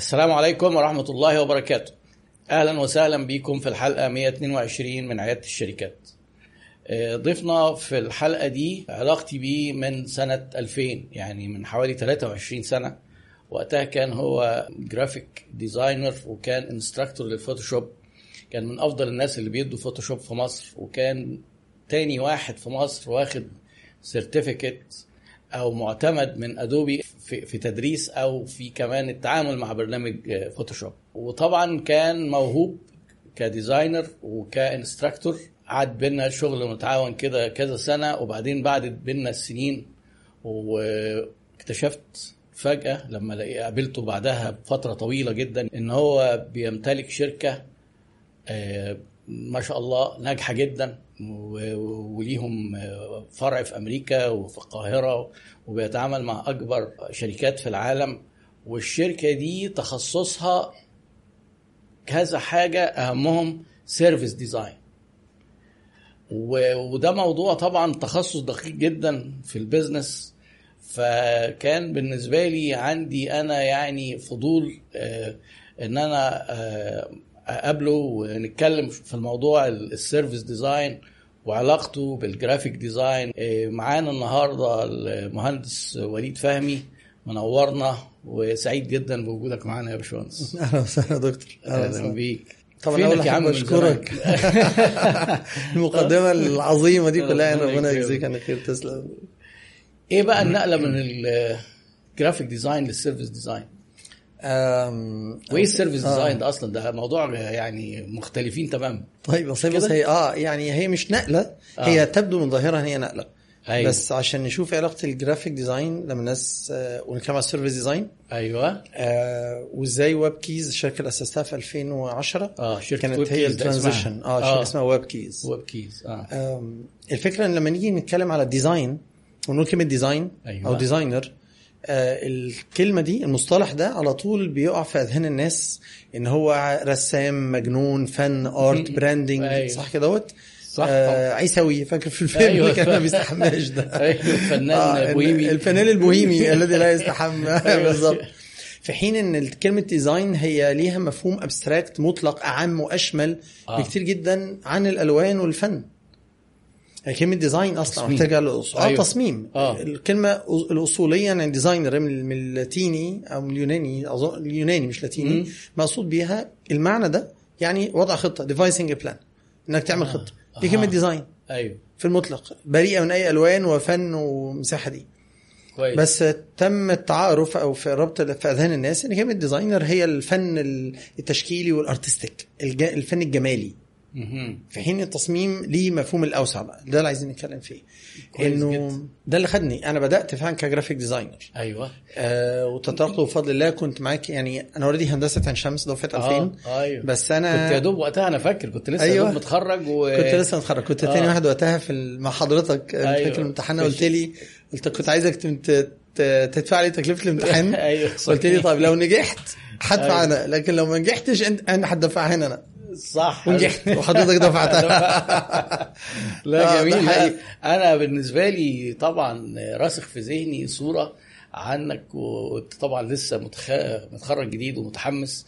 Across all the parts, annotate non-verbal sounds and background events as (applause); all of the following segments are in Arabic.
السلام عليكم ورحمة الله وبركاته. أهلا وسهلا بكم في الحلقة 122 من عيادة الشركات. آه، ضيفنا في الحلقة دي علاقتي بيه من سنة 2000 يعني من حوالي 23 سنة. وقتها كان هو graphic designer وكان instructor لل Photoshop. كان من أفضل الناس اللي بيدوا Photoshop في مصر. وكان تاني واحد في مصر واخد certificate أو معتمد من Adobe في, في تدريس أو في كمان التعامل مع برنامج Photoshop وطبعا كان موهوب ك designer وك instructor قعد بينا شغل متعاون كده كذا سنة وبعدين بعدت بينا السنين واكتشفت فجأة لما قابلته بعدها بفترة طويلة جدا إن هو بيمتلك شركة آه، ما شاء الله ناجحة جدا وليهم فرع في أمريكا وفي القاهرة وبيتعامل مع أكبر شركات في العالم. والشركة دي تخصصها كذا حاجة أهمهم service design وده موضوع طبعا تخصص دقيق جدا في ال business فكان بالنسبة لي عندي أنا يعني فضول آه، إن أنا آه، أقابله ونتكلم في الموضوع ال service design وعلاقته بال graphic design. إيه، معانا النهارده المهندس وليد فهمي منورنا وسعيد جدا بوجودك معانا يا باشمهندس. (laughs) أهلا وسهلا يا دكتور. أهلا بيك. طبعا أول حاجة بشكرك؟ (laughs) المقدمة العظيمة دي كلها ربنا ربنا يكرمك. يجزيك عن خير تسلم. إيه بقى النقلة من ال graphic design لل service design؟ وايه ال service آه. design ده أصلا ده موضوع يعني مختلفين تماما طيب بس هي- بس؟ هي آه يعني هي مش نقلة هي تبدو من ظاهرها هي نقلة أيوة. بس عشان نشوف إيه علاقة ال graphic design لما الناس آه ونتكلم على ال service design أيوه آه وإزاي WebKeyz الشركة اللي اسستها في 2010 آه شركة كانت ويب هي. ال transition آه شركة اسمها WebKeyz WebKeyz آه أم، الفكرة إن لما نيجي نتكلم على ال design ونقول كلمه design أيوة. أو designer آه، الكلمة دي المصطلح ده على طول بيقع في أذهان الناس إن هو رسام مجنون فن art (laughs) branding أيوة. صح كده دوت صح آه. عيسوي فاكر في الفيلم أيوة. اللي كان ما بيستحماش ده (laughs) أيوه الفنان آه، بوهيمي الفنان البوهيمي (laughs) الذي لا يستحمى أيوة. بالظبط في حين إن كلمه design هي ليها مفهوم abstract مطلق أعم واشمل آه. بكتير جدا عن الألوان والفن كلمة design أصلا. محتاجة للأصول. آه أيوة. تصميم آه. الكلمة الأصولية يعني designer من اللاتيني أو من اليوناني اظن اليوناني مش لاتيني. مقصود بيها المعنى ده يعني وضع خطة devising plan إنك تعمل آه. خطة دي آه. كلمه design أيوه في المطلق بريئة من أي ألوان وفن ومساحة دي كويس بس تم التعارف أو في ربط في أذهان الناس إن كلمة designer هي الفن التشكيلي وال artistic الج- الفن الجمالي. في حين التصميم ليه مفهوم الأوسع. بقى ده اللي عايزين نتكلم فيه. إنه. ده اللي خدني. أنا بدأت فعلا ك graphic designer. أيوه. آه وتطرقت بفضل الله. كنت معاك يعني أنا already هندسة عين شمس دفعه 2000 آه أيوه. بس أنا كنت يا دوب وقتها أنا فاكر. كنت لسه أيوة. دوب متخرج و كنت لسه متخرج. كنت آه. تاني واحد وقتها في مع حضرتك. أيوة. فاكر الامتحان؟ قلت لي قلت كنت عايزك تدفع لي تكلفة الامتحان. (laughs) أيوه قلت لي طيب لو نجحت هدفع أيوة. أنا. لكن لو ما نجحتش انت أنا هدفعها هنا أنا. صح. ونجحت. (laughs) وحضرتك دفعتها. لا جميل. أنا بالنسبة لي طبعا راسخ في ذهني صورة عنك وأنت طبعا لسه متخ... متخرج جديد ومتحمس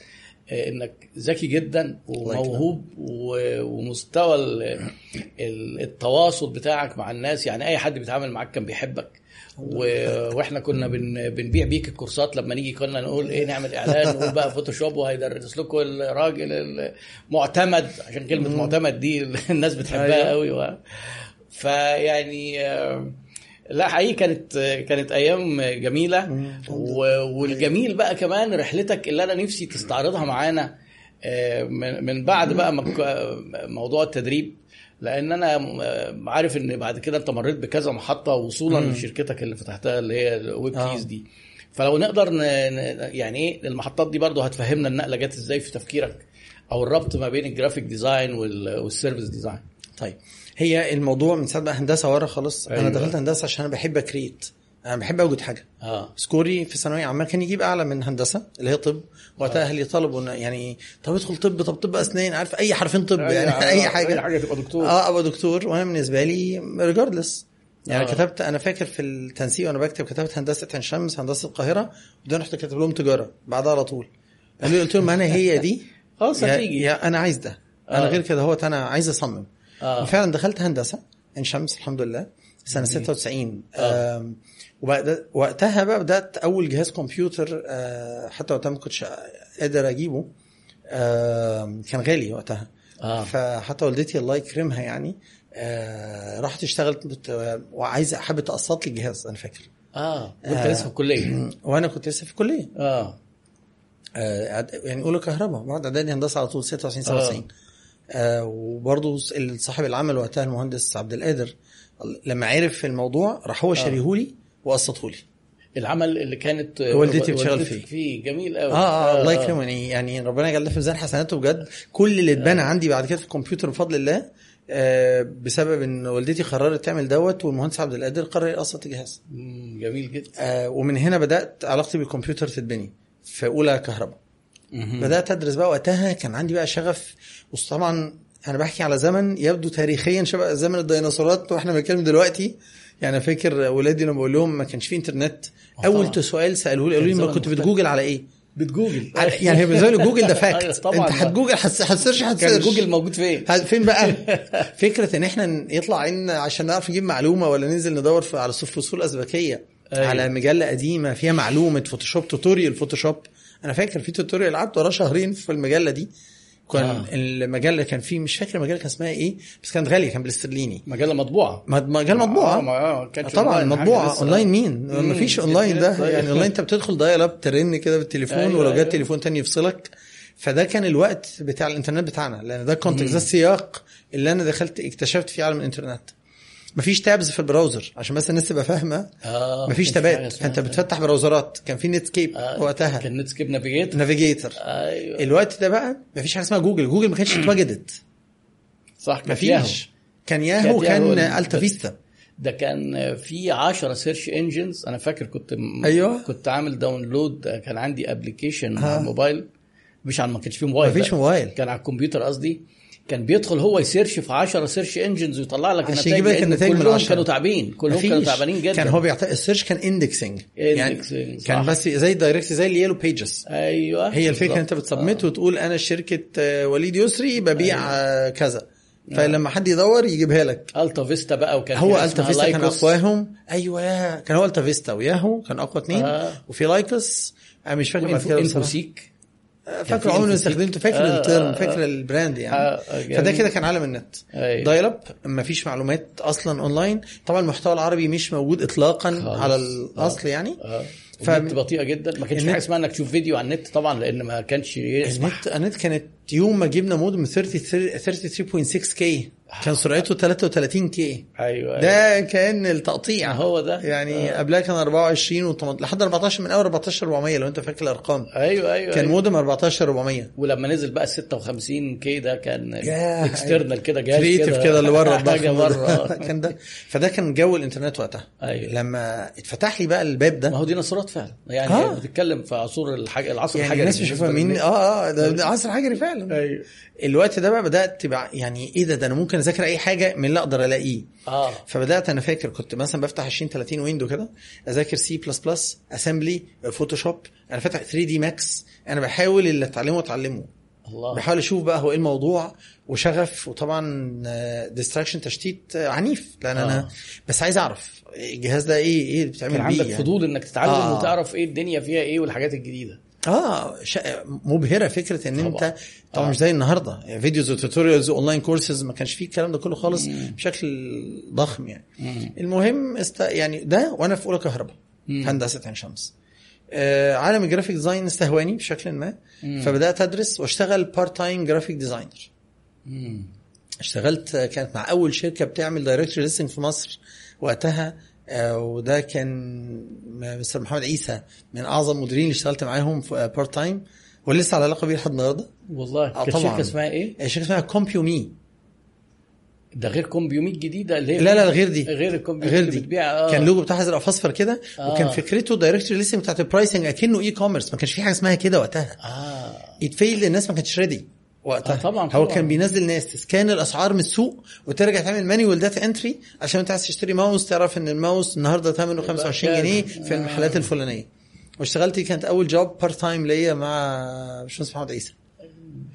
آه، إنك ذكي جدا وموهوب ومستوى ال- ال- التواصل بتاعك مع الناس. يعني أي حد بيتعامل معاك كان بيحبك. و... وإحنا كنا بن... بنبيع بيك الكورسات لما نيجي كنا نقول إيه نعمل إعلان نقول بقى فوتوشوب وهيدرس لكم الراجل المعتمد عشان كلمة معتمد دي الناس بتحبها. قوي و... فيعني لا حقيقي كانت كانت أيام جميلة. والجميل بقى كمان رحلتك اللي أنا نفسي تستعرضها معانا آه، من من بعد بقى موضوع التدريب لأن أنا آه، عارف ان بعد كده انت مريت بكذا محطة وصولا مم. لشركتك اللي فتحتها اللي هي الويب آه. Keyz دي. فلو نقدر ن... يعني إيه المحطات دي برضو هتفهمنا النقلة جت إزاي في تفكيرك أو الربط ما بين ال graphic design وال... وال service design طيب هي الموضوع من ساعة بقى هندسة ورا خالص. أيوة. أنا دخلت هندسة عشان أنا بحب ا create أنا بحب أوجد حاجة. آه. score ي في ثانوية عامة كان يجيب أعلى من هندسة اللي هي طب. وقتها أهلي طلبوا يعني طب ادخل طب طب طب أسنان عارف أي حرفين طب يعني اي حاجة أي حاجة. تبقى دكتور. آه أبقى دكتور. وأنا بالنسبة لي ريجاردلس يعني آه. آه. كتبت أنا فاكر في التنسيق وأنا بكتب كتبت هندسة عين شمس هندسة القاهرة وبعدين رحت كاتب لهم تجارة بعدها على طول. قالوا لي قلت لهم أنا هي دي؟ (laughs) خلاص هتيجي. أنا عايز ده. أنا آه. غير كده هو أنا عايز أصمم. آه. وفعلا دخلت هندسة عين شمس الحمد لله. سنة 96 آه. وبعد وقتها بقى بدأت أول جهاز كمبيوتر آه، حتى وقتها ما كنتش قادر أجيبه آم، كان غالي وقتها. آه. فحتى والدتي الله يكرمها يعني آه، راحت اشتغلت وعايزه حابه تقسط لي الجهاز أنا فاكر. آه وأنت آه. لسه في الكلية. (clears throat) وأنا كنت لسه في الكلية. آه. آه، يعني أولى كهرباء بعد إعدادي هندسة على طول 26 97 آه. وبرضه صاحب العمل وقتها المهندس عبد القادر لما عرف الموضوع راح هو شاريهولي. وقسطه لي. العمل اللي كانت والدتي بتشتغل فيه. فيه جميل قوي آه آه الله يكرمه. يعني يعني ربنا يجعل في ميزان حسناته بجد كل اللي اتبنى عندي بعد كده في الكمبيوتر بفضل الله آه بسبب إن والدتي قررت تعمل دوت والمهندس عبد القادر قرر يقسط الجهاز جميل جدا. آه ومن هنا بدأت علاقتي بالكمبيوتر تتبني في أولى كهرباء. بدأت أدرس بقى وقتها كان عندي بقى شغف. وطبعا أنا بحكي على زمن يبدو تاريخيا شبه زمن الديناصورات وإحنا بنتكلم دلوقتي. يعني فاكر ولادي لما بقول لهم ما كانش في إنترنت آه أول. سؤال سالوه لي قالوا لي ما كنت. بتجوجل على إيه؟ بتجوجل (laughs) يعني هي بالنسبة لي جوجل ده أيوة fact طبعاً. انت هتجوجل هتس- هت search كان هت search Google موجود فين؟ فين بقى (laughs) فكرة إن إحنا يطلع عنا عشان نعرف نجيب معلومة ولا ننزل ندور على سور الأزبكية أيوة. على مجلة قديمة فيها معلومة Photoshop tutorial Photoshop أنا فاكر في tutorial قعدت وراه شهرين في المجلة دي كان آه. آه. المجلة كان فيه مش فاكر المجلة كان اسمها إيه بس كانت غالية كان بالإسترليني مجلة مطبوعة مجلة مطبوعة آه، ما آه، كانش طبعا مطبوعة. أونلاين مين ما فيش أونلاين ده طيب. يعني أونلاين أنت بتدخل dial-up ترن كده بالتليفون أيوة، ولو جات أيوة. تليفون تاني يفصلك فده كان الوقت بتاع الإنترنت بتاعنا لأن ده ال context ده السياق اللي أنا دخلت اكتشفت فيه عالم الإنترنت مفيش tabs في ال browser. عشان بس الناس تبقى فاهمة. آه مفيش tab ات فأنت. بتفتح browser ات. كان في Netscape آه، وقتها. كان Netscape Navigat Navigator أيوه. الوقت ده بقى مفيش حاجة اسمها Google Google ما كانتش (clears throat) اتوجدت صح كانت ياهو. مفيش كان ياهو كان ال- AltaVista ده كان في 10 search engines أنا فاكر كنت م- أيوة. كنت عامل download كان عندي application. على الموبايل. مش على ما كانش فيه موبايل مفيش. موبايل. كان على الكمبيوتر قصدي. كان بيدخل هو ي search في 10 search engines ويطلع لك عشان النتائج يجيب لك النتائج من كلهم. كانوا تعبين. كلهم كانوا. تعبانين جدا. كان هو بيعت... ال search كان indexing يعني Indexing، كان صح. بس زي ال direct زي ال yellow pages أيوه. هي الفكرة. أنت بت submit وتقول أنا شركة آه، وليد يسري ببيع آه، كذا. فلما حد يدور يجيبها لك. AltaVista بقى وكان هو AltaVista كان. أقواهم. أيوه. كان هو AltaVista و Yahoo كان أقوى اثنين آه. وفي Lycos أنا مش فاكر بعد كده. Infoseek. فاكر عمري. استخدمته فاكر آه، ال term آه، فاكر ال brand يعني آه، آه،. فده كده كان عالم النت أيوة. dial up ما فيش معلومات أصلا اونلاين طبعا المحتوى العربي مش موجود اطلاقا خالص. على الاصل يعني آه ف- النت بطيئه جدا ما كانش في حاجة اسمها انك تشوف فيديو على النت طبعا لأن ما كانش النت النت كانت يوم ما جبنا مودم 33.6 K كان سرعته 33 K أيوه ده كأن التقطيع هو ده. يعني قبلها كان 24 و لحد 14 من أول 14 400 لو أنت فاكر الأرقام أيوه أيوه كان أيوة. مودم 14 400 ولما نزل بقى ال 56 K ده كان. external كده جهاز Creative كده اللي بره (laughs) حاجة بره. آه. (laughs) كان ده فده كان جو الإنترنت وقتها أيوة. لما اتفتح لي بقى الباب ما ده هو ديناصورات فعلا يعني آه. بتتكلم في عصور الحاج... العصر يعني الحجري الناس مش فاهمين. آه آه ده, ده عصر حجري فعلا أيوه الوقت ده بقى بدأت تبقى يعني إيه ده ده أنا ممكن أذاكر أي حاجة من اللي أقدر ألاقيه آه فبدأت أنا فاكر كنت مثلا بفتح 20 30 window كده أذاكر C++ Assembly Photoshop أنا فاتح 3D Max أنا بحاول اللي أتعلمه أتعلمه الله بحاول أشوف بقى هو إيه الموضوع وشغف وطبعا distraction تشتيت آه، عنيف لأن آه. أنا بس عايز أعرف الجهاز ده إيه إيه اللي بتعمل بيه عندك يعني. فضول إنك تتعلم آه. وتعرف إيه الدنيا فيها إيه والحاجات الجديدة آه. مبهرة فكرة إن طبعا. أنت طبعا آه. مش زي النهارده يعني videos و tutorials و online courses ما كانش فيه الكلام ده كله خالص بشكل ضخم يعني مم. المهم است... يعني ده وأنا في أولى كهرباء مم. في هندسة عين شمس آه عالم ال graphic design استهواني بشكل ما مم. فبدأت أدرس واشتغل part time graphic designer مم. اشتغلت كانت مع أول شركة بتعمل directory listing في مصر وقتها وده كان مستر محمد عيسى من أعظم المديرين اللي اشتغلت معاهم في part time ولسه على علاقة بيه لحد النهارده. والله آه، كانت طبعاً. شركه اسمها إيه؟ الشركة اسمها Compume ده غير Compume الجديده اللي هي لا لا غير دي. غير ال Compume غير دي. بتبيع آه. كان لوجو بتاعها ازرق فاصفر كده آه. وكان فكرته directory listing بتاعت ال pricing أكنه e-commerce ما كانش في حاجة اسمها كده وقتها. آه. ات fail الناس ما كانتش ready وقتها آه، طبعاً، هو طبعاً. كان بينزل ناس ت scan الأسعار من السوق وترجع تعمل manual data entry عشان أنت عايز تشتري ماوس تعرف إن الماوس النهارده ثمنه 25 كذا. جنيه في آه. المحلات الفلانية واشتغلت كانت أول job part time ليا مع باشمهندس محمد عيسى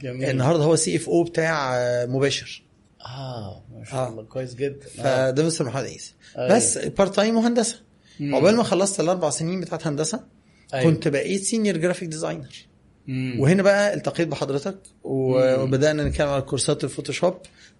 جميل النهارده هو CFO بتاع آه، مباشر آه ما شاء آه. الله كويس جدا آه. فده مستر محمد عيسى أيوة. بس part time وهندسة. عقبال ما خلصت الأربع سنين بتاعت هندسة أيوة. كنت بقيت senior graphic designer مم. وهنا بقى التقيت بحضرتك. وبدأنا نتكلم على كورسات ال Photoshop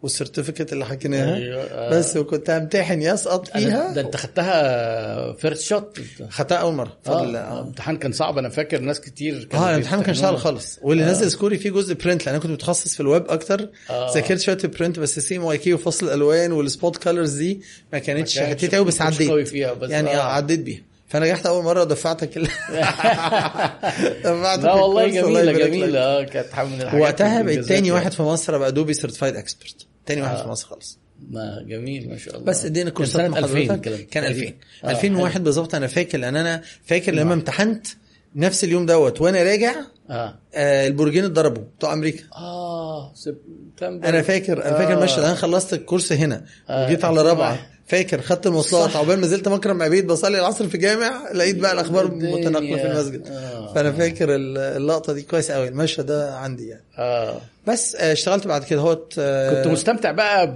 وال certificate اللي حكيناها أيوة، آه. بس وكنت همتحن يسقط فيها ده انت خدتها first shot خدتها أول مرة الله آه آه الامتحان كان صعب أنا فاكر ناس كتير آه الامتحان سهل بيمتحنونا. خالص واللي آه. نزل score ي فيه جزء print لأن أنا كنت متخصص في الويب أكتر آه. ذاكرت شوية ال print بس CMYK وفصل الألوان وال spot colors دي ما كانتش حتتي قوي بس عديت فيها بس يعني آه. عديت بيها فنجحت اول مره ودفعتك ال... (laughs) دفعتك لا والله جميلة. جميلة. آه كانت من الحاجات وقتها بقيت تاني. واحد في مصر ابقى Adobe certified expert تاني واحد آه. في مصر خالص. ما جميل ما شاء الله. بس ادينا كان كورسات مع 2000 حضرتك كلام. كان 2000 آه، 2001 بالظبط. أنا فاكر لأن أنا فاكر لما امتحنت نفس اليوم دوت وأنا راجع آه. آه البرجين اتضربوا بتوع أمريكا. آه سبتمبر. أنا فاكر أنا فاكر آه. المشهد. أنا خلصت الكورس هنا آه، وجيت على 2001. رابعة. فاكر خدت المواصلات. عقبال ما نزلت مكرم عبيد بصلي العصر في جامع لقيت بقى الأخبار. متناقلة في المسجد آه. فأنا فاكر ال- اللقطة دي كويس قوي المشهد ده عندي يعني آه بس آه، اشتغلت بعد كده هوت كنت مستمتع بقى ب...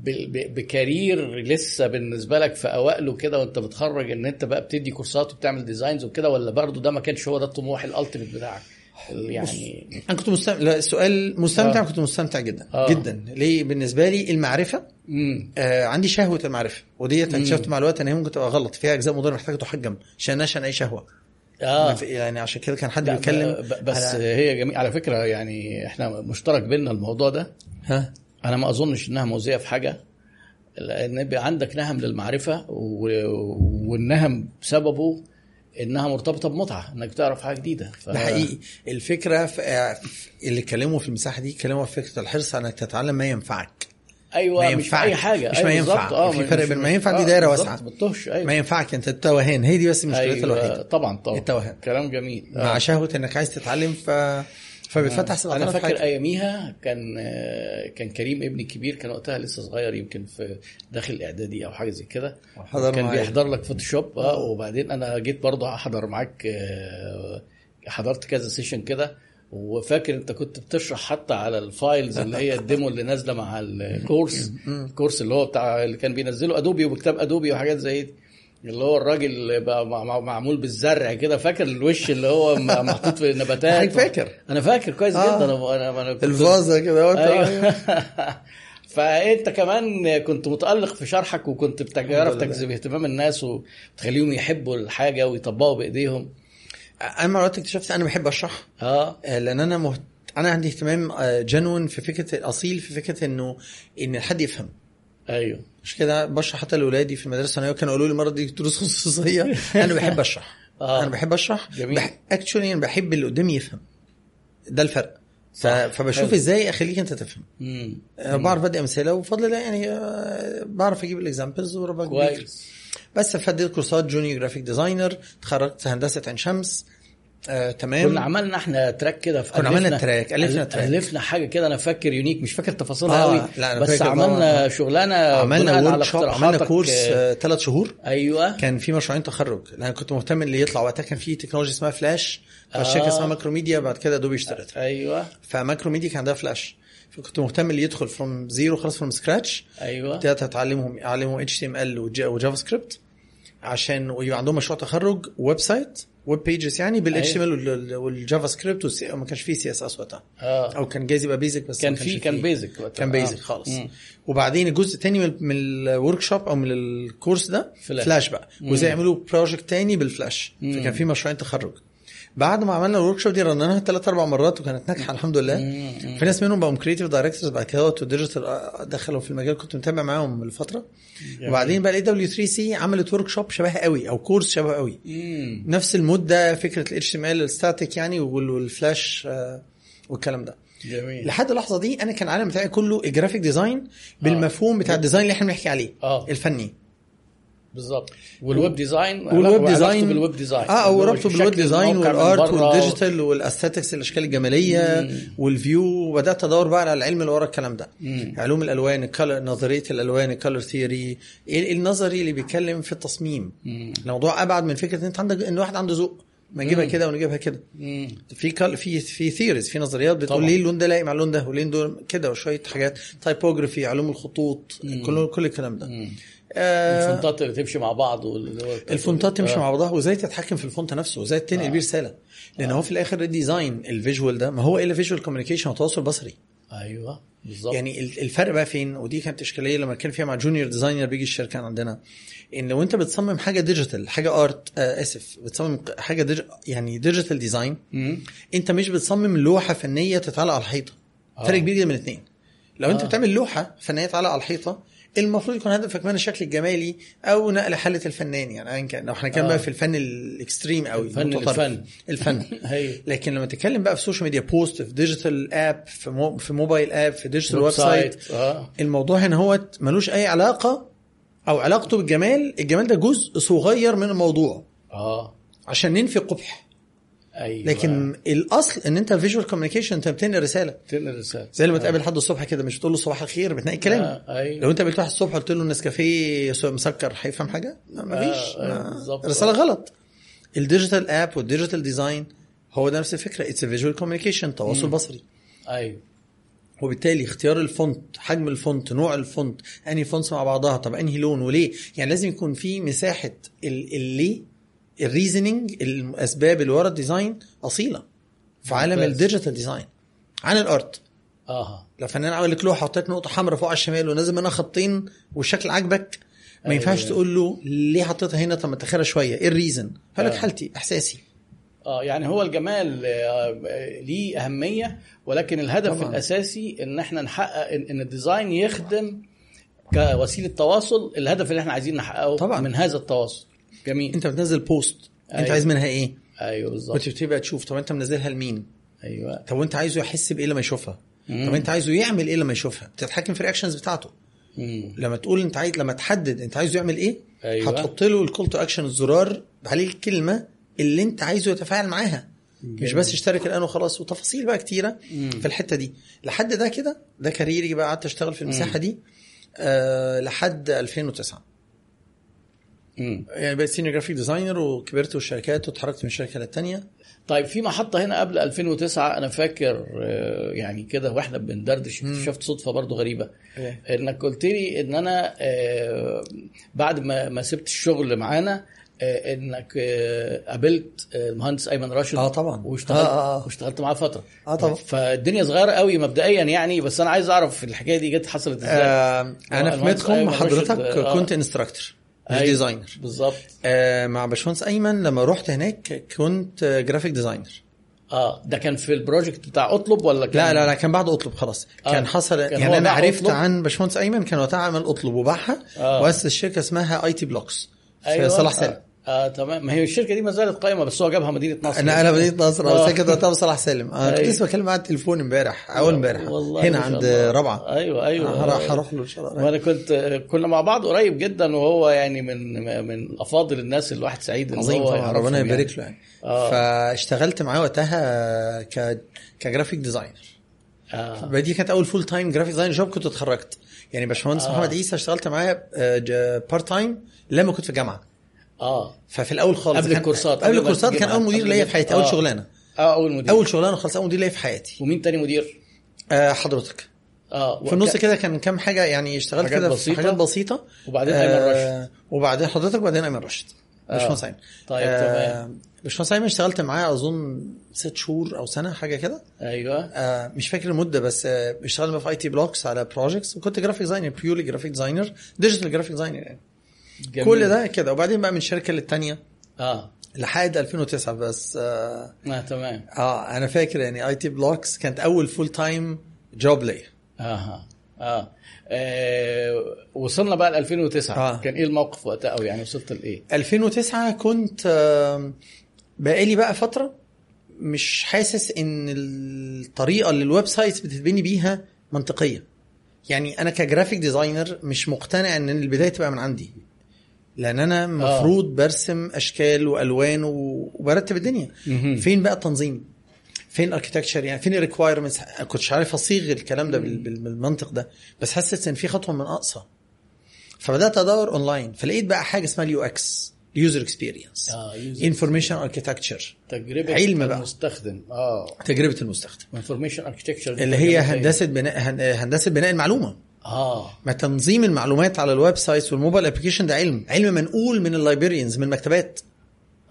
ب... ب... ب career لسه بالنسبة لك في أوائله كده وأنت بتخرج إن أنت بقى بتدي كورسات وبتعمل designs وكده ولا برضه ده ما كانش هو ده الطموح ال ultimate بتاعك يعني أنا كنت مستمتع لا السؤال مستمتع آه. كنت مستمتع جدا. آه. جدا. ليه؟ بالنسبة لي المعرفة. آه عندي شهوة المعرفة. وديت. اكتشفت مع الوقت إن هي ممكن تبقى غلط. فيها أجزاء مضره محتاجة تحجم. عشان عشان أي شهوة؟ آه. يعني عشان كده كان حد بيتكلم بس على- هي جميل على فكرة يعني إحنا مشترك بيننا الموضوع ده. ها؟ أنا ما أظنش إنها مؤذية في حاجة. لأن يبقى عندك نهم للمعرفة و... والنهم بسببه إنها مرتبطة بمتعة إنك تعرف حاجة جديدة ف... ده حقيقي الفكرة في اللي اتكلموا في المساحة دي اتكلموا في فكرة الحرص على إنك تتعلم ما ينفعك أيوه ما مش ينفعك. اي حاجة مش أيوة ما. ينفع. آه في فرق مش- بين ما ينفع دي آه، دايرة بالظبط، واسعة. ما ينفعك أنت التوهان هي دي بس مشكلتها أيوة الوحيدة طبعا طبعا التوهان. كلام جميل مع آه. شهوة إنك عايز تتعلم ف فبتفتح سبع أنا طرف فاكر. أياميها كان آه، كان كريم ابني الكبير كان وقتها لسه صغير يمكن في داخل الاعدادي أو حاجة زي كده كان. بيحضر لك Photoshop آه وبعدين أنا جيت برضه أحضر معاك آه، حضرت كذا session كده وفاكر أنت كنت بتشرح حتى على ال files اللي هي ال demo اللي نازلة مع الكورس الكورس (laughs) اللي هو بتاع اللي كان بينزله Adobe وبكتاب Adobe وحاجات زي دي اللي هو الراجل اللي بقى مع- مع- معمول بالزرع كده فاكر الوش اللي هو محطوط في النباتات؟ (laughs) حضرتك فاكر. أنا فاكر كويس آه. جدا. أنا أنا أنا كنت- الفازة كده وانت أيوه. (laughs) فأنت كمان كنت متألق في شرحك وكنت بتعرف. تجذب اهتمام الناس وتخليهم يحبوا الحاجة ويطبقوا بإيديهم. أنا الوقت اكتشفت أنا بحب أشرح. آه. آه، لأن أنا مهت... أنا عندي اهتمام جنون في فكرة أصيل في فكرة انه إن الحد يفهم. أيوه. مش كده؟ بشرح حتى لاولادي في المدرسة. الثانويه كانوا يقولوا لي المرة دي دروس خصوصية. (laughs) أنا بحب أشرح. آه. أنا بحب أشرح. بح... actually أنا بحب اللي قدامي يفهم. ده الفرق. ف... فبشوف حلو. إزاي أخليك أنت تفهم. امم أه بعرف أدي أمثلة وبفضل الله يعني آه، بعرف أجيب ال examples. كويس. بس فديت كورسات junior graphic designer اتخرجت هندسة عين شمس. آه، تمام. كنا عملنا إحنا track كده في كنا عملنا track، ألفنا ألف- track. ألفنا حاجة كده أنا فاكر unique مش فاكر تفاصيلها آه، قوي لا، أنا بس فاكر عملنا طبعاً. شغلانة عملنا workshop عملنا كورس آه، ثلاث شهور. أيوه. كان في مشروعين تخرج. لأن كنت مهتم اللي يطلع وقتها كان في تكنولوجيا اسمها فلاش فالشركه آه. اسمها Macromedia بعد كده Adobe اشترتها أيوه. ف Macromedia كان عندها فلاش فكنت مهتم اللي يدخل from zero خلاص from scratch أيوه. ابتديت أتعلمهم أعلمهم HTML و JavaScript عشان ويبقى عندهم مشروع تخرج website web pages يعني بال HTML وال JavaScript ما كانش فيه CSS وقتها. آه. أو كان جايز يبقى basic بس كان في كان. basic كان basic خالص. وبعدين الجزء الثاني من, ال workshop أو من الكورس ده Flash. Flash, Flash بقى وازاي يعملوا project تاني بالفلاش مم. فكان في مشروعين تخرج. بعد ما عملنا ال workshop دي رنناها ثلاث أربع مرات وكانت ناجحة الحمد لله. في ناس منهم بقوا creative directors بعد كده و digital دخلوا في المجال كنت متابع معاهم لفترة. وبعدين بقى ال IW3C عملت workshop شبه قوي أو كورس شبه قوي. نفس المدة فكرة ال HTML ال static يعني وال- والفلاش آه، والكلام ده. جميل. لحد اللحظة دي أنا كان العالم بتاعي كله ال graphic design بالمفهوم بتاع ال design اللي إحنا بنحكي عليه آه. الفني. بالظبط والويب ديزاين والويب ديزاين بالويب ديزاين آه وربطه بال web design وال art. وال digital وال aesthetics الأشكال الجمالية وال view وبدأت أدور بقى على العلم اللي ورا الكلام ده مم. علوم الألوان ال color نظرية الألوان ال color theory النظري اللي بيتكلم في التصميم مم. الموضوع أبعد من فكرة إن أنت عندك إن واحد عنده ذوق ما نجيبها مم. كده ونجيبها كده مم. في كال في في theories في نظريات بتقول. ليه اللون ده لايق مع اللون ده وليه دول كده وشوية حاجات typography علوم الخطوط كل كل الكلام ده مم. آه ال font ات اللي تمشي مع بعض ال font ات تمشي آه. مع بعضها وازاي تتحكم في ال font نفسه وازاي تنقل بيه رساله لأن هو في الآخر ال design ال visual ده ما هو إلا visual communication وتواصل بصري أيوه بالظبط يعني ال- الفرق بقى فين ودي كانت إشكالية لما كان فيها مع junior designer بيجي الشركة عندنا إن لو أنت بتصمم حاجة digital حاجة art آه آسف بتصمم حاجة ديج... يعني digital design. أنت مش بتصمم لوحة فنية تتعلق على الحيطة آه. فرق كبير جدا من الاثنين لو أنت آه. بتعمل لوحة فنية تتعلق على الحيطة المفروض يكون هدفك من الشكل الجمالي أو نقل حاله الفنان يعني ايا كان. لو إحنا كان آه. بقى في الفن ال extreme قوي الفن المتطرف. الفن. الفن. (laughs) لكن لما تتكلم بقى في social media post في digital app في مو في mobile app في digital website آه. الموضوع هنا هو ملوش أي علاقة أو علاقته بالجمال الجمال ده جزء صغير من الموضوع. آه. عشان ننفي قبح. أيوه. لكن الأصل إن أنت visual communication أنت بتنقل رسالة. تنقل رسالة. زي لما تقابل حد الصبح كده مش بتقول له صباح الخير بتنقي كلام. آه، أيوة. لو أنت قابلت واحد الصبح قلت له النسكافيه مسكر هيفهم حاجة؟ ما- مفيش. آه، آه،. رسالة غلط. ال digital app وال digital design هو ده نفس الفكرة. it's visual communication تواصل بصري. أيوه. وبالتالي اختيار ال font حجم ال font نوع ال font أنهي fonts مع بعضها طب أنهي لون وليه؟ يعني لازم يكون في مساحة ال- الليه ال reasoning الأسباب اللي ورا ال design أصيلة في عالم. ال digital design عن ال art آه لو فنان عمل لك لوحة حطيت نقطة حمراء فوق على الشمال ونازل منها خطين والشكل عاجبك ما أيوة. ينفعش تقول له ليه حطيتها هنا طب ما تاخرها شوية إيه ال reason هقول لك آه. حالتي إحساسي آه يعني هو الجمال آه، ليه أهمية ولكن الهدف طبعاً. الأساسي إن إحنا نحقق إن ال design يخدم كوسيلة تواصل الهدف اللي إحنا عايزين نحققه طبعاً. من هذا التواصل جميل. انت بتنزل post انت أيوة. عايز منها إيه؟ أيوه بالظبط. وتبتدي بقى تشوف طب انت منزلها لمين؟ أيوه. طب وانت عايزه يحس بإيه لما يشوفها؟ مم. طب انت عايزه يعمل إيه لما يشوفها؟ بتتحكم في ال reactions بتاعته. مم. لما تقول انت عايز لما تحدد انت عايزه يعمل إيه أيوة. هتحط له ال call to action الزرار عليه الكلمة اللي انت عايزه يتفاعل معاها. مش بس اشترك الآن وخلاص وتفاصيل بقى كتيرة مم. في الحتة دي. لحد ده كده ده career ي بقى قعدت أشتغل في المساحة دي آه لحد 2009 مم. يعني بقيت senior graphic designer وكبرت والشركات واتحركت من شركة للتانية طيب في محطة هنا قبل 2009 أنا فاكر آه، يعني كده وإحنا بندردش اكتشفت صدفة برضو غريبة إيه؟ إنك قلت لي إن أنا آه، بعد ما ما سبت الشغل معانا آه، آه، قابلت المهندس أيمن راشد آه طبعاً. واشتغلت آه، آه،. واشتغلت معاه فترة آه طبعاً. فالدنيا صغيرة قوي مبدئيا يعني بس أنا عايز أعرف الحكاية دي جت حصلت إزاي آه أنا في ميدكوم أيمن حضرتك آه. كنت instructor مش أيوة، designer بالظبط آه مع باشمهندس أيمن لما رحت هناك كنت graphic designer آه ده كان في ال project بتاع أطلب ولا كان لا لا لا كان بعد أطلب خلاص آه. كان حصل كان يعني أنا عرفت أطلب؟ عن باشمهندس أيمن كان وقتها عمل أطلب وباعها آه. وأسس شركة اسمها IT Blocks في أيوة. صلاح سالم آه. آه تمام ما هي الشركة دي ما زالت قائمة بس هو جابها مدينة نصر أنا أنا مدينة نصر آه. بس كده وقتها في صلاح سالم أنا كنت. لسه بكلم على التليفون امبارح اول امبارح هنا عند. رابعة أيوه أيوه آه، هروح هروح له إن شاء الله وأنا كنت كنا مع بعض قريب جدا وهو يعني من من أفاضل الناس الواحد سعيد إن هو ربنا يعني. يبارك له يعني آه. فاشتغلت معاه وقتها ك ك graphic designer آه. دي كانت أول full time graphic design job كنت اتخرجت يعني باشمهندس آه. محمد عيسى اشتغلت معاه part time لما كنت في الجامعة آه. ففي الأول خالص قبل الكورسات، قبل الكورسات كان أول. مدير ليا في حياتي أول آه. شغلانة. آه أول مدير. أول شغلانة خالص أول مدير ليا في حياتي. ومين تاني مدير؟ آه حضرتك. آه في النص كده كان كام حاجة يعني اشتغلت كده في بسيطة. حاجات بسيطة. وبعدين أيمن آه وبعدين حضرتك وبعدين أيمن راشد باشمهندس ايمن طيب آه تمام. باشمهندس أيمن اشتغلت معاه أظن ست شهور أو سنة حاجة كده. أيوه. آه مش فاكر المدة بس آه اشتغلت معاه في IT Blocks على projects وكنت graphic designer purely graphic designer digital graphic designer يعني. جميل. كل ده كده. وبعدين بقى من شركة للتانية. آه. لحد 2009 بس آه, آه تمام. آه أنا فاكر يعني IT Blocks كانت أول full time job ليا. أها آه, آه. وصلنا بقى ل 2009 آه. كان إيه الموقف وقتها؟ أو يعني وصلت لإيه؟ 2009 كنت آه بقالي بقى فترة مش حاسس إن الطريقة اللي ال websites بتتبني بيها منطقية. يعني أنا ك graphic designer مش مقتنع إن البداية تبقى من عندي. لأن أنا المفروض برسم اشكال والوان وبرتب الدنيا. مهم. فين بقى التنظيم؟ فين ال architecture يعني فين ال requirements ما كنتش عارف أصيغ الكلام ده بال- بال- بالمنطق ده بس حسيت إن في خطوة ناقصة. فبدأت أدور اونلاين فلقيت بقى حاجة اسمها ال UX user experience information architecture تجربة علم بقى. المستخدم. آه. تجربة المستخدم. information architecture اللي هي هندسة بناء هن- هندسة بناء المعلومة. آه. ما تنظيم المعلومات على ال websites وال mobile application ده علم علم منقول من ال librarians من المكتبات.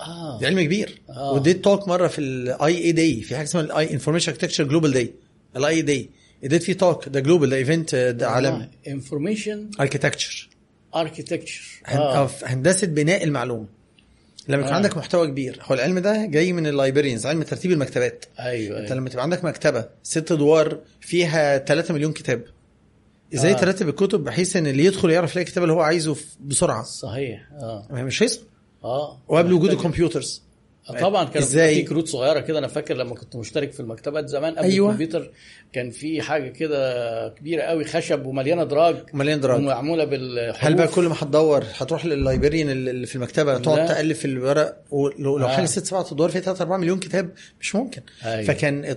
آه. ده علم كبير. آه. واديت talk مرة في ال IA Day في حاجة اسمها ال information architecture global day ال IA Day اديت فيه talk ده global ده event ده عالمي. انفورميشن اركتكتشر اركتكتشر هندسة بناء المعلومة. لما يكون آه. عندك محتوى كبير هو العلم ده جاي من ال librarians علم ترتيب المكتبات. أيوه أنت أيوة. لما تبقى عندك مكتبة ست أدوار فيها 3 مليون كتاب. إزاي آه. ترتب الكتب بحيث ان اللي يدخل يعرف يلاقي الكتاب اللي هو عايزه بسرعة صحيح آه مش هيوصل آه وقبل وجود ال computers آه، طبعا كان؟ في كروت صغيرة كده أنا فاكر لما كنت مشترك في المكتبات زمان قبل أيوة. الكمبيوتر كان في حاجة كده كبيرة قوي خشب ومليانة دراج مليان دراج ومعمولة بالحروف هل بقى كل ما هتدور هتروح لل librarian اللي في المكتبة تقعد. تالف في الورق ولو لو آه. حاجة ست سبعة أدوار فيها 3 4 مليون كتاب مش ممكن أيوة. فكان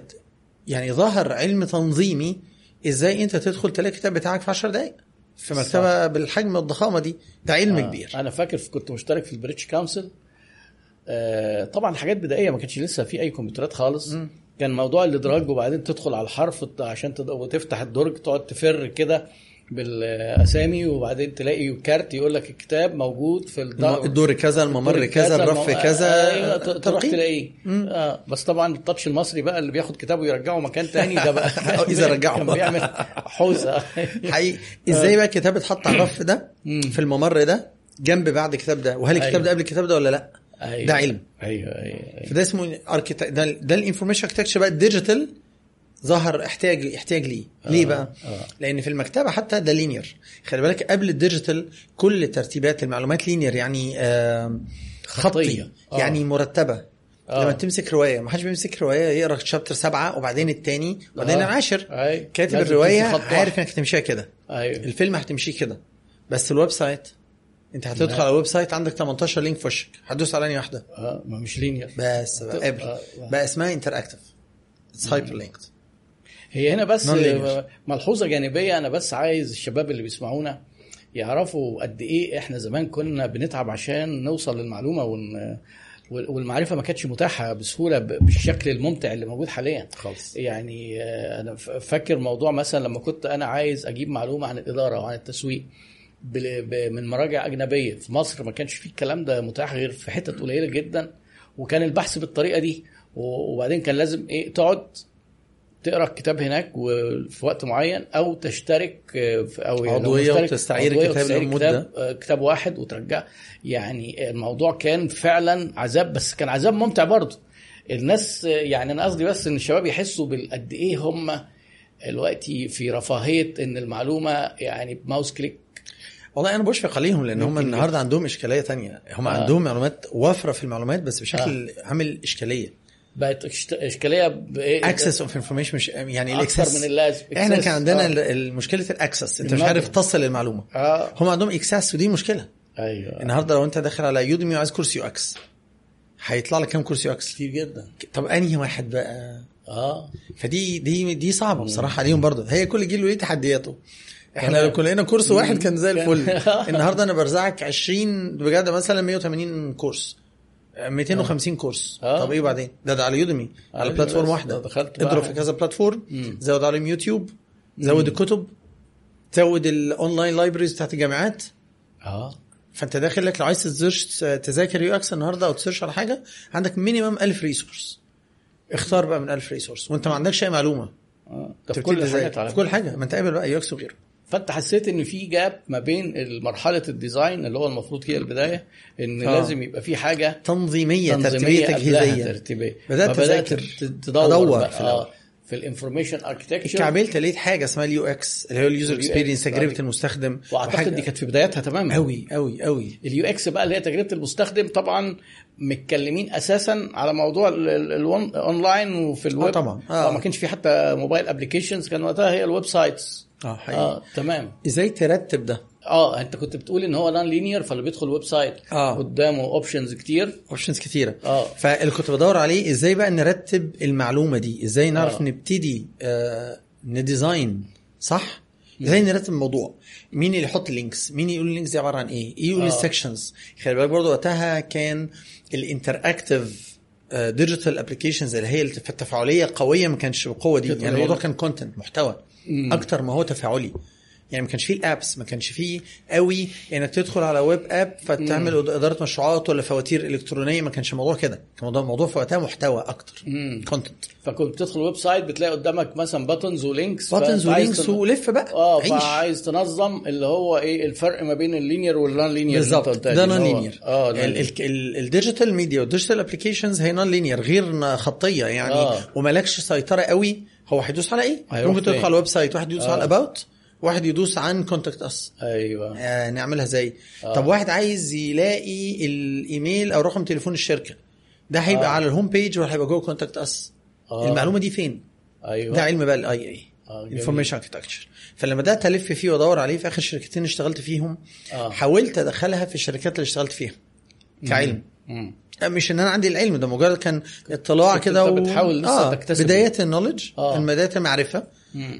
يعني ظهر علم تنظيمي إزاي أنت تدخل تلاقي الكتاب بتاعك في 10 دقائق في مكتبه بالحجم الضخامه دي ده علم آه. كبير. أنا فاكر كنت مشترك في البريتش كونسل. آه طبعا حاجات بدائية ما كانش لسه في أي كمبيوترات خالص. مم. كان موضوع الادراج وبعدين تدخل على الحرف عشان تد- وتفتح الدرج تقعد تفر كده. بالأسامي وبعدين تلاقي card يقول لك الكتاب موجود في الدار الدور كذا الممر كذا الرف كذا ت- تروح. تلاقيه. آه بس طبعا ال touch المصري بقى اللي بياخد كتابه ويرجعه مكان تاني ده بقى (laughs) إذا رجعه. كان بيعمل حوسه حقيقي إزاي بقى الكتاب اتحط على الرف ده. في الممر ده جنب بعض الكتاب ده وهل الكتاب أيوة. ده قبل الكتاب ده ولا لأ أيوة. ده علم. أيوه أيوه, أيوة. فده اسمه اركيتك ده, ده ال information architecture بقى ال digital ظهر احتاج احتياج ليه ليه آه، بقى آه. لأن في المكتبة حتى ده linear خلي بالك قبل ال digital كل ترتيبات المعلومات linear يعني آه خطي خطية. آه. يعني مرتبة آه. لما تمسك رواية ما حدش بيمسك رواية يقرأ chapter سبعة وبعدين الثاني وبعدين آه. العاشر أي. كاتب الرواية. عارف إنك هتمشيها كده أيوه الفيلم هتمشيه كده بس ال website أنت هتدخل لا. على ال website عندك 18 link في وشك هتدوس على واحدة آه ما مش linear بس بقى قبل آه. بقى اسمها interactive it's hyperlinked هي هنا بس. ملحوظة جانبية. أنا بس عايز الشباب اللي بيسمعونا يعرفوا قد إيه إحنا زمان كنا بنتعب عشان نوصل للمعلومة وان المعرفة ما كانتش متاحة بسهولة بالشكل الممتع اللي موجود حاليا. خالص. يعني آه، أنا فاكر موضوع مثلا لما كنت أنا عايز أجيب معلومة عن الإدارة وعن التسويق من مراجع أجنبية في مصر ما كانش فيه الكلام ده متاح غير في حتت قليلة جدا. وكان البحث بالطريقة دي. وبعدين كان لازم إيه تقعد تقرأ الكتاب هناك وفي وقت معين أو تشترك آه، في- أو عضوية مشترك وتستعير عضوية كتاب وتستعير لمدة. كتاب, آه، كتاب واحد وترجع. يعني الموضوع كان فعلا عذاب بس كان عذاب ممتع برضه. الناس آه، يعني أنا قصدي بس إن الشباب يحسوا بالقد إيه هم دلوقتي في رفاهية إن المعلومة يعني بماوس كليك. والله أنا بشفق عليهم لأن هم النهارده عندهم إشكالية تانية. هم آه. عندهم معلومات وافرة في المعلومات بس بشكل عامل إشكالية. بقت إشكالية بايه excess of information مش يعني أكثر ال excess. من اللازم. إحنا كان عندنا آه. المشكلة ال access. أنت مش. عارف تصل للمعلومه آه. هم عندهم excess ودي مشكلة. أيوه. النهارده لو أنت داخل على Udemy وعايز course UX هيطلع لك كام course UX كتير جدا. طب أنهي واحد بقى؟ آه. فدي دي دي صعبة بصراحة عليهم برضه. هي كل جيل وليه تحدياته. إحنا. لو كنا لقينا course واحد كان زي الفل. (laughs) النهارده أنا برزعك 20 بجد مثلا 180 course 250 course. آه. طب إيه بعدين؟ ده ده على Udemy على platform واحدة. دخلت اضرب في. كذا platform مم. زود عليهم يوتيوب زود الكتب زود ال online libraries بتاعت الجامعات آه. فأنت داخل لك لو عايز ت search تذاكر UX النهارده أو ت search على حاجة عندك minimum 1000 resource اختار بقى من 1000 resource وأنت ما عندكش أي معلومة. آه. في كل؟ حاجة في كل حاجة. ما أنت قابل بقى UX وغيره. فانت حسيت إن في gap ما بين مرحله ال design اللي هو المفروض هي البداية إن آه. لازم يبقى في حاجة تنظيمية, تنظيمية ترتيبيه تجهيزية ترتيبية بدأت فبدأت أذاكر. ت- تدور بقى في الأول. آه في ال information architecture كعبلت لقيت حاجة اسمها ال UX اللي هو ال user experience تجربة أيوة. المستخدم وأعتقد دي كانت في بداياتها تماما قوي قوي قوي ال UX بقى اللي هي تجربة المستخدم طبعا متكلمين أساسا على موضوع ال- ال- الون- الاونلاين وفي الويب. طبعاً. آه. آه. ما كانش في حتى mobile applications كان وقتها هي ال websites آه حقيقي. آه تمام. إزاي ترتب ده؟ آه أنت كنت بتقول إن هو non-linear فاللي بيدخل website آه. قدامه options كتير. options كتيرة. آه. فاللي كنت بدور عليه إزاي بقى نرتب المعلومة دي؟ إزاي نعرف آه. نبتدي آه ن design صح؟ إزاي نرتب الموضوع؟ مين اللي يحط links مين يقول ال links دي عبارة عن إيه؟ إيه يقول آه. ال sections خلي بالك برضه وقتها كان ال interactive digital applications اللي هي التف- التفاعلية قوية ما كانش بالقوه دي يعني. الموضوع كان content محتوى. أكتر ما هو تفاعلي يعني ما كانش فيه ال apps ما كانش فيه قوي. انك تدخل على web app فتعمل إدارة مشروعات ولا فواتير إلكترونية ما كانش الموضوع كده. كان موضوع موضوع في وقتها محتوى أكتر. content فكنت بتدخل website بتلاقي قدامك مثلا buttons و links buttons و links تن- ولف بقى. آه فعايز تنظم اللي هو إيه الفرق ما بين ال linear وال non-linear بالظبط. ده non-linear آه ال digital media وال digital applications هي non-linear غير خطية يعني. آه. ومالكش سيطرة قوي. هو هيدوس على إيه؟ ممكن تدخل؟ على ال website واحد يدوس آه. على ال about واحد يدوس عن contact us أيوه آه نعملها إزاي؟ آه. طب واحد عايز يلاقي الإيميل أو رقم تليفون الشركة ده هيبقى آه. على ال home page ولا هيبقى جوه contact us؟ آه. المعلومة دي فين؟ أيوه ده علم بقى ال IA آه،. information architecture فلما بدات الف فيه وادور عليه في آخر شركتين اشتغلت فيهم آه. حاولت أدخلها في الشركات اللي اشتغلت فيها كعلم مم. مش إن أنا عندي العلم ده مجرد كان اطلاع كده أنت بتحاول لسه تكتسبه. بدايات ال knowledge آه. بدايات المعرفة.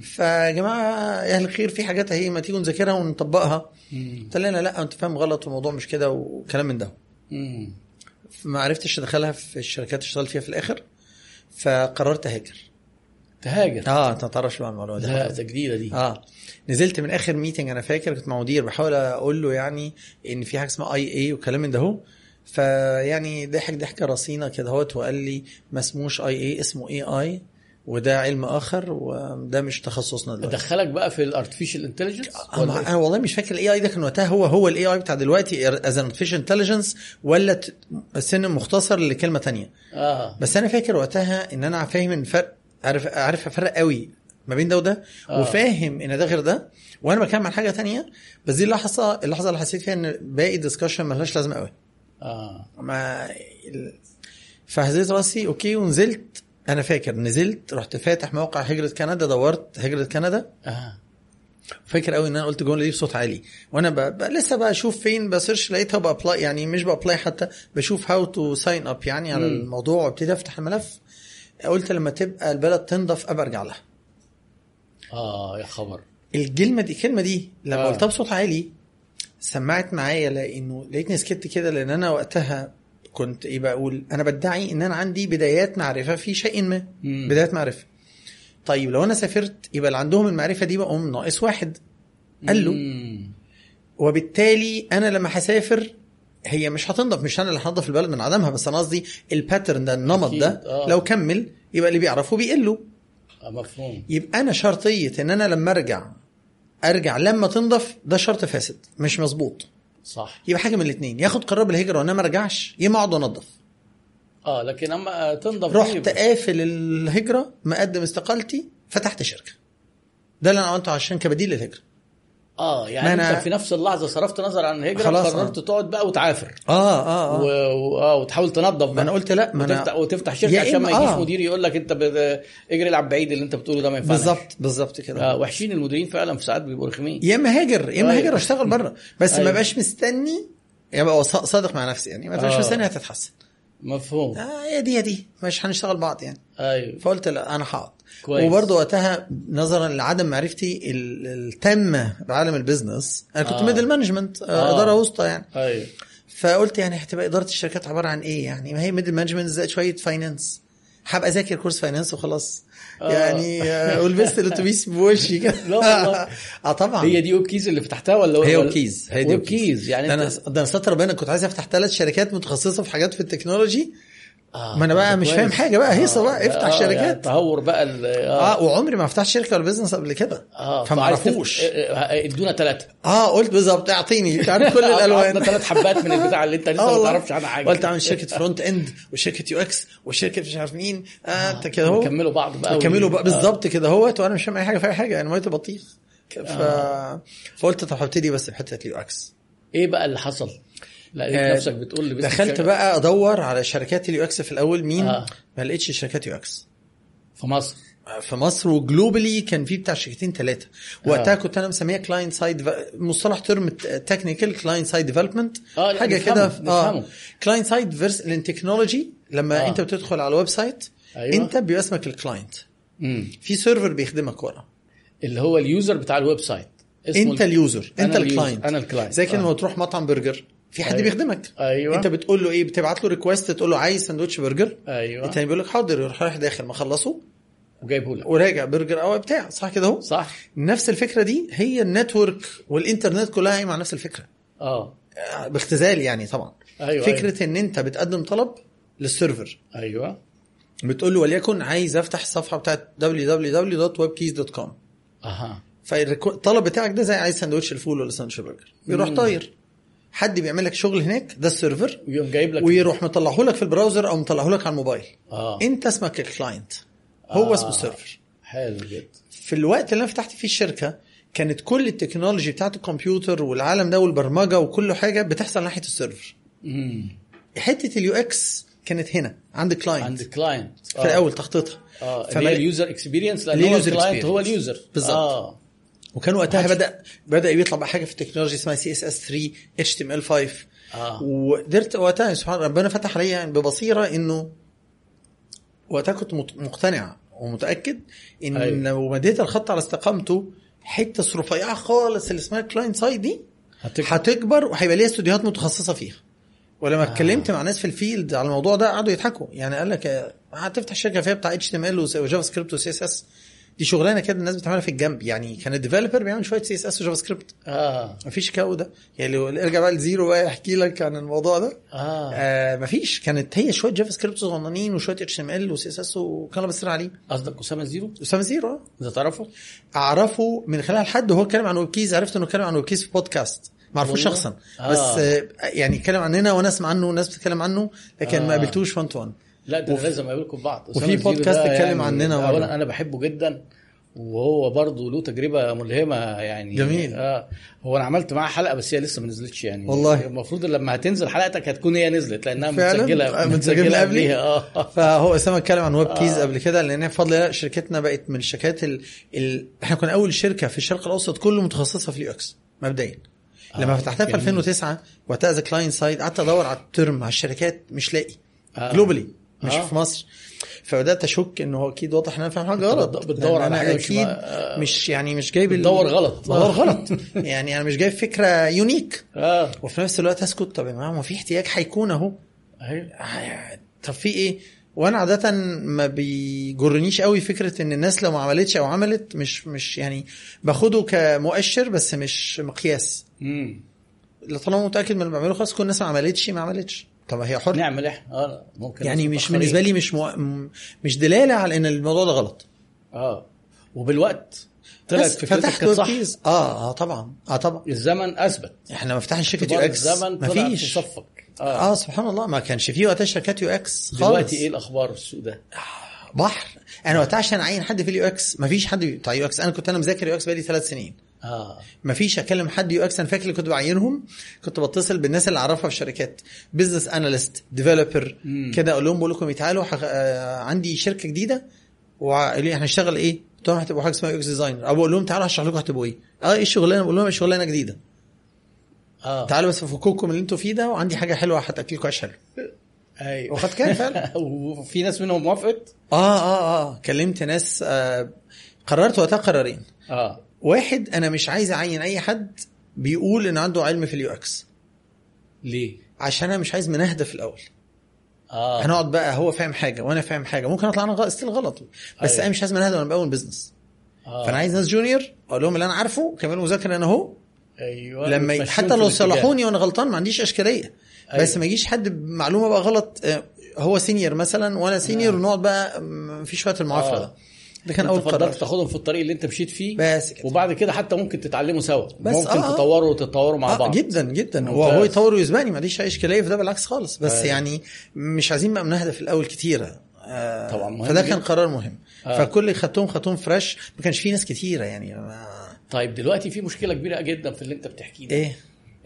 فيا جماعة يا أهل الخير في حاجات أهي ما تيجوا نذاكرها ونطبقها. قلت لنا لا أنت فاهم غلط والموضوع مش كده وكلام من ده. ما عرفتش أدخلها في الشركات اشتغلت فيها في الآخر فقررت أهاجر. تهاجر؟ آه أنت ما تعرفش بقى المعلومه دي لا ده جديدة دي. آه نزلت من آخر meeting أنا فاكر كنت مع مدير بحاول أقول له يعني إن في حاجة اسمها IA وكلام من ده فيعني ضحك ضحكة رصينة كده هوت وقال لي ما اسموش IA اسمه AI وده علم آخر وده مش تخصصنا دلوقتي. ادخلك بقى في ال artificial intelligence أنا أنا والله مش فاكر ال AI ده كان وقتها. هو هو ال AI بتاع دلوقتي as artificial intelligence ولا سن مختصر لكلمة تانية. آه. بس أنا فاكر وقتها إن أنا فاهم الفرق عارف عارف افرق قوي ما بين ده وده آه. وفاهم إن ده غير ده. وأنا بكمل عن حاجة تانية بس دي اللحظة اللحظة اللي حسيت فيها إن باقي ال discussion ملهاش لازمة قوي. آه. ما فهزيت راسي okay ونزلت أنا فاكر نزلت رحت فاتح موقع هجرة كندا دورت هجرة كندا. آه. فاكر قوي إن أنا قلت الجمله دي بصوت عالي. وأنا ب... ب... لسه بشوف فين ب search لقيتها ب apply يعني مش ب apply حتى بشوف how to sign up يعني على. الموضوع وابتدي أفتح الملف. قلت لما تبقى البلد تنضف أبقى أرجع لها. آه يا خبر. الكلمة دي الكلمة دي لما آه. قلتها بصوت عالي سمعت معايا لأنه لقيتني سكت كده لأن أنا وقتها كنت إيه بقول أنا بدعي إن أنا عندي بدايات معرفة في شيء ما مم. بدايات معرفة طيب لو أنا سافرت يبقى اللي عندهم المعرفة دي بقوا ناقص واحد قال له مم. وبالتالي أنا لما هسافر هي مش هتنضف مش أنا اللي هنضف البلد من عدمها بس أنا قصدي ال pattern ده النمط ده آه. لو كمل يبقى اللي بيعرفوا بيقلوا آه مفهوم يبقى أنا شرطية إن أنا لما أرجع أرجع لما تنضف ده شرط فاسد مش مظبوط صح. يبقى حاجة من الاثنين ياخد قرار بالهجرة وأنا ما ارجعش يا اما أقعد انضف آه لكن أما تنضف رحت قافل الهجرة مقدم استقالتي فتحت شركة. ده اللي أنا عملته عشان كبديل للهجرة. آه يعني ما أنا- أنت في نفس اللحظة صرفت نظر عن الهجره خلاص، قررت آه. تقعد بقى وتعافر. آه آه, و... آه. و... آه وتحاول تنظف ما بقى. أنا قلت لا ما وتفتح أنا وتفتح شركة عشان ما يجيش آه. مدير يقول لك أنت بت... اجري العب بعيد اللي أنت بتقوله ده ما ينفعش. بالظبط بالظبط كده. آه وحشين المديرين فعلا في ساعات بيبقوا رخمين. يا إما هاجر يا إما أيوة. هاجر وأشتغل بره. بس أيوة. ما بقاش مستني بقى ص- صادق مع نفسي يعني. ما بقاش آه. مستني هتتحسن. مفهوم. آه يا دي يا دي. مش هنشتغل بعض يعني. أيوه. فقلت لا أنا هقعد كويس. وبرضه وقتها نظرا لعدم معرفتي ال- التامة بعالم ال business أنا كنت آه. middle management آه. إدارة وسطى يعني أيوه فقلت يعني هتبقى إدارة الشركات عبارة عن إيه يعني ما هي middle management زائد شوية finance هبقى أذاكر كورس finance وخلاص آه. يعني آه، ولبست الاتوبيس بوشي كده (laughs) لا والله. (laughs) آه طبعا هي دي Webkeys اللي فتحتها ولا هي Webkeys هي دي Web Webkeys يعني ده أنا ده أنا ستر ربنا كنت عايز أفتح ثلاث شركات متخصصة في حاجات في ال technology آه ما أنا بقى مش. فاهم حاجة بقى، هيصة بقى، افتح آه، شركات. يعني تهور بقى ال- آه. آه, وعمري ما فتحت شركة ولا business قبل كده. آه فما اعرفوش آه، آه، ادونا ثلاثة آه قلت بالظبط اعطيني. (laughs) تعرف كل الألوان. ثلاث حبات من البتاع اللي انت آه لسه ما. تعرفش عنها حاجة. قلت اعمل شركة front end وشركة UX وشركة مش عارف مين. آه انت كده اهو. يكملوا بعض بقى كملوا بقى. بالظبط كده اهوت وأنا مش فاهم أي حاجة في اي حاجة أنا ميت بطيخ ف... فقلت طب هبتدي بس بحتة ال UX. إيه بقى اللي حصل؟ لقيت آه، نفسك بتقول لي دخلت بقى أدور على شركات ال UX في الأول مين آه. ما لقيتش شركات UX في مصر في مصر و globally كان في بتاع شركتين ثلاثة وقتها آه. كنت أنا مسميها client side مصطلح term technical client side development آه، لا، حاجة كده نفهمه. client side فيرس ال technology لما آه. آه. أنت بتدخل على ال website أيوة. أنت بيبقى اسمك ال client. في server بيخدمك ورا اللي هو ال user بتاع ال website اسمه أنت ال- ال user أنت ال client أنا ال client زي كده آه. لما تروح مطعم برجر في حد أيوة. بيخدمك. أيوه. أنت بتقول له إيه؟ بتبعت له request تقول له عايز سندوتش برجر. أيوه. التاني بيقول لك حاضر يروح رايح داخل ما خلصه. وجايبه لك. وراجع برجر أو بتاع صح كده اهو؟ صح. نفس الفكرة دي هي ال network والإنترنت كلها قايمه على نفس الفكرة. آه. آه، باختزال يعني طبعا. أيوه فكرة إن أنت بتقدم طلب لل server. أيوه, أيوة. بتقول له وليكن عايز أفتح الصفحه بتاعت www.webkeys.com أها. فالطلب بتاعك ده زي عايز سندوتش الفول ولا سندوتش البرجر. يروح مم. طاير. حد بيعمل لك شغل هناك ده ال server ويقوم جايب لك ويروح مطلعه لك في ال browser أو مطلعه لك على الموبايل. آه. أنت اسمك ال client. هو آه. اسمه ال server حلو جدا. في الوقت اللي أنا فتحت فيه الشركة كانت كل ال technology بتاعت الكمبيوتر والعالم ده والبرمجة وكل حاجة بتحصل ناحية ال server. امم حتة ال UX كانت هنا عند client عند client في الأول تخطيطها. آه. فما- ال user experience لأن هو ال client هو. ال user بالظبط. آه. وكان وقتها بدا بدأ يطلع بقى حاجة في ال technology اسمها سي اس اس 3 اتش تي ام ال 5 آه. وقدرت وقتها سبحان ربنا فتح عليا يعني ببصيرة إنه وقتها كنت مقتنع ومتأكد إن أيوة. لو مديت الخط على استقامته حتة رفيعة خالص اللي اسمها client side دي هتك... هتكبر وهيبقى ليها استوديوهات متخصصة فيها. ولما اتكلمت مع ناس في ال field على الموضوع ده قعدوا يضحكوا. يعني قال لك آه، هتفتح شركة فيها بتاع اتش تي ام ال وجافا سكريبت وسي اس اس دي شغلانة كده الناس بتعملها في الجنب. يعني كان ال developer بيعمل شوية CSS و JavaScript آه. مفيش كاو ده. يعني لو ارجع بقى لزيرو بقى يحكي لك عن الموضوع ده. آه. آه مفيش. كانت هي شوية JavaScript صغننين وشوية HTML و CSS وكان بس عليه. قصدك أسامة زيرو؟ أسامة زيرو آه. انت تعرفه؟ أعرفه من خلال حد. وهو اتكلم عن ويب كيز عرفت إنه اتكلم عن ويب كيز في بودكاست. ما أعرفوش؟ شخصا. آه. بس آه يعني اتكلم عننا وأنا اسمع عنه وناس بتتكلم عنه لكن آه. ما قابلتوش 1 to 1 لا ده وفي- لازم اقابلكم بعض وفي بودكاست اتكلم عننا مرة. اولا أنا بحبه جدا وهو برضه له تجربة ملهمة يعني جميل. آه هو أنا عملت معاه حلقة بس هي لسه ما نزلتش يعني والله. المفروض لما هتنزل حلقتك هتكون هي نزلت لأنها فعلا؟ متسجله آه، متسجلة قبلي؟ قبليها آه (laughs) فهو أسامة اتكلم عن ويب كيز آه. قبل كده لأن بفضل الله شركتنا بقت من الشركات ال... ال... إحنا كنا أول شركة في الشرق الأوسط كله متخصصة في ال UX مبدئيا لما آه، فتحتها في جميل. 2009 وقتها the client side قعدت أدور على ال term على الشركات مش لاقي آه. globally مش آه. في مصر. فبدأت أشك إنه هو أكيد واضح إن أنا فاهم حاجة غلط. بت- بتدور على مش أكيد آه. مش يعني مش جايب بتدور غلط. بدور غلط. يعني أنا مش جايب فكرة يونيك آه. وفي نفس الوقت أسكت. طب يا جماعة ما في احتياج هيكون أهو؟ أيوه طب في إيه؟ وأنا عادة ما بيجرنيش قوي فكرة إن الناس لو ما عملتش أو عملت مش مش يعني باخده كمؤشر بس مش مقياس. امم طالما متأكد من اللي بعمله خلاص كل الناس ما عملتش ما عملتش. طب هي حر. نعمل إحنا آه ممكن يعني مش. بالنسبة لي مش مو... مش دلالة على إن الموضوع ده غلط. آه وبالوقت طلعت فكرتك فتحت كانت صح. آه آه طبعا آه طبعا. الزمن أثبت. إحنا لما فتحنا شركة UX. الزمن ما طلع في صفك آه سبحان الله ما كانش فيه وقتها شركات UX خالص. دلوقتي إيه الأخبار في السوق ده؟ بحر. أنا وقتها عشان أعين حد في ال UX ما فيش حد. بتاع UX أنا كنت أنا مذاكر UX بقالي ثلاث سنين. آه. ما فيش أكلم حد UX أنا فاكر كنت بعينهم كنت بتصل بالناس اللي أعرفها في شركات business analyst developer. كده أقول لهم بقول لكم تعالوا حق... آه عندي شركة جديدة وقالوا لي إحنا هنشتغل إيه؟ قلت لهم هتبقوا حاجة اسمها UX designer أو بقول لهم تعالوا هشرح لكم هتبقوا إيه؟ آه إيه الشغلانة؟ بقول لهم الشغلانة جديدة. آه. تعالوا بس فكوكم اللي أنتوا فيه ده وعندي حاجة حلوة هتأكلكم عيش حلو. أيوه. وقد كان فعلا؟ (laughs) وفي ناس منهم وافقت؟ آه آه آه. كلمت ناس آه قررت وقتها قرارين آه. واحد أنا مش عايز أعين أي حد بيقول إن عنده علم في ال UX ليه؟ عشان أنا مش عايز منهدة في الأول آه هنقعد بقى هو فاهم حاجة وأنا فاهم حاجة ممكن أطلع أنا still غلط بس أيوة. أنا مش عايز منهدة وأنا بقول business آه. فأنا عايز ناس junior أقول لهم اللي أنا عارفه كملوا مذاكره أنا أهو أيوه لما حتى لو. صلحوني وأنا غلطان ما عنديش إشكالية أيوة. بس ما يجيش حد بمعلومة بقى غلط آه، هو senior مثلا وأنا senior آه. ونقعد بقى في شوية المعافره آه. ده ده كان أول قرار تاخدهم في الطريق اللي أنت مشيت فيه بس كده وبعد كده حتى ممكن تتعلموا سوا. بس ممكن آه، آه. تطوروا وتتطوروا مع آه بعض. جدا جدا. ممتاز. وهو يطور ويسبقني ما عنديش أي إشكالية في ده بالعكس خالص. بس أيوة. يعني مش عايزين بقى منهدة في الأول كتيرة. آه طبعا مهم فده جدا. كان قرار مهم. آه. فكل اللي خدتهم خدتهم fresh ما كانش في ناس كتيرة يعني. ما طيب دلوقتي في مشكلة كبيرة جدا في اللي أنت بتحكيه ده. إيه؟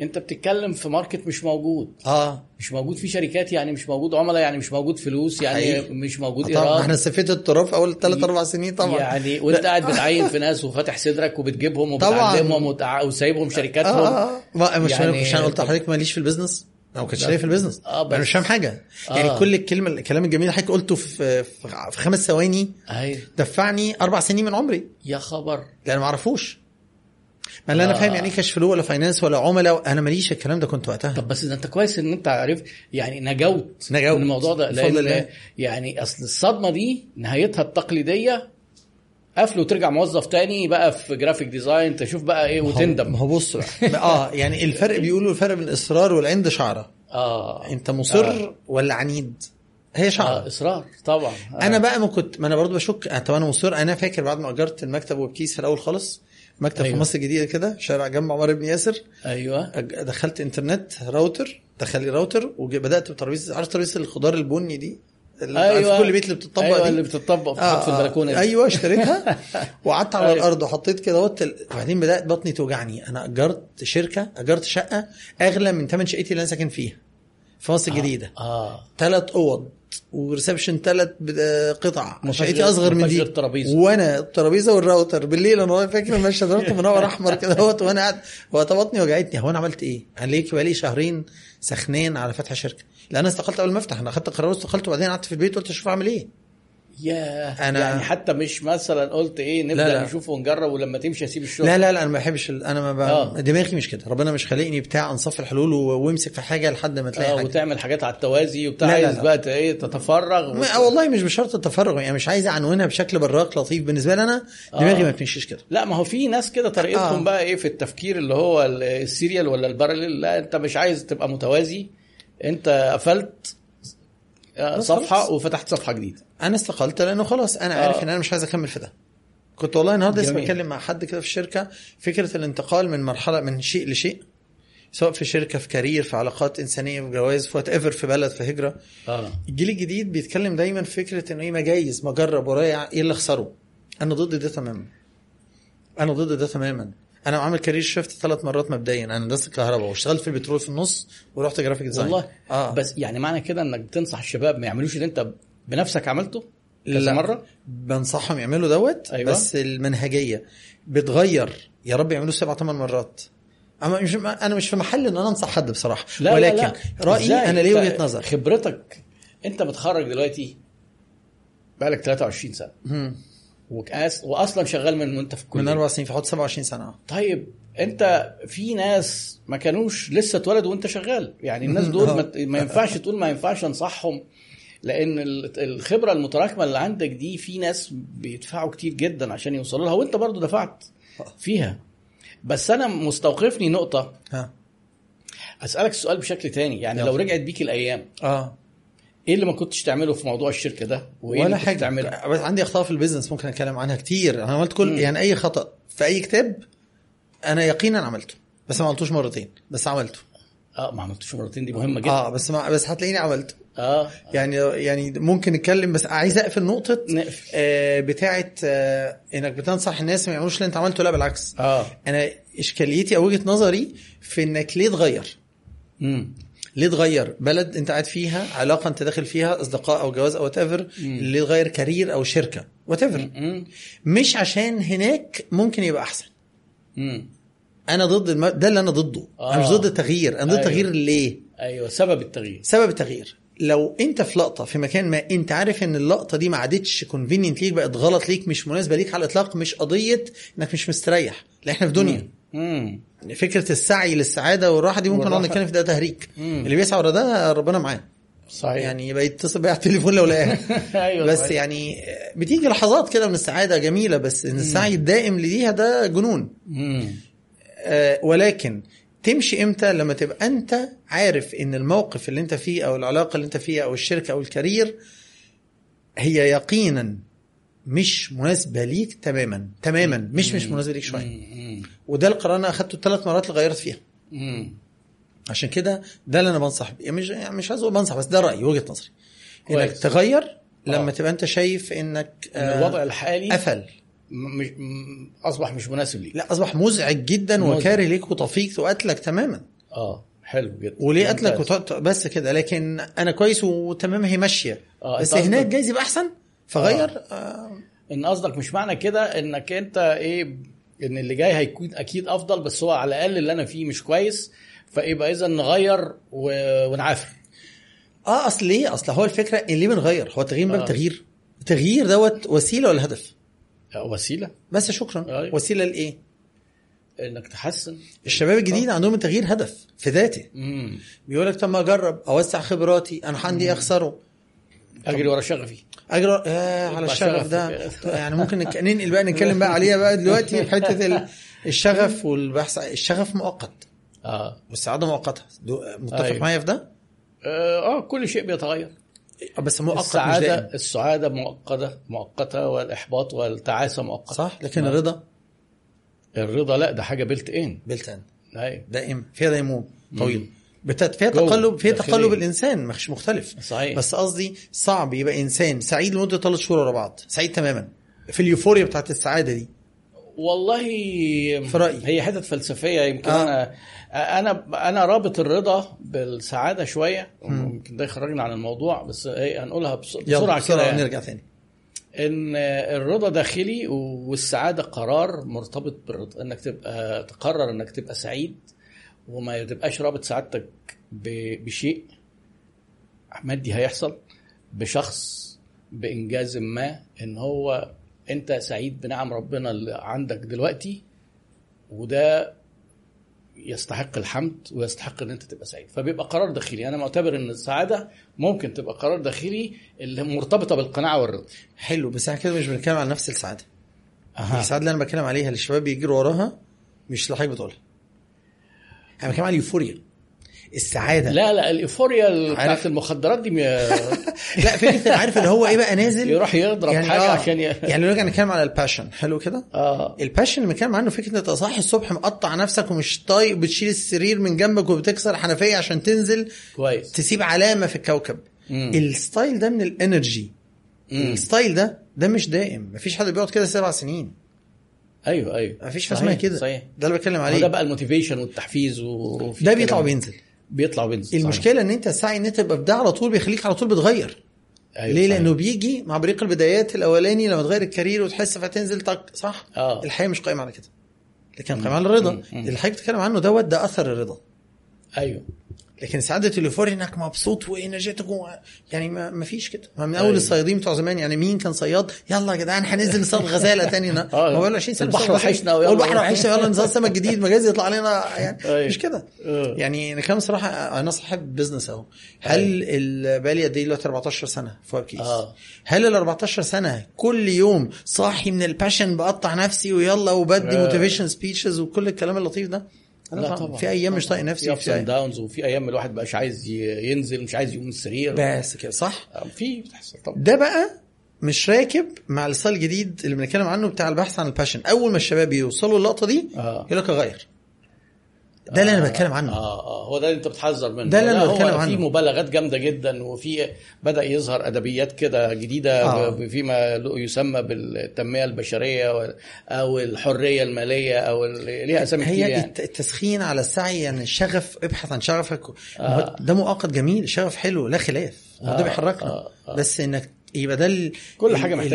انت بتتكلم في market مش موجود. آه. مش موجود في شركات يعني مش موجود عملاء يعني مش موجود فلوس يعني حقيقي. مش موجود طبعا إيراد. إحنا سفينا التراب أول ثلاث أربع سنين طبعا. يعني وانت قاعد بتعين في ناس وفاتح صدرك وبتجيبهم طبعاً. وبتعلمهم وتع- وسايبهم آه. شركاتهم. آه. ما مش يعني- يعني مش أنا قلت لحضرتك ماليش في ال business؟ أنا ما كنتش. ليا في ال business. آه، بس- أنا مش فاهم حاجة. آه. يعني كل الكلمة الكلام الجميل اللي حضرتك قلته في في في خمس ثواني أيوه دفعني أربع سنين من عمري. يا خبر. لأن ما أعرفوش. ما لا أنا آه. فاهم يعني إيه cash flow ولا finance ولا عملاء أنا ماليش الكلام ده كنت وقتها طب بس ده أنت كويس إن أنت عرفت يعني نجوت نجوت. من الموضوع ده بفضل الله. لأن يعني أصل الصدمة دي نهايتها التقليدية قفل وترجع موظف تاني بقى في graphic design تشوف بقى إيه ما وتندم هو بص آه يعني الفرق بيقولوا الفرق بين الاصرار والعند شعرة آه أنت مصر آه. ولا عنيد هي شعرة إصرار طبعا آه. أنا بقى ما كنت ما أنا برضو بشك آه، طب أنا مصر أنا فاكر بعد ما أجرت المكتب ويب كيز الأول خالص مكتب أيوة. في مصر الجديده كده شارع جنب عمار بن ياسر. أيوه. دخلت انترنت راوتر دخل لي راوتر وبدات بترابيزة عارف ترابيزة الخضار البني دي؟ اللي أيوه. في كل بيت اللي بتطبق أيوه دي؟ اللي بتطبق في, في البلكونة دي. أيوه اشتريتها. (laughs) وقعدت على أيوة. الأرض وحطيت كده وبعدين بدأت بطني توجعني. أنا أجرت شركة أجرت شقة أغلى من ثمن شقتي اللي أنا ساكن فيها في مصر الجديدة. آه. ثلاث أوض. و reception ثلاث قطع شقتي أصغر من دي. غير الترابيزة. وأنا الترابيزة والراوتر. بالليل أنا فاكر المشهد رحت منور أحمر كده أهوت وأنا قاعد. وقت بطني وجعتني هو أنا عملت إيه؟ أنا ليك بقالي شهرين سخنين على فتح شركه لأن أنا استقلت قبل ما أفتح. أنا أخدت قرار واستقلت وبعدين قعدت في البيت قلت أشوف أعمل إيه. ياه أنا- يعني حتى مش مثلا قلت إيه نبدأ لا، لا. نشوف ونجرب ولما تمشي أسيب الشغل لا لا لا أنا ما بحبش أنا ما ب... آه. دماغي مش كده ربنا مش خالقني بتاع أنصاف الحلول وامسك في حاجة لحد ما تلاقي آه حاجة وتعمل حاجات على التوازي وبتاع لا، لا، عايز لا. بقى إيه تتفرغ ما والله مش بشرط التفرغ يعني مش عايز أعنونها بشكل براق لطيف بالنسبة لي أنا دماغي آه. ما بتمشيش كده لا ما هو في ناس كده طريقتهم آه. بقى إيه في التفكير اللي هو ال- السيريال ولا الباراليل لا أنت مش عايز تبقى متوازي أنت قفلت صفحة خلاص. وفتحت صفحة جديدة. أنا استقلت لأنه خلاص أنا عارف آه. إن أنا مش عايز أكمل في ده. كنت والله النهارده لسه. بتكلم مع حد كده في الشركة. فكرة الانتقال من مرحلة من شيء لشيء سواء في شركة في career في علاقات إنسانية في جواز في whatever في بلد في هجرة. آه. الجيل الجديد بيتكلم دايما فكرة إنه إيه ما جايز ما اجرب ورايا إيه اللي اخسره أنا ضد ده تماما. أنا ضد ده تماما. أنا عامل career shift ثلاث مرات مبدئيا. أنا هندسه كهرباء واشتغلت في البترول في النص ورحت graphic design والله. آه. بس يعني معنى كده إنك بتنصح الشباب ما يعملوش اللي أنت بنفسك عملته كذا. مرة؟ بنصحهم يعملوا دوت أيوة. بس المنهجية بتغير. يا رب يعملوا سبع ثمان مرات. أما مش أنا مش في محل إن أنا أنصح حد بصراحة. لا ولكن لا. لا. رأيي؟ أنا ليه وجهة نظر. خبرتك أنت متخرج دلوقتي بقالك 23 سنة. مم. وكاس واصلا شغال من وأنت في الكلية من أربع سنين فحط 27 سنة. طيب أنت في ناس ما كانوش لسه اتولدوا وأنت شغال يعني الناس دول (laughs) ما, ما ينفعش تقول ما ينفعش أنصحهم لأن ال- الخبرة المتراكمة اللي عندك دي في ناس بيدفعوا كتير جدا عشان يوصلوا لها وأنت برضو دفعت فيها بس أنا مستوقفني نقطة ها أسألك السؤال بشكل تاني يعني. لو رجعت بيك الأيام آه إيه اللي ما كنتش تعمله في موضوع الشركة ده؟ وإيه ولا حاجة. تعمله؟ بس عندي أخطاء في البيزنس ممكن أتكلم عنها كتير. أنا عملت كل مم. يعني أي خطأ في أي كتاب أنا يقينا عملته بس ما عملتوش مرتين بس عملته. آه ما عملتوش مرتين دي مهمة جدا. آه بس ما بس هتلاقيني عملته آه. يعني يعني ممكن نتكلم بس عايز أقفل نقطة نقفل. آه بتاعه آه إنك بتنصح الناس ما يعملوش اللي أنت عملته لا بالعكس. آه. أنا إشكاليتي أو وجهة نظري في إنك ليه تغير؟ امم ليه تغير بلد انت قاعد فيها علاقة انت داخل فيها أصدقاء أو جواز أو whatever ليه تغير career أو شركة؟ whatever مش عشان هناك ممكن يبقى أحسن. امم أنا ضد الم... ده اللي أنا ضده. آه. أنا مش ضد التغيير. أنا ضد أيوة. التغيير ليه؟ أيوه سبب التغيير. سبب التغيير. لو أنت في لقطة في مكان ما أنت عارف إن اللقطة دي ما عادتش convenient ليك بقت غلط ليك مش مناسبة ليك على الإطلاق مش قضية إنك مش مستريح. لا إحنا في دنيا. امم فكرة السعي للسعادة والراحة دي ممكن نقعد. نتكلم في ده تهريج مم. اللي بيسعى ورا ده ربنا معاه. صحيح. يعني يبقى يتصل بيا على التليفون لو لقاها. (laughs) أيوه بس صحيح. يعني بتيجي لحظات كده من السعادة جميلة بس إن السعي الدائم ليها ده جنون. آه، ولكن تمشي إمتى؟ لما تبقى أنت عارف إن الموقف اللي أنت فيه أو العلاقة اللي أنت فيها أو الشركة أو الكارير هي يقينا مش مناسبة ليك تماما. تماما. مش مش مناسبة ليك شوية. وده القرار أنا أخدته الثلاث مرات اللي غيرت فيها عشان كده ده اللي أنا بنصح بيه. مش يعني مش عايز أقول بنصح بس ده رأيي وجهة نظري. إنك. تغير لما آه. تبقى أنت شايف إنك إن آه، الوضع الحالي قفل. مش أصبح مش مناسب ليك. لا أصبح مزعج جدا مزعج. وكاره ليك وطفيك وقتلك تماما. آه حلو جدا. وليه قتلك. وتقعد بس كده. لكن أنا كويس وتمام هي ماشية. آه، بس هناك جايز يبقى أحسن؟ فغير آه. إن قصدك مش معنى كده إنك أنت إيه إن اللي جاي هيكون أكيد أفضل بس هو على الأقل اللي أنا فيه مش كويس فيبقى إذا نغير و... ونعافر. آه أصل ليه؟ أصل هو الفكرة إن ليه بنغير؟ هو التغيير باب آه. التغيير التغيير دوت وسيلة ولا هدف؟ وسيلة. بس شكرا. أيوة. وسيلة لإيه؟ إنك تحسن. الشباب الجديد عندهم التغيير هدف في ذاته. بيقول لك طب ما أجرب أوسع خبراتي أنا عندي أخسره. اجري ورا شغفي. اجرى آه على الشغف شغف. ده. يعني ممكن ننقل بقى نتكلم بقى عليها بقى دلوقتي في حتة ال- الشغف والبحث. الشغف مؤقت. آه. والسعادة مؤقتة. متفق أيوة. معايا في ده؟ آه آه، كل شيء بيتغير. آه، بس مؤقت مش السعادة دائم. السعادة مؤقتة مؤقتة والإحباط والتعاسة مؤقتة. صح؟ لكن. الرضا؟ الرضا لا ده حاجة بيلت ان بلتان أيوه. دائم. فيها ديموم طويل. مم. فيها تقلب فيها. تقلب الإنسان مش مختلف صحيح بس قصدي صعب يبقى إنسان سعيد لمدة ثلاث شهور ورا بعض سعيد تماما في اليوفوريا بتاعت السعادة دي والله في رأيي. هي حتت فلسفية يمكن آه. أنا أنا أنا رابط الرضا بالسعادة شوية يمكن ده يخرجنا عن الموضوع بس هنقولها بس- يلا بسرعة كده بسرعة يعني. نرجع تاني إن الرضا داخلي والسعادة قرار مرتبط بالرضا إنك تبقى تقرر إنك تبقى سعيد وما تبقاش رابط سعادتك بشيء. مادي هيحصل بشخص بإنجاز ما إن هو أنت سعيد بنعم ربنا اللي عندك دلوقتي وده يستحق الحمد ويستحق إن أنت تبقى سعيد. فبيبقى قرار داخلي. أنا معتبر إن السعادة ممكن تبقى قرار داخلي اللي مرتبطة بالقناعة والرضا. حلو بس إحنا كده مش بنتكلم عن نفس السعادة. أها. السعادة اللي أنا بتكلم عليها اللي الشباب بيجروا وراها مش اللي حضرتك بتقولها. أنا بتكلم عن ال euphoria. السعادة. لا لا ال euphoria. بتاعت المخدرات دي (laughs) لا فكره عارف اللي هو إيه بقى نازل؟ يروح يضرب يعني حاجة آه عشان ي... يعني نرجع نتكلم على ال passion حلو كده؟ آه. ال passion اللي بنتكلم عنه فكرة انت صاحي الصبح مقطع نفسك ومش طايق بتشيل السرير من جنبك وبتكسر حنفية عشان تنزل كويس. تسيب علامة في الكوكب. مم. ال style ده من ال energy. ال style ده ده مش دائم. مفيش حد بيقعد كده سبع سنين. أيوه أيوه. مفيش حاجة صحيح، اسمها كده. صحيح. ده اللي بتكلم عليه. ده بقى ال motivation والتحفيز وفي ده. بيطلع وبينزل. بيطلع وبينزل صحيح. المشكلة إن أنت السعي إن أنت تبقى في ده على طول بيخليك على طول بتغير. أيوة ليه؟ صحيح. لأنه بيجي مع بريق البدايات الأولاني لما تغير ال career وتحس فتنزل طق صح؟ آه. الحياة مش قائمه على كده. لكن قائمه على الرضا. اللي حضرتك بتتكلم عنه دوت ده أثر الرضا. أيوه. لكن سعادة ال euphoria انك مبسوط و energy تك و... يعني ما, ما فيش كده ما من أول أيوة. الصيادين بتوع زمان يعني مين كان صياد يلا يا جدعان هننزل نصطاد غزالة تاني. (laughs) آه. ما بقى 20 سنة البحر. وحشنا ويلا. والبحر وحشنا يلا نصطاد سمك جديد مجاز يطلع علينا يعني أيوة. مش كده آه. يعني أنا كمان صراحة أنا صاحب business أهو هل ال- بقالي قد إيه دلوقتي 14 سنة في Webkeyz آه. هل ال 14 سنة كل يوم صاحي من ال passion بقطع نفسي ويلا وبدي. motivation speeches وكل الكلام اللطيف ده لا طبعاً. في أيام مش طايق نفسي في ابس داونز وفي أيام الواحد بقاش عايز ينزل مش عايز يقوم من السرير. بس كده صح؟ آه، في بتحصل طبعا. ده بقى مش راكب مع ال style الجديد اللي بنتكلم عنه بتاع البحث عن ال passion أول ما الشباب يوصلوا اللقطه دي آه. يقول لك أغير. ده اللي أنا بتكلم عنه آه آه هو ده اللي أنت بتحذر منه ده اللي هو بتكلم في عنه. مبالغات جامدة جدا وفي بدأ يظهر أدبيات كده جديدة آه. فيما يسمى بالتنمية البشرية أو الحرية المالية أو ليها أسامي كتير هي يعني الت- التسخين على السعي يعني الشغف ابحث عن شغفك آه. ده مؤقت جميل الشغف حلو لا خلاف آه. ده بيحركنا آه، آه. بس إنك يبقى ده كل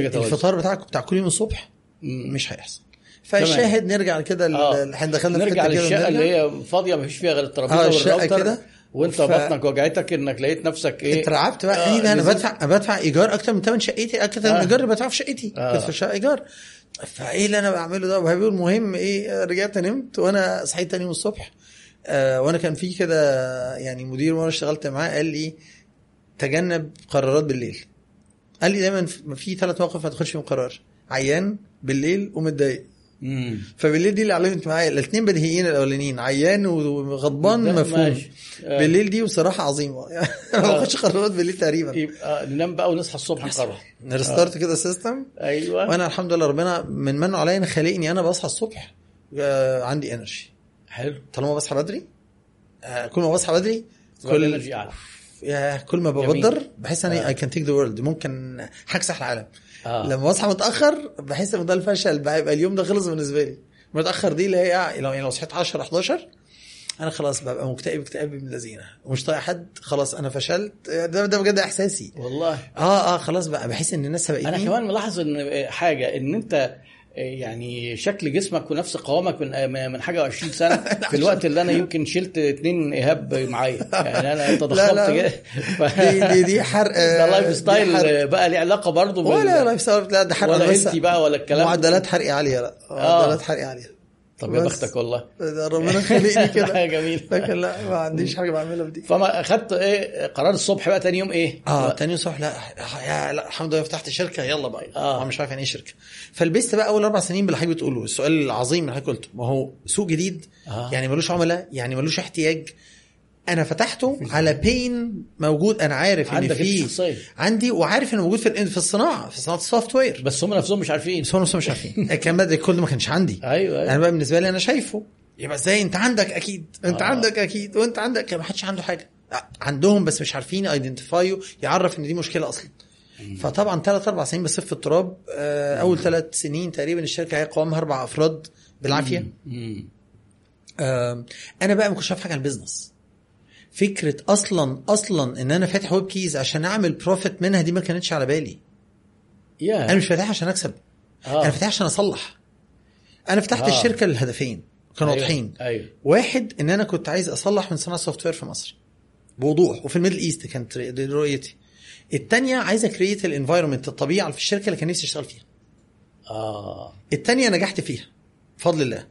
ال- توازن. الفطار بتاعك بتاع كل يوم الصبح مم. مش هيحصل فالشاهد نرجع كده آه. إحنا دخلنا في نرجع للشقه. اللي هي فاضية ما فيش فيها غير الترابيزة آه، والراوتر كده. وانت ف- بطنك وجعتك انك لقيت نفسك إيه اترعبت بقى آه، إيه أنا بدفع بدفع إيجار أكتر من ثمن شقتي أكتر من آه. الايجار اللي بدفعه في شقتي آه. كنت في شقه إيجار فإيه اللي أنا بعمله ده وهبقى المهم إيه رجعت نمت وأنا صحيت تاني يوم الصبح آه وأنا كان في كده يعني مدير وأنا اشتغلت معاه قال لي تجنب قرارات بالليل قال لي دايما في- ثلاث مواقف ما تاخدش فيهم قرار عيان بالليل ومتضايق. فبالليل دي اللي علمت معايا. الاثنين بديهيين الأولانيين. عيان وغضبان مفهوم. آه. بالليل دي بصراحة عظيمة. أنا (laughs) ما آه. باخدش قرارات بالليل تقريبا. يبقى ننام بقى ونصحى الصبح نقرر. ن restart كده ال system أيوه. وأنا الحمد لله ربنا من منه عليا ان خلقني أنا بصحى الصبح آه، عندي energy حلو. طالما بصحى بدري آه، كل ما بصحى بدري كل energy أعلى. كل ما. ببدر بحس اني آه. I can take the world ممكن هكسح العالم. آه. لما بصحى متأخر بحس إن ده الفشل بقى اليوم ده خلص بالنسبة لي. متأخر دي اللي هي لو يعني لو صحيت 10 11 أنا خلاص ببقى مكتئب اكتئاب من الذين ومش طايق حد خلاص أنا فشلت. ده ده بجد إحساسي. والله. آه آه خلاص بقى بحس إن الناس سبقتني أنا كمان ملاحظ إن حاجة إن أنت يعني شكل جسمك ونفس قوامك من من حاجة و20 سنة في الوقت اللي أنا يمكن شلت اتنين إيهاب معايا يعني أنا (laughs) تضخمت لا. ف... دي دي دي حرق (laughs) ده lifestyle. بقى ليه علاقة برضه بال- ولا lifestyle لا ده حرق ولا بس بقى ولا الكلام؟ معدلات حرق عاليه لا آه. معدلات حرق عاليه طب يا. بختك والله. ربنا خلقني (laughs) كده. حاجة جميله لكن لا ما عنديش حاجة بعملها بدي. فما اخدت إيه قرار الصبح بقى تاني يوم إيه؟ آه تاني يوم صبح لا يا لا الحمد لله فتحت شركة. يلا بقى. آه. آه مش عارف يعني إيه شركة. فلبست بقى أول أربع سنين باللي حضرتك بتقوله. السؤال العظيم اللي حضرتك قلته. ما هو سوق جديد. آه. يعني ملوش عملاء يعني ملوش احتياج. أنا فتحته على بين موجود أنا عارف إن في. عندي وعارف إنه موجود في في الصناعة في صناعة ال software. بس هم نفسهم مش عارفين. بس هو نفسه مش عارفين. (laughs) كان بدري كل ده ما كانش عندي. أيوه أنا أيوه بقى بالنسبة لي أنا شايفه. يبقى إزاي؟ أنت عندك أكيد. أنت آه. عندك أكيد. وأنت عندك ما حدش عنده حاجة. عندهم بس مش عارفين identify يعرف إن دي مشكلة أصلا. فطبعا ثلاث أربع سنين بصف في التراب. آه، أول ثلاث سنين تقريبا الشركة هي قوامها أربع أفراد بالعافية. أنا بقى ما كنتش عارف حاجة عن ال business. فكرة أصلا أصلا إن أنا فاتح Webkeyz عشان أعمل profit منها دي ما كانتش على بالي. يا أنا مش فاتحها عشان أكسب. آه. أنا فاتحها عشان أصلح. أنا فتحت آه. آه. الشركة للهدفين كانوا أيوة، واضحين. أيوه. واحد إن أنا كنت عايز أصلح من صناعة software في مصر. بوضوح. وفي ال Middle East كانت رؤيتي. الثانية عايز أ create ال environment الطبيعه في الشركة اللي كان نفسي أشتغل فيها. آه. الثانية نجحت فيها. بفضل الله.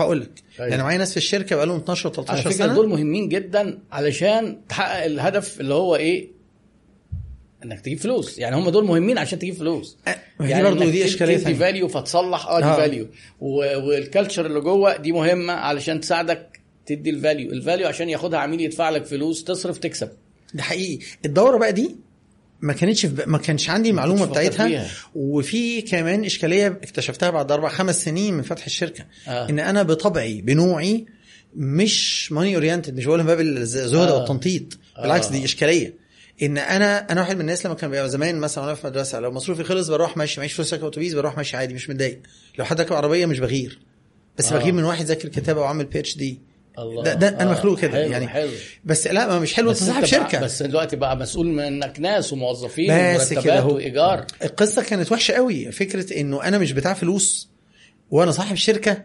وهقول لك أيوة. يعني معايا ناس في الشركة بقالهم 12 و 13 على فكرة سنة. دول مهمين جدا علشان تحقق الهدف اللي هو إيه؟ إنك تجيب فلوس. يعني هم دول مهمين عشان تجيب فلوس. أه، دي برضه دي إشكالية دي value فتصلح آه دي آه. value وال culture اللي جوه دي مهمة علشان تساعدك تدي ال value ال value عشان ياخدها عميل يدفع لك فلوس تصرف تكسب. ده حقيقي. الدورة بقى دي ما كانتش ما كانش عندي بفكر بتاعتها فيها. وفي كمان إشكالية اكتشفتها بعد أربع خمس سنين من فتح الشركة آه. إن أنا بطبعي بنوعي مش money oriented مش بقول من باب الزهد آه. أو التنطيط بالعكس آه. دي إشكالية إن أنا أنا واحد من الناس لما كان بيبقى زمان مثلا وأنا في مدرسة لو مصروفي خلص بروح ماشي معيش فلوس أركب أتوبيس بروح ماشي عادي مش متضايق لو حد ركب عربية مش بغير بس آه. بغير من واحد ذاكر كتابة وعامل PhD الله. ده, ده أنا آه، مخلوق كده حلو يعني. حلو. بس لا ما مش حلو انت صاحب شركه بس دلوقتي بقى مسؤول منك ناس وموظفين ومرتبات. وإيجار. القصة كانت وحشة قوي فكرة إنه أنا مش بتاع فلوس وأنا صاحب شركة.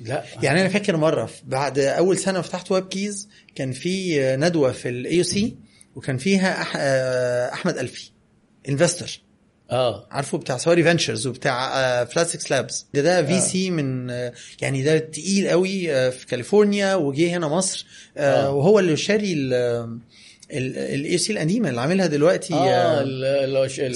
لا. يعني أنا فاكر مرة بعد أول سنة فتحت ويب كيز كان في ندوة في ال AUC وكان فيها. آه، أحمد ألفي investor آه عارفه بتاع Sawari Ventures وبتاع Flat6 لابس ده ده في آه. سي من آه، يعني ده تقيل قوي آه، في كاليفورنيا وجه هنا مصر آه، آه. وهو اللي شاري ال AUC القديمة اللي عاملها دلوقتي آه آه، اللي هو إيه؟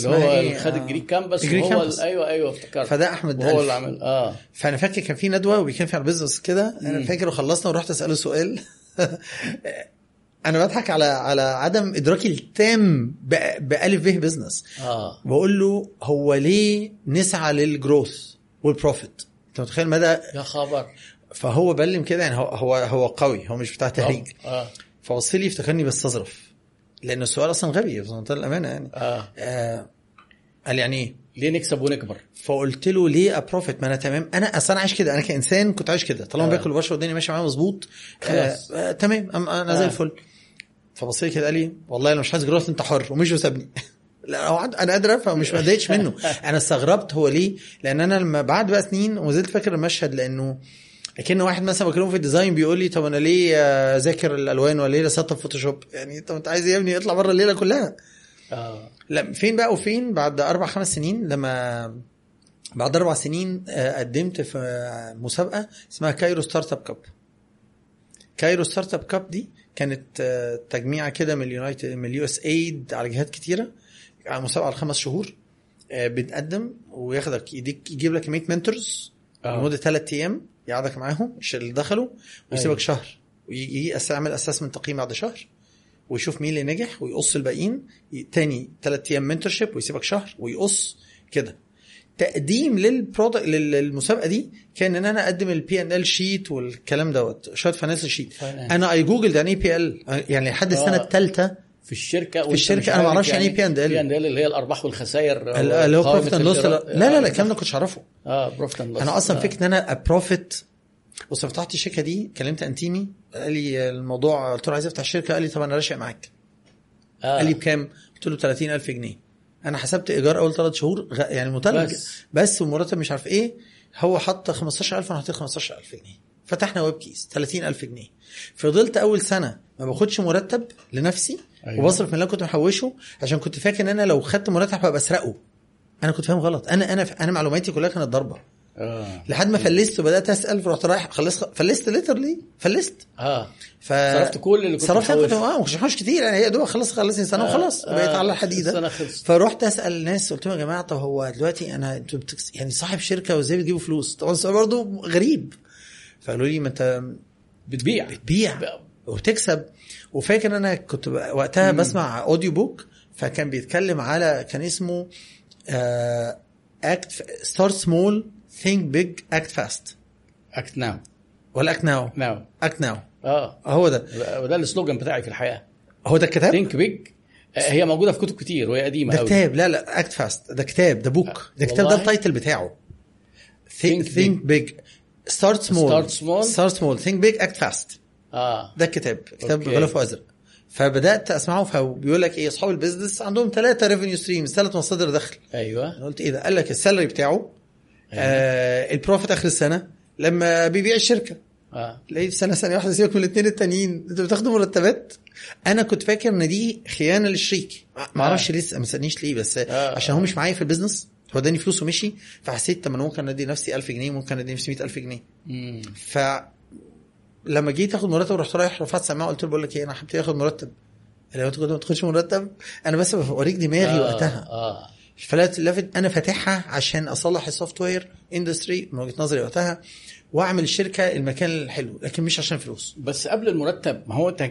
اللي خد آه. ال Greek Campus ال Greek وهو campus. أيوه أيوه افتكرت فده أحمد ألفي. اللي عمل آه فأنا فاكر كان في ندوة وبيتكلم فيها على ال business كده أنا. فاكر وخلصنا ورحت أسأله سؤال (laughs) أنا بضحك على على عدم ادراكي التام بألف به business آه. بقول له هو ليه نسعى لل growth وال profit أنت متخيل مدى يا خبر. فهو بلم كده يعني هو هو هو قوي. هو مش بتاع تهريج. آه. فبص لي افتكرني بستظرف. لأن السؤال أصلا غبي بمنتهى الامانه يعني. آه. آه قال يعني إيه ليه نكسب ونكبر؟ فقلت له ليه أ profit ما أنا تمام. أنا أصل أنا عايش كده. أنا كإنسان كنت عايش كده. طالما آه. باكل وبشرب والدنيا ماشية معايا مظبوط خلاص. آه آه تمام. أنا زي آه. الفل. فبص لي كده قال لي والله أنا مش عايز growth انت حر ومش وسابني (laughs) لا أنا قادر أفهم مش ما منه. (laughs) أنا استغربت هو ليه لأن أنا لما بعد بقى سنين وما زلت فاكر المشهد لأنه لكن واحد مثلا بكلمه في ال design بيقول لي طب أنا ليه اذاكر الألوان ولا ليه اسطب Photoshop يعني طب أنت عايز يا ابني اطلع بره الليلة كلها. آه. لا فين بقى وفين؟ بعد أربع خمس سنين لما بعد أربع سنين آه، قدمت في مسابقة اسمها Cairo Startup Cup. Cairo Startup Cup دي كانت آه، تجميعة كده من ال United من ال USAID على جهات كتيرة على مسابقه على خمس شهور آه، بتقدم وياخدك يديك يجيب لك 100 mentors آه. لمدة ثلاث أيام يقعدك معاهم اللي دخلوا ويسيبك أيوة. شهر ويجي يعمل assessment تقييم بعد شهر ويشوف مين اللي نجح ويقص الباقيين تاني ثلاث أيام mentorship ويسيبك شهر ويقص كده تقديم لل product للمسابقة دي كان إن أنا أقدم ال P and L sheet والكلام دوت شوية financial sheet. أنا اي جوجل يعني إيه P L يعني لحد السنة آه. الثالثة في الشركة في الشركة أنا ما أعرفش يعني إيه P&L. P and L اللي هي الأرباح والخسائر اللي هو profit and loss لا لا لا الكلام ده كنتش أعرفه آه profit and loss أنا أصلا آه. فكرة إن أنا أ profit بص فتحت الشركة دي كلمت أنتيمي قال لي الموضوع قلت له عايز أفتح شركه قال لي طب أنا راشق معاك آه. قال لي بكام؟ قلت له 30000 جنيه أنا حسبت إيجار أول ثلاث شهور غ- يعني متلج. بس. بس, ومرتب مش عارف إيه هو حط 15000 وأنا حطيت 15000 جنيه. فتحنا ويب كيز 30000 جنيه. فضلت أول سنة ما باخدش مرتب لنفسي أيوة. وبصرف من اللي كنت محوشه عشان كنت فاكر إن أنا لو خدت مرتب هبقى بسرقه أنا كنت فاهم غلط. أنا أنا أنا معلوماتي كلها كانت ضربه آه. لحد ما فلست وبدأت أسأل رحت رايح خلصت فلست ليترلي فلست. آه. ف صرفت كل اللي كنت صرفت كنت. آه ما كنتش كتير يعني هي دوب خلص خلصني سنة آه، وخلاص آه، بقيت على الحديده. فرحت أسأل الناس قلت لهم يا جماعة طب هو دلوقتي أنا. يعني صاحب شركة وإزاي بتجيبوا فلوس؟ طبعا السؤال برضه غريب. فقالوا لي ما أنت بتبيع. بتبيع وتكسب. وفاكر ان أنا كنت وقتها بسمع audio book فكان بيتكلم على كان اسمه act start small think big act fast act now ولا act now now act now آه. هو ده. وده ال slogan بتاعي في الحياة. هو ده الكتاب؟ think big هي موجودة في كتب كتير وهي قديمة ده كتاب. لا لا act fast ده كتاب ده book ده كتاب ده؟ ال title بتاعه. think big start small Start small. start small think big act fast آه. ده الكتاب. كتاب okay. غلاف ازرق فبدأت أسمعه فبيقول لك إيه أصحاب ال business عندهم ثلاثة revenue streams ثلاث مصادر دخل. أيوه. أنا قلت إيه ده؟ قال لك ال salary بتاعه آه ال profit آخر السنة لما بيبيع الشركة. آه. لقيت سنة ثانية واحدة سيبك من الاثنين التانيين. أنتوا بتاخدوا مرتبات؟ أنا كنت فاكر إن دي خيانة للشريك. ما أعرفش لسه ما سالنيش ليه بس آه. عشان هو مش معايا في ال business هو اداني فلوس ومشي فحسيت طب أنا ممكن أدي نفسي 1000 جنيه ممكن أدي نفسي 100000 جنيه. مم. ف لما جيت آخد مرتب رحت رايح رفعت سماعة قلت له بقول لك إيه أنا حبيت آخد مرتب. لي أنت كنت ما تاخدش مرتب؟ أنا بس بوريك دماغي آه، وقتها. آه. فلات لافت أنا فاتحها عشان أصلح ال software industry من وجهة نظري وقتها وأعمل الشركة المكان الحلو لكن مش عشان فلوس بس قبل المرتب ما هو انت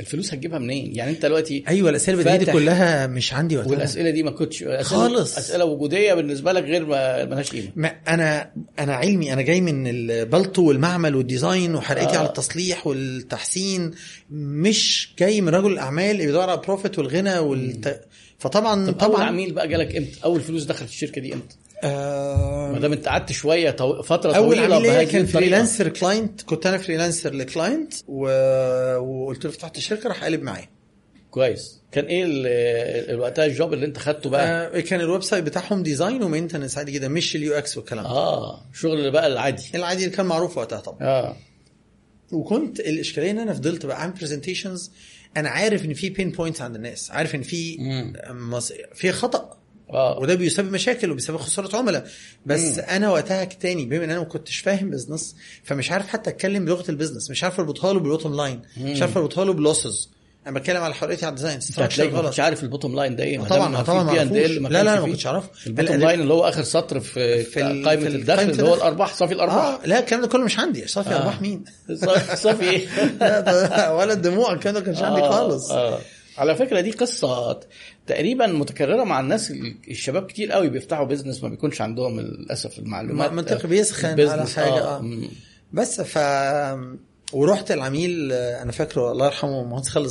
الفلوس هتجيبها منين؟ يعني أنت دلوقتي أيوه الأسئلة دي. كلها مش عندي وقتها والأسئلة دي ما كنتش أسئلة خالص. أسئلة وجودية بالنسبة لك غير ما ملهاش قيمة ما أنا أنا علمي أنا جاي من البلطو والمعمل وال design وحرقتي آه. على التصليح والتحسين مش جاي من رجل الأعمال اللي بيدور على ال profit والغنى والت... فطبعا طب أول طبعا عميل بقى جالك إمتى؟ أول فلوس دخلت الشركة دي إمتى؟ ما آه دام أنت قعدت شوية طو... فترة أول طويلة عميل ليا بهذه كان. freelancer client كنت أنا freelancer ل client و... وقلت له فتحت الشركة راح قلب معايا كويس كان إيه وقتها ال job اللي أنت خدته بقى؟ آه كان ال website بتاعهم design و maintenance عادي جدا مش ال UX والكلام ده آه شغل بقى العادي العادي اللي كان معروف وقتها طبعا آه وكنت الإشكالية إن أنا فضلت بقى اعمل presentations أنا عارف إن في pain points عند الناس. عارف إن في. مص... في خطأ. آه. وده بيسبب مشاكل وبيسبب خسارة عملاء. بس مم. أنا وقتها تاني بما إن أنا ما كنتش فاهم business فمش عارف حتى أتكلم بلغة ال business مش عارف أربطها له بال bottom line مش عارف أربطها له ب losses أنا بتكلم على حرقتي على ال design ما غلط. كنتش عارف ال bottom line ده إيه. طبعا طبعا ما لا لا ما. كنتش اعرفه ال bottom line اللي هو آخر سطر في, في قائمة في الدخل اللي هو. الأرباح صافي الأرباح. آه لا الكلام ده كله مش عندي. صافي آه. أرباح مين؟ (laughs) صافي إيه (laughs) ولا الدموع الكلام ده كانش عندي آه، خالص. آه. على فكرة دي قصة تقريبا متكررة مع الناس الشباب كتير قوي بيفتحوا business ما بيكونش عندهم للأسف المعلومات. منطقي بيسخن على حاجة آه. مم. بس ف ورحت العميل أنا فاكره الله يرحمه المهندس خالد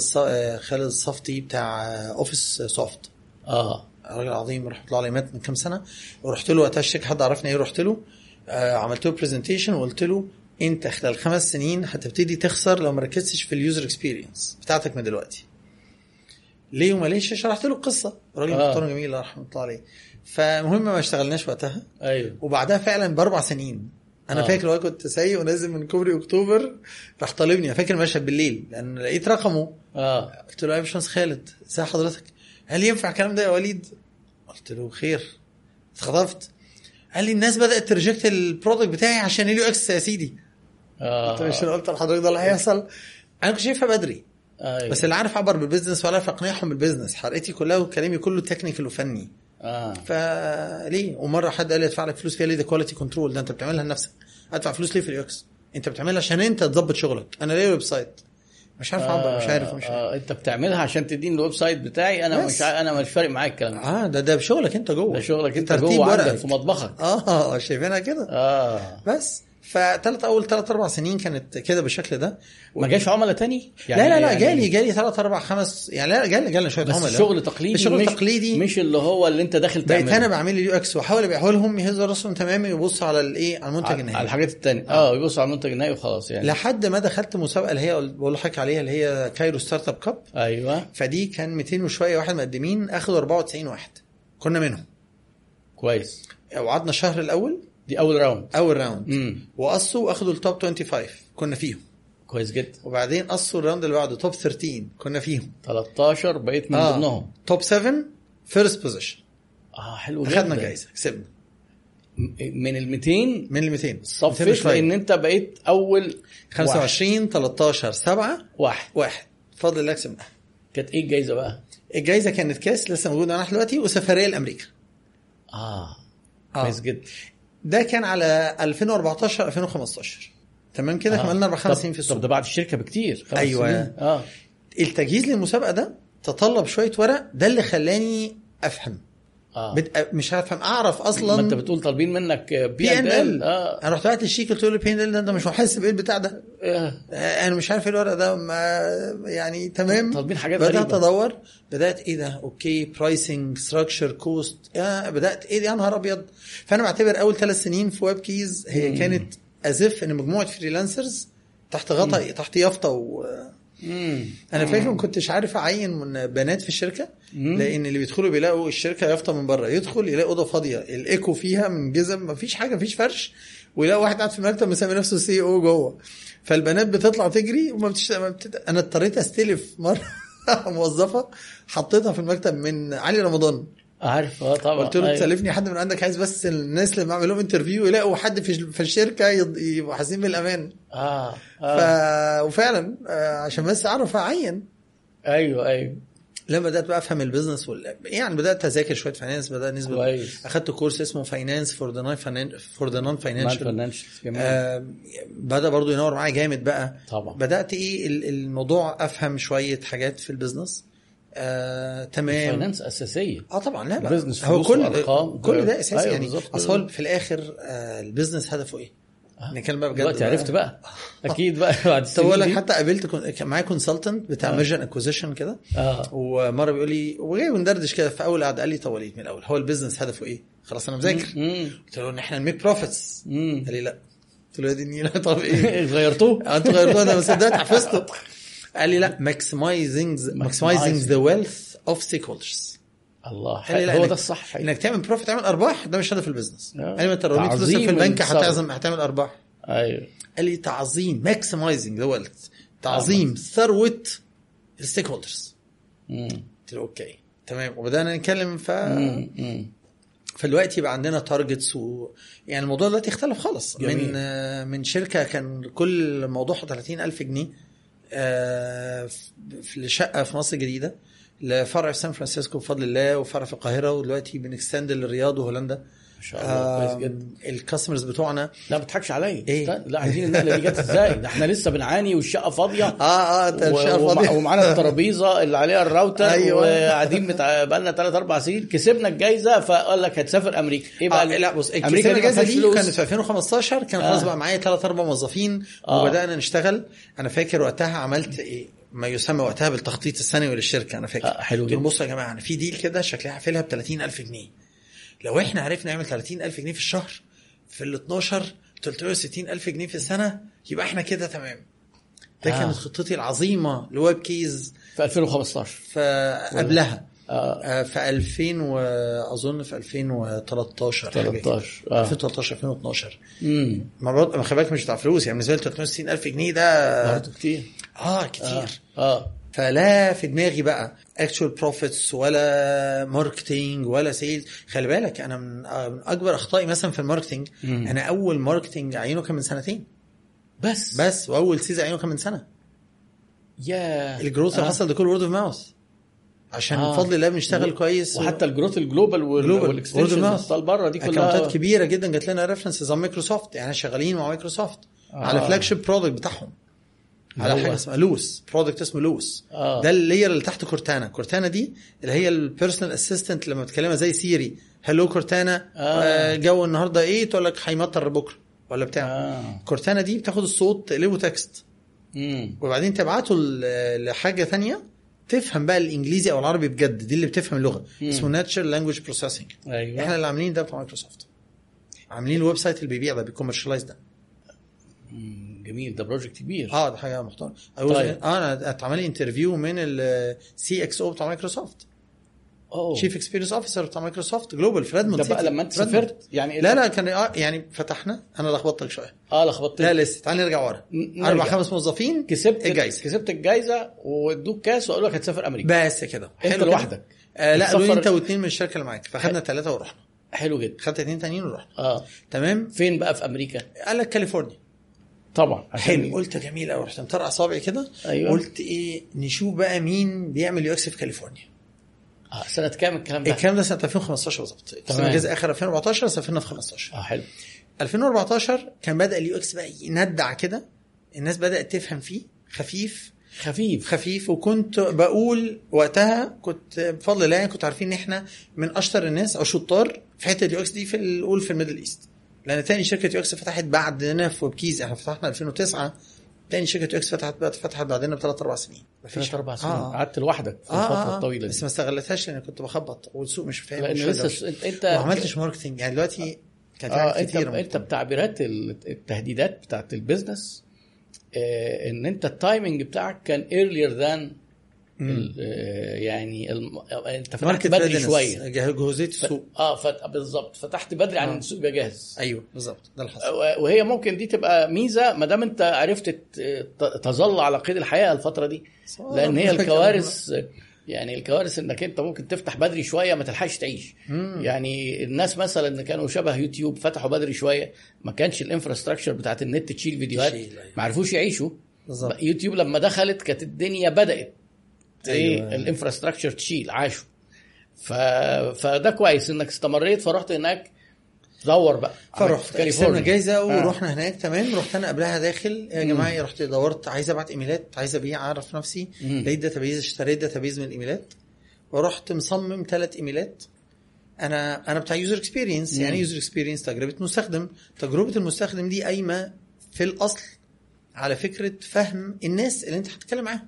خالد الصفتي بتاع أوفيس سوفت. آه. راجل عظيم رحت له على مات من كام سنة. ورحت له وقتها الشركة حد عرفني إيه؟ رحت له. آه عملت له presentation وقلت له أنت خلال خمس سنين هتبتدي تخسر لو ما ركزتش في ال user experience بتاعتك من دلوقتي. ليه وما ليش؟ شرحت له القصة. راجل آه. محترم جميل الله رحمه الله عليه. فالمهم ما اشتغلناش وقتها. أيوه. وبعدها فعلا بأربع سنين أنا آه. فاكر وقت كنت سايق ونازل من كوبري أكتوبر راح طالبني. أنا فاكر المشهد بالليل لأن لقيت رقمه. آه. قلت له يا باشمهندس خالد ازي حضرتك؟ لي ينفع الكلام ده يا وليد؟ قلت له خير. اتخطفت قال لي الناس بدأت ت reject ال product بتاعي عشان ال UX يا سيدي. له مش آه أنا قلت لحضرتك ده اللي هيحصل. أنا كنت شايفها بدري. أيوة. بس اللي عارف اعبر بال business ولا عارف أقنعهم بال business حرقتي كلها وكلامي كله technical وفني. آه. فليه؟ ومرة حد قال لي ادفع لك فلوس فيها ليه ده quality control ده انت بتعملها لنفسك. ادفع فلوس ليه في ال UX انت بتعملها عشان انت تظبط شغلك. أنا ليه website. مش عارف أعبر مش عارف مش عارف. آه. انت بتعملها عشان تديني ال website بتاعي؟ أنا. مش. أنا مش فارق معاك الكلام ده. آه ده ده بشغلك انت جوه. ده شغلك انت جوه. عندك في مطبخك. آه شايفينها كده؟ آه. بس. فتلات أول ثلاث أربع سنين كانت كده بالشكل ده. ما جاش عملاء تاني؟ لا لا لا يعني جالي جالي ثلاث أربع خمس يعني لا جالي جالي شوية بس عملاء الشغل تقليدي الشغل مش تقليدي. مش اللي هو اللي انت داخل بقيت تعمله. أنا بعمل ال UX وأحاول أبيعه لهم. يهزوا راسهم تماما ويبص على الايه على المنتج على على النهائي الحاجات التانية. آه. يبص على المنتج النهائي وخلاص يعني. لحد ما دخلت مسابقة اللي هي بقول لحضرتك عليها اللي هي كايرو ستارت أب كاب. أيوه. فدي كان 200 وشوية واحد مقدمين أخدوا 94 واحد. كنا منهم. كويس. وقعدنا الشهر الأول. دي أول round أول round وقصوا واخدوا ال top 25 كنا فيهم. كويس جدا. وبعدين قصوا ال round اللي بعده top 13 كنا فيهم. 13 بقيت من آه. ضمنهم. top 7 first position آه حلو جدا. اخدنا جايزة. كسبنا. من ال 200 من ال 200 200 صفيت. لأن أنت بقيت أول 25 13 7 واحد. واحد. بفضل الله كسبنا كانت إيه الجايزة بقى؟ الجايزة كانت كاس لسه موجود معانا دلوقتي وسفرية لأمريكا. آه. آه. كويس جدا. ده كان على 2014 2015 تمام كده آه. كملنا أربع خمس طب- سنين في طب السوق ده بعد الشركة بكتير خمس أيوة. سنين. آه التجهيز للمسابقة ده تطلب شوية ورق ده اللي خلاني أفهم آه. بد... مش هفهم أعرف ما أصلا أنت بتقول طالبين منك بي إن إل. آه. أنا رحت بعت للشيك قلت له بي إن إل ده أنت مش محاسب إيه البتاع ده؟ آه. آه، أنا مش عارف إيه الورق ده ما يعني تمام. طالبين حاجات بدأت غريبة. أدور بدأت إيه ده؟ okay pricing structure cost بدأت إيه ده؟ يا نهار أبيض. فأنا بعتبر أول ثلاث سنين في ويب كيز هي مم. كانت as if إن مجموعة freelancers تحت غطا تحت يافطة و... مم. أنا فاكر ما كنتش عارف أعين من بنات في الشركة مم. لأن اللي بيدخلوا بيلاقوا الشركة يافطه من بره يدخل يلاقي أوضة فاضية الإيكو فيها من الجزم ما فيش حاجة ما فيش فرش ويلاقي واحد قاعد في المكتب مسمي نفسه CEO جوه فالبنات بتطلع تجري وما بتش... ما بتت... أنا اضطريت أستلف مرة (laughs) موظفة حطيتها في المكتب من علي رمضان عارف آه طبعا. قلت له أيوة. تسلفني حد من عندك عايز بس الناس اللي بعمل لهم interview يلاقوا حد في في الشركة يبقوا حاسين بالأمان. آه ف... آه وفعلا آه، عشان بس أعرف أعين. أيوه أيوه. لما بدأت بقى أفهم ال business وال... يعني بدأت أذاكر شوية finance بدأت نسبه كويس. أخدت كورس اسمه finance for the non for the non financial بدأ برضو ينور معايا جامد بقى. طبعا. بدأت إيه ال- الموضوع أفهم شوية حاجات في ال business آه، تمام finance أساسية آه طبعا لا business هو كل وأرقام. كل ده أساسي أيوة يعني. أصل هو في الآخر آه، ال business هدفه إيه؟ آه. نتكلم بقى بجد دلوقتي بقى. عرفت بقى (laughs) أكيد بقى (laughs) بعد طب لك. حتى قابلت معايا consultant بتاع آه. merger and acquisition كده آه ومرة بيقول لي وجاي وندردش كده في أول قعدة قال لي طب وليد من الأول هو ال business هدفه إيه؟ خلاص أنا مذاكر. قلت له إن إحنا ن make profits. قال لي لا قلت له يا دي النيله طب إيه؟ (laughs) غيرتوه أنتوا غيرتوها أنا بس ده حفظته قال لي لا maximizing maximizing the wealth of stakeholders الله قال لي هو ده الصح حقيقي. إنك تعمل profit تعمل أرباح ده مش هدف ال business آه. قال لي ما أنت لو رميت فلوسك في البنك. هتعزم هتعمل أرباح أيوه قال لي تعظيم maximizing the wealth تعظيم ثروه ال stakeholders. قلت له okay تمام وبدانا نتكلم ف. فالوقت يبقى عندنا targets و... يعني الموضوع دلوقتي اختلف خالص جميل. من من شركة كان كل موضوعها 30000 جنيه في لشقه في مصر الجديدة لفرع في سان فرانسيسكو بفضل الله وفرع في القاهرة ودلوقتي بن extend للرياض وهولندا. شاء الله كويس جدا ال customers بتوعنا لا ما تضحكش عليا إيه؟ لا عايزين النقلة دي جت إزاي ده إحنا لسه بنعاني والشقة فاضية (laughs) آه آه ومع- فاضية. ومعانا الترابيزة اللي عليها الراوتر أيوة. وقاعدين بتاع بقالنا 3 4 سنين كسبنا الجائزه فقال لك هتسافر أمريكا إيه بقى آه لا بص أمريكا الجائزه دي كانت في 2015 كان آه. خلاص بقى معايا ثلاث أربع موظفين آه. وبدأنا نشتغل أنا فاكر وقتها عملت إيه ما يسمى وقتها بالتخطيط السنوي للشركة أنا فاكر آه، حلو جدا. بصوا يا جماعة أنا في deal كده شكلها هقفلها ب 30000 جنيه لو إحنا عرفنا نعمل 30000 جنيه في الشهر في ال 12 360000 جنيه في السنة يبقى إحنا كده تمام. ده آه. كانت خطتي العظيمة ل Webkeyz في 2015 فقبلها. آه. آه، في 2000 واظن في 2013 حاجة كده. 13 آه. 2013 2012 امم ما خلي بالك مش بتاع فلوس يعني بالنسبة لي 360 ألف جنيه ده برضه كتير. آه كتير. آه آه. آه. فلا في دماغي بقى actual profits ولا marketing ولا sales خلي بالك أنا من, أكبر أخطائي مثلا في ال marketing. أنا أول marketing عينه كان من سنتين بس بس وأول سيزون عينه كان من سنة يا ال growth اللي آه. حصل ده كله word of mouth عشان آه. بفضل الله بنشتغل و- كويس وحتى ال growth ال global وال extension. اللي بره دي account ات كلها كبيرة جدا جات لنا references على مايكروسوفت يعني شغالين مع مايكروسوفت آه. على flagship product بتاعهم على. حاجة اسمها لوس product اسمه لوس. آه. ده ال layer اللي تحت كورتانا. كورتانا دي اللي هي ال personal assistant لما بتكلمها زي سيري. hello كورتانا آه. آه. جو النهارده إيه؟ تقول لك هيمطر بكره ولا بتاع. آه. كورتانا دي بتاخد الصوت تقلبه text وبعدين تبعته لحاجة ثانية تفهم بقى الإنجليزي أو العربي بجد. دي اللي بتفهم اللغة. مم. اسمه natural language processing أيوه. إحنا اللي عاملين ده بتاع مايكروسوفت. عاملين ال website اللي بيبيع ده بي commercialize ده. مم، جميل ده project كبير. آه ده حاجة محترمة. طيب. أنا اتعمل لي interview من ال CXO بتاع مايكروسوفت أوه. chief experience officer بتاع مايكروسوفت global في ريدموند ده بقى. لما أنت. سافرت يعني لا لا كان آه يعني فتحنا. أنا لخبطتك شوية. آه لخبطت لا لسه. تعال نرجع ورا. أربع. خمس موظفين كسبت الجايزه كسبت الجايزة وادوك كاس وقالوا لك هتسافر أمريكا. بس كده. أنت لوحدك. آه لا قالوا بتسفر- انت واثنين من الشركة اللي معاك. فخدنا ثلاثة ورحنا. حلو جدا. خدت اثنين تانيين ورحنا. آه. تمام؟ فين بقى في أمريكا؟ قال لك كاليفورنيا. طبعا. حلو. قلت جميل قوي رحت مطرقع صابعي كده أيوة. قلت إيه نشوف بقى مين بيعمل UX في كاليفورنيا. آه سنة كام الكلام ده؟ الكلام ده سنة 2015 بالظبط. تمام. جايزة آخر 2014 سافرنا في 15 آه حلو. 2014 كان بدأ ال UX بقى يندع كده الناس بدأت تفهم فيه خفيف. خفيف. خفيف. وكنت بقول وقتها كنت بفضل الله يعني كنت عارفين إن إحنا من أشطر الناس أو شطار في حتة ال UX دي في الأول في ال Middle East. لأن تاني شركة UX فتحت بعدنا في Webkeyz إحنا فتحنا 2009 تاني شركة UX فتحت فتحت بعدنا بثلاث أربع سنين. ثلاث أربع سنين. آه. قعدت لوحدك في آه الفترة آه آه. الطويلة بس دي ما استغلتهاش لأن كنت بخبط والسوق مش فاهم لأن لسه أنت وما عملتش marketing يعني دلوقتي كانت آه حاجات انت كتيرة أنت بتعبيرات ال- التهديدات بتاعت ال business آه إن أنت ال timing بتاعك كان earlier than يعني الم... انت فتحت بدري شوية. جهوزية السوق. آه فت... بالظبط. فتحت بدري عن آه. السوق يبقى جاهز. أيوه بالظبط. ده اللي حصل. وهي ممكن دي تبقى ميزة ما دام انت عرفت تظل على قيد الحياة الفترة دي. لأن هي (laughs) الكوارث يعني الكوارث إنك انت ممكن تفتح بدري شوية ما تلحقش تعيش. مم. يعني الناس مثلا اللي كانوا شبه يوتيوب فتحوا بدري شوية ما كانش ال infrastructure بتاعت النت تشيل فيديوهات أيوة. ما عرفوش يعيشوا. بالظبط. يوتيوب لما دخلت كانت الدنيا بدأت إيه أيوة. ال infrastructure تشيل عاشوا ف... فده كويس إنك استمريت فرحت هناك تدور بقى. فرحت. كسبنا جايزة آه. ورحنا هناك تمام. رحت أنا قبلها داخل يا جماعة رحت دورت عايز أبعت إيميلات عايز أبيع أعرف نفسي. لقيت database اشتريت database من الإيميلات. ورحت مصمم ثلاث إيميلات. أنا أنا بتاع user experience. يعني user experience تجربة مستخدم. تجربة المستخدم دي قايمة في الأصل على فكرة فهم الناس اللي أنت هتتكلم معاهم.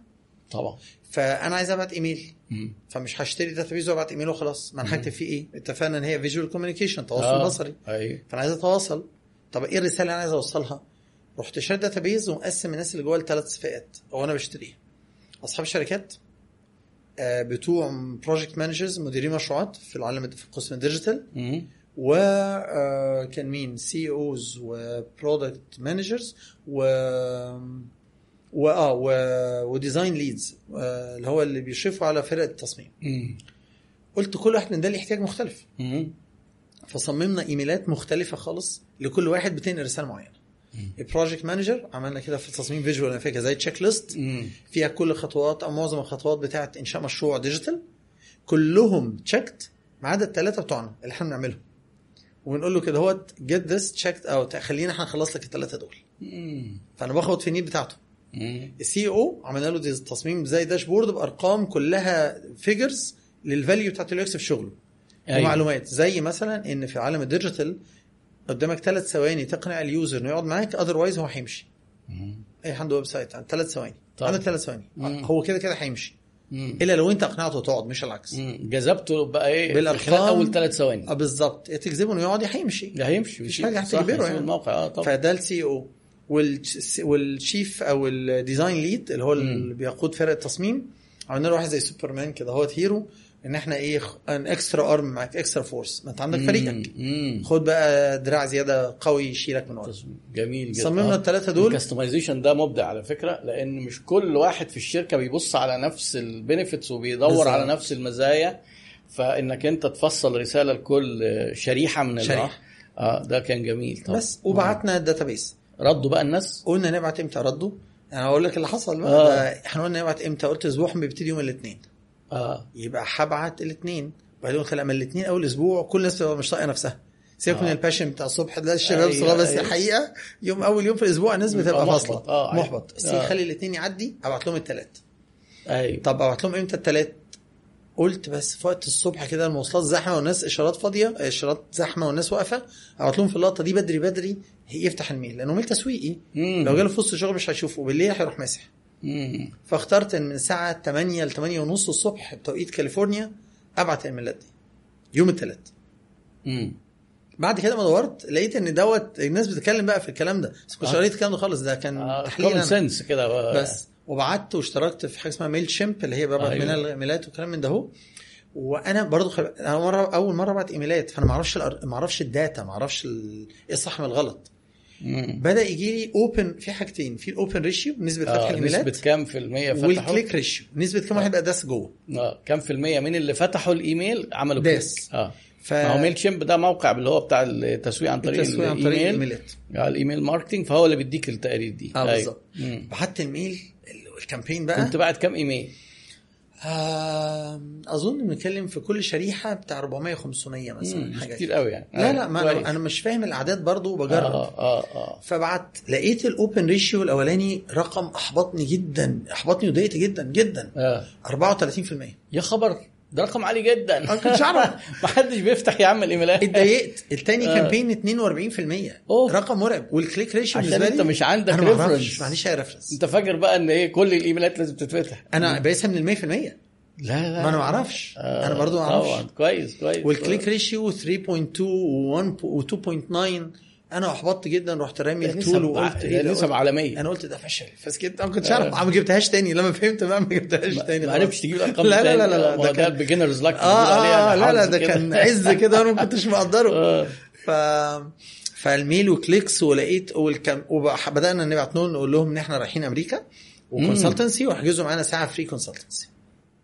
طبعا. فأنا عايز أبعت إيميل. مم. فمش هشتري database وابعت إيميل وخلاص. ما أنا هكتب فيه إيه؟ اتفقنا إن هي visual communication تواصل آه. بصري. أيوه. فأنا عايز أتواصل. طب إيه الرسالة اللي أنا عايز أوصلها؟ رحت شاري database ومقسم الناس اللي جوه لثلاث فئات أو أنا بشتريها. أصحاب الشركات آه، بتوع project managers مديرين مشروعات في العالم في قسم ال digital مم. وكان مين؟ CEOs و product managers و و آه و... و design leads آه، اللي هو اللي بيشرفوا على فرق التصميم مم. قلت كل واحد من ده ليه احتياج مختلف مم. فصممنا إيميلات مختلفة خالص لكل واحد بتنقل رسالة معينة ال project manager عملنا كده في تصميم visual أنا فاكر زي checklist. فيها كل خطوات أو معظم الخطوات بتاعه إنشاء مشروع digital كلهم checked ما عدا الثلاثه بتوعنا اللي إحنا بنعملهم ونقول له كده هو get this checked out خلينا إحنا نخلص لك الثلاثه دول مم. فأنا باخد في ال need بتاعته. ال CEO عملنا له دي تصميم زي dashboard بأرقام كلها figures لل value بتاعت ال UX في شغله. أيوة. ومعلومات. زي مثلا إن في عالم ال digital قدامك ثلاث ثواني تقنع ال user إنه يقعد معاك otherwise هو هيمشي. أي عنده website عن ثلاث ثواني. طبعا. عندك ثلاث ثواني. مم. هو كده كده هيمشي. إلا لو أنت اقنعته تقعد مش العكس. مم. جذبته بقى إيه؟ بالأرقام. خلال أول ثلاث ثواني. آه بالظبط تجذبه إنه يقعد هيمشي هيمشي حاجة صح، هتجبره يعني. الموقع. آه طبعا فده ال CEO وال chief أو ال design lead اللي هو اللي بيقود فرق التصميم عملنا له واحد زي سوبرمان كده. هو hero إن إحنا إيه an extra arm معاك extra force ما أنت عندك فريقك. خد بقى دراع زيادة قوي يشيلك من ورا. جميل جدا. صممنا الثلاثه دول. ال customization ده مبدع على فكرة لأن مش كل واحد في الشركة بيبص على نفس ال benefits وبيدور. على نفس المزايا. فإنك أنت تفصل رسالة لكل شريحة من. الراح آه ده كان جميل طبعا. بس وبعتنا ال database ردوا بقى الناس؟ قلنا نبعت إمتى ردوا أنا هقول لك اللي حصل بقى. آه. إحنا قلنا نبعت إمتى؟ قلت اسبوعهم بيبتدي يوم الاثنين. آه. يبقى هبعت الاثنين. بعدين قلت لا من الاثنين أول أسبوع كل الناس تبقى مش طايقة نفسها. سيبك آه. من الباشن بتاع الصبح ده الشباب أيوة، صغار بس أيوة. الحقيقة. يوم أول يوم في الأسبوع الناس بتبقى. فاصلة. آه، أيوة. محبط. بس آه. خلي الاثنين يعدي ابعت لهم الثلاث أيوه. طب ابعت لهم إمتى الثلاث قلت بس في وقت الصبح كده المواصلات زحمة والناس إشارات فاضية إشارات زحمة والناس واقفة. ابعت لهم في اللقطة دي بدري بدري. يفتح ال mail لأنه ميل تسويقي مم. لو جاله في وسط الشغل مش هيشوفه بالليل هيروح ماسح مم. فاخترت إن من الساعة 8 ل 8 ونص الصبح بتوقيت كاليفورنيا أبعت الايميلات دي يوم الثلاث. بعد كده ما دورت لقيت إن دوت الناس بتتكلم بقى في الكلام ده بس كنتش آه. قريت الكلام ده خالص ده كان آه تحليل. سنس كده بقى. بس وبعت واشتركت في حاجة اسمها Mailchimp اللي هي ببعت أيوة. منها الايميلات وكلام من ده هو وأنا برضو خل... أنا مره أول مرة أبعت إيميلات فأنا ما أعرفش الأر... ما أعرفش الداتا ما أعرفش ال... إيه الصح من الغلط. بدأ يجي لي open في حاجتين في ال open ratio نسبة فتح آه الايميلات نسبة كام في المية فتحوا وال click ratio نسبة كم واحد بقى داس جوه. آه كام في المية؟ من اللي فتحوا الإيميل؟ عملوا داس. آه. ف ما هو Mailchimp ده موقع اللي هو بتاع التسويق عن طريق التسويق عن طريق الإيميل. الايميلات آه ال email marketing فهو اللي بيديك التقارير دي. آه أيوة. بالظبط. بعت ال mail ال- ال campaign بقى. كنت بعت كام إيميل؟ آه أظن بنتكلم في كل شريحة بتاع 400 500 مم، مثلا حاجة كتير. قوي يعني. لا آه، لا ما كويس. أنا مش فاهم الأعداد برضو وبجرب. آه آه آه. فبعت لقيت ال open ratio الأولاني رقم أحبطني جدا أحبطني وضايقت جدا جدا. آه. 34% يا خبر. ده رقم عالي جدا. ما كنتش أعرف. (laughs) ما حدش بيفتح يا عم الإيميلات. اتضايقت. التاني. campaign 42% أوه. رقم مرعب. وال click ratio عشان أنت مش عندك أنا. ما عنديش أي reference أنت فاكر بقى إن إيه كل الإيميلات لازم تتفتح. أنا بقيسها من ال 100% لا لا ما أنا ما أعرفش. آه، أنا برضو ما طبعا. أعرفش كويس كويس. وال click ratio 3.2 و 2.9 أنا أحبطت جدا رحت رامي ده ال tool وقلت ع- إيه نسب قلت- عالمية. أنا قلت ده فشل. فسكت أنا ما كنتش اعرف ما جبتهاش تاني. لما فهمت بقى ما جبتهاش تاني ما. عرفتش تجيب الأرقام لا لا. لا لا, ده كان ال beginner's luck آه لا لا ده كان عز كده وأنا ما (laughs) كنتش مقدره آه. ف فال mail و clicks ولقيت والكم وبدانا نبعت نقول لهم إن إحنا رايحين أمريكا و consultancy واحجزوا معانا ساعة free consultancy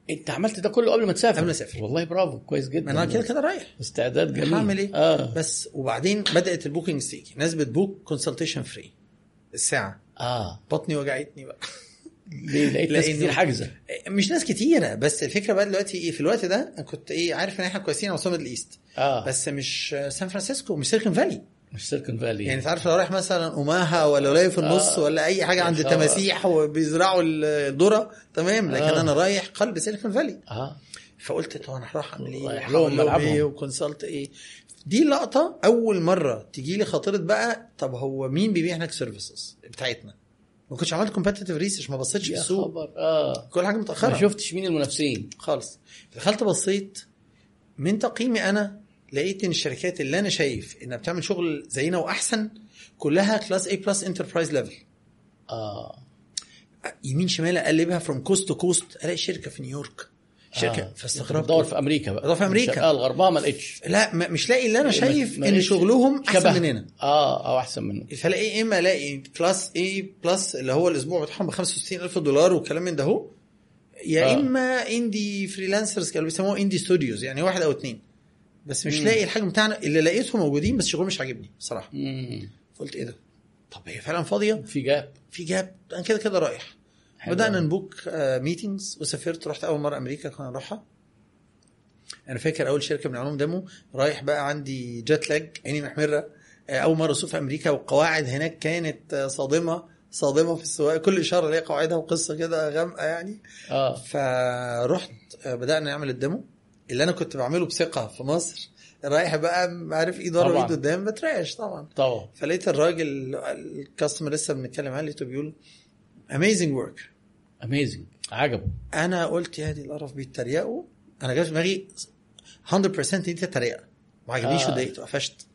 انت عملت ده كله قبل ما تسافر. قبل ما أسافر. والله برافو كويس جدا. أنا كده كده رايح. استعداد جميل. هعمل إيه؟ آه. بس وبعدين بدأت ال booking تيجي ناس بت book consultation free الساعة. آه. بطني وجعتني بقى. ليه؟ لقيت ناس كتير حاجزة. مش ناس كتيرة بس الفكرة بقى دلوقتي إيه؟ في الوقت ده أنا كنت إيه؟ عارف إن إحنا كويسين على مستوى ال East آه. بس مش سان فرانسيسكو مش Silicon Valley مش Silicon Valley يعني انت عارف لو رايح مثلا أوماها ولا ولاية في النص آه. ولا أي حاجة عند. التماسيح وبيزرعوا الذرة تمام لكن آه. أنا رايح قلب Silicon Valley آه فقلت طب أنا هروح أعمل إيه؟ لهم. إيه و consult إيه؟ دي لقطة أول مرة تجي لي خاطره بقى طب هو مين بيبيع هناك services بتاعتنا؟ ما كنتش عملت competitive research ما بصيتش في السوق خبر آه كل حاجة ما متاخره شفتش مين المنافسين خالص دخلت بصيت من تقييمي أنا لقيت إن الشركات اللي أنا شايف إنها بتعمل شغل زينا وأحسن كلها class A plus enterprise level آه. يمين شمال أقلبها from coast to coast ألاقي شركة في نيويورك. شركة آه. فاستغربت. بدور في أمريكا بقى. بدور في أمريكا. آه الغربها ما لقيتش لا مش لاقي اللي أنا شايف إن شغلهم أحسن شبه. مننا. آه أو أحسن منه. فلاقي اما الاقي class A plus اللي هو الأسبوع بتاعهم ب 65000 دولار والكلام من ده هو يا آه. إما indie freelancers كانوا بيسموها indie studios يعني واحد أو اتنين. بس مش مم. لاقي الحجم بتاعنا. اللي لقيتهم موجودين بس شغلهم مش عاجبني بصراحة. مم. قلت إيه ده؟ طب هي فعلا فاضية؟ في gap في gap أنا كده كده رايح. بدأنا. ن book meetings وسافرت رحت أول مرة أمريكا كنا نروحها. أنا فاكر أول شركة بنعملهم demo رايح بقى عندي jet lag عيني محمرة. آه، أول مرة أسوق في أمريكا. والقواعد هناك كانت آه، صادمة. صادمة في السواقة. كل اشاره ليها قواعدها وقصة كده غامقة يعني. آه. فرحت آه، بدأنا نعمل ال demo اللي أنا كنت بعمله بثقة في مصر رايح بقى عارف ايد ورا طبعاً. وايد قدام بترعش طبعا. طبعا. فلقيت الراجل ال customer لسه بنتكلم عليه لقيته بيقول amazing work amazing عجبه. أنا قلت يا دي القرف بيتريقوا. أنا جاي في دماغي 100% دي تريقه ما عجبنيش آه. واتضايقت وقفشت.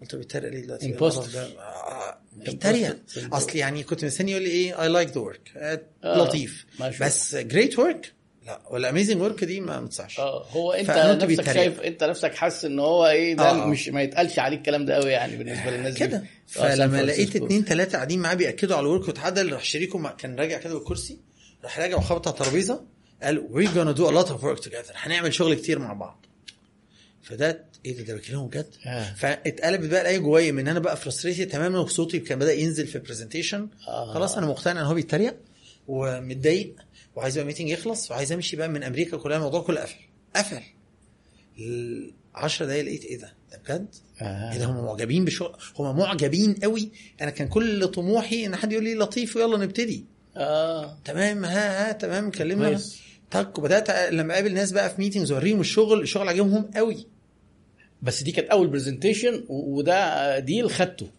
قلت له بيتريق ليه دلوقتي؟ ده؟ آه، بيتريق. أصل يعني كنت مستني يقول لي إيه I like the work. لطيف. بس great work لا ولا amazing work دي ما متصحش آه هو انت نفسك بيتريق. شايف انت نفسك حاسس إن هو إيه ده آه. مش ما يتقالش عليه الكلام ده قوي يعني بالنسبة للناس دي كده آه، فلما لقيت. اتنين تلاتة قاعدين معاه بيأكدوا على ال work واتعدل راح شريكه كان راجع كده بالكرسي راح راجع وخبط على الترابيزه قال we're gonna do a lot of work together هنعمل شغل كتير مع بعض فده إيه ده ده بكلمه بجد آه. فاتقلبت بقى الايه جوايا من ان أنا بقى frustrated تماما وصوتي كان بدأ ينزل في ال presentation آه. خلاص أنا مقتنع إن هو بيتريق ومتضايق وعايز بقى ال meeting يخلص وعايز أمشي بقى من أمريكا كلها الموضوع كله قفل. قفل. 10 دقايق لقيت إيه ده؟ ده بجد؟ آه. إيه ده هم معجبين بشغل هم معجبين قوي. أنا كان كل طموحي إن حد يقول لي لطيف ويلا نبتدي. آه. تمام ها ها تمام كلمنا. تك وبدأت لما أقابل ناس بقى في meetings اوريهم الشغل الشغل عاجبهم قوي. بس دي كانت أول presentation وده deal خدته.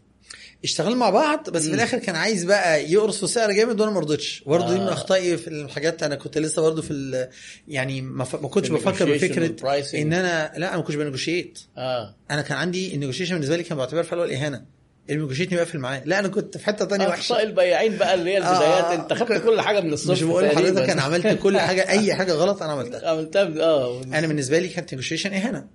اشتغلنا مع بعض بس في. الآخر كان عايز بقى يقرص في سعر جامد وأنا ما رضيتش برضه دي من آه. أخطائي في الحاجات أنا كنت لسه برضه في يعني ما, ف... ما كنتش بفكر بفكرة. إن أنا لا أنا ما كنتش ب negotiate آه أنا كان عندي النيجوشيشن بالنسبة لي كان بعتبر في الأول اهانه اللي بيجوشيتني بقفل معاه لا أنا كنت في حتة تانية وحشة أخطاء البياعين بقى اللي هي البدايات آه. انت خدت كل حاجة من الصفر مش بقول. لحضرتك أنا عملت كل حاجة أي حاجة غلط أنا عملتها (laughs) عملتها آه أنا بالنسبة لي كانت نيجوشيشن إهانة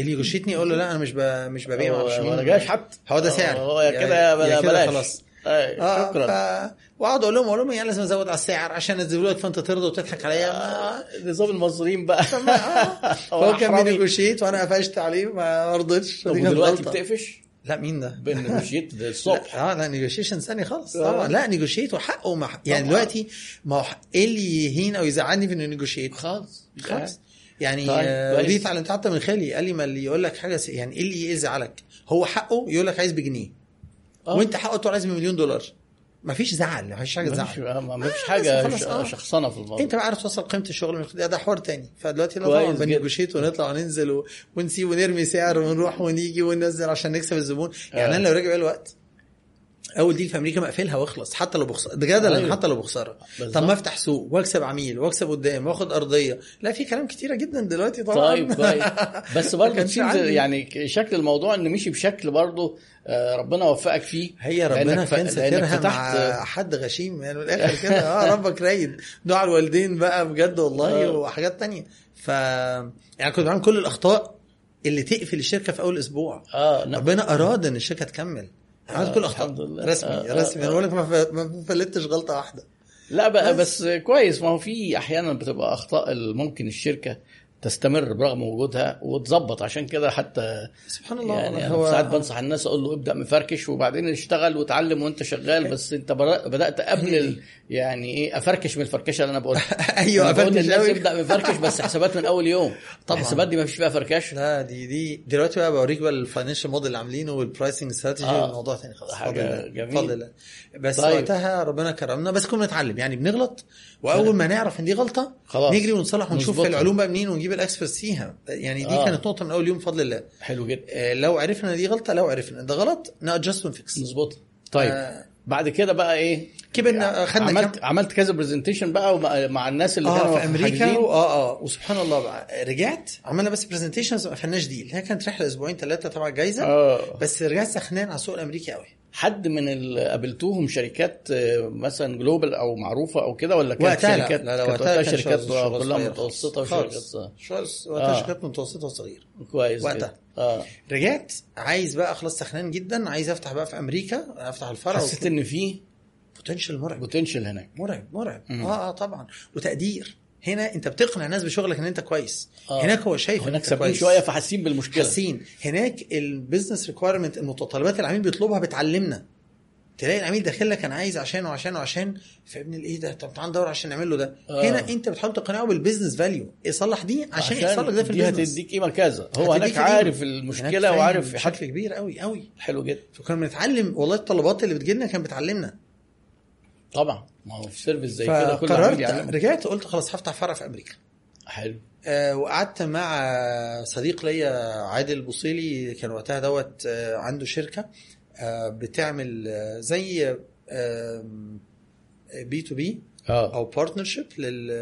اللي يجوشيتني أقول له لا أنا مش ب... مش ببيع هو معرفش مين. ما حتى هو ده سعر. هو كده بلا- كده بلاش. خلاص. آه شكرا. ف... واقعد أقول لهم أقول لهم يعني لازم أزود على السعر عشان انزله لك فانت ترضى وتضحك عليا. ما... نظام المصريين بقى. آه. (laughs) هو كان. بي negotiate وأنا قفشت عليه ما رضيتش. طب غلطة. بتقفش؟ لا مين ده؟ ب negotiate (laughs) الصبح آه لا نيجوشيشن ثاني خالص. آه. طبعا. لا negotiate وحقه مع يعني. دلوقتي ما هو إيه اللي يهين أو يزعلني في إنه نيجوشيت؟ خالص. خلاص يعني طيب،. ودي اتعلمتها حتى من خالي قال لي ما اللي يقول لك حاجة س- يعني إيه اللي يزعلك هو حقه يقول لك عايز بجنيه آه. وأنت حقه تقول عايز بمليون دولار مفيش زعل مفيش حاجة مفيش تزعل ما فيش آه، حاجة آه. شخصنة في الموضوع أنت بقى عارف توصل قيمة الشغل ده, ده حوار تاني فدلوقتي لا كويس طبعا جدا. بنيجوشيت ونطلع وننزل. ونسيب ونرمي سعر ونروح ونيجي وننزل عشان نكسب الزبون يعني آه. أنا لو راجع بقى الوقت أول ديل في أمريكا مقفلها وأخلص حتى لو بخسارة بجد أيوه. أيوه. حتى لو بخسارة. طب ما أفتح سوق وأكسب عميل وأكسب قدام وأخد أرضية لا في كلام كتيرة جدا دلوقتي طبعا طيب كويس (laughs) بس برضه. يعني شكل الموضوع إنه مشي بشكل برضه آه، ربنا وفقك فيه هي ربنا كان ساترها مع حد غشيم يعني من الآخر كده آه ربك رايد دعاء الوالدين بقى بجد والله آه. وحاجات تانية ف يعني كنت بعمل كل الأخطاء اللي تقفل الشركة في أول أسبوع آه. ربنا أراد إن الشركة تكمل عملت آه، كل الاخطاء الحمد لله. رسمي آه، رسمي. آه، أنا بقول لك ما ف- ما فلتش غلطة واحدة. لا بقى بس. بس كويس. ما هو في أحيانا بتبقى أخطاء ممكن الشركة تستمر برغم وجودها وتظبط. عشان كده حتى سبحان الله. يعني أنا هو ساعات بنصح الناس أقول له ابدأ مفركش وبعدين اشتغل وتعلم وأنت شغال. بس أنت بدأت قبل (clears throat) يعني إيه أفركش من الفركشة اللي أنا بقولها (laughs) أيوه أفركش للناس قوي ابدا مفركش بس حسابات من أول يوم (laughs) طبعاً. الحسابات دي ما فيش فيها فركشه لا دي دي دلوقتي بقى بوريك بقى ال financial model اللي عاملينه وال pricing strategy آه. الموضوع تاني بفضل الله. جميل. بس طيب. وقتها ربنا كرمنا بس كنا بنتعلم يعني بنغلط وأول ما نعرف إن دي غلطة خلاص. نجري ونصلح ونشوف. العلوم بقى منين ونجيب ال experts فيها يعني دي آه. كانت نقطة من أول يوم بفضل الله حلو جدا آه، لو عرفنا دي غلطة لو عرفنا ده غلط ن adjust ون fix نظبطها طيب آه. بعد كده بقى إيه؟ كبرنا خدنا عملت كام عملت كذا presentation بقى مع الناس اللي آه كانوا في أمريكا. آه آه وسبحان الله بقى. رجعت عملنا بس presentations ما قفلناش deal هي كانت رحلة أسبوعين ثلاثة تبع الجايزه آه. بس رجعت سخنان على السوق الأمريكي قوي. حد من اللي قابلتوهم شركات آه، مثلا global أو معروفة أو كده ولا كانت شركات لا لا كانت وقتها شركات كلها متوسطة. وشركات خالص. شغل- وقتها آه. شركات متوسطة وصغيرة كويس وقتها. آه رجعت عايز بقى خلاص سخنان جدا عايز أفتح بقى في أمريكا أفتح الفرع حسيت إن في potential مرعب potential هناك مرعب مرعب مم. آه آه طبعا وتقدير هنا انت بتقنع الناس بشغلك ان انت كويس. آه. هناك هو شايف هناك سابقين شوية فحاسين بالمشكلة. حاسين. هناك ال business requirement المتطلبات العميل بيطلبها بتعلمنا. تلاقي العميل داخل لك أنا عايز عشان وعشان وعشان. فابن الايه ده؟ طب تعال ندور عشان نعمل له ده. آه. هنا انت بتحاول تقنعه بال business value يصلح دي عشان, يحصل لك ده في دي ال business هتديك قيمة كذا هو هناك. عارف هناك المشكلة فاهم وعارف بشكل كبير قوي قوي حلو جدا. فكنا بنتعلم والله الطلبات اللي بتجيلنا كانت بتعلمنا. طبعا. ما هو في service زي كده كل يعلمك. رجعت قلت خلاص هفتح فرع في أمريكا. حلو. آه، وقعدت مع صديق ليا عادل البوصيلي كان وقتها دوت آه، عنده شركة آه، بتعمل آه، زي B2B آه. أو partnership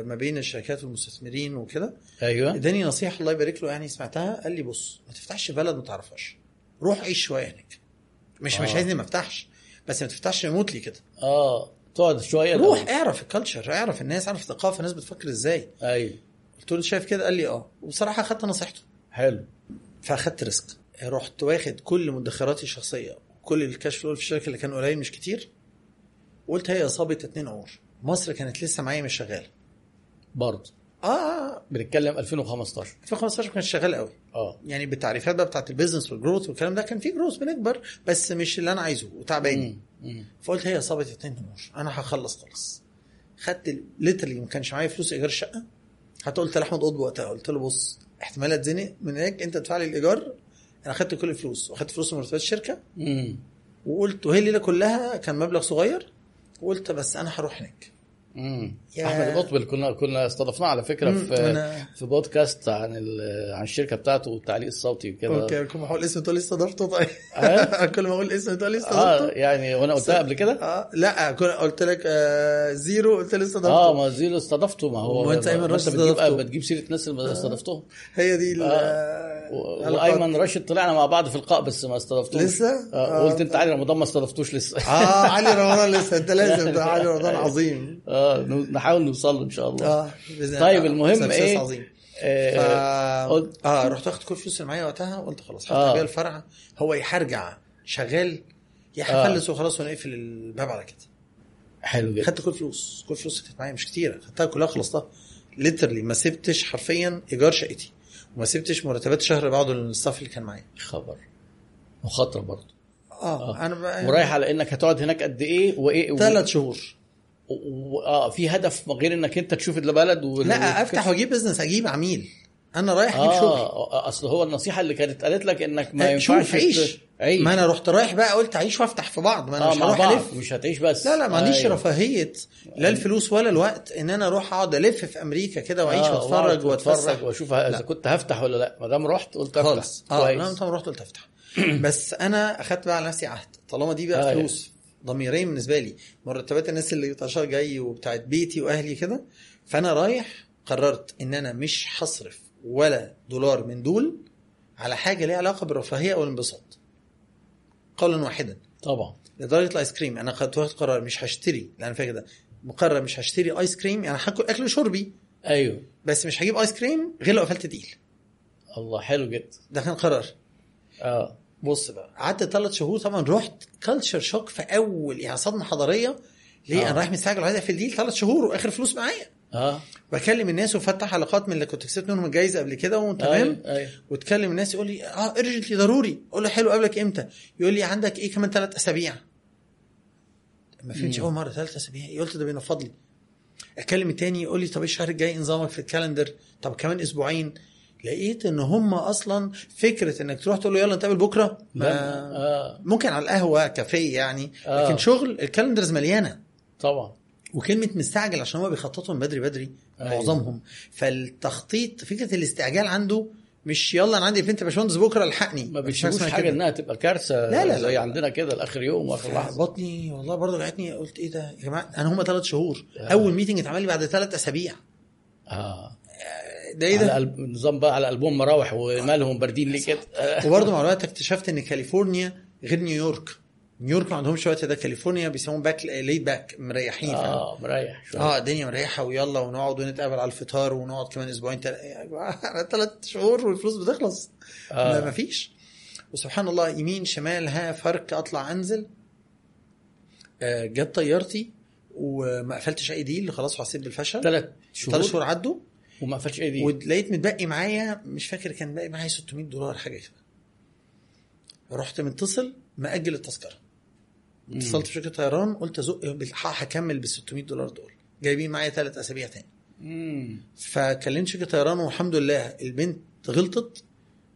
ما بين الشركات والمستثمرين وكده. أيوه. اداني نصيحة الله يبارك له يعني سمعتها قال لي بص ما تفتحش بلد ما تعرفهاش. روح عيش شوية هناك. مش مش آه. عايزني ما افتحش بس ما تفتحش remotely كده. آه. تقعد شوية روح الأول. اعرف ال culture اعرف الناس اعرف الثقافة الناس بتفكر إزاي. أيوه قلت له شايف كده؟ قال لي آه. وبصراحة أخدت نصيحته. حلو. فأخدت risk. رحت واخد كل مدخراتي الشخصية كل ال cash flow في الشركة اللي كان قليل مش كتير. وقلت هي صابت اتنين عور. مصر كانت لسه معايا مش شغاله برضه. آه. آه بنتكلم 2015 2015 ما كانش شغال قوي. آه. يعني بالتعريفات بقى بتاعت ال business وال growth والكلام ده كان في growth بنكبر بس مش اللي أنا عايزه. مم. فقلت هي صابت اتنين عور أنا هخلص خالص. خدت literally ما كانش معايا فلوس إيجار الشقة. حتى قلت لاحمد قطب وقتها. قلت له بص احتمال أتزنق من هناك. أنت تدفع لي الإيجار. أنا خدت كل الفلوس. واخدت فلوس من مرتبات الشركة. وقلت وهي الليلة كلها كان مبلغ صغير. وقلت بس أنا هروح هناك. مم. يا- أحمد المقبل كنا كنا استضفناه على فكرة في أنا- في بودكاست عن ال- عن الشركة بتاعته والتعليق الصوتي وكده okay كل ما أقول اسم تقول استضفته طيب أه؟ (laughs) كل ما أقول اسم تقول لي آه استضفته يعني وأنا قلتها قبل كده آه لا قلت لك آه zero قلت لي آه استضفته ما زيرو استضفته ما هو أيمن ما راشد بتجيب استضفته. بتجيب سيرة ناس اللي استضفتهم هي دي ال- آه. آه، و-. وايمن راشد طلعنا مع بعض في لقاء بس ما استضفتوش لسه؟ آه. آه. قلت أنت علي رمضان ما استضفتوش لسه آه علي رمضان لسه أنت لازم ده (laughs) علي رمضان عظيم آه نحاول نوصل له إن شاء الله. آه طيب،. المهم إيه؟ عظيم ف... آه قلت- آه رحت واخد كل الفلوس اللي معايا وقتها قلت خلاص هفتح آه. بيها الفرع. هو هرجع شغال يا آه. وخلاص ونقفل الباب على كده. حلو جدا. خدت كل الفلوس كل اللي كانت معايا مش كتيرة. خدتها كلها خلصتها. literally ما سبتش حرفيا إيجار شقتي. وما سبتش مرتبات شهر بعض ال staff اللي كان معايا. خبر. مخاطرة برضه. آه, أنا بقى ورايح على إنك هتقعد هناك قد إيه؟ وإيه؟ ثلاث شهور. آه في هدف غير إنك أنت تشوف البلد و... لا أفتح وأجيب business أجيب عميل. أنا رايح أجيب شغل. آه أصل هو النصيحة اللي كانت قالت لك إنك ما آه، ينفعش شوف عيش. عيش ما أنا رحت رايح بقى قلت عيش وأفتح في بعض ما أنا آه مش هروح ألف. مش هتعيش بس. لا لا ما عنديش أيوه. رفاهية لا الفلوس ولا الوقت إن أنا أروح أقعد ألف في أمريكا كده وأعيش آه، وأتفرج وأقعد وأتفسح. أتفرج وأشوف إذا. كنت هفتح ولا لا. ما دام رحت قلت أفتح. خالص. آه أنا طبعا رحت قلت أفتح. (clears throat) بس أنا أخدت بقى على نفسي عهد. طالما دي بقى آه، فلوس. ضميرين بالنسبة لي. مرتبات الناس اللي 13 جاي وبتاعت بيتي وأهلي كده. فأنا رايح قررت إن أنا مش هصرف ولا دولار من دول على حاجة ليها علاقة بالرفاهية أو الانبساط. قولا واحدا. طبعا. لدرجة الآيس كريم. أنا خدت قرار مش هشتري لأن فاكر ده. مقرر مش هشتري آيس كريم يعني هاكل أكل وشربي أيوه. بس مش هجيب آيس كريم غير لو قفلت deal الله حلو جدا. ده كان قرار. آه. بص بقى قعدت ثلاث شهور طبعا رحت culture shock في أول يعني صدمه حضاريه ليه؟ آه. آه. أنا رايح مستعجل وعايز أقفل deal ثلاث شهور وآخر فلوس معايا. آه. بكلم الناس وفتح علاقات من اللي كنت كسبت منهم الجايزة قبل كده وتمام؟ أيوه أيوه. وتكلم الناس يقول لي آه urgently ضروري. أقول له حلو أقابلك إمتى؟ يقول لي عندك إيه كمان ثلاث أسابيع؟ ما فهمتش. أول مرة ثلاث أسابيع. قلت ده بينفض لي أكلم التاني يقول لي طب الشهر الجاي؟ نظامك في ال calendar. طب كمان أسبوعين. لقيت إن هم أصلا فكرة إنك تروح تقول له يلا نتقابل بكرة؟ ما آه. ممكن على القهوة كافيه يعني آه. لكن شغل ال calendars مليانة. طبعا. وكلمة مستعجل عشان هو بيخططوا من بدري بدري أيوة. معظمهم. فالتخطيط فكرة الاستعجال عنده مش يلا أنا عندي event باشمهندس بكرة الحقني. ما بيشوفوش اسمها حاجة كده. إنها تبقى كارثة لا، لا، زي لا. عندنا كده لآخر يوم وآخر لحظة. بطني والله برضه جاتني قلت إيه ده يا جماعة؟ أنا هم ثلاث شهور. أول meeting اتعمل لي بعد ثلاث أسابيع. آه. ده إيه ده؟ نظام بقى على قلبهم مراوح ومالهم باردين ليه كده. (laughs) وبرضه مع الوقت اكتشفت إن كاليفورنيا غير نيويورك. نيويورك ما عندهمش وقت ده كاليفورنيا بيسموهم laid back laid back مريحين؟ آه مريح شوية. آه الدنيا مريحة ويلا ونقعد ونتقابل على الفطار ونقعد كمان أسبوعين تل... (laughs) ثلاث شهور والفلوس بتخلص. آه. ما فيش. وسبحان الله يمين شمال ها فرق أطلع أنزل. آه جت طيارتي وما قفلتش أي deal خلاص وحسيت بالفشل. ثلاث ثلاث شهور شهور عدوا. وما قفلش إيه دي ولقيت متبقي معايا مش فاكر كان باقي معايا 600 دولار حاجة كده. رحت متصل مأجل التذكرة. اتصلت في شركة طيران قلت أزق هكمل بال 600 دولار دول. جايبين معايا ثلاث أسابيع تاني. مم. فكلمت شركة طيران والحمد لله البنت غلطت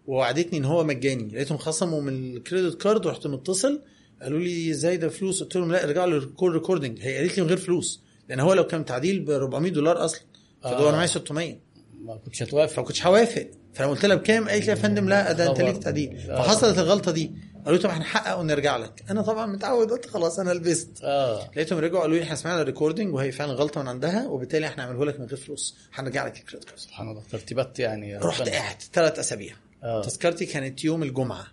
ووعدتني إن هو مجاني. لقيتهم خصموا من ال credit card ورحت متصل. قالوا لي إزاي ده فلوس؟ قلت لهم لا ارجعوا لل call recording. هي قالت لي من غير فلوس لأن هو لو كان تعديل ب 400 دولار أصلا. آه. أنا معايا 600 ما كنتش هتوافق فما كنتش هوافق. فأنا قلت لها بكام قالت لي يا فندم لا ده أنت. ليك تعديل آه. فحصلت الغلطة دي. قالوا لي طب هنحقق ونرجع لك. أنا طبعا متعود قلت خلاص أنا لبست. آه. لقيتهم رجعوا قالوا لي إحنا سمعنا ال recording وهي فعلا غلطة من عندها وبالتالي إحنا هنعمله لك من غير فلوس. هنرجع لك ال credit card. سبحان الله ترتيبات يعني رحت. قاعد ثلاث أسابيع. آه. تذكرتي كانت يوم الجمعة.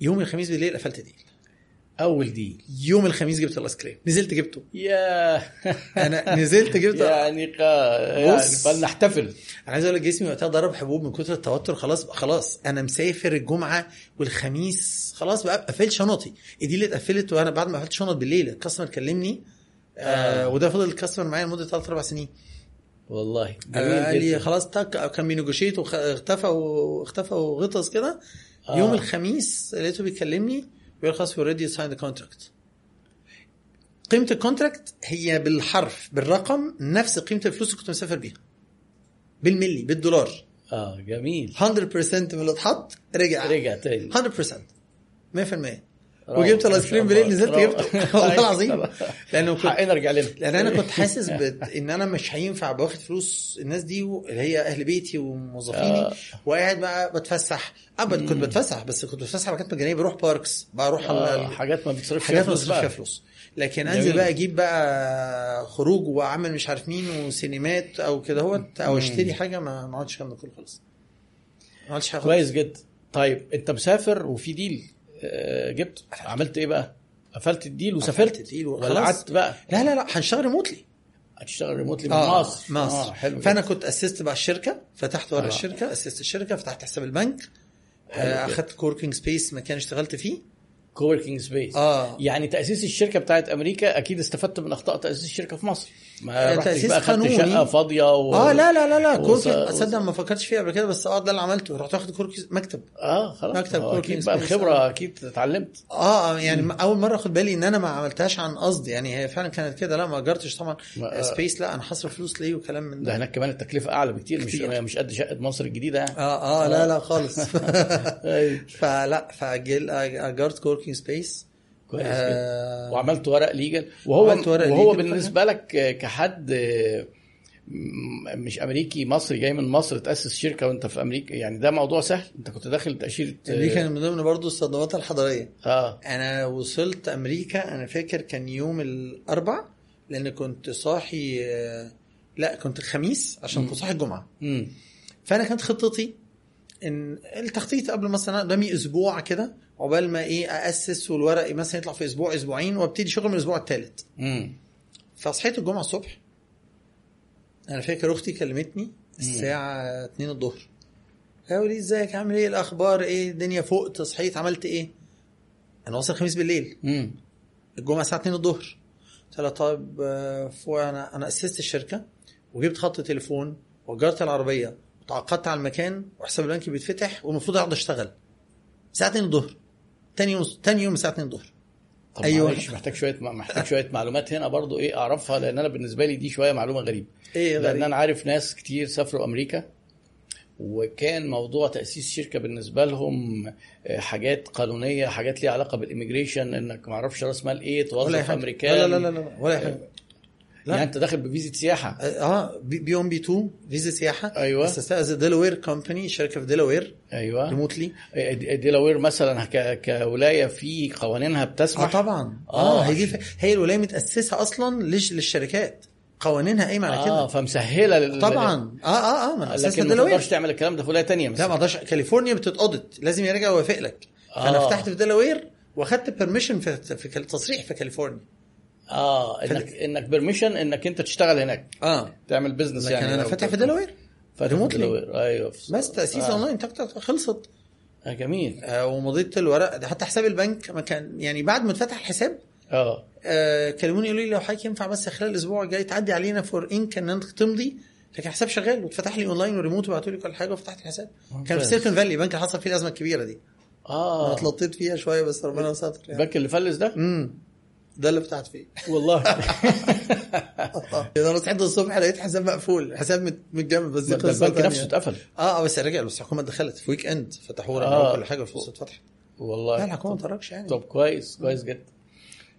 يوم الخميس بالليل قفلت deal أول deal يوم الخميس جبت الآيس كريم. نزلت جبته. يا أنا نزلت جبته. (laughs) يعني قا... يعني. فلنحتفل. أنا عايز أقول لك جسمي وقتها ضرب حبوب من كتر التوتر. خلاص خلاص. أنا مسافر الجمعة والخميس. خلاص بقى قفلت شنطي. ال deal اتقفلت وأنا بعد ما قفلت شنط بالليل. ال customer كلمني. آه وده فضل ال customer معايا لمدة ثلاث أربع سنين. والله. آه، قال لي. خلاص ده كان بي negotiate واختفى واختفى وغطس كده. آه. يوم الخميس لقيته بيكلمني. بيقول خلاص already sign the contract قيمة ال contract هي بالحرف بالرقم نفس قيمة الفلوس اللي كنت مسافر بيها. بالملي بالدولار. آه جميل. 100% من اللي اتحط رجع. رجع تاني. 100% 100% روعة. وجبت الآيس كريم. بالليل نزلت. جبته (laughs) والله العظيم لأنه كنت حقنا رجع لنا لأن أنا كنت حاسس. (laughs) إن أنا مش هينفع باخد فلوس الناس دي اللي هي أهل بيتي وموظفيني آه. وقاعد بقى بتفسح أبد كنت بتفسح بس كنت بتفسح حاجات مجانيه بروح parks بروح آه، حاجات ما بتصرفش حاجات ما بصرف فيها فلوس لكن. أنزل بقى أجيب بقى خروج وأعمل مش عارف مين وسينمات أو كده هوت أو أشتري حاجة ما ما الكلام ده كله خالص ما عملتش حاجة. كويس جدا طيب أنت مسافر وفي deal آه، جبت. عملت إيه بقى؟ قفلت ال deal وسافرت. ال deal ولا. قعدت بقى. لا لا لا هنشتغل remotely هتشتغل remotely من مصر. مصر. آه حلو فأنا جدا. كنت اسست بقى الشركة. فتحت ورا آه. الشركة اسست الشركة فتحت حساب البنك. آه،. أخدت coworking space مكان اشتغلت فيه. coworking space آه. يعني تأسيس الشركة بتاعت أمريكا أكيد استفدت من أخطاء تأسيس الشركة في مصر. ما آه، خدت قانوني. شقة فاضية و... آه لا لا لا لا وص- اصدق ما فكرتش فيها قبل كده بس آه ده اللي عملته. رحت واخد كوركينج مكتب. آه خلاص. مكتب آه، أكيد بقى. الخبره أكيد اتعلمت. آه يعني م. أول مرة أخد بالي إن أنا ما عملتهاش عن قصد يعني هي فعلا كانت كده. لا ما اجرتش طبعا. ما- سبيس لا أنا هصرف فلوس ليه وكلام من ده ده. هناك كمان التكلفة أعلى بكتير مش. مش قد شقة مصر الجديدة يعني. آه آه لا لا خالص. (laughs) أيوة. (laughs) فلا فجل أجرت كوركينج سبيس. كويس آه. وعملت ورق ليجل. وهو عملت ورق وهو legal بالنسبة لك آه، كحد آه، م- مش أمريكي مصري جاي من مصر تأسس شركة وأنت في أمريكا يعني ده موضوع سهل. أنت كنت داخل تأشيرة دي كان من ضمن برضه الصدمات الحضارية. آه. أنا وصلت أمريكا أنا فاكر كان يوم الأربع لأن كنت صاحي آه، لا كنت الخميس عشان كنت صاحي الجمعة. امم فأنا كانت خطتي إن التخطيط قبل مثلا قدامي أسبوع كده عقبال ما إيه اسس والورق مثلا يطلع في أسبوع أسبوعين وأبتدي شغل من الأسبوع الثالث فصحيت الجمعة الصبح. أنا فاكر أختي كلمتني الساعة 2 الظهر. قالوا لي إزيك؟ عامل إيه؟ الأخبار؟ إيه؟ الدنيا فقت صحيت عملت إيه؟ أنا واصل الخميس بالليل. امم الجمعة الساعة 2 الظهر. قلت لها فوق أنا أنا أسست الشركة وجبت خط تليفون وأجرت العربية وتعاقدت على المكان وحساب البنك بيتفتح والمفروض أقعد أشتغل. الساعة 2 الظهر. تاني يوم تاني يوم الساعة 2 الظهر أيوة. أيوة. محتاج شوية محتاج شوية معلومات هنا برضو إيه أعرفها لأن أنا بالنسبة لي دي شوية معلومة غريبة إيه لأن غريب أنا عارف ناس كتير سافروا أمريكا وكان موضوع تأسيس شركة بالنسبة لهم آه، حاجات قانونية حاجات ليها علاقة بال immigration إنك ما أعرفش رأس مال إيه توظف. أمريكان لا لا لا لا ولا حاجة لا. يعني انت داخل بفيزا سياحة. آه بي بي ام بي 2 فيزا سياحة. أيوة. اسستها as ديلوير company شركة في ديلوير أيوه. remotely دي- ديلاوير مثلا ك- كولاية في قوانينها آه بتسمح طبعا. آه، آه هي دي هي الولاية متأسسة أصلا ليش للشركات. قوانينها قايمة على آه كده فمسهلة لل... طبعا. آه آه آه ما لكن ما تقدرش تعمل الكلام ده في ولاية ثانية لا ما أقدرش. كاليفورنيا بتتقضت لازم يرجع ويوافق لك. فانا آه. فتحت في ديلوير وأخدت permission في في تصريح في كاليفورنيا آه انك إنك permission إنك أنت تشتغل هناك. آه. تعمل business لكن يعني أنا فاتح في في remotely. أيوه. بس تأسيس آه. اونلاين خلصت. آه جميل. آه ومضيت الورق ده. حتى حساب البنك ما كان يعني بعد ما اتفتح الحساب آه. آه كلموني يقولوا لي لو حضرتك ينفع بس خلال الأسبوع الجاي تعدي علينا for انك ان انت تمضي. لكن الحساب شغال واتفتح لي online و remote وبعتوا لي كل حاجة وفتحت الحساب. كان في ممتاز. سيليكون فالي بنك اللي حصل فيه الأزمة الكبيرة دي. أنا آه اتلطيت فيها شوية بس ربنا ستر يعني. البنك اللي فلس ده؟ امم ده اللي فتحت فيه. والله. (laughs) أنا صحيت الصبح لقيت حساب مقفول حساب مت- متجمد بس البنك. نفسه اتقفل. آه آه بس رجع بس الحكومة دخلت. في weekend رجعوا آه. كل حاجة والفلوس اتفتحت لا والله. الحكومة ما تركش يعني. طب كويس كويس جدا.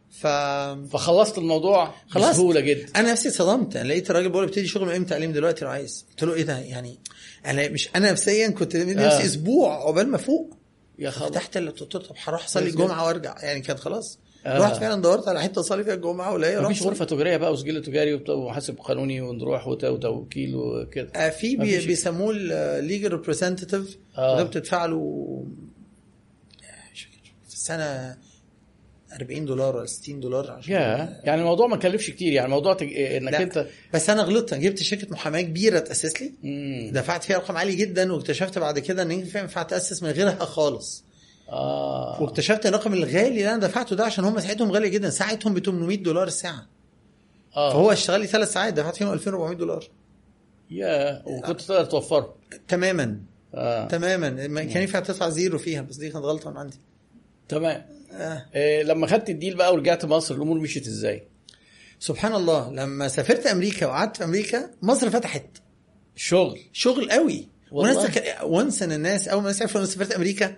ف فخلصت الموضوع خلاص. بسهولة جدا. أنا نفسي اتصدمت. أنا لقيت الراجل بقول لي ابتدي شغل من إمتى؟ تعليم دلوقتي لو عايز. قلت له إيه ده؟ يعني أنا مش أنا نفسيا كنت نفسي آه. أسبوع عقبال ما فوق يا خبر. فتحت له طب هروح أصلي الجمعة وأرجع. يعني كانت خلاص. آه. رحت فعلا دورت على حتة اصلي فيها الجمعه ولاقي مفيش غرفة تجارية بقى وسجل تجاري وحاسب قانوني ونروح وت- وتوكيل وكده آه في بي. بيسموه ال legal representative. وده بتدفع له مش فاكر، في السنة 40 دولار ولا 60 دولار عشان يعني الموضوع ما كلفش كتير يعني الموضوع تج... إنك لا. أنت بس أنا غلطت أنا جبت شركة محاماة كبيرة تأسس لي مم. دفعت فيها رقم عالي جدا واكتشفت بعد كده إن ينفع تأسس من غيرها خالص آه. واكتشفت الرقم الغالي اللي أنا دفعته ده عشان هم ساعتهم غاليه جدا. ساعتهم ب 800 دولار الساعة. آه. فهو اشتغل لي ثلاث ساعات دفعت فيهم 2400 دولار. يا وكنت تقدر توفره تماما. آه. تماما. ما كان ينفع تدفع zero فيها بس دي كانت غلطة من عندي. تمام. آه. إيه لما خدت ال deal بقى ورجعت مصر الأمور مشيت إزاي؟ سبحان الله لما سافرت أمريكا وقعدت في أمريكا مصر فتحت. شغل. شغل قوي. والله. وناس وانس ان الناس أول ما الناس عرفوا إن أنا سافرت أمريكا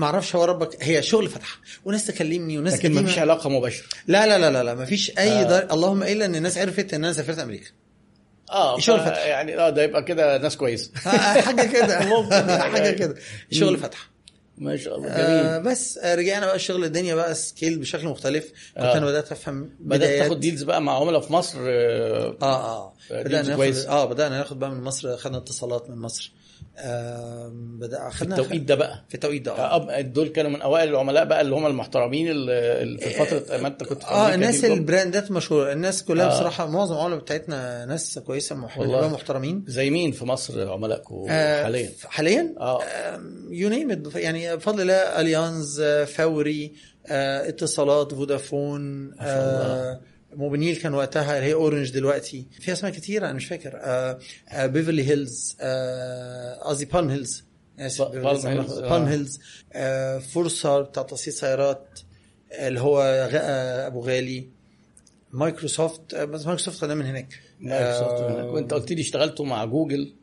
ما أعرفش هو ربك هي شغل فتح وناس تكلمني وناس لكن ما فيش علاقة مباشرة لا لا لا لا لا ما فيش أي آه. دار... اللهم إلا إن الناس عرفت إن أنا سافرت أمريكا آه شغل فتح. يعني آه ده يبقى كده ناس كويسة (laughs) آه، حاجة كده (laughs) ممكن. حاجة كده شغل. فتح ما شاء الله آه جميل بس آه رجعنا بقى الشغل الدنيا بقى scale بشكل مختلف كنت آه. أنا بدأت أفهم بدأت. تاخد deals بقى مع عملاء في مصر آه، آه آه deals بدأنا ناخد كويس. آه بدأنا ناخد بقى من مصر خدنا اتصالات من مصر آه بدا في خدنا التوقيت ده بقى في التوقيت ده آه آه، دول كانوا من أوائل العملاء بقى اللي هم المحترمين اللي في فترة ما أنت كنت في آه الناس. ال brandات مشهورة الناس كلها آه. آه. بصراحة معظم العملاء بتاعتنا ناس كويسة. محترمين زي مين في مصر عملائكم آه، حاليا حاليا آه you name يعني بفضل الله اليانز آه، فوري آه، اتصالات فودافون ما آه، موبينيل كان وقتها اللي هي أورنج دلوقتي. في أسماء كتيرة أنا مش فاكر. آه، آه، بيفرلي هيلز آه، قصدي بالم هيلز بالم هيلز، آه. بالم هيلز آه، فرصه بتاع تصنيع سيارات اللي هو آه، أبو غالي. مايكروسوفت آه، بس مايكروسوفت خدها من هناك. مايكروسوفت آه، هناك. وأنت قلت لي اشتغلتوا مع جوجل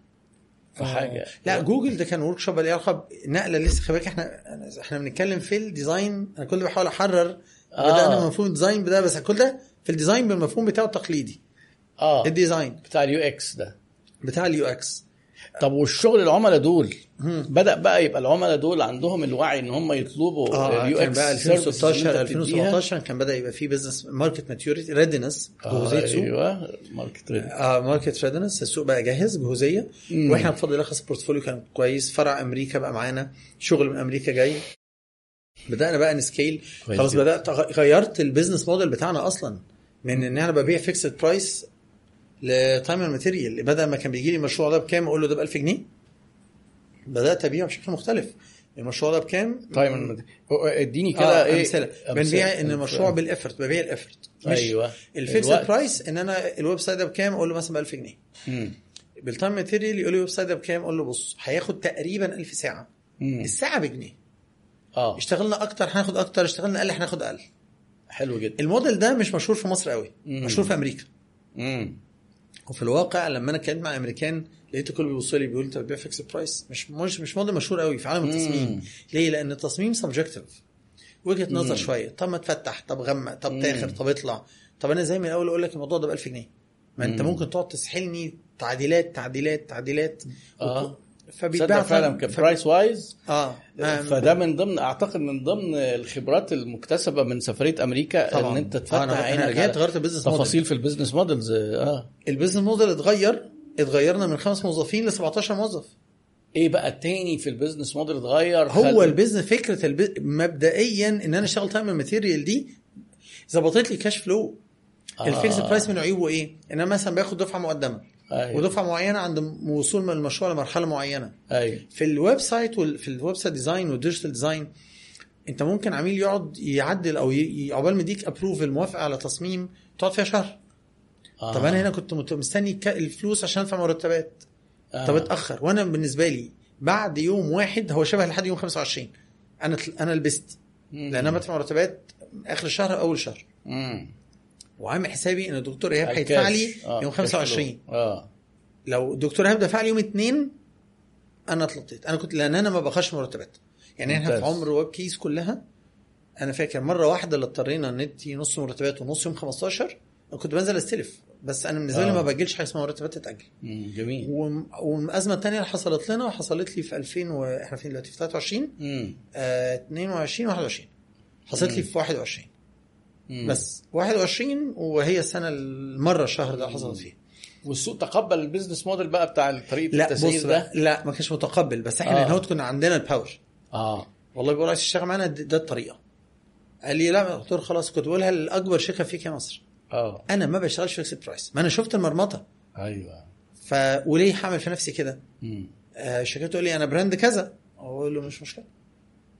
في حاجة. لا جوجل ده كان workshop ليه علاقة نقله لسه. خلي بالك إحنا إحنا بنتكلم في ال design أنا كل بحاول أحرر. آه. بدأنا مفهوم ال design بدا بس كل ده في ال design بالمفهوم بتاعه التقليدي. آه. ال design بتاع ال UX ده. بتاع ال UX. طب والشغل العملاء دول. بدأ بقى يبقى العملاء دول عندهم الوعي إن هم يطلبوا آه ال UX بقى services اللي 2016 انت بتديها. 2017 كان بدأ يبقى في business market maturity readiness آه جهوزية سوق. أيوه market read آه market readiness السوق بقى جاهز جهوزية. مم. وإحنا بفضل الله خلاص ال portfolio كان كويس. فرع أمريكا بقى معانا شغل من أمريكا جاي. بدأنا بقى ن scale خلاص. بدأت غيرت ال business model بتاعنا أصلا. من إن أنا ببيع fixed price ل time material. بدل ما كان بيجي لي المشروع ده بكام أقول له ده ب 1000 جنيه. بدأت أبيعه بشكل مختلف. المشروع ده بكام؟ time اديني كده آه إيه؟ أمثلة. بنبيع إن المشروع بال effort ببيع ال effort مش أيوه. ال fixed الوقت. price إن أنا ال website ده بكام؟ أقول له مثلا ب 1000 جنيه. بال time material يقول لي ال website ده بكام؟ أقول له بص هياخد تقريبا 1000 ساعة. مم. الساعة بجنيه. آه. اشتغلنا أكتر هناخد أكتر. اشتغلنا أقل هناخد أقل. حلو جدا الموديل ده مش مشهور في مصر قوي مم. مشهور في أمريكا مم. وفي الواقع لما أنا اتكلمت مع أمريكان لقيت الكل بيبص لي بيقول انت بتبيع fixed price مش مش مش موديل مشهور قوي في عالم مم. التصميم ليه لأن التصميم subjective وجهة نظر مم. شوية طب ما تفتح طب غمق طب مم. تاخر طب اطلع طب أنا زي من الأول أقول لك الموضوع ده ب 1000 جنيه ما أنت مم. ممكن تقعد تسحلني تعديلات تعديلات تعديلات وك- فبيتباع فعلا كبرايس وايز آه. ما- فده من ضمن أعتقد من ضمن الخبرات المكتسبة من سفرية أمريكا طبعا. ان أنت آه، تفتح أنا عينك رجعت غيرت ال business model تفاصيل في ال business models آه. ال business model اتغير اتغيرنا من خمس موظفين ل 17 موظف. إيه بقى التاني في ال business model اتغير؟ هو ال business فكرة البي... مبدئيا إن أنا أشتغل time ال material دي ظبطت لي cash flow آه. ال fixed price من عيوبه إيه؟ إن أنا مثلا باخد دفعة مقدمة. أيوه. ودفعه معينة عند وصول من المشروع لمرحلة معينة. أيوه. في ال website وال... في ال website design وال digital design أنت ممكن عميل يقعد يعدل أو ي... عقبال ما يديك ابروفل موافقه على تصميم تقعد فيها شهر. آه. طب أنا هنا كنت مت- مستني الفلوس عشان أدفع مرتبات. آه. طب اتأخر. وأنا بالنسبة لي بعد يوم واحد هو شبه لحد يوم 25 أنا أنا لبست. لأن أنا بدفع مرتبات آخر الشهر أو أول شهر. مم. وعامل حسابي إن الدكتور إيهاب. هيدفع لي آه، يوم كاش 25 فلو. آه لو الدكتور إيهاب دفع لي يوم اثنين أنا اتلطيت أنا كنت لأن أنا ما باخدش مرتبات يعني إحنا في. عمر Web Keyz كلها أنا فاكر مرة واحدة اللي اضطرينا ندي نص مرتبات ونص يوم 15 أنا كنت بنزل استلف بس أنا بالنسبة لي آه. ما باجلش حاجة اسمها مرتبات تتأجل. جميل والأزمة الثانية اللي حصلت لنا وحصلت لي في 2000 وإحنا فين دلوقتي في 23 مم. آه 22 21 حصلت لي في 21 مم. بس 21 وهي السنة المرة الشهر ده حصلت فيه. والسوق تقبل ال business model بقى بتاع طريقة لا التسعير ده؟ لا ما كانش متقبل بس إحنا آه. كنا عندنا ال power آه. والله بيقول عايز تشتغل معانا ده الطريقة. قال لي لا قلت له خلاص كنت بقولها لأكبر شركة فيك يا مصر. آه. أنا ما بشتغلش fixed price ما أنا شفت المرمطة. أيوه. ف وليه هعمل في نفسي كده. آه، الشركات تقول لي أنا brand كذا. أقول له مش مشكلة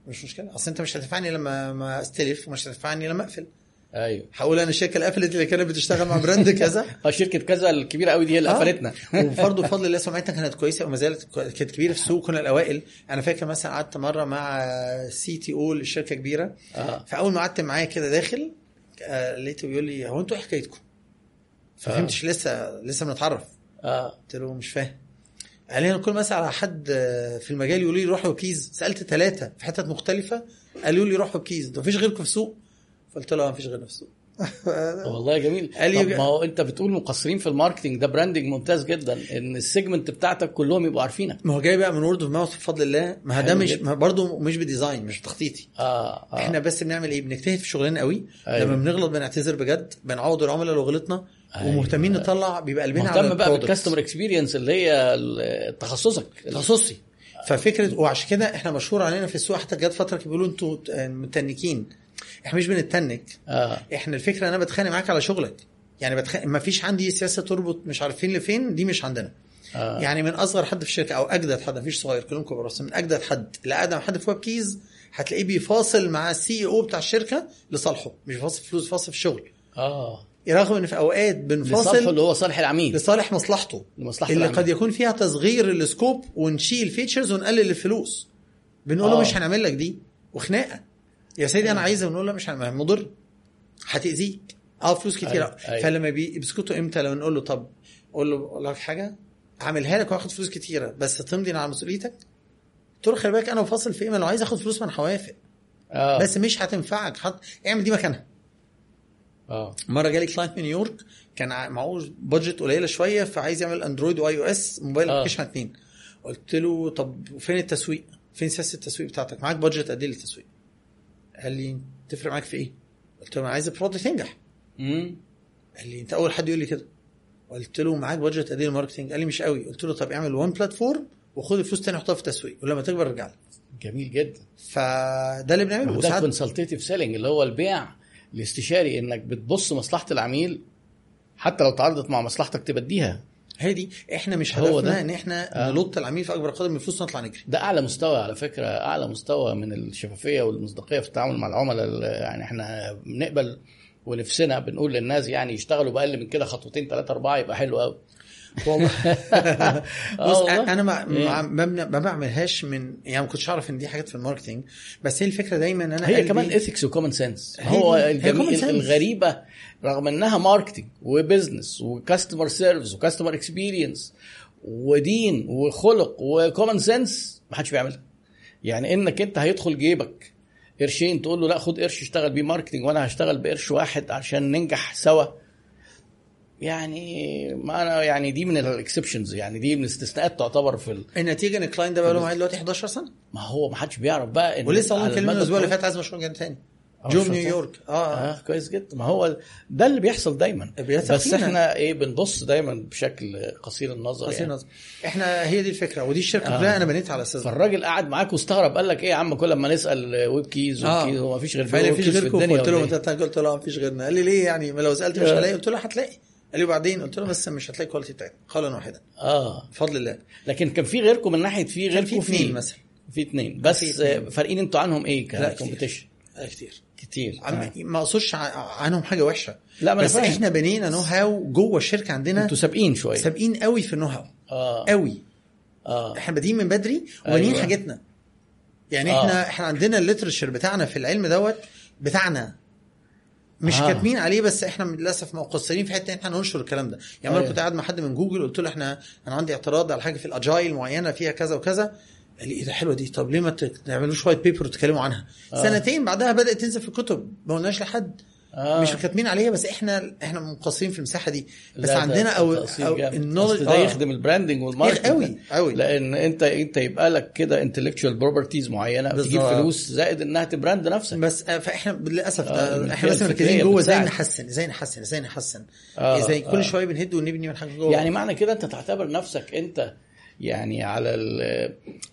مش مشكلة. أصل أنت مش هتدفعني لما ما أستلف ومش هتدفعني لما أقفل. أيوه. هقول أنا الشركة اللي قفلت اللي كانت بتشتغل مع brand كذا؟ (laughs) آه شركة كذا الكبيرة قوي دي هي اللي آه. قفلتنا. (laughs) وبرضه بفضل الله سمعتنا كانت كويسة وما زالت كانت كبيرة في السوق كنا الأوائل. أنا فاكر مثلا قعدت مرة مع CTO لشركة كبيرة. آه. فأول ما قعدت معاه كده داخل آه، لقيته بيقول لي هو أنتوا إيه حكايتكم؟ ففهمتش لسه لسه بنتعرف. آه. قلت له مش فاهم. قال لي أنا كل ما أسأل على حد آه، في المجال يقول لي روح Web Keyz. سألت ثلاثة في حتت مختلفة قالوا لي روح ويب كيز. أنتوا مفيش غيركم في السوق. فقلت له ما فيش غيرنا في السوق والله جميل. قال لي- طب ما هو انت بتقول مقصرين في ال marketing ده branding ممتاز جدا إن ال segment بتاعتك كلهم يبقوا عارفينك. ما هو جاي بقى من word of mouth بفضل الله ما ده مش برضه مش ب design مش تخطيطي. آه, آه. إحنا بس بنعمل إيه؟ بنجتهد في شغلنا قوي. أيوة. لما بنغلط بنعتذر بجد بنعوض العملاء لو غلطنا أيوة. ومهتمين نطلع بيبقى قلبنا على مهتم بقى. بال customer experience اللي هي تخصصك. تخصصي. ففكره وعشان كده إحنا مشهور علينا في السوق حتى جت فترة بيقولوا أنتوا متنكين. إحنا مش بنتنك. آه. إحنا الفكرة أنا بتخانق معاك على شغلك. يعني بتخانق ما فيش عندي سياسة تربط مش عارفين لفين دي مش عندنا. آه. يعني من أصغر حد في الشركة أو أجدد حد مفيش صغير كلهم كبار بس من أجدد حد لأقدم حد في ويب كيز هتلاقيه بيفاصل مع ال CEO بتاع الشركة لصالحه مش بيفاصل فلوس بيفاصل في الشغل آه. رغم إن في أوقات لصالحه بنفاصل اللي هو صالح العميل. لصالح مصلحته. لمصلحة اللي العميل. قد يكون فيها تصغير ال scope ونشيل features ونقلل الفلوس. بنقول له آه. مش هنعمل لك دي. وخناقة. يا سيدي أنا عايزة ونقول له مش مضر. هتأذيك. أه فلوس كتير أيوة، أيوة. فلما بيسكتوا إمتى؟ لو نقول له طب قول له أقول لك حاجة. اعملها لك وآخد فلوس كتيرة. بس تمضي على مسؤوليتك. قلت له خلي بالك أنا وفاصل في إيه لو عايز آخد فلوس ما أنا هوافق آه. بس مش هتنفعك. حط اعمل دي مكانها. آه. مرة جالي client من نيويورك كان معهوش budget قليلة شوية فعايز يعمل Android و iOS mobile آه. application اتنين. قلت له طب فين التسويق؟ فين سياسة التسويق بتاعتك؟ معاك budget قد إيه للتسويق؟ قال لي تفرق معاك في إيه؟ قلت له أنا عايز ال product ينجح امم قال لي أنت أول حد يقول لي كده. قلت له معاك budget قد إيه لل marketing؟ قال لي مش قوي. قلت له طب اعمل one platform وخد الفلوس تاني حطها في التسويق ولما تكبر ارجع لك. جميل جدا. فده اللي بنعمله. ده consultative selling اللي هو البيع الاستشاري إنك بتبص مصلحة العميل حتى لو تعارضت مع مصلحتك تبديها. هي دي إحنا مش هو ده. إن إحنا آه. نلط العميل في أكبر قدر من الفلوس نطلع نجري ده أعلى مستوى على فكرة أعلى مستوى من الشفافية والمصداقية في التعامل مع العملاء ال- يعني إحنا بنقبل ونفسنا بنقول للناس يعني يشتغلوا بأقل من كده خطوتين ثلاثة أربعة يبقى حلو قوي والله (laughs) (laughs) آه بص والله. أنا ما إيه. ما ما بعملهاش من يعني ما كنتش أعرف إن دي حاجات في ال marketing بس هي الفكرة دايما إن أنا هي كمان ethics و common sense هو. الغريبة رغم إنها marketing و business و customer service و customer experience ودين وخلق و common sense ما حدش بيعملها يعني إنك أنت هيدخل جيبك قرشين تقول له لا خد قرش اشتغل بيه marketing وأنا هشتغل بقرش واحد عشان ننجح سوا يعني ما أنا يعني دي من ال exceptions يعني دي من الاستثناءات تعتبر في ال... النتيجه إن ال client ده بقى له دلوقتي 11 سنة؟ ما هو ما حدش بيعرف بقى ولسه مكلمني ال الأسبوع اللي فات عايز مشروع جانب تاني. آه، جو نيويورك. آه, آه. آه كويس جدا. ما هو ده اللي بيحصل دايما. بس. إحنا إيه بنبص دايما بشكل قصير النظر قصير يعني. نظر إحنا هي دي الفكرة ودي الشركة آه. كلها أنا بنيتها على أساس. فالراجل قعد معاك واستغرب قال لك إيه يا عم كل ما نسأل ويب كيز ويب كيز هو ما فيش غير فقال لي ويب مفيش كيز في غيركم؟ الدنيا قلت له إيه؟ قلت له آه مفيش غيرنا. قال لي ليه يعني؟ ما لو سألت مش آه. هلاقي. قلت له هتلاقي. قال لي وبعدين؟ قلت له بس مش هتلاقي quality بتاعتنا قولا واحدا. آه. بفضل الله. لكن كان في غيركم من ناحية في غيركم في اثنين مثلا. في اثنين بس. آه، فارقين أنتوا عنهم إيه لا، كتير. ك competition آه، كتير. كتير. آه. ما أقصدش عنهم حاجة وحشة. لا، ما بس فاهم. إحنا بنينا know-how جوه الشركة عندنا أنتوا سابقين شوية. سابقين قوي في ال know-how آه. قوي. آه. إحنا بادئين من بدري وبانيين أيوة. حاجتنا. يعني آه. إحنا إحنا عندنا ال literature بتاعنا في العلم دوت بتاعنا. مش آه. آه. كاتبين عليه بس إحنا للأسف مقصرين في حتة إن إحنا ننشر الكلام ده يعني مره أيوة. كنت قاعد مع حد من جوجل قلت له إحنا أنا عندي اعتراض على حاجة في ال agile معينة فيها كذا وكذا قال لي إيه ده حلوة دي طب ليه ما ت- تعملوا شوية paper وتتكلموا عنها آه. آه. سنتين بعدها بدأت تنزل في الكتب ما قلناش لحد آه. آه. مش كاتبين عليها بس إحنا إحنا مقصرين في المساحة دي بس عندنا أو, أو. ال knowledge ده يخدم ال branding وال marketing قوي قوي لأن أنت أنت يبقى لك كده intellectual properties معينة تجيب بالظبط. فلوس زائد إنها ت brand نفسك بس آه، فإحنا للأسف آه، آه إحنا بس مركزين جوه إزاي. نحسن إزاي نحسن إزاي نحسن آه، إزاي كل آه. شوية بنهد ونبني من حاجة جوه يعني معنى كده أنت تعتبر نفسك أنت يعني على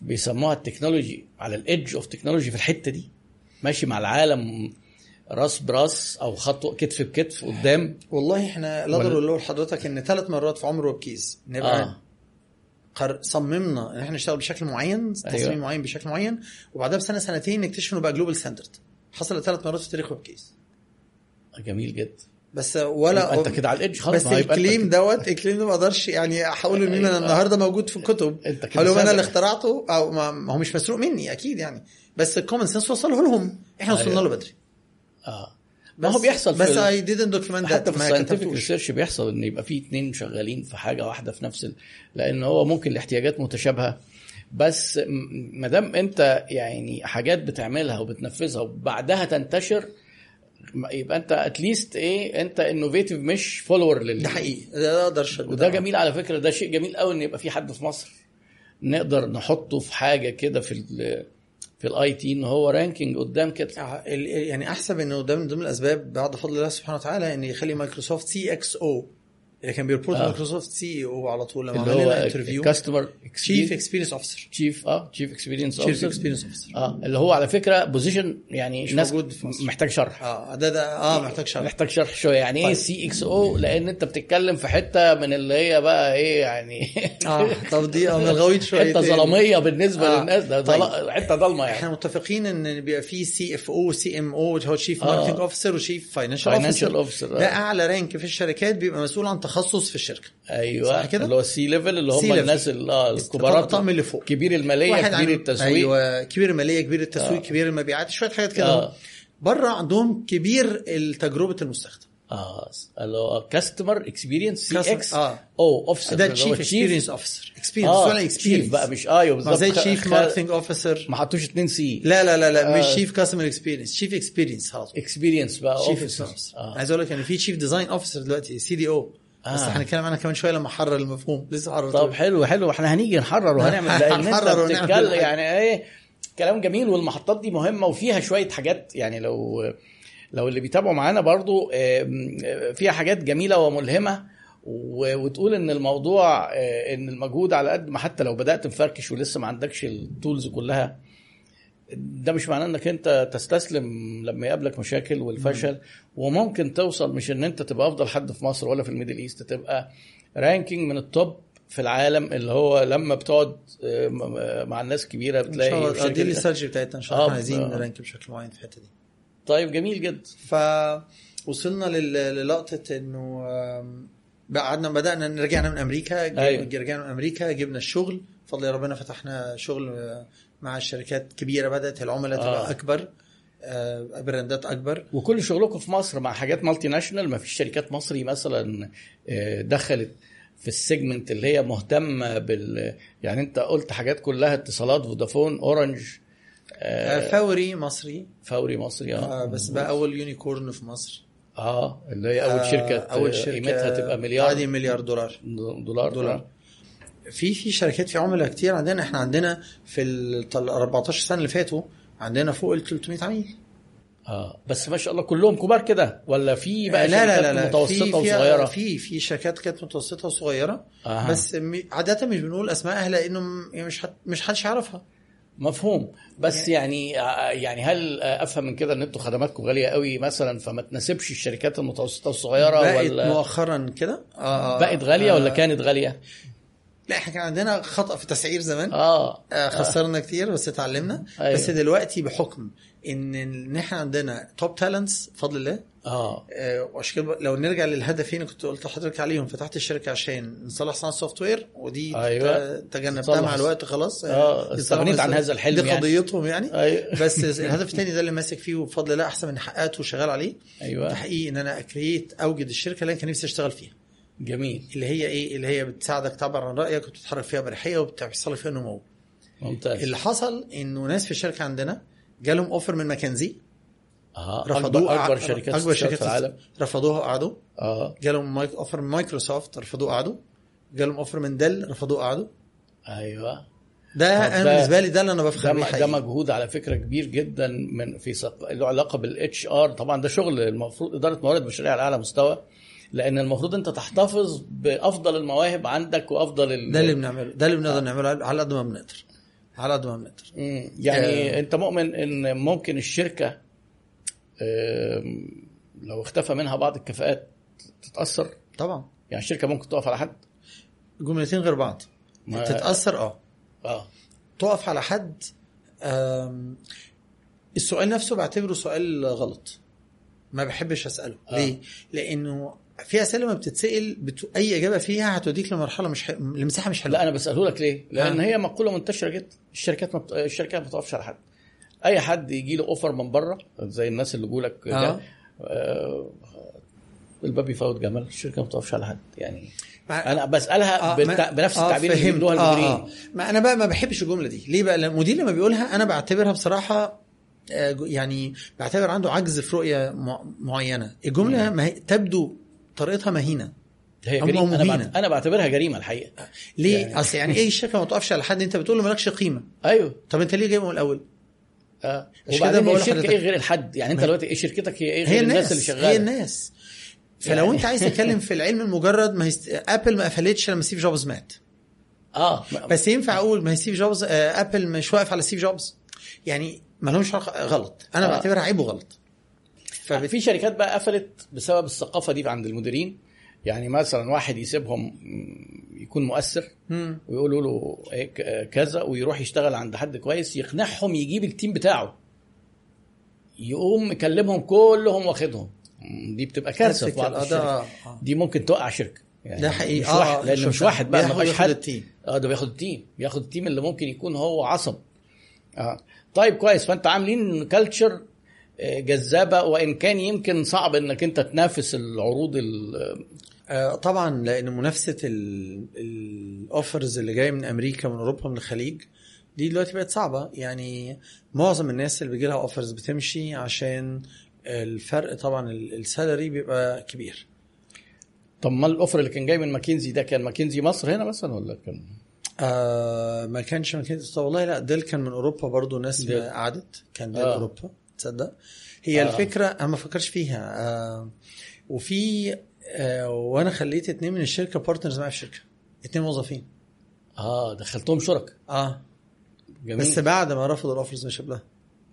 بيسموها ال technology على ال edge of technology في الحتة دي ماشي مع العالم راس براس أو خطوه كتف بكتف قدام والله إحنا لا ولا- أقدر أقول لحضرتك إن ثلاث مرات في عمر ويب كيز نبقى آه. قر... صممنا إن إحنا نشتغل بشكل معين تصميم أيوة. معين بشكل معين وبعدها بسنة سنتين نكتشف إنه بقى global standard حصل ثلاث مرات في تاريخ ويب كيز جميل جدا بس ولا انت كده على ال edge خلاص بس ال claim. دوت ال claim ده ما أقدرش يعني احاول ان أنا أيوة. النهارده موجود في الكتب أنت كده أنا. اللي اخترعته أو ما هو مش مسروق مني أكيد يعني بس ال common sense وصله لهم إحنا وصلنا أيوة. له بدري آه. ما هو بيحصل بس I didn't document حتى في ال scientific research بيحصل إن يبقى في اتنين شغالين في حاجة واحدة في نفس ال... لأن هو ممكن الاحتياجات متشابهة. بس ما دام أنت يعني حاجات بتعملها وبتنفذها وبعدها تنتشر يبقى أنت at least إيه أنت innovative مش follower لل ده حقيقي. ده أقدر وده جميل على فكرة. ده شيء جميل قوي إن يبقى في حد في مصر. نقدر نحطه في حاجة كده في ال في ال IT إن هو ranking قدام كده ال- يعني أحسب إنه ده من ضمن الأسباب بعد فضل الله سبحانه وتعالى إن يخلي مايكروسوفت CXO اللي كان ب report آه. مايكروسوفت CXO على طول لما اللي عمل لنا هو انترفيو كاستمر تشيف اكسبيرينس اوفيسر تشيف آه chief experience chief experience officer آه اللي هو على فكرة position يعني مش ناس موجود في مصر. محتاج شرح آه ده ده آه محتاج شرح محتاج شرح شوية يعني إيه. CXO لأن أنت بتتكلم في حتة من اللي هي بقى إيه يعني آه طب دي آه من الغويط شوية (laughs) حتة ظلاميه بالنسبة آه. للناس ده طيب. حتة ضلمه يعني إحنا متفقين إن بيبقى في CFO CMO هو chief آه. marketing officer و chief financial officer officer ده أعلى rank في الشركات بيبقى مسؤول عن تخصص في الشركة. أيوه. صح كده؟ اللي هو ال C level اللي هم. الناس ال- آه الكبارات الطقم اللي فوق. كبير المالية واحد كبير عن- التسويق. أيوه كبير المالية كبير التسويق آه. كبير المبيعات شوية حاجات كده. آه. بره عندهم كبير تجربه المستخدم. آه اللي هو customer experience CX آه. O officer ده chief experience officer experience آه ولا chief experience بقى مش أيوه بالظبط. زي chief marketing officer ما حطوش اتنين C لا لا لا لا مش آه. chief customer experience chief experience طول experience بقى officer آه. عايز أقول لك ان في chief design officer دلوقتي CDO بس آه. هنتكلم عنها كمان شوية لما احرر المفهوم لسه حرر طب حلو حلو إحنا هنيجي نحرر وهنعمل لأن انت بتتكلم. يعني إيه كلام جميل والمحطات دي مهمة وفيها شوية حاجات يعني لو لو اللي بيتابعوا معانا برضو فيها حاجات جميلة وملهمة وتقول إن الموضوع آه، إن المجهود على قد ما حتى لو بدأت مفركش ولسه ما عندكش التولز كلها ده مش معناه انك انت تستسلم لما يقابلك مشاكل والفشل وممكن توصل مش ان انت تبقى افضل حد في مصر ولا في ال Middle East تبقى ranking من ال top في العالم اللي هو لما بتقعد آه، م- مع الناس كبيرة إن شاء بتلاقي الله دي الاستراتيجي بتاعتنا. إن شاء آه، الله عايزين آه. ن rank بشكل معين في الحتة دي. طيب جميل جدا. فوصلنا لل- للقطة إنه قعدنا بدأنا رجعنا من أمريكا أيوة. رجعنا من أمريكا جبنا الشغل. بفضل ربنا فتحنا شغل آه، مع الشركات كبيرة بدأت العملاء تبقى آه. أكبر آه، brand ات أكبر. وكل شغلكم في مصر مع حاجات multinational ما فيش شركات مصري مثلا آه، دخلت في ال segment اللي هي مهتمة بال يعني أنت قلت حاجات كلها اتصالات فودافون أورنج آه، آه، فوري مصري. فوري مصري آه. آه، بس بقى أول unicorn في مصر. آه اللي هي أول آه، شركه اول شركة قيمتها تبقى مليار عادي مليار دولار. دولار دولار. في في شركات في عملاء كتير عندنا. إحنا عندنا في ال 14 سنة اللي فاتوا عندنا فوق ال 300 عميل. آه بس ما شاء الله كلهم كبار كده؟ ولا في بقى لا لا لا شركات لا متوسطه في في وصغيرة؟ في في شركات كانت متوسطة وصغيرة. آه. بس عادة مش بنقول اسمائها لأنه يعني مش حد مش حدش يعرفها. مفهوم. بس يعني يعني هل أفهم من كده إن أنتوا خدماتكم غالية قوي مثلا فما تناسبش الشركات المتوسطة والصغيرة بقت ولا؟ مؤخرا كده؟ آه بقت غالية ولا آه، كانت غالية؟ لا إحنا كان عندنا خطأ في التسعير زمان. آه. آه، خسرنا كتير بس اتعلمنا. أيوة. بس دلوقتي بحكم إن إن إحنا عندنا top talents بفضل الله. آه. آه، وعشان كده لو نرجع للهدفين كنت قلت لحضرتك عليهم فتحت الشركة عشان نصلح صناعة ال software ودي أيوة. تجنبتها. مع الوقت خلاص. آه، دي استغنيت عن هذا الحلم دي يعني. قضيتهم يعني. أيوه. (laughs) بس الهدف الثاني ده اللي ماسك فيه وبفضل الله أحسن من حققته وشغال عليه. أيوه. تحقيق إن أنا ا create أوجد الشركة اللي أنا كان نفسي أشتغل فيها. جميل. اللي هي إيه؟ اللي هي بتساعدك تعبر عن رأيك وبتتحرك فيها بأريحية وبتحصل فيها نمو. ممتاز. اللي حصل إنه ناس في الشركة عندنا جالهم offer من ماكنزي. آه رفضوه أكبر, أكبر شركات أكبر شركات في العالم. رفضوها وقعدوا آه جالهم مايك offer من مايكروسوفت رفضوه قعدوا. جالهم offer من ديل رفضوه قعدوا. أيوه. ده أنا بالنسبة لي ده اللي أنا بفخر بيه ده. مجهود على فكرة كبير جدا من في سق... له علاقة بال HR طبعا ده شغل المفروض إدارة موارد بشرية على أعلى مستوى. لأن المفروض أنت تحتفظ بأفضل المواهب عندك وأفضل ال... ده اللي بنعمله ده اللي بنقدر نعمله على قد ما بنقدر على قد ما بنقدر. يعني آه. أنت مؤمن إن ممكن الشركة لو اختفى منها بعض الكفاءات تتأثر؟ طبعا. يعني الشركة ممكن تقف على حد؟ جملتين غير بعض. ما- تتأثر؟ آه. آه. تقف على حد آم، السؤال نفسه بعتبره سؤال غلط. ما بحبش أسأله. آه. ليه؟ لأنه في أسئلة ما بتتسأل بت... أي إجابة فيها هتوديك لمرحلة مش ح... لمساحة مش حلوة لا أنا بساله لك ليه؟ لأن آه. هي مقولة منتشرة جدا الشركات ما بت... الشركات ما بتقفش على حد أي حد يجي له اوفر من بره زي الناس اللي جولك آه. آه، الباب يفوت جمل الشركة ما بتقفش على حد يعني مع- أنا بسألها آه، بالت... بنفس آه، التعبير اللي. بيقولوها آه، المديرين آه. ما أنا بقى ما بحبش الجملة دي ليه بقى المدير لما بيقولها أنا بعتبرها بصراحة آه، يعني بعتبر عنده عجز في رؤية مع- معينة الجملة ما هي تبدو طريقتها مهينة. هي أو جريمة. أنا مهينة. بعت... أنا بعتبرها جريمة الحقيقة. ليه؟ يعني- أصل يعني إيه الشركة ما تقفش على حد أنت بتقول له مالكش قيمة. أيوه. طب أنت ليه جايبه من الأول؟ آه. وبعدين هي الشركة إيه غير الحد؟ يعني أنت دلوقتي إيه شركتك؟ هي إيه هي غير الناس الناس. اللي شغالة؟ هي الناس. فلو يعني- أنت عايز تتكلم في العلم المجرد ما هي ابل ما قفلتش لما ستيف جوبز مات. آه. بس ينفع أقول ما هي ستيف جوبز آه، ابل مش واقف على ستيف جوبز يعني ما لهمش غلط. أنا آه. بعتبرها عيب وغلط. فبت... في شركات بقى قفلت بسبب الثقافة دي عند المديرين. يعني مثلا واحد يسيبهم يكون مؤثر. ويقولوا له إيه كذا ويروح يشتغل عند حد كويس يقنعهم يجيب ال team بتاعه. يقوم مكلمهم كلهم واخدهم. دي بتبقى كارثة في بعض آه،. دي ممكن توقع شركة. يعني ده حقيقي. مش آه، واحد آه، لأن مش. واحد بقى ما حد. ال team. آه ده بياخد ال team. بياخد ال team اللي ممكن يكون هو عصب. آه. طيب كويس. فأنت عاملين culture جذابة وإن كان يمكن صعب إنك أنت تنافس العروض ال- آه، طبعا لأن منافسة ال offers اللي جاية من أمريكا من أوروبا من الخليج دي دلوقتي بقت صعبة يعني معظم الناس اللي بيجي لها offers بتمشي عشان الفرق طبعا ال- ال salary بيبقى كبير طب ما ال offer اللي كان جاي من ماكنزي ده كان ماكنزي مصر هنا مثلا ولا كان آه ما كانش ما كانش طب والله لا ديل كان من أوروبا برضو ناس. قعدت كان ديل. آه. أوروبا تصدق هي آه. آه. الفكرة أنا ما فكرش فيها آه وفي آه وأنا خليت اتنين من الشركة partners معايا في الشركة اتنين موظفين آه دخلتهم شركاء آه جميل بس بعد ما رفضوا ال offers مش قبلها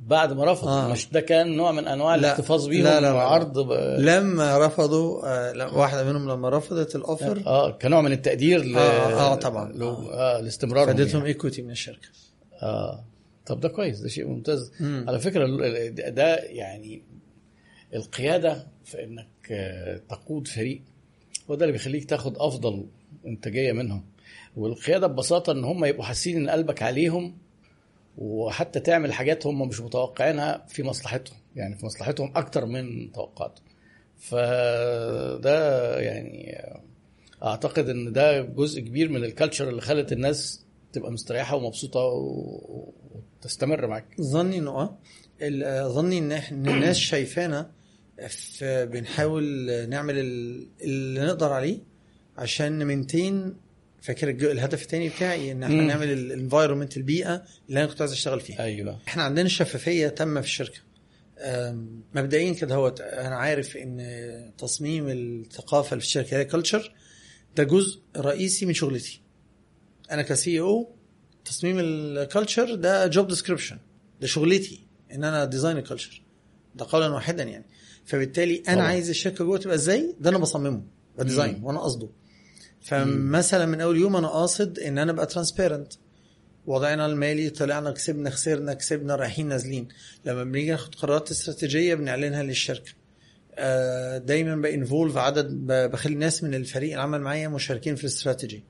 بعد ما رفض آه. مش ده كان نوع من أنواع لا. الاحتفاظ بيهم لا، لا، لا. وعرض ب... لما رفضوا آه واحدة منهم لما رفضت ال offer آه كنوع من التقدير ل... آه، آه، طبعا. ل... آه. آه لاستمرارهم فادتهم يعني. ايكوتي من الشركة آه طب ده كويس ده شيء ممتاز. مم. على فكرة ده يعني القيادة في إنك آه، تقود فريق هو ده اللي بيخليك تاخد أفضل إنتاجية منهم. والقيادة ببساطة إن هم يبقوا حاسين إن قلبك عليهم وحتى تعمل حاجات هم مش متوقعينها في مصلحتهم يعني في مصلحتهم أكتر من توقعاتهم. فده يعني أعتقد إن ده جزء كبير من ال culture اللي خلت الناس تبقى مستريحة ومبسوطة و- وتستمر معاك. ظني إنه آه. آه، ظني إن إحنا الناس (clears throat) شايفانا بنحاول نعمل ال- اللي نقدر عليه عشان ن maintain فاكر الهدف الثاني بتاعي إن إحنا. نعمل ال environment البيئه اللي أنا كنت عايز أشتغل فيها. أيوه. إحنا عندنا شفافية تامة في الشركة. مبدئيا كده هو أنا عارف إن تصميم الثقافة في الشركة هي culture ده جزء رئيسي من شغلتي. أنا ك CEO تصميم ال culture ده job description ده شغلتي إن أنا design ال culture ده قولا واحدا يعني. فبالتالي أنا طبعا. عايز الشركة جوه تبقى إزاي؟ ده أنا بصممه ب design. وأنا قصده. فمثلا من أول يوم أنا قاصد إن أنا أبقى transparent وضعنا المالي طلعنا كسبنا خسرنا كسبنا رايحين نازلين. لما بنيجي ناخد قرارات استراتيجية بنعلنها للشركة. آه، دايما ب involve عدد بخلي ناس من الفريق العمل معايا مشاركين في الاستراتيجي.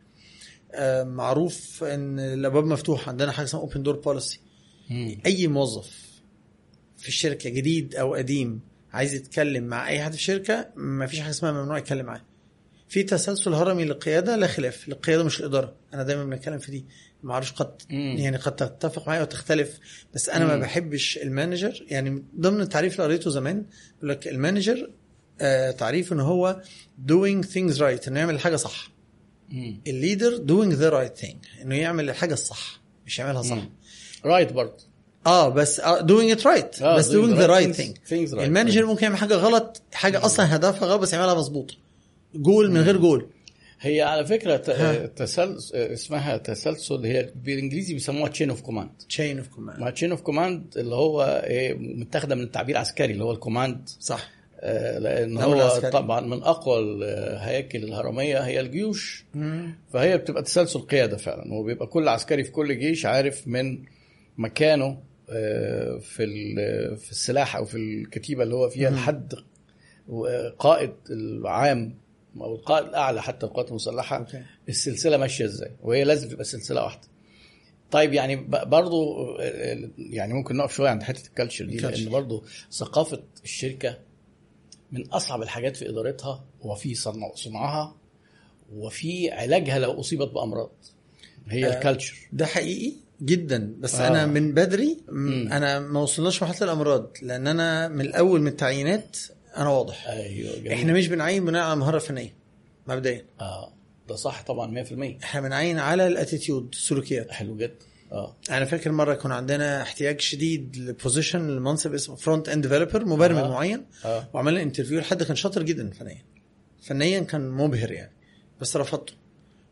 معروف إن الأبواب مفتوحة عندنا حاجة اسمها open door policy. أي موظف في الشركة جديد أو قديم عايز يتكلم مع أي حد في الشركة ما فيش حاجة اسمها ممنوع يتكلم معاه في تسلسل هرمي للقيادة لا خلاف القياده مش الإدارة أنا دايما بنتكلم في دي ما أعرفش قد. يعني قد تتفق معايا وتختلف بس أنا ما مم. بحبش ال manager يعني ضمن التعريف اللي قريته زمان يقول لك ال manager آه تعريف إن هو doing things right إنه يعمل الحاجة صح. ال leader doing the right thing. إنه يعمل الحاجة الصح مش يعملها صح. مم. رايت برضه. آه بس it right. آه، بس things- thing. Things right. ال manager ممكن يعمل حاجة غلط حاجة أصلا هدفها غلط بس يعملها مظبوط. جول من غير جول. هي على فكرة. تسلسل اسمها تسلسل هي بالإنجليزي بيسموها chain of command chain of command مع chain of command اللي هو إيه، متاخدة من التعبير العسكري اللي هو ال command. صح. لأن الأمر هو. طبعا من أقوى الهياكل الهرمية هي الجيوش مم. فهي بتبقى تسلسل قيادة فعلا وبيبقى كل عسكري في كل جيش عارف من مكانه آه، في في السلاح أو في الكتيبة اللي هو فيها مم. لحد قائد العام أو القائد الأعلى حتى القوات المسلحة okay. السلسلة ماشية إزاي وهي لازم تبقى سلسلة واحدة طيب يعني برضو آه، يعني ممكن نقف شوية عند حتة ال culture دي. لأن برضو ثقافة الشركة من أصعب الحاجات في إدارتها وفي صنع صنعها وفي علاجها لو أصيبت بأمراض هي آه. ال culture ده حقيقي جدا بس آه. أنا من بدري م-. أنا ما وصلناش مرحلة الأمراض لأن أنا من الأول من التعيينات أنا واضح أيوه جميل. إحنا مش بنعين بناء على مهارة فنية مبدئيا آه ده صح طبعا 100% إحنا بنعين على ال attitude السلوكيات حلو جدا آه أنا فاكر مرة كان عندنا احتياج شديد ل position لمنصب اسمه front end developer مبرمج آه. آه. معين آه وعملنا interview لحد كان شاطر جدا فنيا فنيا كان مبهر يعني بس رفضته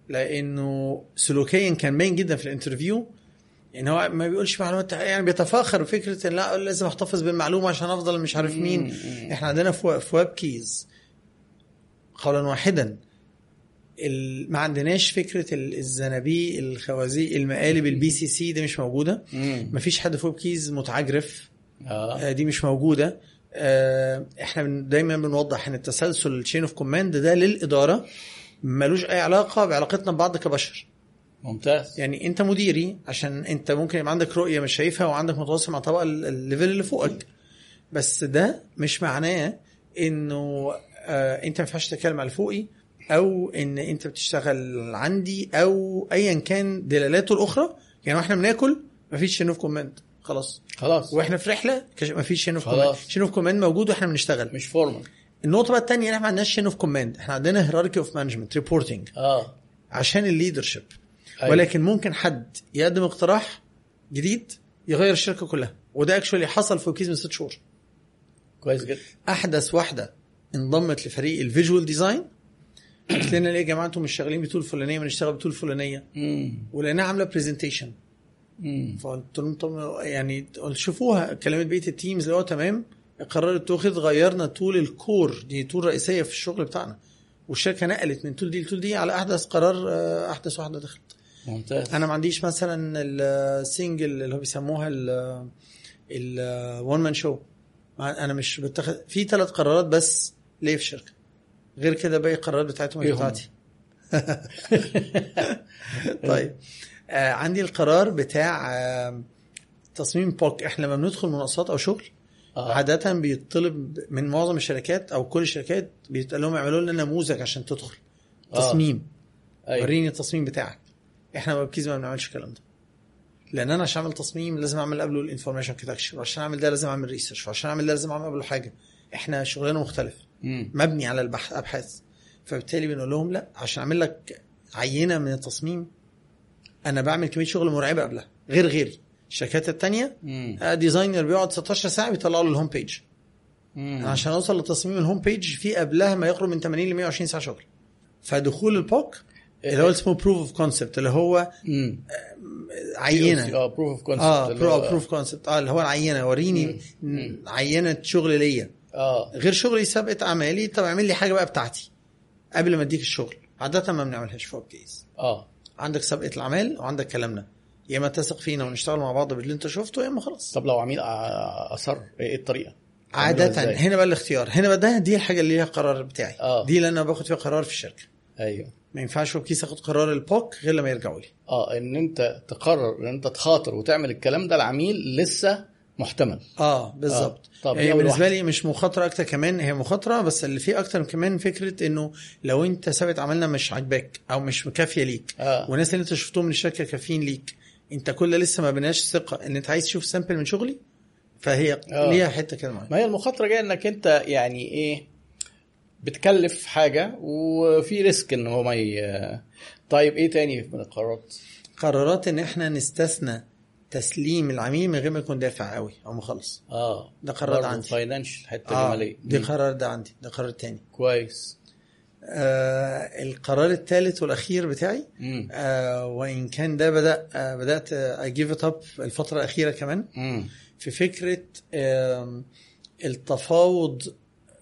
لأنه سلوكيا كان باين جدا في ال interview ان هو ما بيقولش معلومات يعني بيتفاخر بفكرة إن لا لازم أحتفظ بالمعلومة عشان أفضل مش عارف مين. إحنا عندنا في Web Keyz قولا واحدا ما عندناش فكرة ال- الزنب الخوازيق المقالب ال BCC دي مش موجودة. ما فيش حد Web Keyz متعجرف. آه. آه، دي مش موجودة. آه، إحنا دايما بنوضح إن التسلسل ال chain of command ده للإدارة ملوش أي علاقة بعلاقتنا ببعض كبشر. ممتاز. يعني أنت مديري عشان أنت ممكن يبقى عندك رؤية مش شايفها وعندك متواصل مع طبقة ال- ال level اللي فوقك. بس ده مش معناه إنه آه أنت ما ينفعش تتكلم على فوقي. أو إن أنت بتشتغل عندي أو ايا كان دلالاته الأخرى يعني وإحنا بناكل مفيش chain of command خلاص. خلاص. وإحنا في رحلة مفيش chain of خلاص. command chain of command موجود وإحنا بنشتغل. مش formal النقطة بقى الثانية إحنا ما عندناش chain of command إحنا عندنا hierarchy of management reporting آه. عشان ال leadership أيوة. ولكن ممكن حد يقدم اقتراح جديد يغير الشركة كلها. وده actually حصل في Keyz من ست شهور. كويس جدا. أحدث واحدة انضمت لفريق ال visual design قالت لنا ليه يا جماعة أنتم مش شغالين ب tool فلانيه ما نشتغل ب tool فلانيه. ولقيناها عاملة presentation. فقلت لهم طب يعني شوفوها كلمت بقية ال teams اللي هو تمام القرار اتخذ غيرنا طول ال core دي tool رئيسية في الشغل بتاعنا. والشركة نقلت من tool دي ل tool دي على أحدث قرار آه، أحدث واحدة دخلت. ممتاز. أنا ما عنديش مثلا ال single اللي هو بيسموها ال الون مان شو أنا مش بتاخد في ثلاث قرارات بس ليه في الشركة. غير كده باقي القرارات بتاعتهم هي؟ بتاعتي طيب. آه عندي القرار بتاع آه تصميم بوك. إحنا لما بندخل مناقصات أو شغل آه. عادة بيطلب من معظم الشركات أو كل الشركات بيتقال لهم اعملوا لنا نموذج عشان تدخل. آه. تصميم. أيوه. وريني التصميم بتاعك. إحنا ف Web Keyz ما بنعملش الكلام ده. لأن أنا عشان اعمل تصميم لازم اعمل قبله ال information architecture وعشان اعمل ده لازم اعمل research وعشان اعمل ده لازم اعمل قبله حاجة. إحنا شغلنا مختلف. مبني على البحث أبحاث. فبالتالي بنقول لهم لا عشان أعمل لك عينة من التصميم أنا بعمل كمية شغل مرعبة قبلها. غير غيري. الشركات التانية. آه، designer بيقعد 16 ساعة بيطلعوا له ال home page عشان أوصل لتصميم ال home page في قبلها ما يقرب من 80 ل 120 ساعة شغل. فدخول ال POC اللي هو اسمه proof of concept اللي هو مم. عينة. آه proof of concept آه proof concept آه اللي هو العينة. وريني. عينة شغل ليا. آه. غير شغلي سابقه اعمالي طب اعمل لي حاجة بقى بتاعتي قبل ما أديك الشغل. عادة ما بنعملهاش ف Web Keyz آه. عندك سابقة الاعمال وعندك كلامنا. يا إما تثق فينا ونشتغل مع بعض باللي أنت شفته يا إما خلاص. طب لو عميل أصر إيه الطريقة؟ إزاي؟ هنا بقى الاختيار. هنا بقى ده دي الحاجة اللي ليها قرار بتاعي. آه. دي اللي أنا باخد فيها قرار في الشركة. أيوه. ما ينفعش ف Web Keyz اخد قرار ال POC غير لما يرجعوا لي. آه إن أنت تقرر إن أنت تخاطر وتعمل الكلام ده العميل لسه محتمل آه بالظبط آه. طب هي أول بالنسبة. لي مش مخاطرة أكتر كمان هي مخاطرة بس اللي فيه أكتر كمان فكرة إنه لو أنت سابقة أعمالنا مش عاجباك أو مش كافية ليك آه. والناس اللي أنت شفتهم من الشركة كافيين ليك أنت كل لسه ما بناش ثقة إن أنت عايز تشوف sample من شغلي فهي آه. ليها حتة كده معينه ما هي المخاطرة جاية إنك أنت يعني إيه بتكلف حاجة وفي ريسك إن هو ما ي... طيب إيه تاني من القرارات؟ قرارات إن إحنا نستثنى تسليم العميل من غير ما يكون دافع قوي أو مخلص. آه. ده قرار عندي. financial حتة آه. الماليه دي. قرار ده عندي. ده قرار تاني. كويس. آه القرار الثالث والأخير بتاعي مم. آه وإن كان ده بدأ آه بدأت اجيف ات اب الفترة الأخيرة كمان. مم. في فكرة آم، التفاوض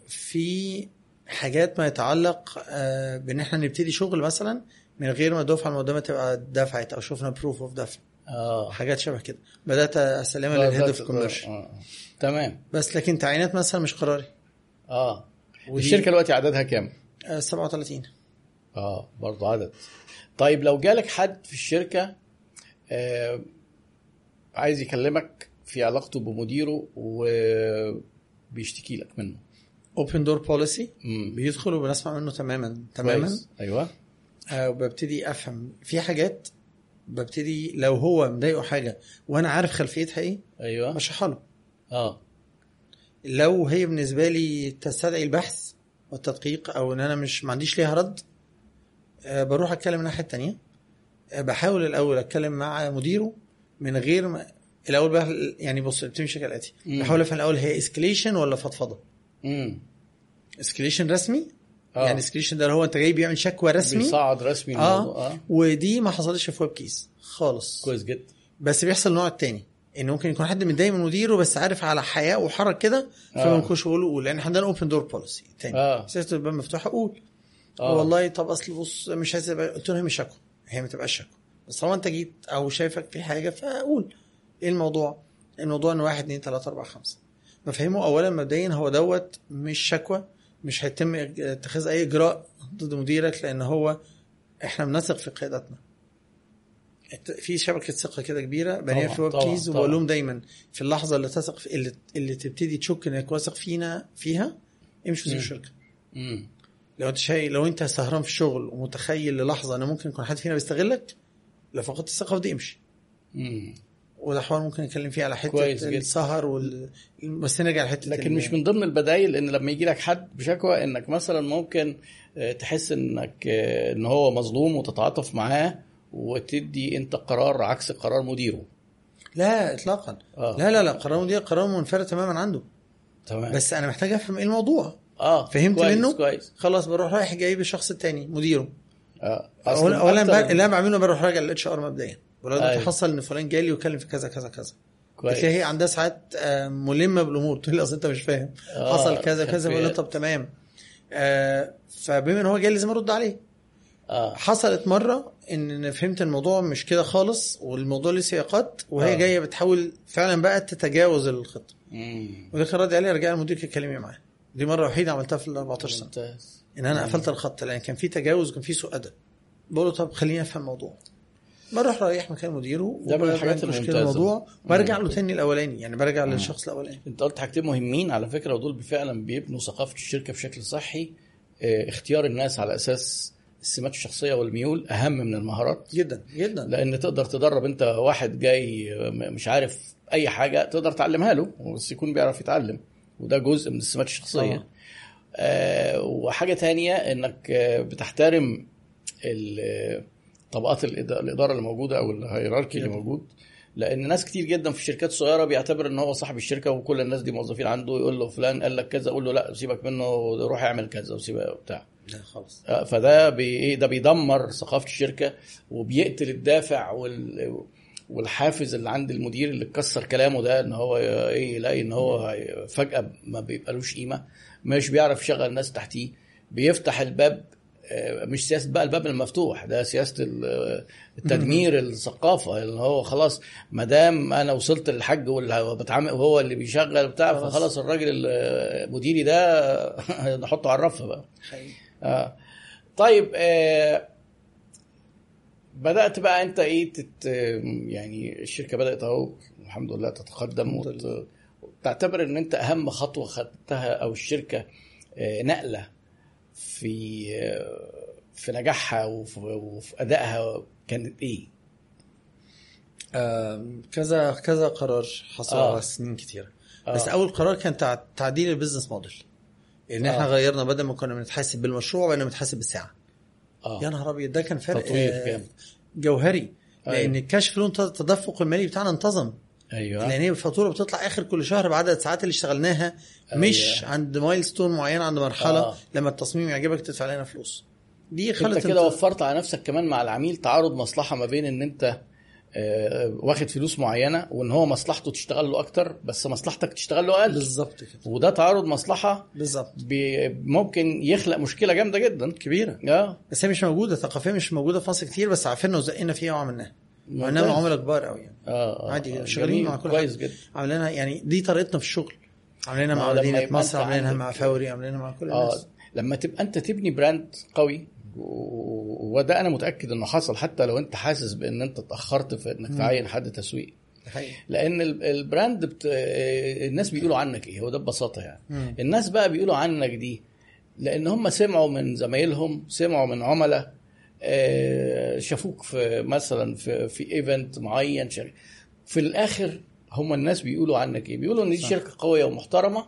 في حاجات ما يتعلق آه بإن إحنا نبتدي شغل مثلا من غير ما الدفعة المقدمة تبقى دفعت أو شفنا proof of دفع. آه. حاجات شبه كده. بدأت اسلمها لل head of commercial. تمام. بس لكن تعيينات مثلا مش قراري. آه. ودي- الشركة دلوقتي عددها كام؟ آه 37 آه. برضه عدد. طيب لو جالك حد في الشركة آه عايز يكلمك في علاقته بمديره وبيشتكي لك منه. open door policy. بيدخل وبنسمع منه تماما. تماما. كويس. أيوه. آه وببتدي أفهم. في حاجات ببتدي لو هو مضايقه حاجة وأنا عارف خلفيتها إيه أيوه. بشرحها له. آه. لو هي بالنسبة لي تستدعي البحث والتدقيق أو إن أنا مش ما عنديش ليها رد آه، بروح أتكلم الناحية التانية. آه، بحاول الأول أتكلم مع مديره من غير ما الأول بقى يعني بص بتمشي كالآتي. بحاول أفهم الأول هي escalation ولا فضفضة. امم escalation رسمي آه. يعني escalation ده هو انت جاي بيعمل شكوى رسمي. بيصعد رسمي الموضوع آه. ودي ما حصلتش في ويب كيز. خالص. كويس جدا. بس بيحصل النوع التاني إن ممكن يكون حد متضايق من مديره بس عارف على حياء وحرج كده آه. فبنخش نقول قول. لأن إحنا عندنا open door policy تاني. آه. سياسة الباب مفتوحة قول. آه. والله طب أصل بص مش عايز قلت له هي مش شكوى. هي ما تبقاش شكوى. بس طالما أنت جيت أو شايفك في حاجة فقول. إيه الموضوع؟ الموضوع إن واحد اتنين تلاتة أربعة خمسة. بفهمه اولا مبدئيا هو دوت مش شكوى. مش هيتم اتخاذ أي إجراء ضد مديرك لأن هو إحنا بنثق في قيادتنا. في شبكة ثقة كده كبيرة بنيها في ويب كيز. وبقول لهم دايما في اللحظة اللي تثق في اللي, اللي تبتدي تشك إنك واثق فينا فيها امشي وسيب. الشركة. لو أنت شايف لو أنت سهران في الشغل ومتخيل للحظه إن ممكن يكون حد فينا بيستغلك لو فقدت الثقة في دي امشي حوار ممكن نتكلم فيه على حتة. السهر وال... بس نرجع لحتة لكن مش من ضمن البدايل إن لما يجي لك حد بشكوى إنك مثلا ممكن آه، تحس إنك آه، إن هو مظلوم وتتعاطف معاه وتدي أنت قرار عكس قرار مديره. لا اطلاقا. آه. لا لا لا قرار مدير قرار منفرد تماما عنده. تمام. بس أنا محتاج أفهم إيه الموضوع. آه فهمت كويس منه؟ كويس. خلاص بروح رايح جايب الشخص التاني مديره. آه اولا أكتر- اللي أنا بعمله بروح راجع للاتش ار مبدئيا. ولو أيوة. حصل إن فلان جالي وكلم في كذا كذا كذا. كويس هي عندها ساعات آه، ملمة بالأمور. (laughs) تقول لي أصل أنت مش فاهم. آه، حصل كذا كذا. بقول. طب تمام. آه، فبما إن هو جاي لازم أرد عليه. آه. حصلت مرة إن فهمت الموضوع مش كده خالص والموضوع ليه سياقات وهي آه. جاية بتحاول فعلا بقى تتجاوز الخطة. وده كان رد عليه رجع المدير اتكلمي معاه. دي مرة وحيدة عملتها في ال 14 سنة. ممتاز. إن أنا قفلت الخط لأن كان في تجاوز وكان في سوء أدب. بقول له طب خليني أفهم الموضوع. بروح رايح مكان مديره ده من الحاجات الممتازة. الموضوع. وبرجع له مم. تاني الأولاني يعني برجع للشخص الأولاني. انت قلت حاجتين مهمين على فكرة ودول فعلا بيبنوا ثقافة الشركة بشكل صحي. آه، اختيار الناس على أساس السمات الشخصية والميول أهم من المهارات. جدا جدا. لأن تقدر تدرب أنت واحد جاي م- مش عارف أي حاجة تقدر تعلمها له بس يكون بيعرف يتعلم. وده جزء من السمات الشخصية. طبعا. آه وحاجة تانية إنك آه، بتحترم ال- طبقات الاداره اللي موجودة أو الهيراركي اللي. موجود لأن ناس كتير جدا في الشركات الصغيره بيعتبر إن هو صاحب الشركة وكل الناس دي موظفين عنده يقول له فلان قال لك كذا قول له لا سيبك منه روح اعمل كذا وسيبك بتاع لا خالص آه، فده بي إيه، ده بيدمر ثقافة الشركة وبيقتل الدافع وال والحافز اللي عند المدير اللي اتكسر كلامه ده إن هو إيه يلاقي إن هو فجأة ما بيبقالوش قيمة مش بيعرف يشغل الناس تحتيه بيفتح الباب مش سياسة بقى الباب المفتوح ده سياسة ال- التدمير الثقافة اللي هو خلاص ما دام أنا وصلت للحج واللي بتعامل وهو اللي بيشغل بتاع خلاص. فخلاص الراجل ال- مديري ده (laughs) نحطه على الرف بقى. آه. طيب آه بدأت بقى أنت إيه تت يعني الشركة بدأت أهو الحمد لله تتقدم. وتعتبر إن أنت أهم خطوة خدتها أو الشركة آه نقلة في آه في نجاحها وفي, وفي أدائها كانت إيه؟ آم، كذا كذا قرار حصل آه. على سنين كتيره آه. بس أول قرار كان تع- تعديل البيزنس موديل إن إحنا آه. غيرنا بدل ما كنا بنتحاسب بالمشروع بقينا بنتحاسب بالساعة آه يا نهار أبيض ده كان فرق تطوير آه،. جوهري أيوة. لأن ال cash flow التدفق المالي بتاعنا انتظم أيوه. لأن هي الفاتورة بتطلع آخر كل شهر بعدد الساعات اللي اشتغلناها. مش أيوة. عند milestone معين عند مرحلة آه. لما التصميم يعجبك تدفع لنا فلوس. دي أنت خلت كده وفرت على نفسك كمان مع العميل تعارض مصلحة ما بين إن أنت آه، واخد فلوس معينة وإن هو مصلحته تشتغل له أكتر بس مصلحتك تشتغل له أقل. بالظبط كده. وده تعارض مصلحة بالظبط. ممكن يخلق مشكلة جامدة جدا. كبيرة. آه. بس هي مش موجودة ثقافيا مش موجودة في مصر كتير بس عارفينها وزقنا فيها وعملناها. وعملناها ممتاز. عملاء كبار قوي يعني آه آه، عادي آه،. شغالين. مع كل كويس. جدا عاملينها يعني دي طريقتنا في الشغل عاملينها مع لما مدينة مصر عاملينها مع فوري عاملينها مع كل آه الناس لما تبقى أنت تبني brand قوي وده أنا متأكد إنه حصل حتى لو أنت حاسس بإن أنت اتأخرت في إنك تعين حد تسويق. لأن ال- ال brand بت... آه، الناس بيقولوا عنك إيه هو ده ببساطة يعني مم. الناس بقى بيقولوا عنك دي لأن هم سمعوا من زمايلهم سمعوا من عملاء آه، شافوك في مثلا في في event معين شر- في الآخر هم الناس بيقولوا عنك إيه بيقولوا إن دي صح. شركة قوية ومحترمة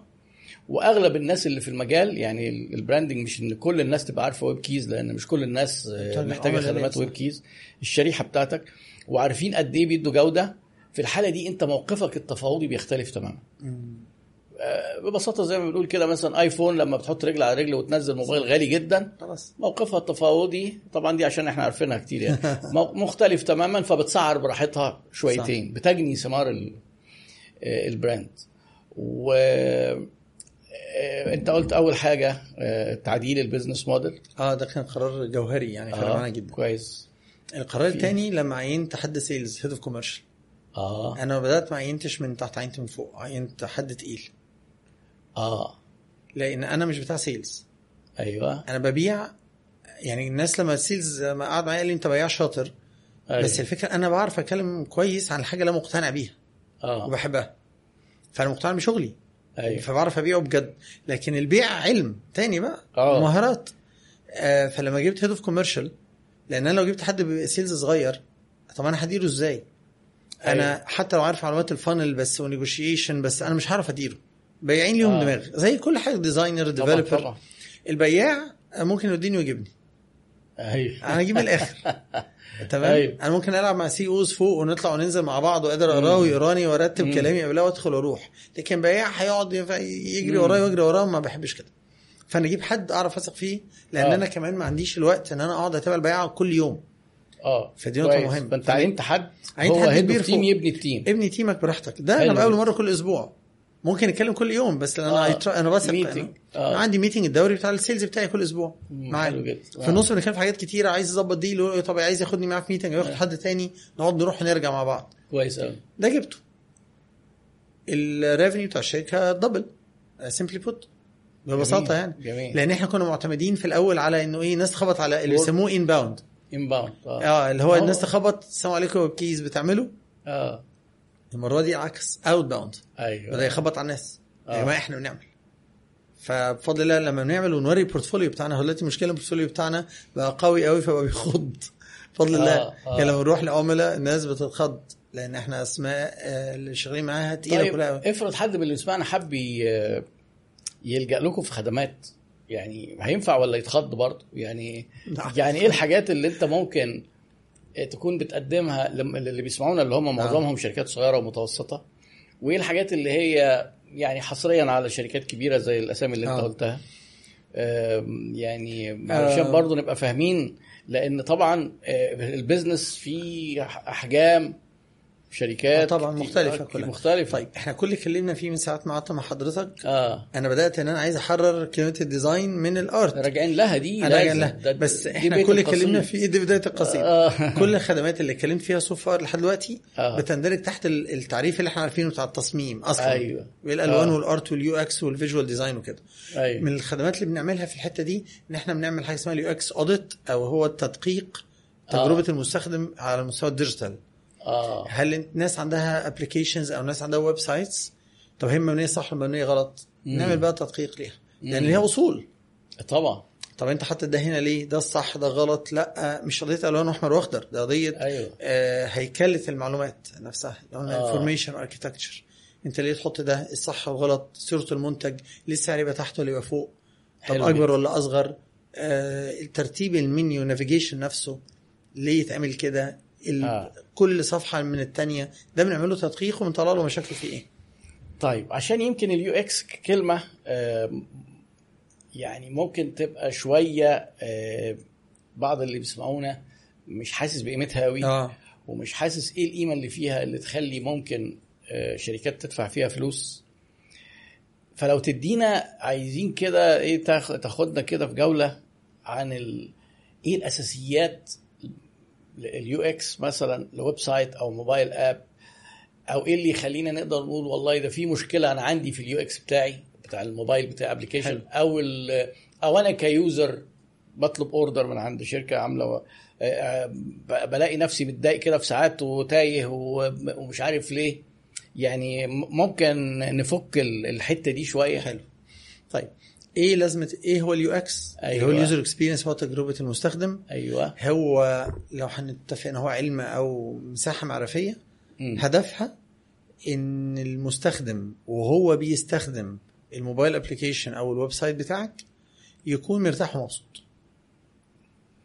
وأغلب الناس اللي في المجال يعني ال- ال branding مش إن كل الناس تبقى عارفة ويب كيز لأن مش كل الناس آه، محتاج محتاجة خدمات ويب. كيز الشريحة بتاعتك وعارفين قد إيه بيدوا جودة في الحالة دي أنت موقفك التفاوضي بيختلف تماما. ببساطة زي ما بنقول كده مثلا آيفون لما بتحط رجل على رجل وتنزل موبايل غالي جدا خلاص. موقفها التفاوضي طبعا دي عشان إحنا عارفينها كتير يعني (laughs) مختلف تماما فبتسعر براحتها شويتين بتجني ثمار ال- آه، ال brand. و آه، أنت قلت أول حاجة آه، تعديل ال business model. آه ده كان قرار جوهري يعني فرق معانا جدا. كويس. القرار الثاني لما عينت حد sales head of commercial آه. أنا بدأت ما عينتش من تحت عينت من فوق عينت حد تقيل. آه. لأن أنا مش بتاع sales. أيوه. أنا ببيع يعني الناس لما ال sales لما قعد معايا قال لي أنت بياع شاطر. أيوة. بس الفكرة أنا بعرف أتكلم كويس عن الحاجة اللي أنا مقتنع بيها. آه. وبحبها. فأنا مقتنع بشغلي. أيوه. فبعرف أبيعه بجد. لكن البيع علم. تاني بقى آه. مهارات آه فلما جبت head of commercial لأن أنا لو جبت حد sales صغير طب أنا هديره إزاي؟ أنا أيوة. حتى لو عارف معلومات ال funnel بس ونيجوشيشن بس أنا مش هعرف أديره. بياعين ليهم آه. دماغ زي كل حاجة designer developer البياع ممكن يوديني ويجيبني أيوه أنا أجيب من الآخر (laughs) تمام. أنا ممكن ألعب مع CEOs فوق ونطلع وننزل مع بعض وقادر اقراه ويقراني وأرتب مم. كلامي قبلها وأدخل وأروح لكن بياع هيقعد يجري. ورايا ويجري وراه ما بحبش كده فأنا أجيب حد أعرف أثق فيه لأن آه. أنا كمان ما عنديش الوقت إن أنا أقعد أتابع البياع كل يوم آه فدي نقطة كويس. مهمة. فأنت عينت حد عينت هو حد head كبير team. يبني ال team ابني team ك براحتك ده أنا بقابله. مرة كل أسبوع ممكن نتكلم كل يوم بس آه. أنا هيتر- أنا بثق Meeting. أنا. آه. عندي meeting الدوري بتاع ال sales بتاعي كل أسبوع معاه. في النص بنتكلم في حاجات كتيرة عايز deal يقول لي طب عايز ياخدني معاه في meeting ياخد حد تاني نقعد نروح نرجع مع بعض كويس قوي ده جبته ال revenue بتاع الشركة double simply put ببساطة. يعني جميل. لأن إحنا كنا معتمدين في الأول على إنه إيه ناس تخبط على اللي. بيسموه inbound inbound آه اللي هو الناس تخبط السلام عليكم case بتعمله آه المرة دي عكس outbound أيوه. بدأ يخبط على الناس. آه. يا جماعة إحنا بنعمل. فبفضل الله لما بنعمل ونوري ال portfolio بتاعنا هو دلوقتي المشكلة ال portfolio بتاعنا بقى قوي قوي فبقى بيخض. بفضل الله. آه، آه. يعني لما نروح لعملاء الناس بتتخض لأن إحنا أسماء آه، اللي شغالين معاها تقيلة طيب كلها. افرض حد من اللي بيسمعنا حب يلجأ لكم في خدمات. يعني هينفع ولا يتخض برضه؟ يعني. يعني إيه الحاجات اللي أنت ممكن تكون بتقدمها اللي بيسمعونا اللي هم معظمهم شركات صغيرة ومتوسطة وإيه الحاجات اللي هي يعني حصريا على شركات كبيرة زي الأسامي اللي أنت آه. قلتها يعني علشان آه. برضه نبقى فاهمين لأن طبعا آه، ال business فيه أحجام شركات آه، طبعا مختلفة آه، كلها. مختلفة طيب إحنا كل اللي اتكلمنا فيه من ساعة ما قعدت مع حضرتك آه أنا بدأت إن أنا عايز أحرر كلمة ال design من ال art راجعين لها دي أنا راجع لازم. لها ده- بس دي إحنا كل اللي اتكلمنا. فيه دي بداية القصيده آه. كل الخدمات اللي اتكلمت فيها so far لحد دلوقتي آه. بتندرج تحت ال- التعريف اللي إحنا عارفينه بتاع التصميم أصلا أيوة. والالوان آه. وال art وال UX وال visual design وكده أيوه من الخدمات اللي بنعملها في الحتة دي إن إحنا بنعمل حاجة اسمها ال UX audit أو هو التدقيق تجربة آه. المستخدم على مستوى ال digital آه. هل الناس عندها applications أو ناس عندها websites طب هي مبنية صح ولا مبنية غلط؟ مم. نعمل بقى تدقيق ليها. لأن. ليها أصول. طبعا. طب أنت حاطط ده هنا ليه؟ ده الصح ده غلط؟ لأ مش قضية الوان احمر واخضر ده قضية أيوه. آه هيكله المعلومات نفسها. آه. information architecture أنت ليه تحط ده؟ الصح والغلط. صورة المنتج. ليه السعر يبقى تحت ولا يبقى فوق. طب حلو أكبر. ولا أصغر؟ آه الترتيب ال menu navigation نفسه. ليه يتعمل كده. آه. كل صفحة من الثانية ده بنعمله تدقيق وبنطلع له مشاكل فيه إيه. طيب عشان يمكن ال UX كلمة يعني ممكن تبقى شوية آه، بعض اللي بيسمعونا مش حاسس بقيمتها قوي آه. ومش حاسس إيه القيمة اللي فيها اللي تخلي ممكن آه، شركات تدفع فيها فلوس. فلو تدينا عايزين كده إيه تاخ- تاخدنا كده في جولة عن ال... إيه الأساسيات ال UX مثلا ل website أو mobile app أو إيه اللي يخلينا نقدر نقول والله ده في مشكلة أنا عندي في ال UX بتاعي بتاع الموبايل بتاع application. أو أو أنا ك user بطلب order من عند شركة عاملة آه، آه، بلاقي نفسي متضايق كده في ساعات وتايه ومش عارف ليه. يعني ممكن نفك ال- الحتة دي شوية. حلو. طيب. إيه لازمة إيه هو ال UX أيوة. هو ال user experience هو تجربة المستخدم. أيوه. هو لو هنتفق إن هو علم أو مساحة معرفية مم. هدفها إن المستخدم وهو بيستخدم ال mobile application أو ال website بتاعك يكون مرتاح ومبسوط.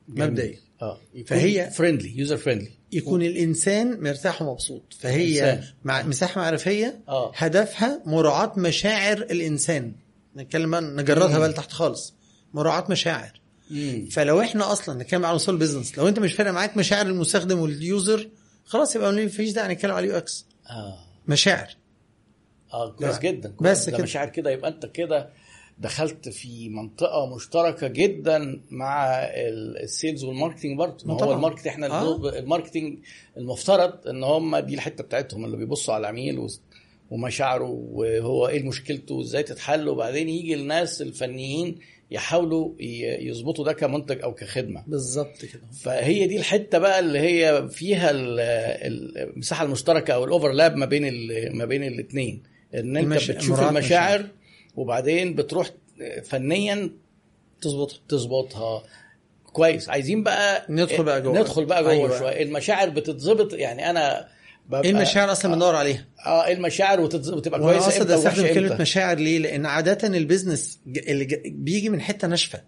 مبدئيا. آه. فهي- friendly user friendly يكون الإنسان مرتاح ومبسوط. فهي. مساحة معرفية آه. هدفها مراعاة مشاعر الإنسان. نتكلم نجردها. بقى لتحت خالص مراعاة مشاعر مم. فلو إحنا أصلا نتكلم على أصول business لو انت مش فارق معاك مشاعر المستخدم وال user خلاص يبقى ما فيش داعي نتكلم على ال UX آه مشاعر آه كويس. جدا كويس. بس ده كده. مشاعر كده يبقى انت كده دخلت في منطقة مشتركة جدا مع ال- sales وال marketing برضه ما هو. ال market إحنا آه. ال marketing المفترض إن هم دي الحتة بتاعتهم اللي بيبصوا على العميل ومشاعره وهو إيه مشكلته وإزاي تتحل. وبعدين يجي الناس الفنيين يحاولوا يظبطوا ده كمنتج أو كخدمة. بالظبط كده. فهي دي الحتة بقى اللي هي فيها ال- ال- المساحة المشتركة أو ال overlap ما بين ما بين الاثنين إن أنت المش- بتشوف المشاعر مشاعر. وبعدين بتروح فنيا تظبطها تظبطها. كويس. عايزين بقى ندخل بقى جوه. ندخل بقى جوه أيوة. شوية. المشاعر بتتظبط. يعني أنا إيه المشاعر أصلا بندور عليها؟ آه إيه المشاعر وتبقى وأنا كويسه أقصد إمتى أستخدم كلمة مشاعر ليه؟ لأن عادة ال business اللي بيجي من حتة ناشفة.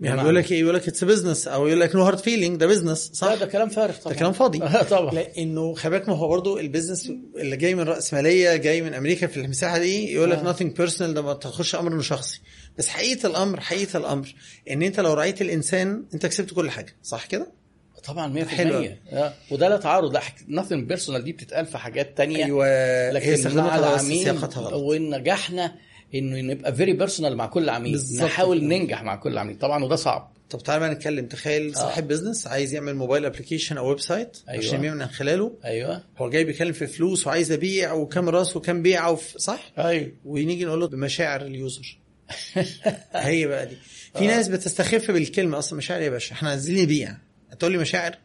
يعني بمعنى؟ بيقول لك إيه؟ يقول لك it's business أو يقول لك no hard feeling ده business لا صح ده كلام فارغ طبعا. ده كلام فاضي. (laughs) آه، طبعا. لأنه خلي بالك ما هو برضه ال business اللي جاي من راسماليه جاي من أمريكا في المساحة دي يقول لك آه. nothing personal ده ما تاخدش الأمر إنه شخصي. بس حقيقة الأمر حقيقة الأمر إن أنت لو راعيت الإنسان أنت كسبت كل حاجة صح كده؟ طبعا 100% حلوة. آه. وده لا تعارض. لا nothing personal دي بتتقال في حاجات تانية. أيوه. لكن مع استخدمتها بس العميل ونجحنا انه نبقى very personal مع كل عميل. نحاول. ننجح مع كل عميل. طبعا وده صعب. طب تعالى بقى نتكلم. تخيل صاحب business عايز يعمل mobile application أو website أيوة. عشان يعمل من خلاله. أيوه. هو جاي بيتكلم في فلوس وعايز أبيع وكام راس وكام بيعه. صح؟ أيوه. ونيجي نقول له بمشاعر ال user. (laughs) هي بقى دي. في آه. ناس بتستخف بالكلمة. أصلا مشاعر يا باشا؟ إحنا عايزين نبيع. تقول لي مشاعر؟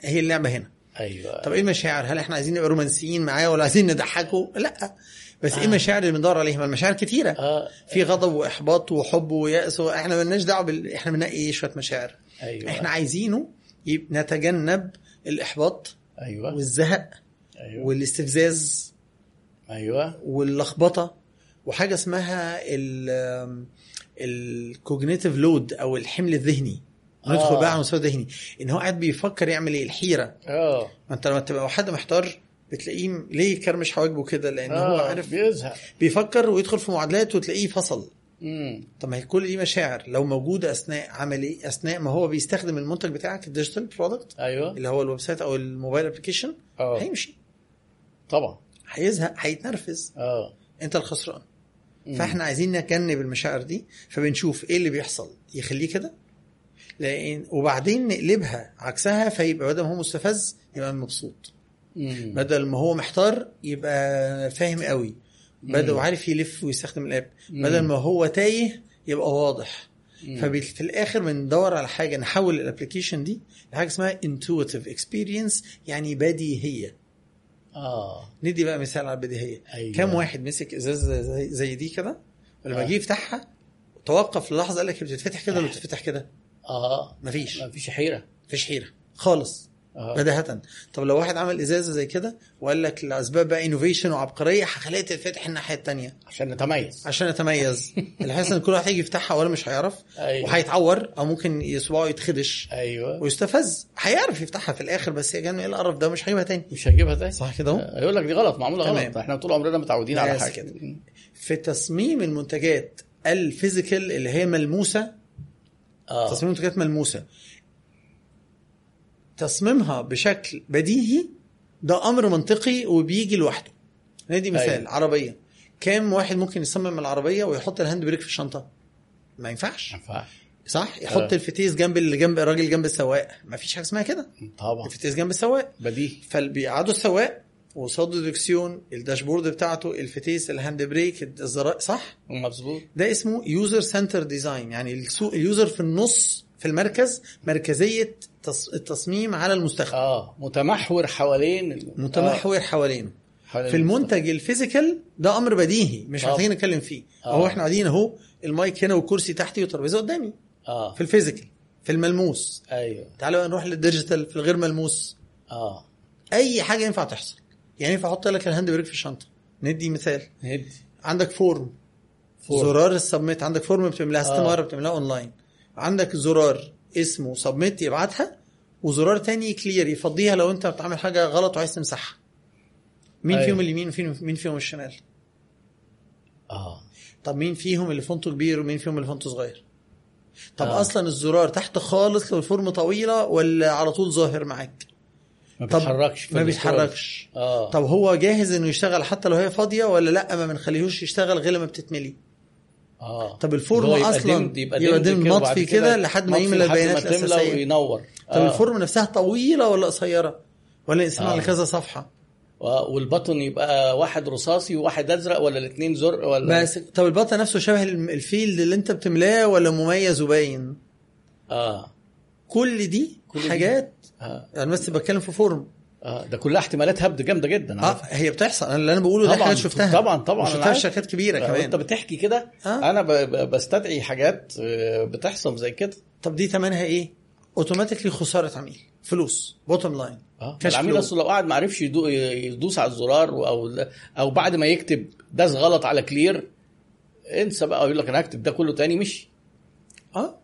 هي اللعبة هنا. أيوه. طب إيه المشاعر؟ هل إحنا عايزين نبقى رومانسيين معاه ولا عايزين نضحكه لأ. بس إيه آه. المشاعر اللي بندور عليها؟ ما المشاعر كتيرة. آه. في غضب وإحباط وحب ويأس إحنا مالناش دعوة بال... إحنا بننقي إيه شوية مشاعر؟ أيوه. إحنا عايزينه نتجنب الإحباط أيوه. والزهق أيوه. والاستفزاز أيوه. واللخبطة. وحاجة اسمها ال ال cognitive load أو الحمل الذهني. ندخل آه. بقى على مستوى ذهني. إن هو قاعد بيفكر يعمل إيه؟ الحيرة. آه. ما أنت لما تبقى حد محتار بتلاقيه ليه كرمش حواجبه كده؟ لأن هو آه عارف بيزهق. بيفكر ويدخل في معادلات وتلاقيه فصل. امم طب ما هي كل دي مشاعر. لو موجودة أثناء عملي أثناء ما هو بيستخدم المنتج بتاعك ال digital product أيوه. اللي هو ال website أو ال mobile application آه. هيمشي. طبعا. هيزهق هيتنرفز. آه. أنت الخسران. مم. فإحنا عايزين نجنب المشاعر دي فبنشوف إيه اللي بيحصل. يخليه كده؟ لأن وبعدين نقلبها عكسها فيبقى بدل ما هو مستفز يبقى مبسوط. مم. بدل ما هو محتار يبقى فاهم قوي. بدل. وعارف يلف ويستخدم ال app. بدل ما هو تايه يبقى واضح. ففي الآخر بندور على حاجة نحول ال application دي لحاجة اسمها intuitive experience يعني بديهية. آه. ندي بقى مثال على البديهية. أيوه. كم واحد مسك ازازه زي, زي دي كده؟ ولما آه. جه يفتحها توقف للحظه قال لك بتتفتح كده ولا بتتفتح كده؟ آه. مفيش. ما فيش حيرة. مفيش حيرة. خالص. آه. بداهة. طب لو واحد عمل إزازة زي كده وقال لك لأسباب بقى انوفيشن وعبقرية هخليها تتفتح الناحية الثانية عشان نتميز. عشان اتميز (laughs) الحس ان كل واحد هيجي يفتحها ولا مش هيعرف أيوه. وهيتعور أو ممكن صباعه يتخدش. أيوه. ويستفز. هيعرف يفتحها في الآخر بس يا جماعة إيه القرف ده؟ مش هجيبها تاني. مش هجيبها تاني. صح كده اهو. آه، يقول لك دي غلط معمولة تمام. غلط إحنا طول عمرنا متعودين على حاجة. كده. في تصميم المنتجات ال physical اللي هي ملموسة آه. تصميم منتجات ملموسة. تصميمها بشكل بديهي ده أمر منطقي وبيجي لوحده. ندي مثال أيوة. عربية. كام واحد ممكن يصمم العربية ويحط ال hand brake في الشنطة؟ ما ينفعش. ما ينفعش. صح؟ يحط آه. الفتيس جنب اللي جنب الراجل جنب السواق. ما فيش حاجة اسمها كده. طبعا. الفتيس جنب السواق. بديهي. فبيقعدوا السواق وقصاد الدركسيون ال dashboard بتاعته الفتيس ال hand brake الزراير صح؟ مظبوط. ده اسمه user center design يعني ال user في النص في المركز مركزية تص- التصميم على المستخدم. آه متمحور حوالين ال- متمحور حوالينه. آه. حوالين في المنتج ال physical ده أمر بديهي مش آه. محتاجين نتكلم فيه. آه. هو إحنا قاعدين أهو المايك هنا والكرسي تحتي والترابيزة قدامي. آه. في ال physical في الملموس. أيوه. تعالوا نروح لل digital في الغير ملموس. آه. أي حاجة ينفع تحصل. يعني ينفع أحط لك ال hand brake في الشنطة. ندي مثال. هدي عندك form. form. زرار ال submit. عندك form بتملاها استمارة بتملاها أونلاين. عندك زرار اسمه submit يبعتها وزرار تاني clear يفضيها لو أنت بتعمل حاجة غلط وعايز تمسحها. مين أيوة. فيهم اليمين ومين مين فيهم الشمال؟ آه. طب مين فيهم اللي font ه كبير ومين فيهم اللي font ه صغير؟ طب آه. آه. أصلا الزرار تحت خالص لو ال form طويلة ولا على طول ظاهر معاك؟ ما بيتحركش ما. بيتحركش. آه. طب هو جاهز إنه يشتغل حتى لو هي فاضية ولا لأ؟ ما بنخليهوش يشتغل غير لما بتتملي. آه. طب ال form اللي هو يبقى كده مطفي كده لحد ما يملى البيانات تملى الأساسية. وينور. طب ال form نفسها طويلة ولا قصيرة؟ ولا نقسمها آه. على كذا صفحة؟ آه، وال button يبقى واحد رصاصي وواحد أزرق ولا الاثنين زرق ولا؟ بس طب ال button نفسه شبه ال field اللي انت بتملاه ولا مميز وباين؟ آه. كل دي كل دي. حاجات آه, أنا بس بتكلم في form. آه. ده كلها احتمالات هبد جامدة جدا آه هي بتحصل. أنا اللي أنا بقوله ده حاجات شفتها. طبعاً، طبعاً، شفتها في. شركات كبيرة آه، كمان. انت بتحكي كده آه. أنا بستدعي حاجات آه، بتحصل زي كده. طب دي ثمنها إيه؟ automatically خسارة عميل. فلوس. bottom line آه العميل. أصلا لو قعد ما عرفش يدو- يدوس على الزرار أو أو بعد ما يكتب داس غلط على clear انسى بقى يقول لك أنا هكتب ده كله تاني مش آه.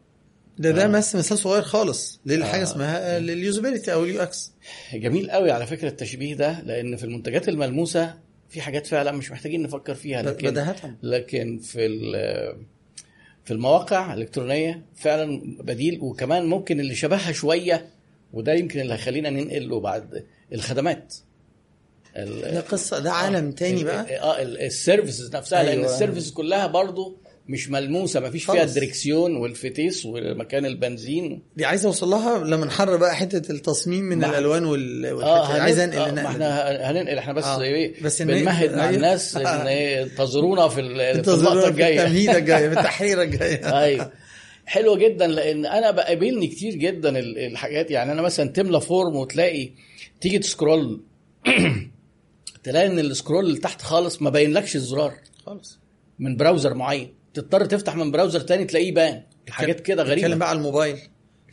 ده ده آه. بس مثال صغير خالص للحاجة آه. اسمها ال usability أو ال UX جميل قوي على فكرة التشبيه ده لأن في المنتجات الملموسة في حاجات فعلا مش محتاجين نفكر فيها لكن بداهة لكن في في المواقع الإلكترونية فعلا بديل وكمان ممكن اللي شبهها شوية وده يمكن اللي هيخلينا ننقل له بعد الخدمات ال- ده قصة ده عالم تاني بقى آه ال- ال services نفسها لأن أيوة. ال services كلها برضو مش ملموسة ما فيش فيها. الدركسيون والفتيس ومكان البنزين. دي عايز أوصل لها لما نحرر بقى حتة التصميم من مع- الألوان وال والحتة- عايز أنقل آه، إحنا. هننقل. إحنا بس آه. إيه بس بنمهد مع. الناس إن إيه انتظرونا في ال- في اللقطه في الجايه التمهيدة الجاية في (laughs) التحريرة الجاية. أيوه. حلوة جدا لأن أنا بقابلني كتير جدا ال- الحاجات. يعني أنا مثلا تملى form وتلاقي تيجي ت scroll (clears throat) تلاقي إن ال scroll اللي تحت خالص ما باينلكش الزرار. خالص. من browser معين. تضطر تفتح من browser تاني تلاقيه بان. حاجات كده غريبة. بقى على الموبايل.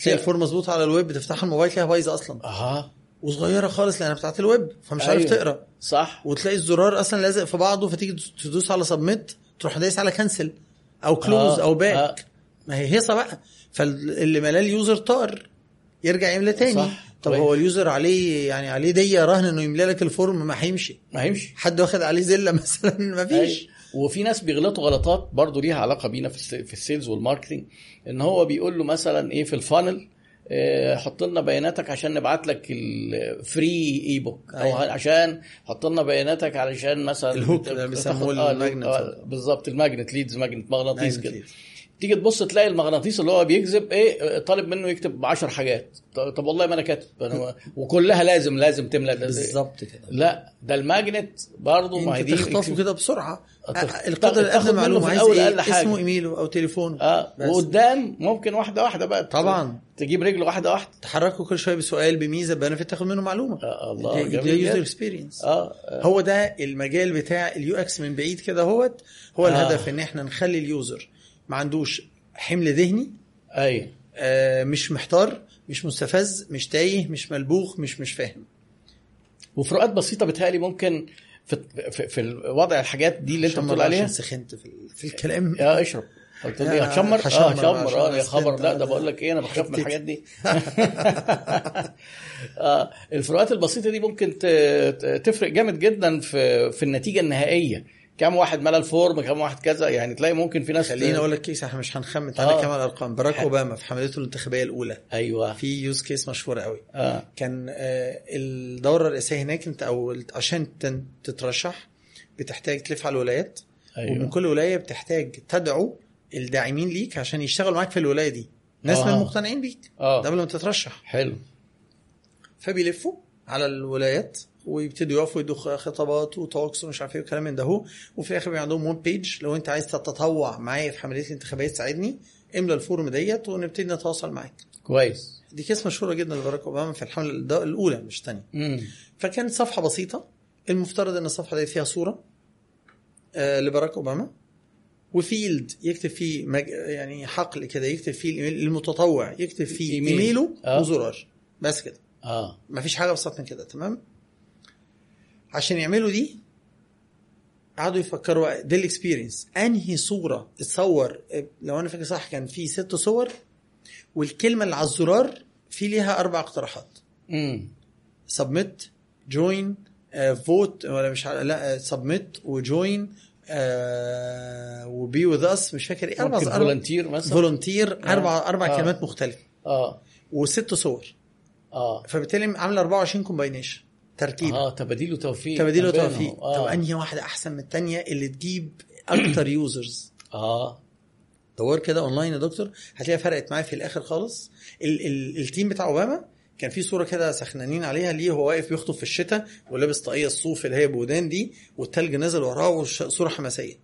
تلاقي ال form مظبوط على الويب تفتحها الموبايل تلاقيها بايظة أصلا. أها. وصغيرة خالص لأنها بتاعت الويب فمش عارف أيوة. تقرأ. صح. وتلاقي الزرار أصلا لازق في بعضه فتيجي تدوس على submit تروح دايس على cancel أو close آه، أو back آه. ما هي هيصة بقى. فاللي ملاه ال user طار يرجع يملى تاني صح. طب. هو ال user عليه يعني عليه دية رهن إنه يملى لك ال form؟ ما هيمشي. ما هيمشي. حد واخد عليه ذلة (laughs) مثلا؟ ما فيش. أيوة. وفي ناس بيغلطوا غلطات برضو ليها علاقة بينا في الس- في ال sales وال marketing إن هو بيقول له مثلا إيه في ال funnel آه، حط لنا بياناتك عشان نبعت لك ال free e-book أو أيوة. عشان حط لنا بياناتك علشان مثلا ال hook اللي بيسموه آه، ال magnet. آه، بالظبط ال magnet leads magnet مغناطيس كده. تيجي تبص تلاقي المغناطيس اللي هو بيجذب إيه طالب منه يكتب 10 حاجات. طب والله ما أنا كاتب. أنا (laughs) وكلها لازم لازم تملى بالظبط كده. لا ده ال magnet برضه ما هي أنت دي تخطفه كده بسرعة. تخ- القدر تاخد الادنى منه معلومه عايز إيه؟ أقل حاجة. اسمه ايميله أو تليفونه أه بس. وقدام ممكن واحدة واحدة بقى طبعاً. تجيب رجل واحدة واحدة. تحركه كل شوية بسؤال بميزة benefit تاخد منه معلومة. آه الله ده user. experience أه هو ده المجال بتاع ال UX من بعيد كده هوت. هو آه. الهدف إن إحنا نخلي اليوزر ما عندوش حمل ذهني أيوه آه، مش محتار مش مستفز مش تايه مش ملبوخ مش مش فاهم. وفروقات بسيطة بتهيألي ممكن في في, في وضع الحاجات دي اللي انت بتقول عليها. عشان سخنت في, في الكلام. (laughs) يا اشرب. قلت لي هتشمر؟ آه هشمر عشان آه يا خبر. لا ده بقول لك إيه أنا بخاف من. الحاجات دي. (laughs) (laughs) آه الفروقات البسيطة دي ممكن تفرق جامد جدا في في النتيجة النهائية. كم واحد ملى ال form كم واحد كذا يعني تلاقي ممكن في ناس خليني أقول لك case إحنا مش هنخمن. تعالى آه. كمان الأرقام. باراك أوباما في حملته الانتخابية الأولى. أيوه. في use case مشهوره قوي. آه. كان آه، الدورة الرئاسيه هناك أنت أو عشان تترشح بتحتاج تلف على الولايات. أيوة. ومن كل ولاية بتحتاج تدعو الداعمين ليك عشان يشتغلوا معاك في الولاية دي. ناس من آه. المقتنعين بيك آه. قبل ما تترشح. حلو. فبيلفوا على الولايات. ويبتدوا يقفوا يدوا خطابات و talks ومش عارف إيه وكلام من ده. هو وفي الآخر بيبقى عندهم web page لو أنت عايز تتطوع معايا في حملات الانتخابيه تساعدني املى ال form ديت ونبتدي نتواصل معاك. كويس. دي case مشهورة جدا لباراك أوباما في الحملة الأولى مش الثانية. فكانت صفحة بسيطة. المفترض إن الصفحة دي فيها صورة آه لباراك أوباما. و field يكتب فيه مج... يعني حقل كده يكتب فيه الإيميل المتطوع يكتب فيه. إيميله آه. وزرار. بس كده. آه. ما فيش حاجة أبسط من كده تمام؟ عشان يعملوا دي قعدوا يفكروا دي ال experience أنهي صورة اتصور لو أنا فاكر صح كان في ست صور والكلمة اللي على الزرار في ليها أربع اقتراحات. امم submit join vote ولا مش عارف لا submit و join و be with us مش فاكر إيه أربع volunteer مثلا. volunteer أربع أربع آه. كلمات مختلفة. آه. وست صور. آه. فبالتالي عاملة 24 combination ترتيب. آه تباديل وتوفيق. بينهم. وتوفيق. آه. طب أنهي واحدة أحسن من الثانية اللي تجيب أكتر users آه. دور كده اونلاين يا دكتور. هتلاقيها فرقت معايا في الآخر خالص. ال ال ال team بتاع أوباما كان في صورة كده سخنانين عليها. ليه هو واقف بيخطب في الشتاء ولابس طاقية الصوف اللي هي بودان دي والتلج نازل وراه وصوره حماسية.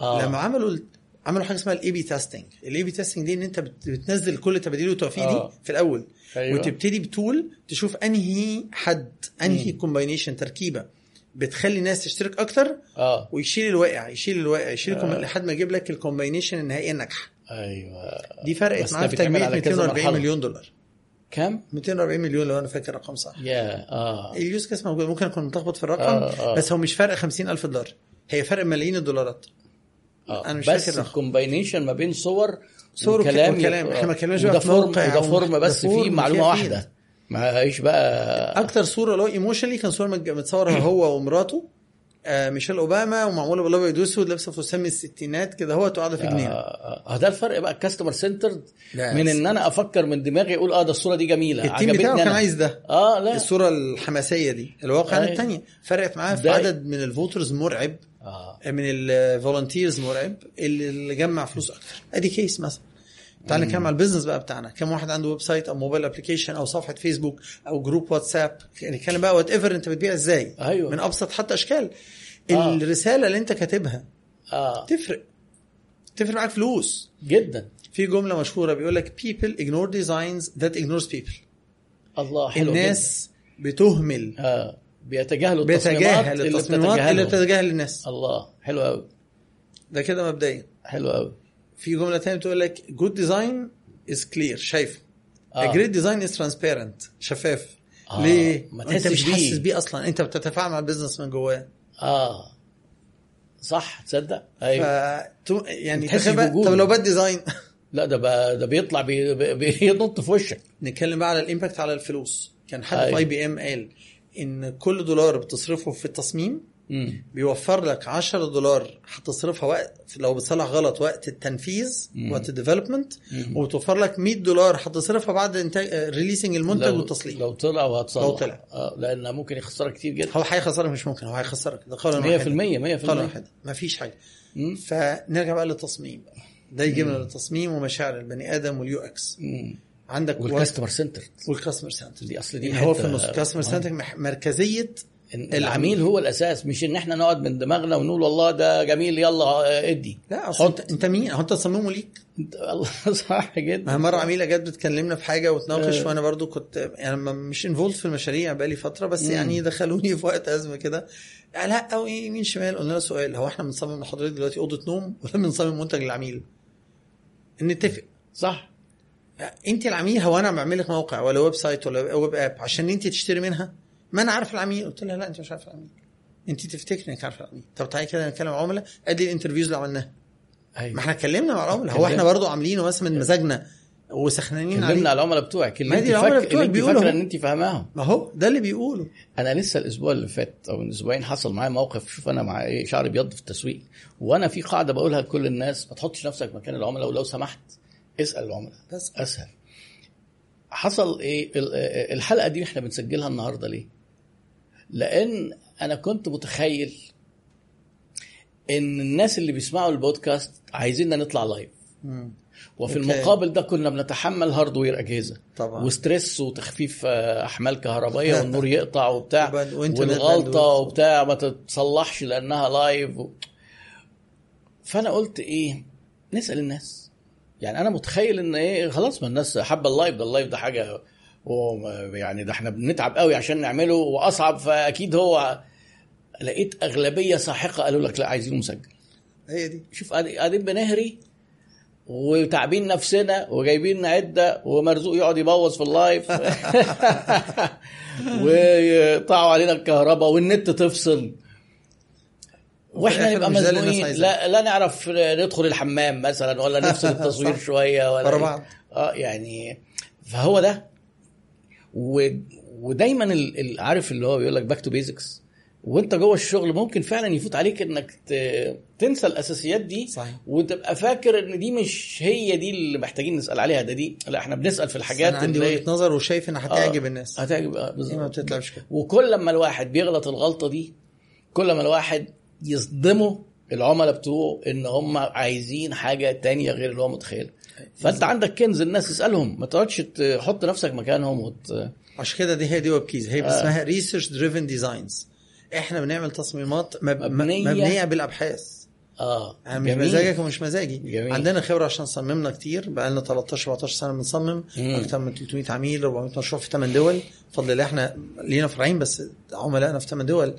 آه. لما عملوا عملوا حاجة اسمها ال A/B testing ال A/B testing دي إن أنت بت- بتنزل كل تباديل والتوفيق آه. دي في الأول. أيوة. وتبتدي بتول تشوف أنهي حد أنهي combination تركيبة بتخلي الناس تشترك أكتر آه. ويشيل الواقع يشيل الواقع يشيل آه. لحد ما يجيب لك ال combination النهائية الناجحة. أيوه. دي فرقت معاه ده في تجميع على كذا 240 مرحلة. مليون دولار. كم؟ 240 مليون لو أنا فاكر الرقم صح. يا آه. ال use case موجود ممكن أكون متلخبط في الرقم آه، آه. بس هو مش فرق 50000 دولار. هي فرق ملايين الدولارات. آه. أنا مش بس. ال combination ما بين صور صور وك- وكلام وكلام. إحنا ما اتكلمناش بقى في form أو form ده بس فيه معلومة فيها واحدة. ما هيش بقى أكتر صورة له emotionally كان صورة متصوره (clears throat) هو ومراته آه ميشيل أوباما ومعمولة بالابيض واسود لابسة فستان من الستينات كده هو قاعدة في جنينة. آه آه ده الفرق بقى ال customer center من إن أنا أفكر من دماغي أقول آه ده الصورة دي جميلة ال team بتاعه كان. عايز ده. آه لا. الصورة الحماسية دي. الواقع. الثانية فرقت معاه في ده- عدد من ال voters مرعب. آه. من ال volunteers مرعب اللي اللي جمع فلوس أكتر أدي case مثلا. تعال نتكلم على ال business بقى بتاعنا. كم واحد عنده website أو mobile application أو صفحة فيسبوك أو group واتساب نتكلم بقى whatever أنت بتبيع إزاي. أيوة. من أبسط حتى أشكال. آه. الرسالة اللي أنت كاتبها آه. تفرق. تفرق معاك فلوس. جدا. في جملة مشهورة بيقول لك people ignore designs that ignores people. الله حلو الناس بتهمل. جدا. آه بيتجاهلوا التصميمات بيتجاهل اللي التصميمات اللي بتتجاهل الناس الله حلو قوي ده كده مبدئيا. حلو قوي في جملة ثانية بتقول لك good design is clear. شايفه آه. a great design is transparent. شفاف. آه. ليه؟ ما أنت مش. حاسس بيه أصلا. أنت بتتفاعل مع ال business من جواه. آه. صح. تصدق؟ أيوه. تو- يعني. طب لو bad design لا ده بقى ده بيطلع بي بي بينط في وشك. نتكلم بقى على ال impact على الفلوس. كان حد في. IBM قال إن كل دولار بتصرفه في التصميم مم. بيوفر لك 10 دولار هتصرفها وقت لو بتصلح غلط وقت التنفيذ مم. وقت ال development. وبتوفر لك 100 دولار هتصرفها بعد انتاج releasing المنتج والتصليح لو طلع وهتصلح لو طلع. آه لأن ممكن يخسرك كتير جدا هو هيخسرك مش ممكن هو هيخسرك ده قولا 100% واحدا 100% قولا واحدا مفيش حاجة مم. فنرجع بقى للتصميم بقى ده يجيبنا للتصميم ومشاعر البني آدم وال UX مم. عندك وال customer center وال customer center دي أصل دي هو حتة- في النص ال customer آه. center مركزية إن العميل. هو الأساس مش إن إحنا نقعد من دماغنا ونقول والله ده جميل يلا آه، ادي. لا أصل انت, أنت مين؟ هو أنت تصممه ليك. الله (laughs) صح جدا. مرة عميلة جت بتكلمنا في حاجة وتناقش آه. وأنا برضو كنت يعني مش involved في المشاريع بقالي فترة بس مم. يعني دخلوني (laughs) في وقت أزمة كده. لا أو إيه يمين شمال. قلنا له سؤال هو إحنا بنصمم لحضرتك دلوقتي أوضة نوم ولا بنصمم منتج للعميل؟ نتفق. صح. انت العميل هو أنا بعمل لك موقع ولا website ولا web app عشان انت تشتري منها؟ ما أنا عارف العميل. قلت لها لا انت مش عارف العميل. انت تفتكري انك عارف العميل. طب تعالي كده نتكلم مع العملاء ادي ال interviews اللي عملناها. ما أيوه إحنا اتكلمنا مع العملاء. هو إحنا برضو عاملينه مثلا من مزاجنا وسخنانين عليه. على العملاء بتوعك. اللي ما انت دي العملاء فاك... بتوعك اللي انت فاكرة. ان انت فاهماهم. ما هو ده اللي بيقوله. أنا لسه الأسبوع اللي فات أو من أسبوعين حصل معايا موقف. شوف أنا مع إيه؟ شعري ابيض في التسويق. وأنا في قاعدة بقولها لكل الناس ما تحطش نفسك مكان العملاء ولو سمحت. اسأل العملاء. بس. أسهل. حصل إيه؟ ال- الحلقة دي إحنا بنسجلها النهارده ليه؟ لأن أنا كنت متخيل إن الناس اللي بيسمعوا البودكاست عايزيننا نطلع live مم. وفي okay. المقابل ده كنا بنتحمل hardware أجهزة. طبعا. و stress وتخفيف آه، أحمال كهربائية (laughs) والنور يقطع وبتاع. والغلطة. وبتاع. ما تتصلحش لأنها live و... فأنا قلت إيه؟ نسأل الناس. يعني أنا متخيل إن إيه خلاص ما الناس حابة ال live ده ال live ده حاجة يعني ده إحنا بنتعب قوي عشان نعمله وأصعب فأكيد هو لقيت أغلبية ساحقة قالوا لك لا عايزينه مسجل. هي دي. شوف قاعد- قاعدين بنهري وتعبين نفسنا وجايبين عدة ومرزوق يقعد يبوظ في ال live. (laughs) (laughs) ويقطعوا علينا الكهرباء والنت تفصل. وإحنا نبقى مزنوقين. لا لا نعرف ندخل الحمام مثلا ولا (laughs) نفصل التصوير. شوية ولا إيه. بعض. آه يعني فهو ده و... ودايما عارف اللي هو بيقول لك back to basics وأنت جوه الشغل ممكن فعلا يفوت عليك إنك. تنسى الأساسيات دي صحيح. وتبقى فاكر إن دي مش هي دي اللي محتاجين نسأل عليها ده دي لا إحنا بنسأل في الحاجات أنا عندي وجهة نظر وشايف إنها هتعجب الناس هتعجب آه، دي بالظبط ما بتطلعش كده وكل لما الواحد بيغلط الغلطة دي كل ما الواحد يصدمه العملاء بتوعه إن هم عايزين حاجة تانية غير اللي هو متخيل فأنت عندك كنز الناس تسألهم ما تقعدش تحط نفسك مكانهم وت... عشان كده دي هي دي Webkeyz هي اسمها research driven designs إحنا بنعمل تصميمات مب... مبنية. مبنية, مبنية بالأبحاث. آه. يعني مش. مزاجك ومش مزاجي. جميل. عندنا خبرة عشان صممنا كتير بقى لنا 13 14 سنة بنصمم مم. أكتر من 300 عميل 400 مشروع في 8 دول. بفضل الله إحنا لينا فرعين بس عملائنا في 8 دول.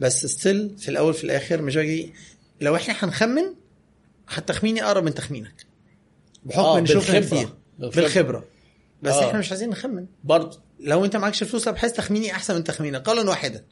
بس still في الأول في الآخر مش باجي لو إحنا هنخمن تخميني أقرب من تخمينك. بحكم آه، إن شفنا بالخبرة. كتير. بالخبرة. بالخبرة. بس آه. إحنا مش عايزين نخمن. برضه. لو أنت معكش فلوس ابحاث تخميني أحسن من تخمينك. قولا واحدا.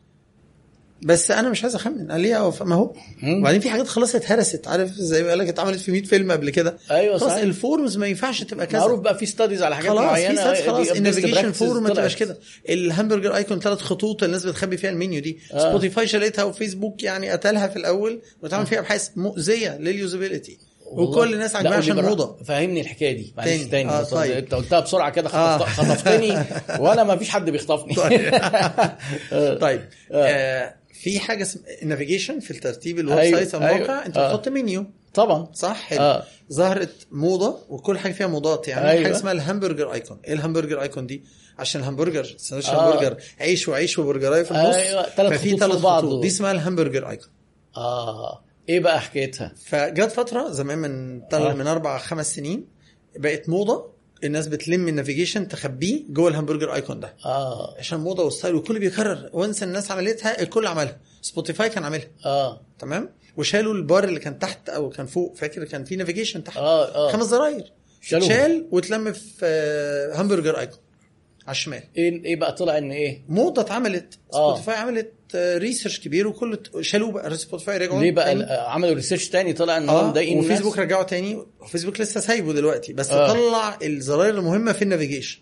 بس أنا مش عايز أخمن. قال لي ما هو. وبعدين في حاجات خلاص اتهرست. عارف زي ما قال لك اتعملت في 100 فيلم قبل كده. أيوه خلاص صحيح. ال forms ما ينفعش تبقى كذا. معروف بقى في studies على حاجات خلاص في معينة خلاص دي best ال navigation form ما تبقاش. كده. ال hamburger icon ثلاث خطوط الناس بتخبي فيها المنيو دي. آه. سبوتيفاي شالتها وفيسبوك يعني قتلها في الأول وتعمل فيها أبحاث مؤذية لل usability. وكل الناس ودي عشان موضة. فهمني الحكاية دي. معلش تاني. تاني. آه، طيب. انت قلتها بسرعة كده آه. خطفت- خطفتني. (laughs) وأنا ما فيش حد بيخطفني. طيب. (laughs) آه في حاجة اسمها ال navigation في الترتيب الويب أيوة، site الموقع أيوة. أنت آه. بتحط منيو طبعا صح حلو آه. ظهرت موضة وكل حاجة فيها موضات يعني أيوة. حاجة اسمها ال hamburger icon إيه ال hamburger icon دي عشان ال hamburger سندوتش آه. همبرجر عيش وعيش وبرجرايه في النص تلات ففي ثلاث. خطوط دي اسمها ال hamburger icon آه إيه بقى حكايتها فجت فترة زمان من. آه. من أربع خمس سنين بقت موضة الناس بتلم ال navigation تخبيه جوه ال hamburger icon ده. آه. عشان موضة و style والكل بيكرر. وانس الناس عملتها الكل عملها. سبوتيفاي كان عاملها. آه. تمام؟ وشالوا البار اللي كان تحت أو كان فوق. فاكر كان في navigation تحت؟ آه آه. خمس زراير. شال واتلم في آه، hamburger icon على الشمال. إيه إيه بقى طلع إن إيه؟ موضة اتعملت. آه. سبوتيفاي عملت. آه، research كبير وكل شالوه بقى. سبوتيفاي رجعوا ليه بقى؟ عملوا research تاني طلع إن هم آه مضايقين الناس وفيسبوك رجعوا تاني. وفيسبوك لسه سايبه دلوقتي بس آه. طلع الزراير المهمة في ال navigation.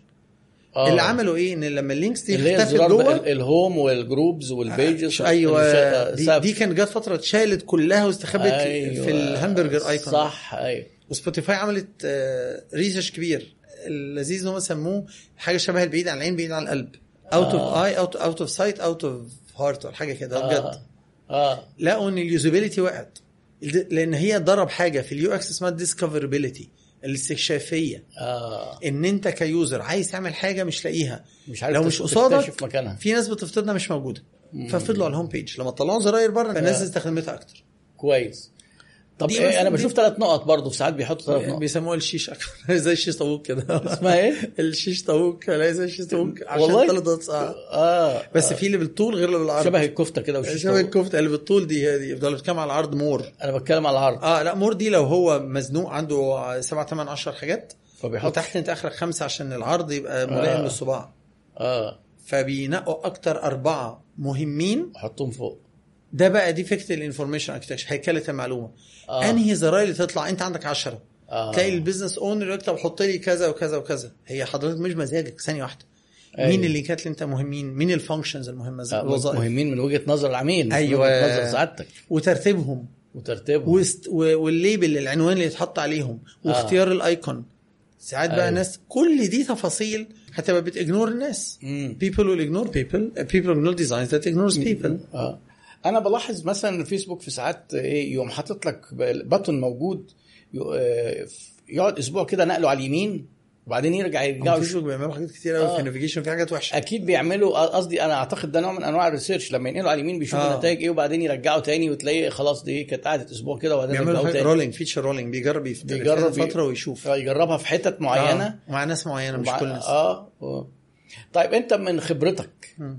آه. اللي عملوا إيه؟ إن لما ال links دي اختفت جوه ال- ال home وال groups وال pages أيوه دي, دي كانت جت فترة اتشالت كلها واستخبت أيوة. في ال hamburger icon صح أيوه. وسبوتيفاي عملت آه، research كبير. اللذيذ إن هم سموه حاجة شبه البعيد عن العين بعيد عن القلب. out of آه. اي out of sight out of heart ولا حاجة كده بجد. آه. آه لقوا ان ال usability وقعت لأن هي ضرب حاجة في ال UX اسمها ال discoverability الاستكشافية. آه. إن أنت ك user عايز تعمل حاجة مش لاقيها. مش عارف لو مش قصادك مكانها. في ناس بتفترضها مش موجودة. ففضلوا على ال home page لما طلعوا زراير بره الناس آه. استخدمتها أكتر. كويس. طب إيه أنا بشوف ثلاث نقط برضه في ساعات بيحطوا ثلاث نقط. بيسموها الشيش أكتر. (laughs) زي الشيش طاووق كده. اسمها إيه؟ (laughs) الشيش طاووق. لا زي الشيش طاووق. (laughs) عشان؟ ثلاث dots آه. آه. بس في اللي بالطول غير اللي بالعرض. شبه الكفتة كده والشيش شبه. الكفتة اللي بالطول دي هي دي. يفضل بيتكلم على العرض more. أنا بتكلم على العرض. آه لا more دي لو هو مزنوق عنده 7 8 10 حاجات فبيحط. وتحت أنت آخرك خمسة عشان العرض يبقى ملائم آه. للصباع آه. فبينقوا أكتر أربعة مهمين. أحطهم فوق. ده بقى دي فكرة ال information architecture هيكلة المعلومة. آه. آه. انهي زراير اللي تطلع انت عندك 10 آه. تلاقي ال business owner يكتب حط لي كذا وكذا وكذا. هي حضرتك مش مزاجك ثانية واحدة. أيوة. مين اللي انت مهمين؟ مين ال functions المهمة؟ زي آه، الوظائف مهمين من وجهة نظر العميل مش من. وجهة نظر سعادتك. وترتيبهم. وترتيبهم. وست... وال label العنوان اللي يتحط عليهم. واختيار ال icon ساعات بقى أيوة. ناس كل دي تفاصيل هتبقى بت ignore الناس. people will ignore people. People ignore designs that ignores people. آه. أنا بلاحظ مثلا الفيسبوك في ساعات إيه يوم حاطط لك button موجود آه، يقعد أسبوع كده نقله على اليمين وبعدين يرجع يرجعوا فيسبوك بيعملوا حاجات كتير قوي آه. في ال navigation في حاجات وحشة أكيد بيعملوا قصدي أنا أعتقد ده نوع من أنواع ال research لما ينقلوا على اليمين بيشوفوا آه. النتائج إيه وبعدين يرجعوا تاني وتلاقي خلاص دي كانت قعدت أسبوع كده وبعدين بيعملوا رولينج فيتشر رولينج بيجرب بيجرب فترة ويشوف يجربها في حتت معينة آه. مع ناس معينة مش كل الناس آه آه. طيب أنت من خبرتك مم.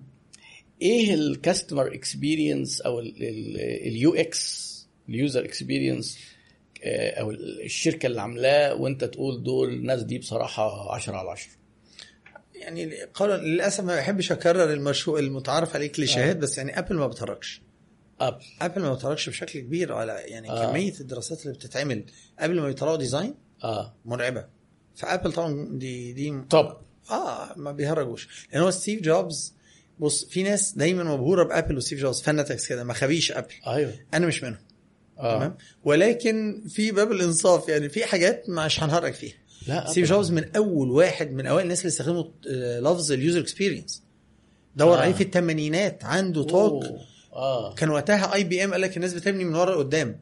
إيه ال customer experience أو ال UX ال user experience أو الشركة اللي عاملاه وأنت تقول دول الناس دي بصراحة 10 على 10 يعني قال للأسف ما بحبش أكرر المشهور المتعارف عليه كليشيهات بس يعني ابل ما بتهرجش. اب ابل ما بتهرجش بشكل كبير على يعني آه. آه. كمية الدراسات اللي بتتعمل. قبل ما يطلعوا design آه. مرعبة. فابل طبعا دي دي طب آه ما بيهرجوش. لأن هو ستيف جوبز بص في ناس دايما مبهورة بأبل وستيف جوبز fanatics كده ما خبيش أبل. أيوه. أنا مش منهم. آه. تمام؟ ولكن في باب الإنصاف يعني في حاجات مش هنهرج فيها. لا ستيف. جوبز من أول واحد من أوائل الناس اللي استخدموا آه، لفظ ال user experience دور آه. عليه في الثمانينات عنده talk. آه. كان وقتها IBM قال لك الناس بتبني من ورا لقدام.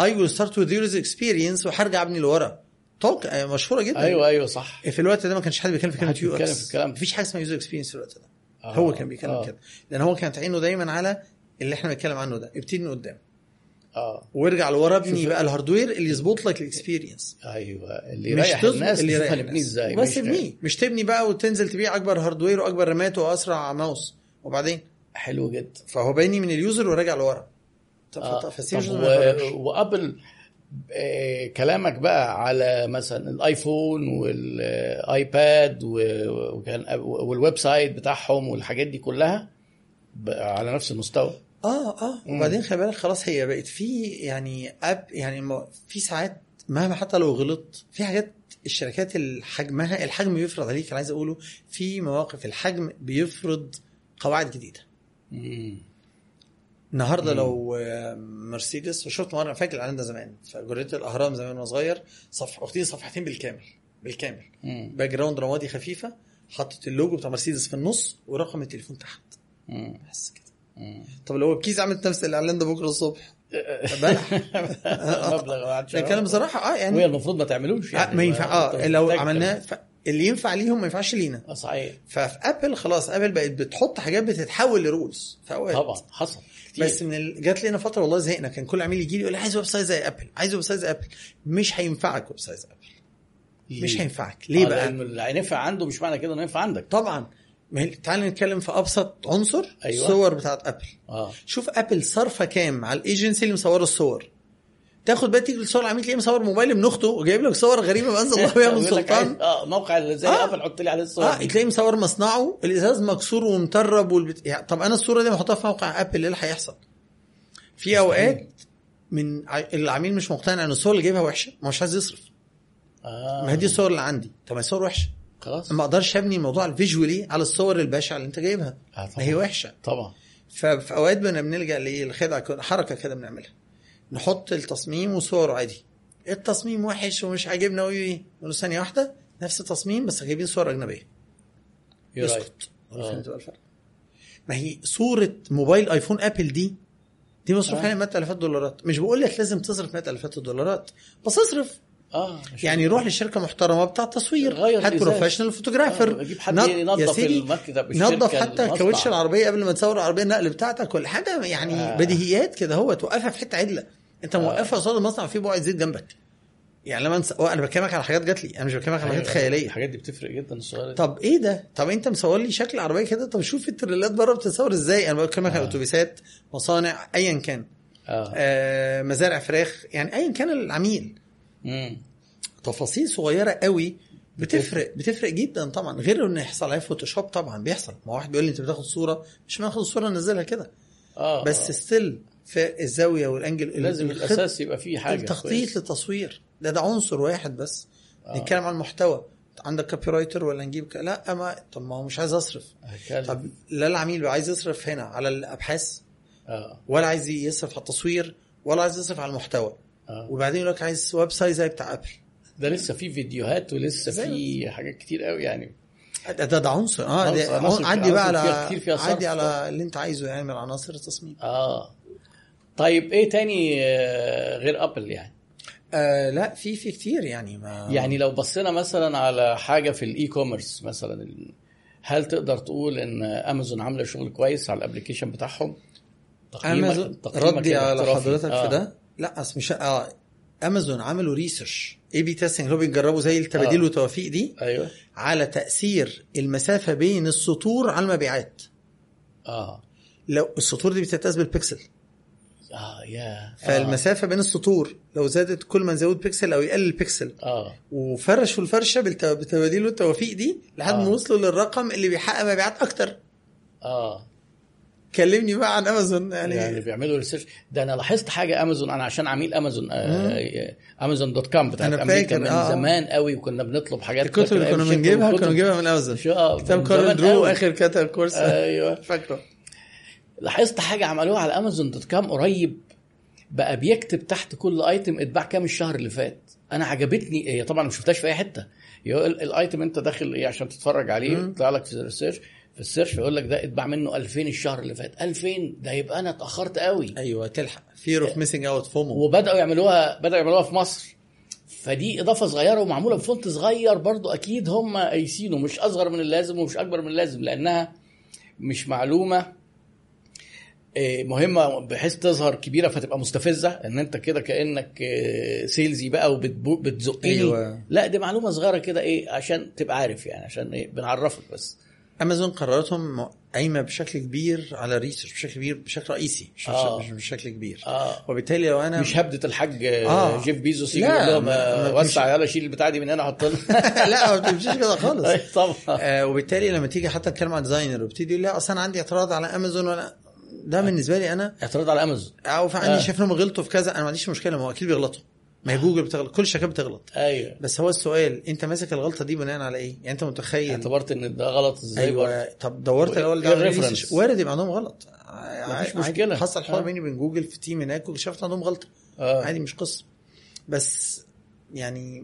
I will start with user experience وهرجع أبني لورا. talk آه، مشهورة جدا. أيوه أيوه صح. في الوقت ده ما كانش حد بيتكلم في كلمة UX. مفيش حاجة اسمها user experience في الوقت ده. آه. هو كان بيتكلم آه. كده. لأن هو كانت عينه دايما على اللي إحنا بنتكلم عنه ده. ابتدي من قدام. آه. وارجع لورا ابني بقى ال hardware اللي يظبط لك ال experience. أيوه اللي مش يريح الناس اللي يريح نبنيه إزاي بس مش- تبنيه مش تبني بقى وتنزل تبيع أكبر hardware وأكبر RAM ات وأسرع ماوس. وبعدين؟ حلو جدا. فهو باني من ال user وراجع لورا. طب آه. طب و... وابل كلامك بقى على مثلا الآيفون والآيباد وال website بتاعهم والحاجات دي كلها على نفس المستوى. آه آه. وبعدين خلي بالك خلاص هي بقت في يعني Apple يعني في ساعات مهما حتى لو غلطت في حاجات الشركات الحجمها الحجم بيفرض عليك أنا عايز أقوله في مواقف الحجم بيفرض قواعد جديدة. مم. النهارده لو آه، مرسيدس وشفت مره فاكر الإعلان ده زمان فجريدة الأهرام زمان وأنا صغير صفحه واخدين صفحتين بالكامل بالكامل. background رمادي خفيفة حطت اللوجو بتاع مرسيدس في النص ورقم التليفون تحت. بس كده. طب لو ال case عملت نفس الإعلان ده بكرة الصبح؟ (laughs) مبلغ نتكلم (laughs) بصراحة آه وهي يعني المفروض ما تعملوش آه يعني. ما ينفع. آه لو عملناه. اللي ينفع ليهم ما ينفعش لينا. آه، صحيح. ففي ابل خلاص ابل بقت بتحط حاجات بتتحول ل rules في أوقات. طبعا حصل كتير. بس من ال... جات لنا فترة والله زهقنا كان كل عميل يجي لي يقول لي عايز website زي Apple عايز website زي Apple مش هينفعك website زي Apple مش؟ هينفعك. ليه آه، بقى؟ اللي هينفع عنده مش معنى كده إنه ينفع عندك. طبعا. تعال نتكلم في أبسط عنصر أيوة. الصور بتاعت ابل آه. شوف ابل صارفه كام على الإيجنسي اللي مصوره الصور. تاخد بقى تيجي للصور العميل تلاقيه مصور موبايل من اخته وجايب لك صور غريبة ما أنزل الله بيها (laughs) من سلطان آه موقع زي آه. ابل حط لي عليه الصور. آه. تلاقيه مصور مصنعه الإزاز مكسور ومطرب والبت... يعني طب أنا الصورة دي محطها في موقع أبل إيه اللي هيحصل؟ في أوقات من العميل مش مقتنع إن الصور اللي جايبها وحشة ما مش عايز يصرف. آه. ما هي دي الصور اللي عندي. طب ما هي صور وحشة. خلاص. ما أقدرش أبني الموضوع ال visually على الصور البشعة اللي أنت جايبها. آه، طبعا. ما هي وحشة. طبعا. ففي أوقات بن- بنلجا للخدعه حركه كده بنعملها. نحط التصميم وصوره عادي. التصميم وحش ومش عاجبنا ونقول ثانية واحدة. نفس التصميم بس جايبين صور أجنبية. يسكت آه. فهمت بقى الفرق. ما هي صورة موبايل آيفون آبل دي. دي مصروف آه. عليها 100000 دولارات. مش بقول لك لازم تصرف 100000 دولارات. بس اصرف. آه يعني روح لشركة محترمة بتاع تصوير. غير هات. professional photographer آه، حد ينظف المكتب، نظف حتى. كاوتش العربية قبل ما تصور العربية النقل بتاعتك ولا حاجة. يعني آه. بديهيات كده. هو توقفها في حتة عدلة. انت موقفها قصاد المصنع فيه بقعة زيت جنبك. يعني لما انس... أنا بكلمك على حاجات جات لي. أنا مش بكلمك على حاجات أيوة، خيالية. الحاجات دي بتفرق جدا الصغيرة. طب إيه ده؟ طب أنت مصور لي شكل العربيه كده؟ طب شوف التريلات بره بتتصور إزاي؟ أنا بكلمك على آه. أتوبيسات مصانع ايا كان. آه. آه مزارع فراخ يعني ايا كان العميل. امم تفاصيل صغيرة قوي بتفرق بتفرق. جدا طبعا. غير إنه يحصل عليها Photoshop طبعا بيحصل. ما واحد بيقول لي أنت بتاخد صورة؟ مش بناخد الصورة ننزلها كده. آه. بس آه. still في الزاوية وال angle لازم الأساس يبقى فيه حاجة التخطيط. للتصوير. ده ده عنصر واحد بس. آه. نتكلم عن المحتوى. عندك copywriter ولا نجيب ك... لا ما طب ما هو مش عايز أصرف. هتكلم. طب لا العميل عايز يصرف هنا على الأبحاث آه. ولا عايز يصرف على التصوير ولا عايز يصرف على المحتوى. آه. وبعدين يقول لك عايز website زي بتاع أبل. ده لسه في فيديوهات ولسه في حاجات كتير قوي يعني. ده ده, ده عنصر. آه ده عدي بقى على. عدي على اللي أنت عايزه يعني من عناصر التصميم. آه. طيب إيه تاني آه، غير ابل يعني؟ آه لا في في كتير يعني ما يعني لو بصينا مثلا على حاجة في ال e-commerce مثلا هل تقدر تقول إن أمازون عاملة شغل كويس على ال application بتاعهم؟ أمازون تقييمك ردي على. حضرتك آه. في ده؟ لا أصل مش آه أمازون عملوا research A/B testing اللي هو بيجربوا زي التباديل آه. والتوافيق دي أيوه. على تأثير المسافة بين السطور على المبيعات. آه. لو السطور دي بتتقاس بالبكسل آه يا. فالمسافة بين السطور لو زادت كل ما نزود بكسل أو يقلل بكسل آه. وفرشوا الفرشة بالتباديل والتوافيق دي لحد ما آه. وصلوا للرقم اللي بيحقق مبيعات أكتر. آه. كلمني بقى عن أمازون يعني, يعني بيعملوا research ده أنا لاحظت حاجة أمازون أنا عشان عميل أمازون آه Amazon dot com بتاعت أنا أمريكا من آه. زمان قوي وكنا بنطلب حاجات الكتب اللي كنا بنجيبها. كنا بنجيبها من أمازون. آه، كتاب كارل درو. آخر كتب كورس. أيوه. فاكره. لاحظت حاجة عملوها على Amazon dot com قريب بقى بيكتب تحت كل item اتباع كام الشهر اللي فات. أنا عجبتني هي طبعا ما شفتهاش في أي حتة. يقول ال item أنت داخل إيه عشان تتفرج عليه. يطلع لك في ال research في ال search يقول لك ده اتباع منه 2000 الشهر اللي فات. 2000 ده يبقى أنا اتأخرت قوي. أيوه تلحق. fear of missing out FOMO. وبدأوا يعملوها بدأوا يعملوها في مصر. فدي إضافة صغيرة ومعمولة ب font صغير برضو أكيد هم قايسينه مش أصغر من اللازم ومش أكبر من اللازم لأنها مش معلومة. مهمة بحيث تظهر كبيرة فتبقى مستفزة إن أنت كده كأنك آه، sales-ي بقى وبتزقني أيوة. لا دي معلومة صغيرة كده إيه عشان تبقى عارف يعني عشان إيه بنعرفك بس أمازون قراراتهم قايمة بشكل كبير على ال research بشكل كبير بشكل رئيسي مش, آه. بشكل كبير آه وبالتالي لو أنا مش هبدة الحاج آه. آه. جيف بيزوس يجي يقول لهم آه، وسع يلا شيل البتاعة دي من هنا حط (laughs) لا ما بتمشيش كده خالص (laughs) طبعا آه وبالتالي لما تيجي حتى تتكلم عن designer وبتدي لا أصل أنا عندي اعتراض على أمازون ولا ده بالنسبة لي أنا اعتراض على أمازون. أو في عندي آه. شايف إنهم غلطوا في كذا. أنا ما عنديش مشكلة ما هو أكيد بيغلطوا. ما هي جوجل بتغلط كل الشركات بتغلط. أيوه. بس هو السؤال أنت ماسك الغلطة دي بناء على إيه؟ يعني أنت متخيل؟ اعتبرت إن ده غلط إزاي برضه؟ أيوه طب دورت الأول ده؟ وارد يبقى عندهم غلط. مفيش. مشكلة. حصل حوار آه. بيني وبين جوجل في تيم هناك واكتشفت عندهم غلطة. آه. عادي مش قصة. بس يعني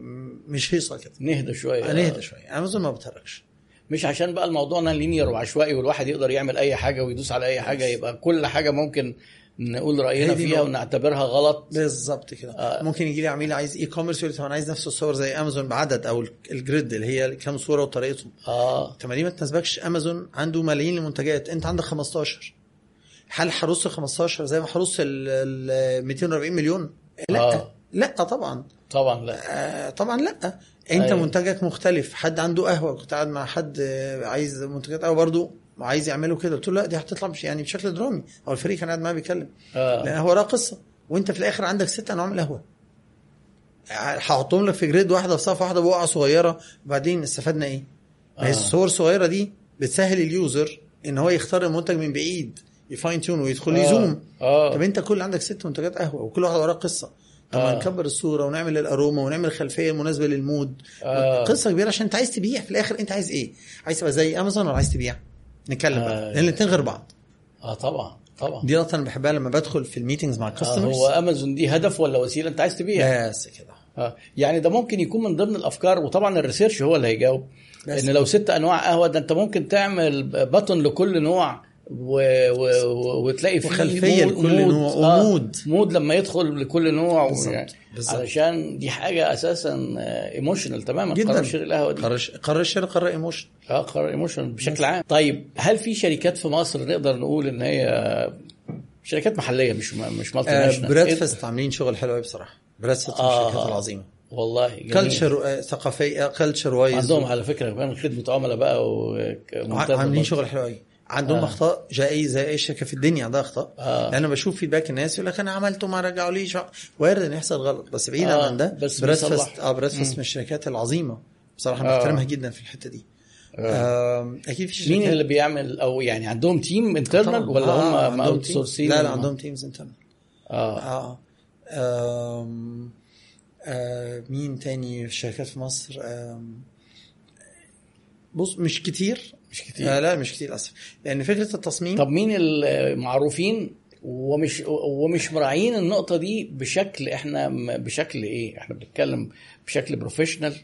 مش هيصة كده. نهدى شوية. هنهدى شوية. أمازون ما بتهرجش مش عشان بقى الموضوع ده linear وعشوائي والواحد يقدر يعمل أي حاجة ويدوس على أي حاجة يبقى كل حاجة ممكن نقول رأينا فيها. ونعتبرها غلط. بالظبط كده. آه. ممكن يجي لي عميل عايز e-commerce يقول أنا عايز نفس الصور زي امازون بعدد أو ال- ال grid اللي هي كام صورة وطريقتهم. آه. طب ما تناسبكش امازون عنده ملايين المنتجات أنت عندك 15 هل هرص ال 15 زي ما هرص ال ال 240 مليون؟ لا. آه. لا طبعا. طبعا لا. آه طبعا لا. انت أيوة. منتجك مختلف حد عنده قهوة كنت قاعد مع حد آه، عايز منتجات قهوة برضه عايز يعمله كده. قلت له لا دي هتطلع مش يعني بشكل درامي. أو الفريق كان قاعد معاه بيتكلم. لأن آه هو قصة. وانت في الآخر عندك ست أنواع من القهوة. هحطهم لك في grid واحدة في صفحه واحدة بوقعة صغيرة. وبعدين استفدنا إيه؟ ما هي آه. الصور الصغيرة دي بتسهل ال user إن هو يختار المنتج من بعيد ي fine tune ويدخل آه. ي zoom. آه. طب انت كل عندك ست منتجات قهوة وكل واحدة وراها قصة. طب ما آه. نكبر الصورة ونعمل ال aroma ونعمل الخلفية المناسبة لل mood آه. قصة كبيرة عشان انت عايز تبيع في الآخر انت عايز إيه؟ عايز تبقى زي امازون ولا عايز تبيع؟ نتكلم آه. بقى لأن الاثنين غير بعض آه طبعا طبعا دي نقطة أنا بحبها لما بدخل في ال meetings مع آه ال customers هو امازون دي هدف ولا وسيلة انت عايز تبيع بس كده آه. يعني ده ممكن يكون من ضمن الأفكار وطبعا ال research هو اللي هيجاوب. إن لو ست أنواع قهوة ده أنت ممكن تعمل button لكل نوع و... و... و... وتلاقي فيه وخلفية mood- لكل mood. نوع آه. و mood. mood لما يدخل لكل نوع بالظبط. يعني. علشان دي حاجة أساسا emotional تماما جدا قرار شراء القهوة دي قرار قرار الشراء قرار emotion آه قرار emotional بشكل عام طيب هل في شركات في مصر نقدر نقول إن هي شركات محلية مش مش multi آه national بريدفاست عاملين شغل حلو قوي بصراحة بريدفاست من آه. الشركات العظيمة والله جميل. culture آه ثقافية culture wise عندهم على فكرة كمان خدمة عملاء بقى وممتازه عاملين. شغل حلو قوي عندهم آه. آه. أخطاء زي اي زي أي شركة في الدنيا عندها أخطاء آه. لأن أنا بشوف feedback الناس يقول لك أنا عملته ما رجعوليش وارد إن يحصل غلط بس بعيدا آه. عن ده بس بيصلح. آه بريدفاست مم. من الشركات العظيمة بصراحة آه. بحترمها جدا في الحتة دي آه. آه. أكيد في مين شركات اللي بيعمل أو يعني عندهم team internal. ولا آه، هم out. sourcing لا لا عندهم teams internal آه آه آم، آه مين تاني في الشركات في مصر آم، بص مش كتير مش كتير. آه لا مش كتير للأسف. لأن فكرة التصميم طب مين المعروفين ومش ومش مراعيين النقطة دي بشكل إحنا بشكل إيه؟ إحنا بنتكلم بشكل professional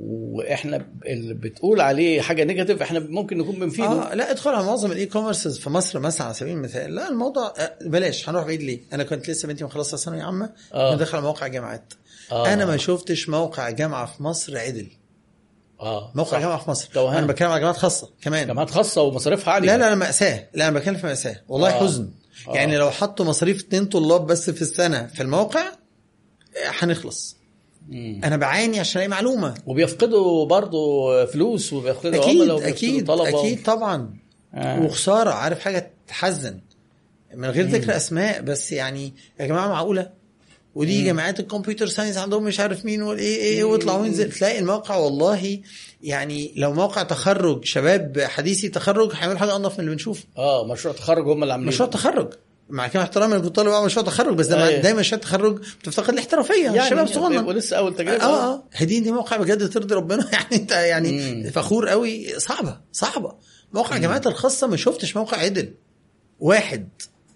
وإحنا اللي بتقول عليه حاجة negative إحنا ممكن نكون بنفيده. آه لا ادخل على معظم ال e-commerce في مصر مثلا على سبيل المثال. لا الموضوع آه، بلاش هنروح بعيد ليه؟ أنا كنت لسه بنتي مخلصة ثانوية عامة آه. على موقع جامعات. آه. أنا ما شفتش موقع جامعة في مصر عدل. آه موقع. جامعه في مصر. توهان. أنا بتكلم على جامعات خاصة كمان. جامعات خاصة ومصاريفها عالية. لا لا لا مأساة. لا أنا بتكلم في مأساة. والله آه. حزن. آه. يعني لو حطوا مصاريف اتنين طلاب بس في السنة في الموقع هنخلص. مم. أنا بعاني عشان ألاقي معلومة. وبيفقدوا برضه فلوس وبيفقدوا أكيد أكيد أكيد طبعا. آه. وخسارة عارف حاجة تحزن. من غير ذكر أسماء بس يعني يا جماعة معقولة؟ ودي جامعات الكمبيوتر ساينس عندهم مش عارف مين والايه إيه ويطلعوا وينزل. تلاقي الموقع والله يعني لو موقع تخرج شباب حديثي تخرج هيعملوا حاجة أنضف من اللي بنشوفه. آه مشروع تخرج هم اللي عاملين مشروع تخرج. مع كامل احترامي أنا كنت طالب أعمل مشروع تخرج بس أيوة. دايما مشروع التخرج بتفتقد الاحترافية يعني الشباب صغنن. ولسه أول تجربة. آه آه. هدي دي موقع بجد ترضي ربنا. (laughs) يعني أنت يعني مم. فخور قوي. صعبة صعبة. موقع الجامعات الخاصة ما شفتش موقع عدل. واحد.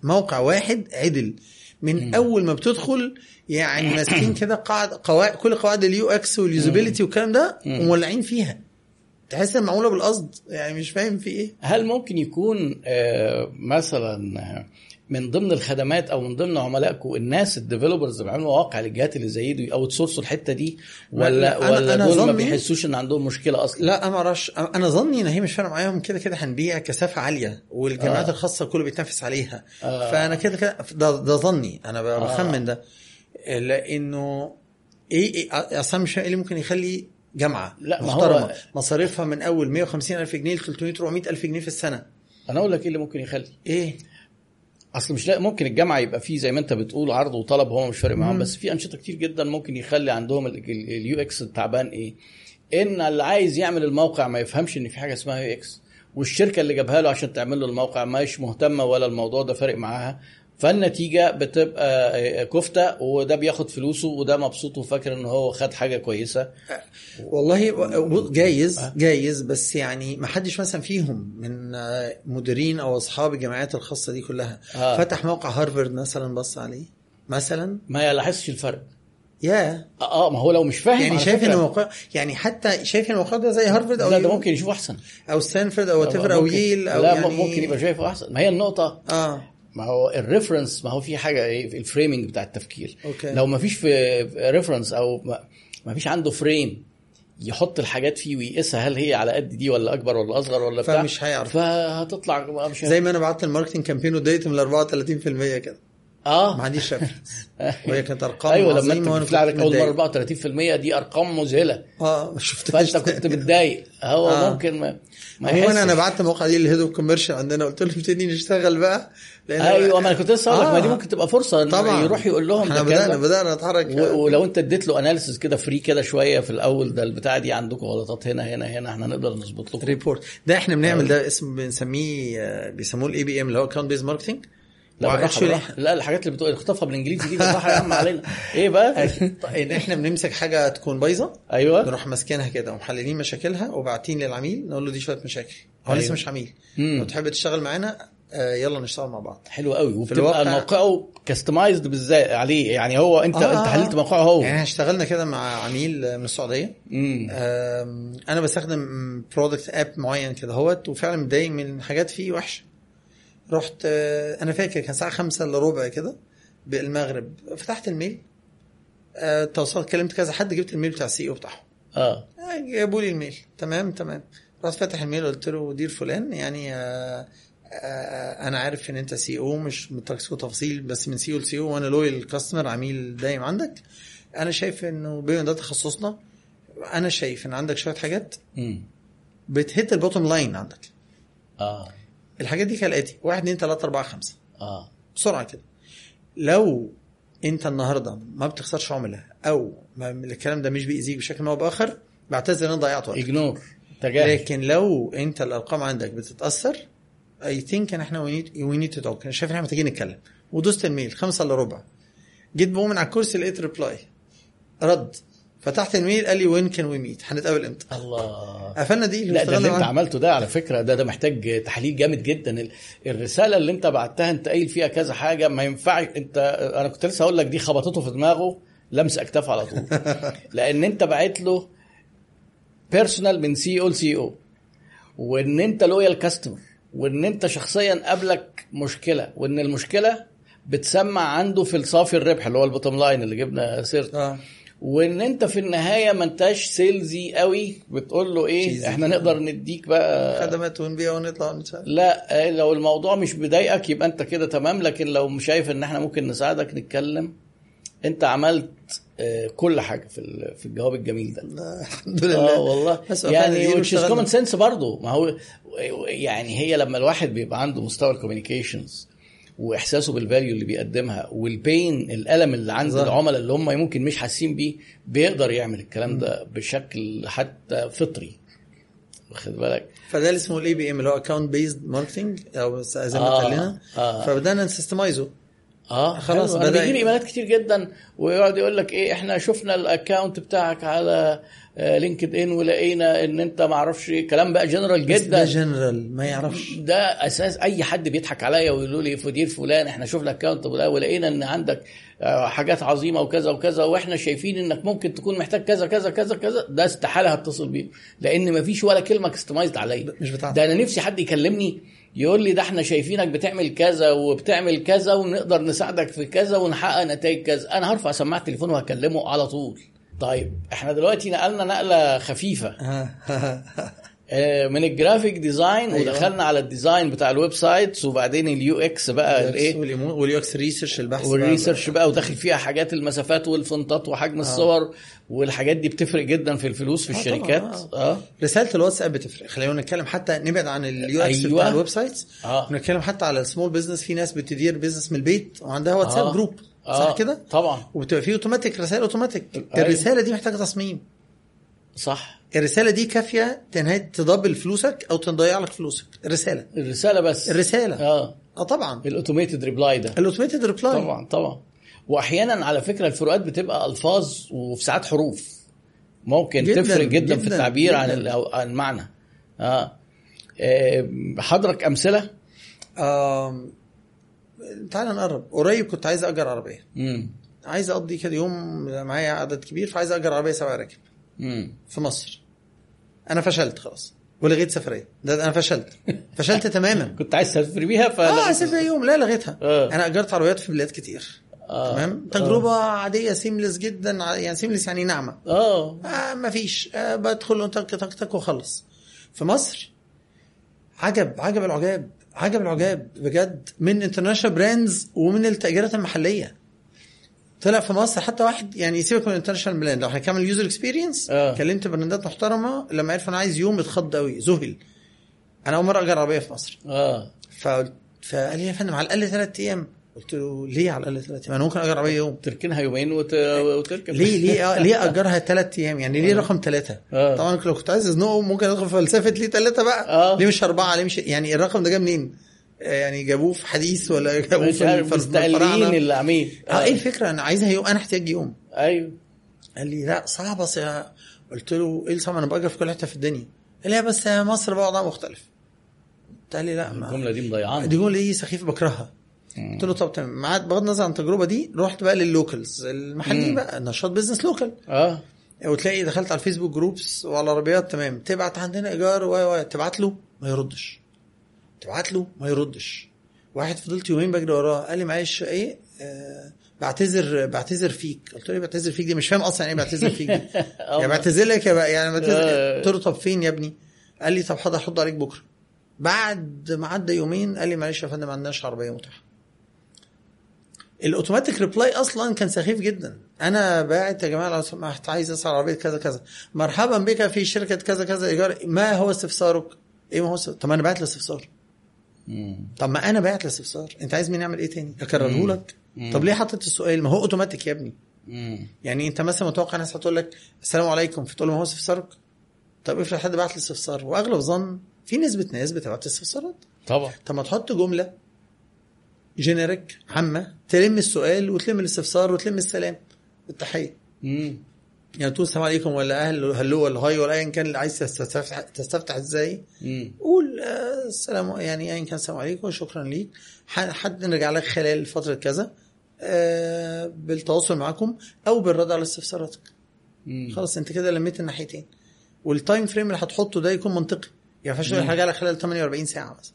موقع واحد عدل. من. أول ما بتدخل يعني ماسكين كده قاعد قواعد كل قواعد ال UX وال usability والكلام ده. ومولعين فيها تحس ان معمولة بالقصد يعني مش فاهم في إيه هل ممكن يكون آه، مثلا من ضمن الخدمات أو من ضمن عملائكم الناس ال developers اللي بيعملوا مواقع للجهات اللي زي دي outsource وا الحتة دي؟ ولا لا، أنا- ولا أنا دول ما بيحسوش إن عندهم مشكلة أصلا؟ لا أنا أعرفش. أنا ظني إن هي مش فارقة معاهم. كده كده هنبيع كثافة عالية والجامعات آه. آه. الخاصة كله بيتنافس عليها. آه. آه. فأنا كده كده ده, ده ظني. أنا ب- بخمن ده. لأنه إيه, إيه أصلا مش إيه اللي ممكن يخلي جامعة لا، ما هو- محترمة. مصاريفها من أول 150 ألف جنيه ل 300 400 ألف جنيه في السنة. أنا أقول لك إيه اللي ممكن يخلي؟ إيه؟ أصل مش لا ممكن الجامعة يبقى فيه زي ما أنت بتقول عرض وطلب هو مش فارق معاهم بس في أنشطة كتير جدا ممكن يخلي عندهم ال UX التعبان إيه؟ إن اللي عايز يعمل الموقع ما يفهمش إن في حاجة اسمها UX والشركة اللي جابها له عشان تعمل له الموقع مش مهتمة ولا الموضوع ده فارق معاها. فالنتيجة بتبقى كفتة وده بياخد فلوسه وده مبسوط وفاكر إن هو خد حاجة كويسة. والله جايز جايز بس يعني ما حدش مثلا فيهم من آه، مديرين أو أصحاب الجامعات الخاصة دي كلها آه. آه. فتح موقع هارفرد مثلا بص عليه مثلا. ما يلاحظش الفرق. يا آه آه، ما هو لو مش فاهم يعني شايف إن الموقع يعني حتى شايف إن الموقع ده زي هارفرد أو لا ده ممكن يشوفه أحسن. أو ستانفورد أو what أو ييل أو لا يعني ممكن يبقى شايفه أحسن. ما هي النقطة. آه. ما هو ال reference ما هو في حاجة إيه؟ ال framing بتاع التفكير. okay. لو ما فيش في reference أو ما- ما فيش عنده frame يحط الحاجات فيه ويقيسها هل هي على قد دي ولا أكبر ولا أصغر ولا بتاع؟ فمش هيعرف. فهتطلع مش زي ما أنا بعت ال marketing campaign واديت من 34% كده. ما آه عنديش reference (laughs) وهي كانت أرقام أيوه لما أنت بتطلع لك أول. مرة 34% دي أرقام مذهلة. آه ما شفتهاش فأنت كنت متضايق. هو آه. ممكن ما ما عموما أنا. بعت الموقع دي لل head of commercial عندنا قلت لهم ابتدي نشتغل بقى لأن أيوه ما أنا كنت لسه لك ما دي آه. ممكن تبقى فرصة طبعا يروح يقول لهم إحنا بدانا. بدأنا نتحرك و- ولو أنت اديت له analysis كده free كده شوية في الأول ده البتاعة دي عندكم غلطات هنا هنا هنا إحنا نقدر نظبط لكم report ده إحنا بنعمل ده اسم بنسميه آه، بيسموه ال ABM اللي هو account based marketing لا بالراحة لا الحاجات اللي بتقول اخطفها بالانجليزي دي بالراحة يا عم علينا. إيه بقى؟ (laughs) إن إحنا بنمسك حاجة تكون بايظة أيوه. نروح ماسكينها كده ومحللين مشاكلها وبعتين للعميل نقول له دي شوية مشاكل. هو أيوة. لسه مش عميل. لو تحب تشتغل معانا آه، يلا نشتغل مع بعض. حلو قوي. وبتبقى الواقع- موقعه customized بالذات عليه. يعني هو انت آه، أنت آه. حللت موقعه هو. يعني اشتغلنا كده مع عميل آه، من السعودية. أنا بستخدم product app معين كده هوت وفعلا متضايق من حاجات فيه وحشة. رحت آه، أنا فاكر كان الساعة خمسة إلا ربع كده بالمغرب فتحت ال mail آه، تواصلت كلمت كذا حد جبت ال mail بتاع ال CEO بتاعهم. آه. آه، جابوا لي ال mail. تمام تمام. رحت فاتح ال mail قلت له dear فلان يعني آه، آه، أنا عارف إن أنت CEO مش متركز تفاصيل بس من CEO ل CEO وأنا loyal customer عميل دايم عندك. أنا شايف إنه بما ده تخصصنا أنا شايف إن عندك شوية حاجات بت hit ال bottom line عندك. آه. الحاجات دي كالاتي واحد اتنين تلاتة أربعة خمسة. آه. بسرعة كده. لو انت النهارده ما بتخسرش عملاء أو ما الكلام ده مش بيأذيك بشكل ما أو بآخر بعتذر إن أنا ضيعت وقت ignore تجاهل. لكن لو انت الأرقام عندك بتتأثر I think إن إحنا we need to talk أنا شايف إن إحنا محتاجين نتكلم. ودوست ال mail خمسة إلا ربع. جيت بقوم من على الكرسي لقيت reply رد. فتحت ال mail قال لي when can we meet هنتقابل إمتى؟ الله. قفلنا دي لا ده اللي أنت. عملته ده على فكرة ده ده محتاج تحليل جامد جدا. ال- الرسالة اللي أنت بعتها انت قايل فيها كذا حاجة ما ينفعش أنت أنا كنت لسه هقول لك دي خبطته في دماغه لمس اكتاف على طول. (laughs) لأن أنت بعت له personal من CEO ل CEO وإن أنت loyal customer وإن أنت شخصيا قابلك مشكلة وإن المشكلة بتسمع عنده في الصافي الربح اللي هو ال bottom line اللي جبنا سيرته. آه. وان انت في النهاية ما انتش salesy قوي بتقول له إيه cheesy. إحنا نقدر نديك بقى خدمات ونبيع ونطلع ونشتغل لا آه، لو الموضوع مش بيضايقك يبقى انت كده تمام لكن لو مش شايف ان إحنا ممكن نساعدك نتكلم. انت عملت آه، كل حاجة في ال- في الجواب الجميل ده. الحمد لله. آه والله. يعني اشتغلنا. common sense برضه. ما هو يعني هي لما الواحد بيبقى عنده مستوى ال communications وإحساسه بال value اللي بيقدمها والبين الألم اللي عند. العملاء اللي هم ممكن مش حاسين بيه بيقدر يعمل الكلام ده بشكل حتى فطري. واخد بالك؟ فده اللي اسمه ال ABM اللي هو account based marketing أو زي ما آه، لنا آه. فبدأنا نسيستمايزه. آه خلاص بدأ- بيجي لي إيميلات كتير جدا ويقعد يقول لك إيه إحنا شفنا ال account بتاعك على لينكد ان ولقينا إن أنت ما أعرفش كلام بقى جنرال بس ده جدا جنرال ما يعرفش. ده أساس أي حد بيضحك عليا ويقولوا لي ف dear فلان إحنا شفنا ال account ولقينا إن عندك آه، حاجات عظيمة وكذا وكذا وإحنا شايفين إنك ممكن تكون محتاج كذا كذا كذا كذا ده استحالة هتصل بيه لأن ما فيش ولا كلمة customized عليا. مش بتاعتك. ده أنا نفسي حد يكلمني يقول لي ده إحنا شايفينك بتعمل كذا وبتعمل كذا ونقدر نساعدك في كذا ونحقق نتائج كذا أنا هرفع سماعة التليفون وهكلمه على طول. طيب إحنا دلوقتي نقلنا نقلة خفيفة (laughs) آه، من ال graphic design أيوة. ودخلنا على ال design بتاع ال websites وبعدين ال UX بقى الإيه وال UX research البحث بقى. وال research بقى وداخل فيها حاجات المسافات وال fontات وحجم الصور والحاجات دي بتفرق جدا في الفلوس في آه الشركات طبعاً، آه رسالة الواتساب بتفرق خلينا نتكلم حتى نبعد عن ال UX أيوة. بتاع ال websites آه. ونتكلم حتى على ال small business في ناس بتدير business من البيت وعندها واتساب آه. group آه. صح كده؟ طبعا. وبتبقى فيه اوتوماتيك رسائل اوتوماتيك أيوة. الرسالة دي محتاجة تصميم. صح. الرسالة دي كافية تنهي ت double فلوسك أو تضيع لك فلوسك. الرسالة. الرسالة بس. الرسالة. آه. آه طبعا. ال automated reply ده. ال automated reply طبعا طبعا. واحيانا على فكرة الفروقات بتبقى ألفاظ وفي ساعات حروف. ممكن جداً، تفرق جدا, في جداً، التعبير عن جداً. أو عن المعنى. آه. آه، حضر لك أمثلة. تعال نقرب. قريب كنت عايز أجر عربية. امم عايز أقضي كده يوم معايا عدد كبير فعايز أجر عربية سبع راكب امم في مصر. أنا فشلت خلاص. ولغيت سفرية. ده أنا فشلت. فشلت (laughs) تماما. كنت عايز تسافر بيها ف آه أسافر يوم. لا لغيتها. آه. أنا أجرت عربيات في بلاد كتير. آه. تمام؟ تجربة عادية seamless جدا. يعني seamless يعني ناعمة. آه. آه ما فيش. آه بدخل تك تك تك وخلص. في مصر عجب عجب العجاب. عجب العجاب بجد من international brands ومن التأجيرات المحلية. طلع في مصر حتى واحد يعني سيبك من ال international brand لو هنكمل user experience آه. كلمت brandات محترمة لما عرفوا أنا عايز يوم اتخض قوي ذهل. أنا أول مرة اجر عربيه في مصر. آه. فقلت فقال لي يا فندم على الأقل ثلاث أيام. قلت له ليه على الأقل ثلاث أيام؟ أنا ممكن أجر عربيه يوم. تركنها يومين وت... وتركب. ليه ليه آه (laughs) ليه أجرها ثلاث أيام؟ يعني ليه رقم ثلاثة؟ آه. طبعا لو كنت عايز ازنقه ممكن أدخل في فلسفة ليه ثلاثة بقى؟ آه. ليه مش أربعة؟ ليه مش يعني الرقم ده جه منين؟ آه، يعني جابوه في حديث ولا جابوه في الفراعنة؟ اللي عاملين آه إيه الفكرة؟ أنا عايزها يوم أنا احتاج يوم. أيوه. قال لي لا صعبة يا قلت له إيه صعب؟ أنا بأجر في كل حتة في الدنيا. قال لي بس مصر بقى وضعها مختلف. قال لي لا الجملة دي مضيعانا. دي جملة إيه؟ سخيفة بكرهها. قلت له طب تمام. بغض النظر عن التجربة دي رحت بقى لل locals. المحليين مم. بقى نشاط business local آه. وتلاقي دخلت على ال Facebook groups وعلى العربيات تمام. تبعت عندنا إيجار و تبعت له ما يردش. تبعت له ما يردش. واحد فضلت يومين بجري وراه قال لي معلش إيه؟ آه بعتذر بعتذر فيك. قلت له إيه بعتذر فيك دي؟ مش فاهم أصلا يعني إيه بعتذر فيك دي. (laughs) يعني بعتذر لك يا بقى يعني بعتذر آه. قلت له طب فين يا ابني؟ قال لي طب حاضر هرد عليك بكرة. بعد ما عدى يومين قال لي معلش يا فندم ما عندناش عربية متاحة. ال automatic reply أصلا كان سخيف جدا. أنا باعت يا جماعة لو سمحت عايز اسعر عربية كذا كذا. مرحبا بك في شركة كذا كذا إيجار. ما هو استفسارك؟ إيه ما هو استفسار؟ طب أنا بعت الاستفسار مم. طب ما أنا بعت الاستفسار أنت عايز مني أعمل إيه تاني؟ أكرره. لك. طب ليه حطيت السؤال؟ ما هو أوتوماتيك يا ابني. يعني أنت مثلا متوقع ناس هتقول لك السلام عليكم فتقول له ما هو استفسارك؟ طب افرض حد بعت لي استفسار وأغلب ظن في نسبه ناس بتبعت استفسارات. طبعا. طب ما تحط جملة. جينيريك عامة. تلم السؤال وتلم الاستفسار وتلم السلام. التحيه مم. يعني تقول السلام عليكم ولا أهلا hello ولا hi ولا ايا كان اللي عايز تستفتح, تستفتح إزاي. قول آه، السلام يعني ايا كان السلام عليكم شكرا ليك. حد نرجع لك خلال فترة كذا. آه، بالتواصل معكم أو بالرد على استفساراتك. خلاص أنت كده لميت الناحيتين. وال time frame اللي هتحطه ده يكون منطقي. يعني ما ينفعش تقول حاجة خلال 48 ساعة مثلا.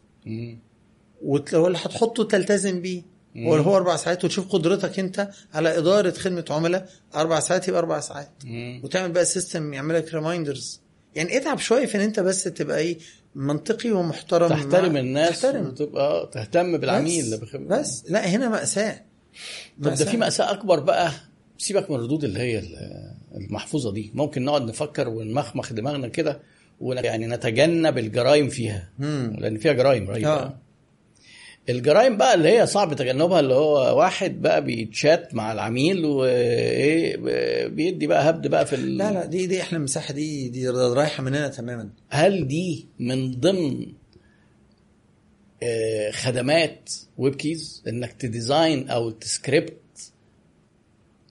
مم. ولو اللي هتحطه تلتزم بيه. ولو هو أربع ساعات وتشوف قدرتك أنت على إدارة خدمة عملاء. أربع ساعات يبقى أربع ساعات. مم. وتعمل بقى system يعمل لك reminders يعني اتعب شوية في إن أنت بس تبقى إيه منطقي ومحترم. تحترم مع- الناس تحترم. وتبقى تهتم بالعميل بس, اللي بخ... بس. لا هنا مأساة. طب ده في مأساة. أكبر بقى. سيبك من الردود اللي هي ال- المحفوظة دي. ممكن نقعد نفكر ونمخمخ دماغنا كده. يعني نتجنب الجرائم فيها. مم. لأن فيها جرائم رهيبة. آه. الجرائم بقى اللي هي صعب تجنبها اللي هو واحد بقى بيتشات مع العميل وإيه بيدي بقى هبد بقى في ال... لا لا دي دي إحنا المساحه دي دي رايحة مننا تماما هل دي من ضمن آه، خدمات Web Keyz إنك ت design أو ت script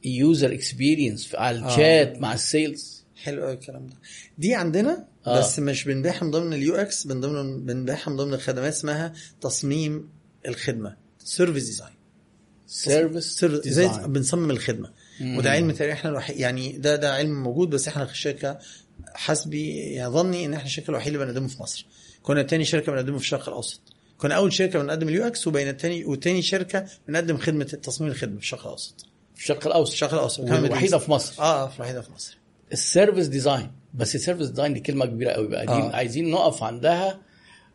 user experience على آه. الشات مع ال sales حلو قوي الكلام ده دي عندنا آه. بس مش بنبيعها من ضمن ال UX من ضمن بنبيعها من ضمن الخدمات اسمها تصميم الخدمة. service design service زي بنصمم الخدمة. مم. وده علم تقريبا إحنا الوحيد يعني ده ده علم موجود بس إحنا الشركة حسبي يعني ظني إن إحنا الشركة الوحيدة اللي بنقدمه في مصر. كنا تاني شركة بنقدمه في الشرق الأوسط. كنا أول شركة بنقدم ال UX وبين التاني وتاني شركة بنقدم خدمة تصميم الخدمة في الشرق الأوسط. في الشرق الأوسط. الشرق الأوسط. والوحيدة في مصر. آه الوحيدة في مصر. ال service design بس ال service design دي كلمة كبيرة قوي بقى. دي آه. عايزين نقف عندها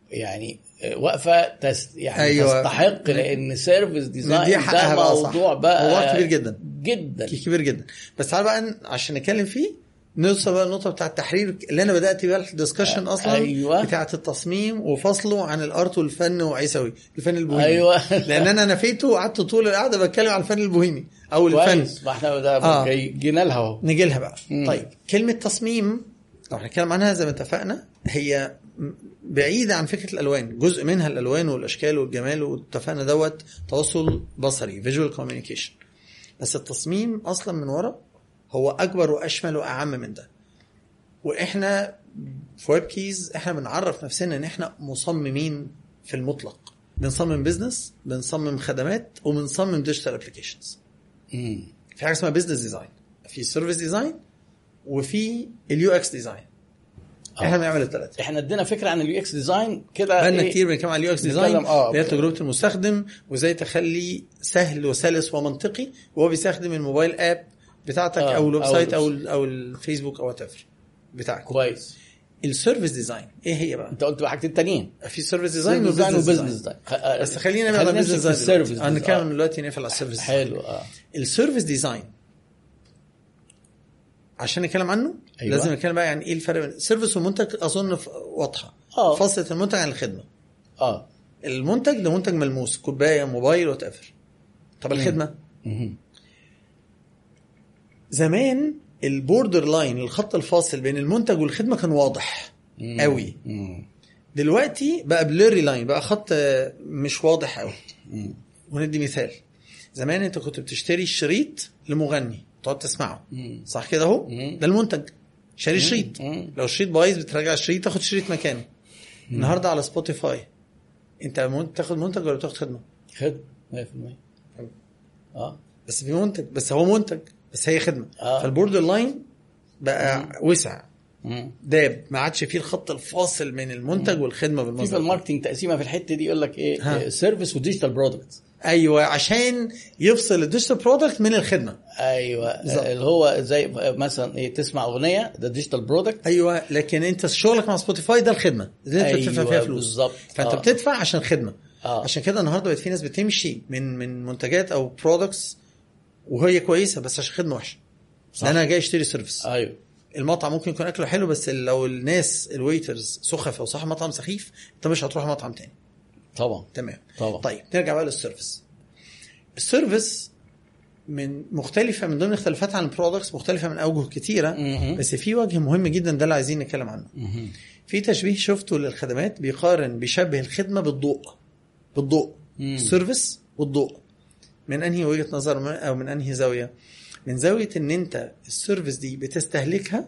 يعني آه، وقفة تس يعني أيوة. أيوة. تستحق لأن service design ده. موضوع بقى موضوع كبير جدا. جدا كبير جدا بس تعال بقى عشان نتكلم فيه نوصل بقى النقطه بتاع التحرير اللي أنا بدأت بيها ال discussion أصلا أيوة. بتاعة التصميم وفصله عن ال art والفن وعيسوي الفن البوهيمي أيوه لأن أنا نفيته وقعدت طول القعدة بتكلم عن الفن البوهيمي أو الفن كويس ما إحنا ده آه. جينا لها أهو نجي لها بقى مم. طيب كلمة تصميم لو هنتكلم عنها زي ما اتفقنا هي بعيدة عن فكرة الألوان. جزء منها الألوان والأشكال والجمال واتفقنا دوت تواصل بصري visual communication بس التصميم أصلا من ورا هو أكبر وأشمل وأعم من ده. وإحنا في Web Keyz إحنا بنعرف نفسنا إن إحنا مصممين في المطلق. بنصمم business بنصمم خدمات وبنصمم digital applications. في حاجة اسمها business design في service design وفي ال UX design إحنا بنعمل الثلاثه إحنا ادينا فكرة عن ال UX design كده بقالنا إيه؟ كتير بنتكلم عن ال UX design آه. اللي هي تجربه المستخدم وإزاي تخلي سهل وسلس ومنطقي وهو بيستخدم ال mobile app بتاعتك آه، أو ال website أو ال- أو الفيسبوك أو whatever بتاعك. كويس. ال service design إيه هي بقى؟ أنت قلت بقى حاجتين تانيين. في service design و business design design. بس خلينا نبعد عن خلينا ال business design ال service أنا design. نتكلم دلوقتي نقفل على ال service حلو آه. ال service design عشان نتكلم عنه أيوة. لازم نتكلم بقى يعني إيه الفرق بين ال service والمنتج أظن واضحة آه. فصلة المنتج عن الخدمة آه المنتج ده منتج ملموس كوباية موبايل whatever طب الخدمة. زمان ال borderline الخط الفاصل بين المنتج والخدمة كان واضح مم. قوي مم. دلوقتي بقى blurry line بقى خط مش واضح قوي. وندي مثال زمان أنت كنت بتشتري الشريط لمغني تقعد تسمعه. مم. صح كده اهو؟ مم. ده المنتج. شاري شريط مم. لو الشريط بايظ بترجع الشريط تاخد شريط مكانه. النهارده على سبوتيفاي انت تاخد منتج ولا تاخد خدمة؟ خدمة 100% آه. بس في منتج بس هو منتج بس هي خدمة. آه. فال borderline بقى وسع. مم. داب. ما عادش فيه الخط الفاصل بين المنتج والخدمة في في ال marketing تقسيمة في الحتة دي يقول لك. إيه service و digital product أيوه عشان يفصل ال digital product من الخدمة أيوه بالظبط. اللي هو زي مثلا إيه تسمع أغنية ده digital product أيوه لكن أنت شغلك مع سبوتيفاي ده الخدمة اللي أنت بتدفع فيها أيوة، فلوس بالظبط. فأنت آه. بتدفع عشان خدمة آه. عشان كده النهارده بقت في ناس بتمشي من من منتجات أو products وهي كويسة بس عشان خدمة وحشة صح. أنا جاي أشتري service أيوه المطعم ممكن يكون أكله حلو بس لو الناس ال waiters سخف أو صاحب مطعم سخيف أنت مش هتروح مطعم تاني طبعا. تمام. طبعا. طيب نرجع بقى لل service. ال service من مختلفة من ضمن اختلافات عن ال products مختلفة من أوجه كتيرة مهم. بس في وجه مهم جدا ده اللي عايزين نتكلم عنه. في تشبيه شفته للخدمات بيقارن بيشبه الخدمة بالضوء. بالضوء. ال service والضوء. من أنهي وجهة نظر أو من أنهي زاوية؟ من زاوية إن أنت ال service دي بتستهلكها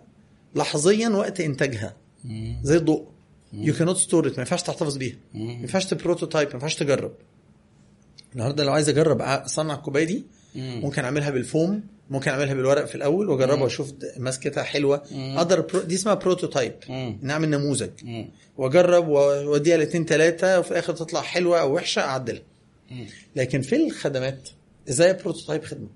لحظيا وقت إنتاجها. زي الضوء. يو كانوت ستور ما ينفعش تحتفظ بيها. ما ينفعش ت prototype ما ينفعش تجرب النهارده لو عايز أجرب اصنع الكوبايه دي مم. ممكن أعملها بالفوم ممكن أعملها بالورق في الأول وأجربها. وأشوف ماسكتها حلوة. أقدر pro... دي اسمها prototype. نعمل نموذج. وأجرب وأوديها لاثنين ثلاثة وفي الآخر تطلع حلوة أو وحشة أعدلها. لكن في الخدمات إزاي prototype خدمة.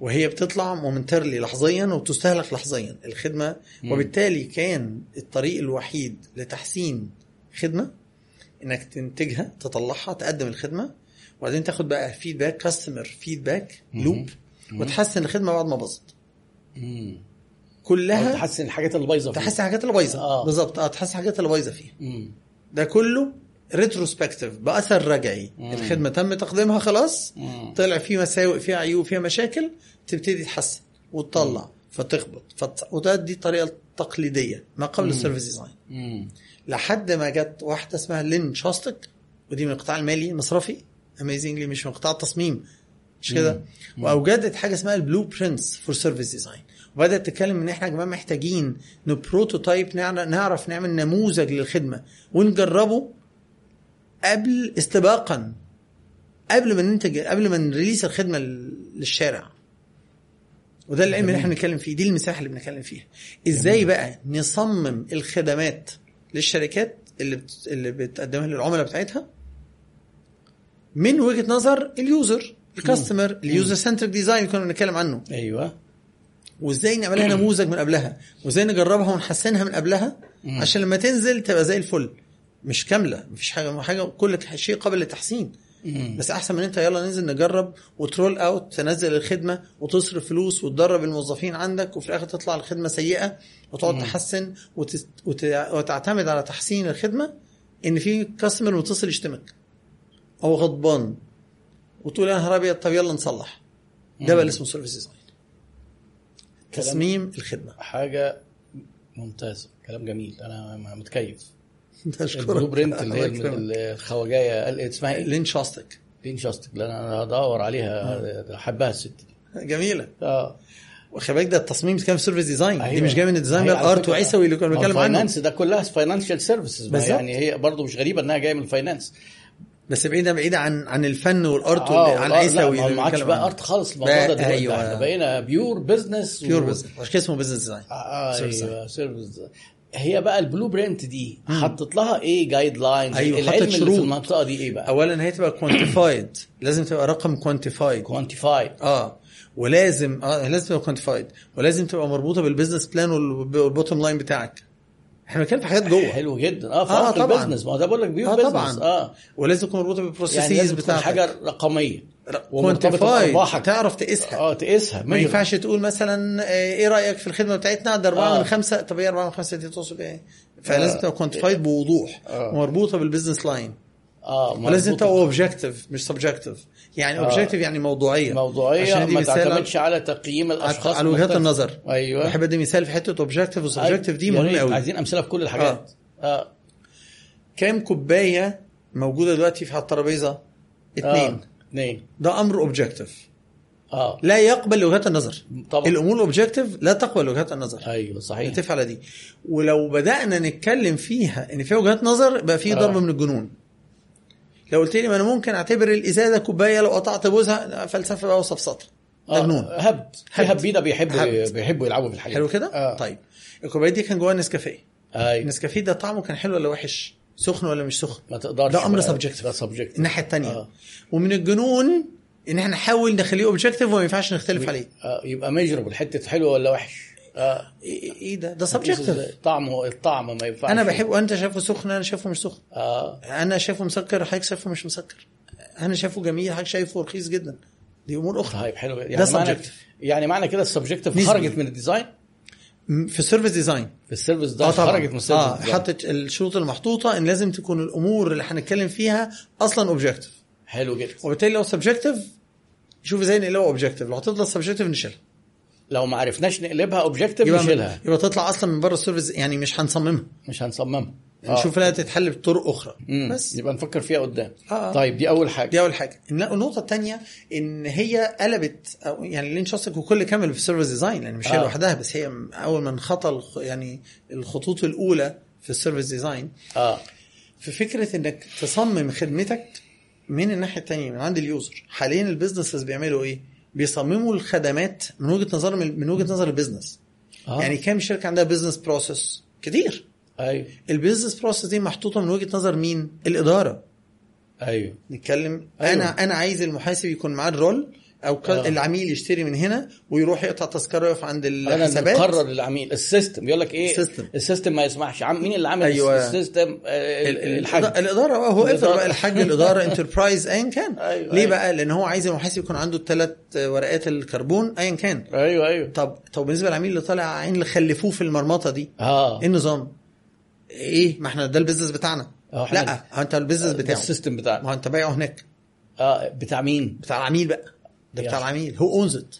وهي بتطلع momentarily لحظيا وتستهلك لحظيا الخدمة مم. وبالتالي كان الطريق الوحيد لتحسين خدمة إنك تنتجها تطلعها تقدم الخدمة وبعدين تاخد بقى feedback customer feedback. loop. وتحسن الخدمة بعد ما باظت كلها تحسن الحاجات اللي بايظة فيها. تحسن الحاجات اللي بايظة آه. بالظبط آه تحسن الحاجات اللي بايظة فيها مم. ده كله retrospective بأثر رجعي مم. الخدمة تم تقديمها خلاص مم. طلع فيه مساوئ فيها عيوب فيها مشاكل تبتدي تحسن وتطلع فتخبط فت... وده دي الطريقة التقليديه ما قبل مم. ال service design مم. لحد ما جت واحدة اسمها لين شاستك ودي من القطاع المالي المصرفي amazingly مش من قطاع التصميم مش كده مم. وأوجدت حاجة اسمها ال blueprints for service design وبدأت تتكلم إن إحنا يا جماعة محتاجين ن prototype نعر- نعرف نعمل نموذج للخدمة ونجربه قبل استباقا قبل ما ننتج قبل ما ن release الخدمة لل- للشارع. وده العلم اللي إحنا بنتكلم فيه دي المساحة اللي بنتكلم فيها. إزاي بقى نصمم الخدمات للشركات اللي بت... اللي بتقدمها للعملاء بتاعتها؟ من وجهة نظر ال user ال customer ال user centric design اللي كنا بنتكلم عنه. أيوه. وازاي نعملها نموذج من قبلها؟ وازاي نجربها ونحسنها من قبلها. عشان لما تنزل تبقى زي الفل. مش كاملة مفيش حاجة حاجة كل شيء قابل للتحسين. بس أحسن من أنت يلا ننزل نجرب وت roll out تنزل الخدمة وتصرف فلوس وتدرب الموظفين عندك وفي الآخر تطلع الخدمة سيئة وتقعد. تحسن وت... وت... وتعتمد على تحسين الخدمة إن في customer متصل يشتمك. أو غضبان. وتقول يا نهار أبيض طب يلا نصلح. ده بقى اللي اسمه service design تصميم الخدمة. حاجة ممتازة كلام جميل أنا متكيف. (laughs) ال blueprint اللي هي. الخواجاية قال- اسمها إيه؟ لين شاستك لين شاستك لأن أنا هدور عليها احبها الست دي. جميلة. آه. وخلي بالك ده التصميم كان في service design دي أيوة. مش جاي من ال design بقى فكرة- وعيسوي اللي كنا هو بنتكلم عنه. ال finance ده كلها financial services بالظبط. يعني هي برضه مش غريبة إنها جاية من ال finance بس بعيدا بعيدا عن عن الفن وال art واللي- عن عيسوي ما عادش بقى. art خالص الموضوع ده دلوقتي. أيوة. إحنا بقينا pure business pure business عشان كده اسمه business design آه Service أيوه service هي بقى ال blueprint دي. حطت لها إيه guidelines أيوة، العلم اللي. في المنطقة دي إيه بقى. اولا هي تبقى quantified (coughs) لازم تبقى رقم quantified quantify آه. ولازم آه لازم تبقى quantified ولازم تبقى مربوطة بال business plan وال bottom line بتاعك. إحنا بنتكلم في حاجات جوه. حلو جدا. آه آه، فرق طبعاً. ال business ما هو ده بقول لك pure آه، business طبعاً. آه. ولازم تكون مربوطة يعني بال processes لازم تكون بتاعتك. حاجة رقمية. بأرباحك. تعرف تقيسها. آه تقيسها. ما ينفعش تقول مثلا آه، إيه رأيك في الخدمة بتاعتنا؟ ده 4 آه. من 5 طب إيه 4 من 5 دي تقصد إيه فلازم آه. تبقى quantified بوضوح. آه. ومربوطة بال business line آه ولازم. تبقى objective مش subjective يعني آه. objective يعني موضوعية. موضوعية عشان دي ما تعتمدش على تقييم الأشخاص على وجهات. النظر. أيوه. بحب أدي مثال في حتة objective و subjective دي مهمة قوي عايزين أمثلة في كل الحاجات. آه. كام كوباية موجودة دلوقتي في على الترابيزه اثنين آه. اثنين. ده أمر objective آه. لا يقبل وجهات النظر. طبعا. الأمور ال objective لا تقبل وجهات النظر. أيوه صحيح. نتفق على دي. ولو بدأنا نتكلم فيها إن فيها وجهات نظر بقى في آه. ضرب من الجنون. لو قلت لي ما أنا ممكن أعتبر الإزازة كوبايه لو قطعت بوزها فلسفة بقى وسفسطه ده جنون. آه. هبد. في هبد. هبيده بيحبوا هبد. بيحبوا يلعبوا في الحاجات. حلو. كده؟ آه. طيب. الكوباية دي كان جواها نسكافيه. أيوه النسكافيه ده طعمه كان حلو ولا وحش؟ سخن ولا مش سخن؟ ما تقدرش ده أمر. subjective ده subjective الناحية الثانية آه. ومن الجنون إن إحنا نحاول نخليه objective وما ينفعش نختلف عليه. آه. يبقى measurable حتة حلوة ولا وحش؟ آه إيه إيه ده ده subjective طعمه الطعم ما ينفعش. أنا بحبه انت شايفه سخن أنا شايفه مش سخن. آه. أنا شايفه مسكر حضرتك شايفه مش مسكر. أنا شايفه جميل حضرتك شايفه رخيص جدا. دي أمور أخرى. طيب حلو. يعني ده معنى. يعني معنى كده ال subjective. خرجت من ال design؟ في ال service design في ال service ده خرجت من ال service آه. حطت الشروط المحطوطة إن لازم تكون الأمور اللي هنتكلم فيها أصلا objective حلو جدا. وبالتالي لو subjective شوف إزاي نقلبها objective لو هتفضل subjective نشيلها. لو ما عرفناش نقلبها objective يبقى نشيلها. يبقى تطلع أصلا من بره ال service يعني مش هنصممها. مش هنصممها. نشوف لها تتحل بطرق أخرى. مم. بس. يبقى نفكر فيها قدام. آه. طيب دي أول حاجة. دي أول حاجة. الن- النقطة الثانية إن هي قلبت أو يعني لين شاستك وكل كامل في ال service design يعني مش هي آه. لوحدها بس هي أول ما انخطى الخ- يعني الخطوط الأولى في ال service design آه. في فكرة إنك تصمم خدمتك من الناحية الثانية من عند ال user. حاليا ال businesses بيعملوا إيه؟ بيصمموا الخدمات من وجهة نظر من وجهة نظر ال business آه. يعني كام شركة عندها business process كتير. أيوه ال business process دي محطوطة من وجهة نظر مين الإدارة أيوه نتكلم أيوة. أنا أنا عايز المحاسب يكون معاه ال role أو. آه. العميل يشتري من هنا ويروح يقطع تذكرة يقف عند أنا الحسابات نقرر للعميل السيستم يقول لك إيه السيستم. السيستم ما يسمحش عم مين اللي عمل أيوة. السيستم آه، ال- ال- الحاج الإدارة بقى هو الإدارة. افرض بقى الحاج الإدارة (laughs) انتربرايز ايا كان أيوة، ليه أيوة. بقى لأن هو عايز المحاسب يكون عنده الثلاث ورقات الكربون ايا كان أيوه أيوه طب طب بالنسبة للعميل اللي طالع عين اللي خلفوه في المرمطة دي آه إيه النظام؟ إيه ما إحنا ده البيزنس بتاعنا. لا هو أنت البيزنس بتاعه. السيستم ما بتاعنا هو أنت بايعه هناك. آه بتاع مين؟ بتاع العميل بقى. ده بتاع. العميل. هو owns it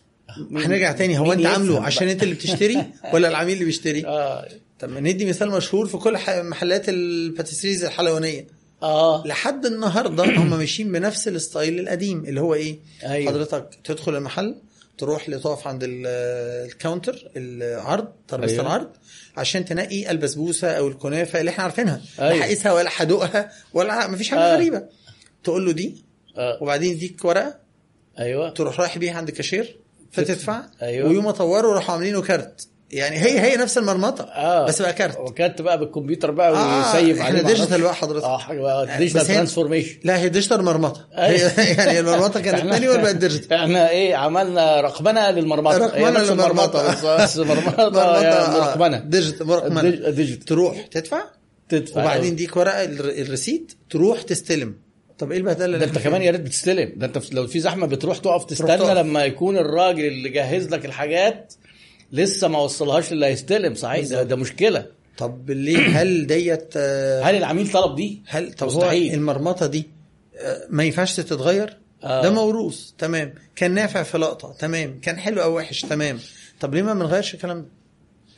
هنرجع تاني. هو أنت عامله عشان؟ أنت اللي بتشتري (laughs) ولا العميل اللي بيشتري؟ آه. طب ما ندي مثال مشهور في كل محلات ال patisseries الحلوانية. آه. لحد النهارده هم ماشيين بنفس ال style القديم اللي هو إيه؟ أيوة. حضرتك تدخل المحل تروح لتقف عند ال- ال counter العرض ترابيزه أيوة. العرض عشان تنقي البسبوسة أو الكنافة اللي إحنا عارفينها أيوة. لا هقيسها ولا هدوقها ولا مفيش حاجة آه. غريبة تقول له دي آه. وبعدين يديك ورقة أيوه تروح رايح بيها عند الكاشير فتدفع أيوة. ويوم طوروا راحوا عاملينه card يعني هي هي نفس المرمطة آه. بس بقى card. وكانت بقى بالكمبيوتر بقى آه، وي save إحنا digital. بقى حضرتك. آه حاجة بقى digital transformation لا هي digital مرمطة. (laughs) أيوة. يعني المرمطة كانت manual بقت digital إحنا إيه عملنا رقمنة للمرمطة. للمرمطة. المرمطة. (laughs) بس مرمطة يا مرقمنة. digital مرقمنة. dig- digital. تروح تدفع؟ تدفع وبعدين يديك ورقة الر- الريسيت تروح تستلم. طب إيه البهدلة ده أنت كمان؟ يا ريت بتستلم. ده أنت لو في زحمة بتروح تقف تستنى. لما يكون الراجل اللي جهز لك الحاجات لسه ما وصلهاش للي هيستلم صحيح؟ ده, ده مشكلة. طب ليه؟ هل ديت آه، هل العميل طلب دي؟ هل طب هو مستحيل. المرمطة دي آه، ما ينفعش تتغير؟ آه. ده موروث تمام. كان نافع في لقطة تمام. كان حلو أو وحش تمام. طب ليه ما بنغيرش الكلام ده؟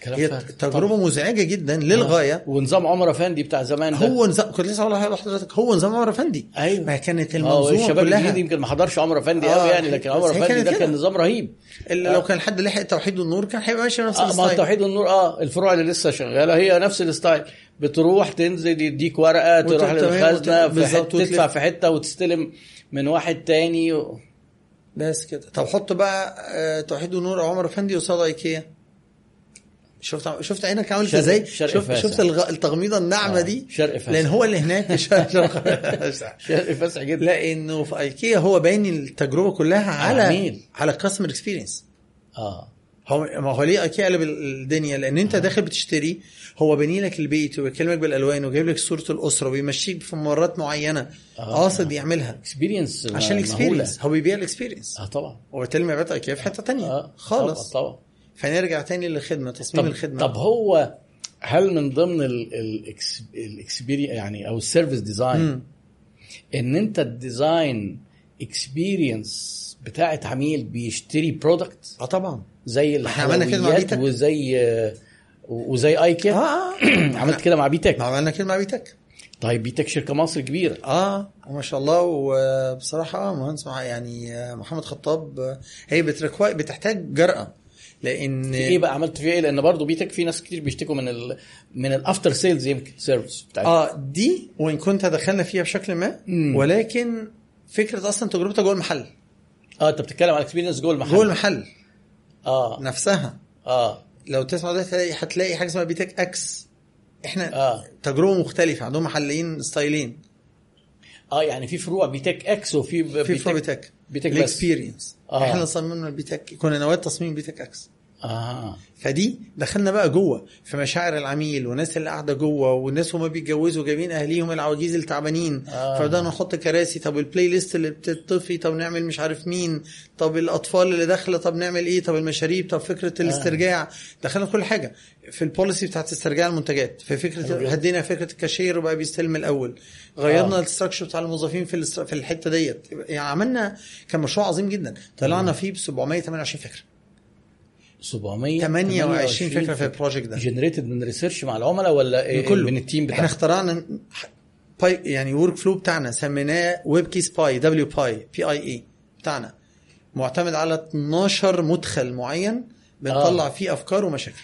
هي. تجربة مزعجة جدا للغاية. ونظام عمر افندي بتاع زمان ده. هو نظام كنت لسه هقول لحضرتك هو نظام عمر افندي. أيوه. ما كانت آه المنظومة الشباب كلها. الجديد يمكن ما حضرش عمر افندي آه، قوي يعني لكن عمر افندي ده. كان نظام رهيب. إلا لو كان حد لحق توحيد النور كان هيبقى ماشي نفس آه ما ال style. توحيد النور آه الفروع اللي لسه شغالة هي نفس ال style. بتروح تنزل يديك ورقة تروح للخزنة في تدفع. في حتة وتستلم من واحد تاني و... بس كده. طب حط بقى آه، توحيد النور أو عمر افندي قصاد أيكيا. شفت شفت عينك عملت إزاي؟ شفت. شفت التغميضة الناعمة آه، دي؟ فرق شاسع. لأن هو اللي هناك (laughs) فرق فرق- (laughs) فرق شاسع جدا. لأنه في أيكيا هو باين التجربة كلها على عميل. على ال customer experience آه. هو ما هو ليه أيكيا قلب الدنيا؟ لأن أنت داخل بتشتري هو باني لك البيت وبيكلمك بالألوان وجايب لك صورة الأسرة وبيمشيك في ممرات معينة. آه. قاصد يعملها. experience عشان ال experience هو بيبيع ال experience آه طبعا. وبالتالي مبيعات ايكيا في حتة تانية. آه خالص. طبعا, طبعا. فنرجع تاني للخدمة تصميم طب الخدمة. طب هو هل من ضمن ال experience يعني أو ال service design. إن أنت ال design experience بتاعت عميل بيشتري product آه طبعا. زي الحلويات. وزي وزي ايكيا آه (clears throat) عملت كده مع بيتك. ما عملنا كده مع B.TECH. طيب B.TECH شركة مصر كبيرة. آه وما شاء الله. وبصراحة آه مهندس يعني آه، محمد خطاب آه، هي بتحتاج جرأة. لأن في إيه بقى عملت فيها إيه؟ لأن برضه B.TECH في ناس كتير بيشتكوا من ال من ال after sales يمكن service بتاعتها آه دي وإن كنت دخلنا فيها بشكل ما مم. ولكن فكرة أصلا تجربتها جوه المحل. آه أنت بتتكلم على experience جوه المحل. جوه المحل. آه. نفسها. آه. لو تسمع ده هتلاقي هتلاقي حاجة اسمها B.TECH X إحنا آه. تجربة مختلفة عندهم محلين styleين. آه يعني في فروع B.TECH X وفي في فروع B.TECH B.TECH بس. ال experience آه. إحنا صممنا ال B.TECH كنا نواه تصميم B.TECH X آه. فدي دخلنا بقى جوه في مشاعر العميل والناس اللي قاعدة جوه والناس هما بيتجوزوا جايبين أهليهم العواجيز التعبانين. آه. فبدأنا نحط كراسي طب ال playlist اللي بتطفي طب نعمل مش عارف مين طب الأطفال اللي داخلة طب نعمل إيه طب المشاريب طب فكرة الاسترجاع. دخلنا كل حاجة. في ال policy بتاعت استرجاع المنتجات في فكرة. هدينا فكرة الكاشير وبقى بيستلم الأول. غيرنا آه. الاستراكشر بتاع الموظفين في في الحتة ديت. يعني عملنا كان مشروع عظيم جدا. طلعنا فيه ب 728 فكرة. 728 28 فكره في البروجكت ده. جنريتد من ريسيرش مع العملاء ولا من إيه كله. من التيم إحنا بتاعك اخترعنا باي يعني ورك فلو بتاعنا سميناه ويب كيس باي دبليو باي بي اي اي بتاعنا. معتمد على 12 مدخل معين بنطلع آه. فيه أفكار ومشاكل.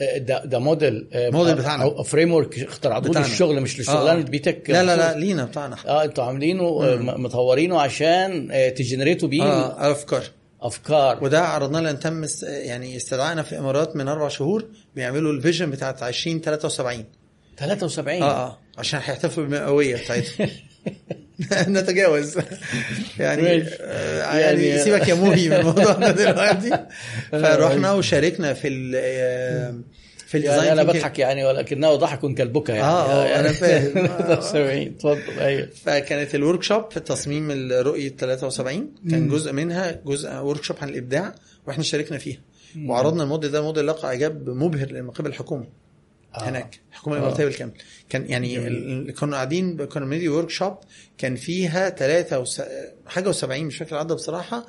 آه، ده ده موديل آه، موديل بتاعنا. أو فريم ورك اخترعتوه بتاعنا. للشغل مش لشغلانه آه. بيتك لا لا لا لينا بتاعنا. آه أنتوا عاملينه آه، مطورينه عشان آه، تجنريتوا بيه. آه أفكار. أفكار. وده عرضنا لأن تم يعني استدعائنا في الامارات من أربع شهور بيعملوا الفيجن بتاعت 2073 73 آه آه عشان هيحتفلوا بالمئوية بتاعتهم. (laughs) نتجاوز. يعني. آه، يعني يعني- سيبك يا موهي من الموضوع ده دلوقتي. (laughs) فرحنا وشاركنا في ال آه، في ال design يعني أنا thinking. بضحك يعني ولكنه ضحك كالبكا يعني. آه، آه، يعني. أنا فاهم. (laughs) 73 اتفضل. أيوه. فكانت ال workshop في تصميم الرؤية 73 كان جزء منها جزء workshop عن الإبداع وإحنا شاركنا فيها. وعرضنا الموديل ده موديل لقى إعجاب مبهر من قبل الحكومة آه. هناك الحكومة آه. الاماراتيه بالكامل. كان يعني جميل. ال- كنا قاعدين كنا بندي workshop كان فيها ثلاثة وس... حاجة و70 مش فاكر العدد بصراحة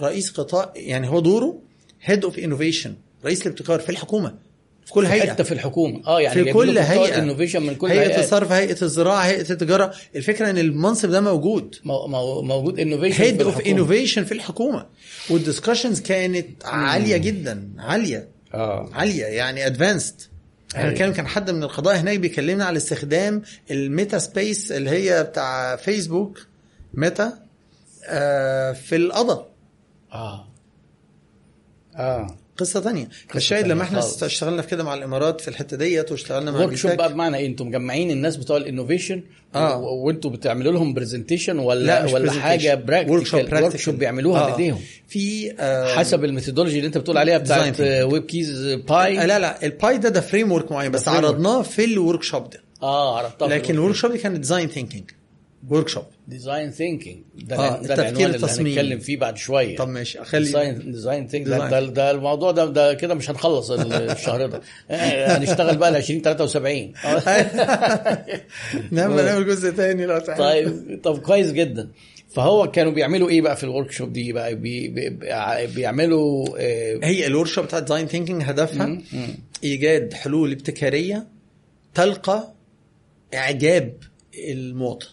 رئيس قطاع يعني هو دوره head of innovation رئيس الابتكار في الحكومة. في كل هيئة. حتى في الحكومة. آه يعني في كل هيئة. ال innovation من كل هيئة هيئة الصرف هيئة الزراعة هيئة التجارة. الفكرة إن المنصب ده موجود. مو- مو- موجود innovation head of innovation في الحكومة. وال discussions كانت عالية جدا. عالية. آه. عالية. يعني advanced إحنا أيوة. بنتكلم كان حد من القضاء هناك بيكلمنا على استخدام ال meta space اللي هي بتاع فيسبوك ميتا آه في القضاء آه. آه. قصة تانية فالشاهد لما إحنا خالص. اشتغلنا في كده مع الإمارات في الحتة ديت واشتغلنا مع workshop. بقى بمعنى إيه أنتم مجمعين الناس بتوع ال innovation آه. و- وانتوا بتعملوا لهم presentation ولا لا ولا. حاجة practical work. shop بيعملوها آه. بإيديهم في آه حسب ال methodology اللي انت بتقول عليها بتاعت. ويب كيز by لا لا ال by ده ده framework معين بس. عرضناه في ال workshop ده آه عرفتها لكن ال work shop دي كانت design thinking workshop design thinking ده, آه، ده التفكير العنوان اللي. هنتكلم فيه بعد شوية. طب ماشي اخلي design design think Design. ده, ده, الموضوع ده ده كده مش هنخلص (laughs) الشهر ده. آه، هنشتغل بقى ل 2073 (laughs) نعمل نعمل جزء تاني لو تحب. طيب طب كويس جدا. فهو كانوا بيعملوا إيه بقى في ال workshop دي بقى؟ بي بي بيعملوا آه، هي ال workshop بتاعت design thinking هدفها مم، مم. إيجاد حلول ابتكارية تلقى إعجاب المواطن.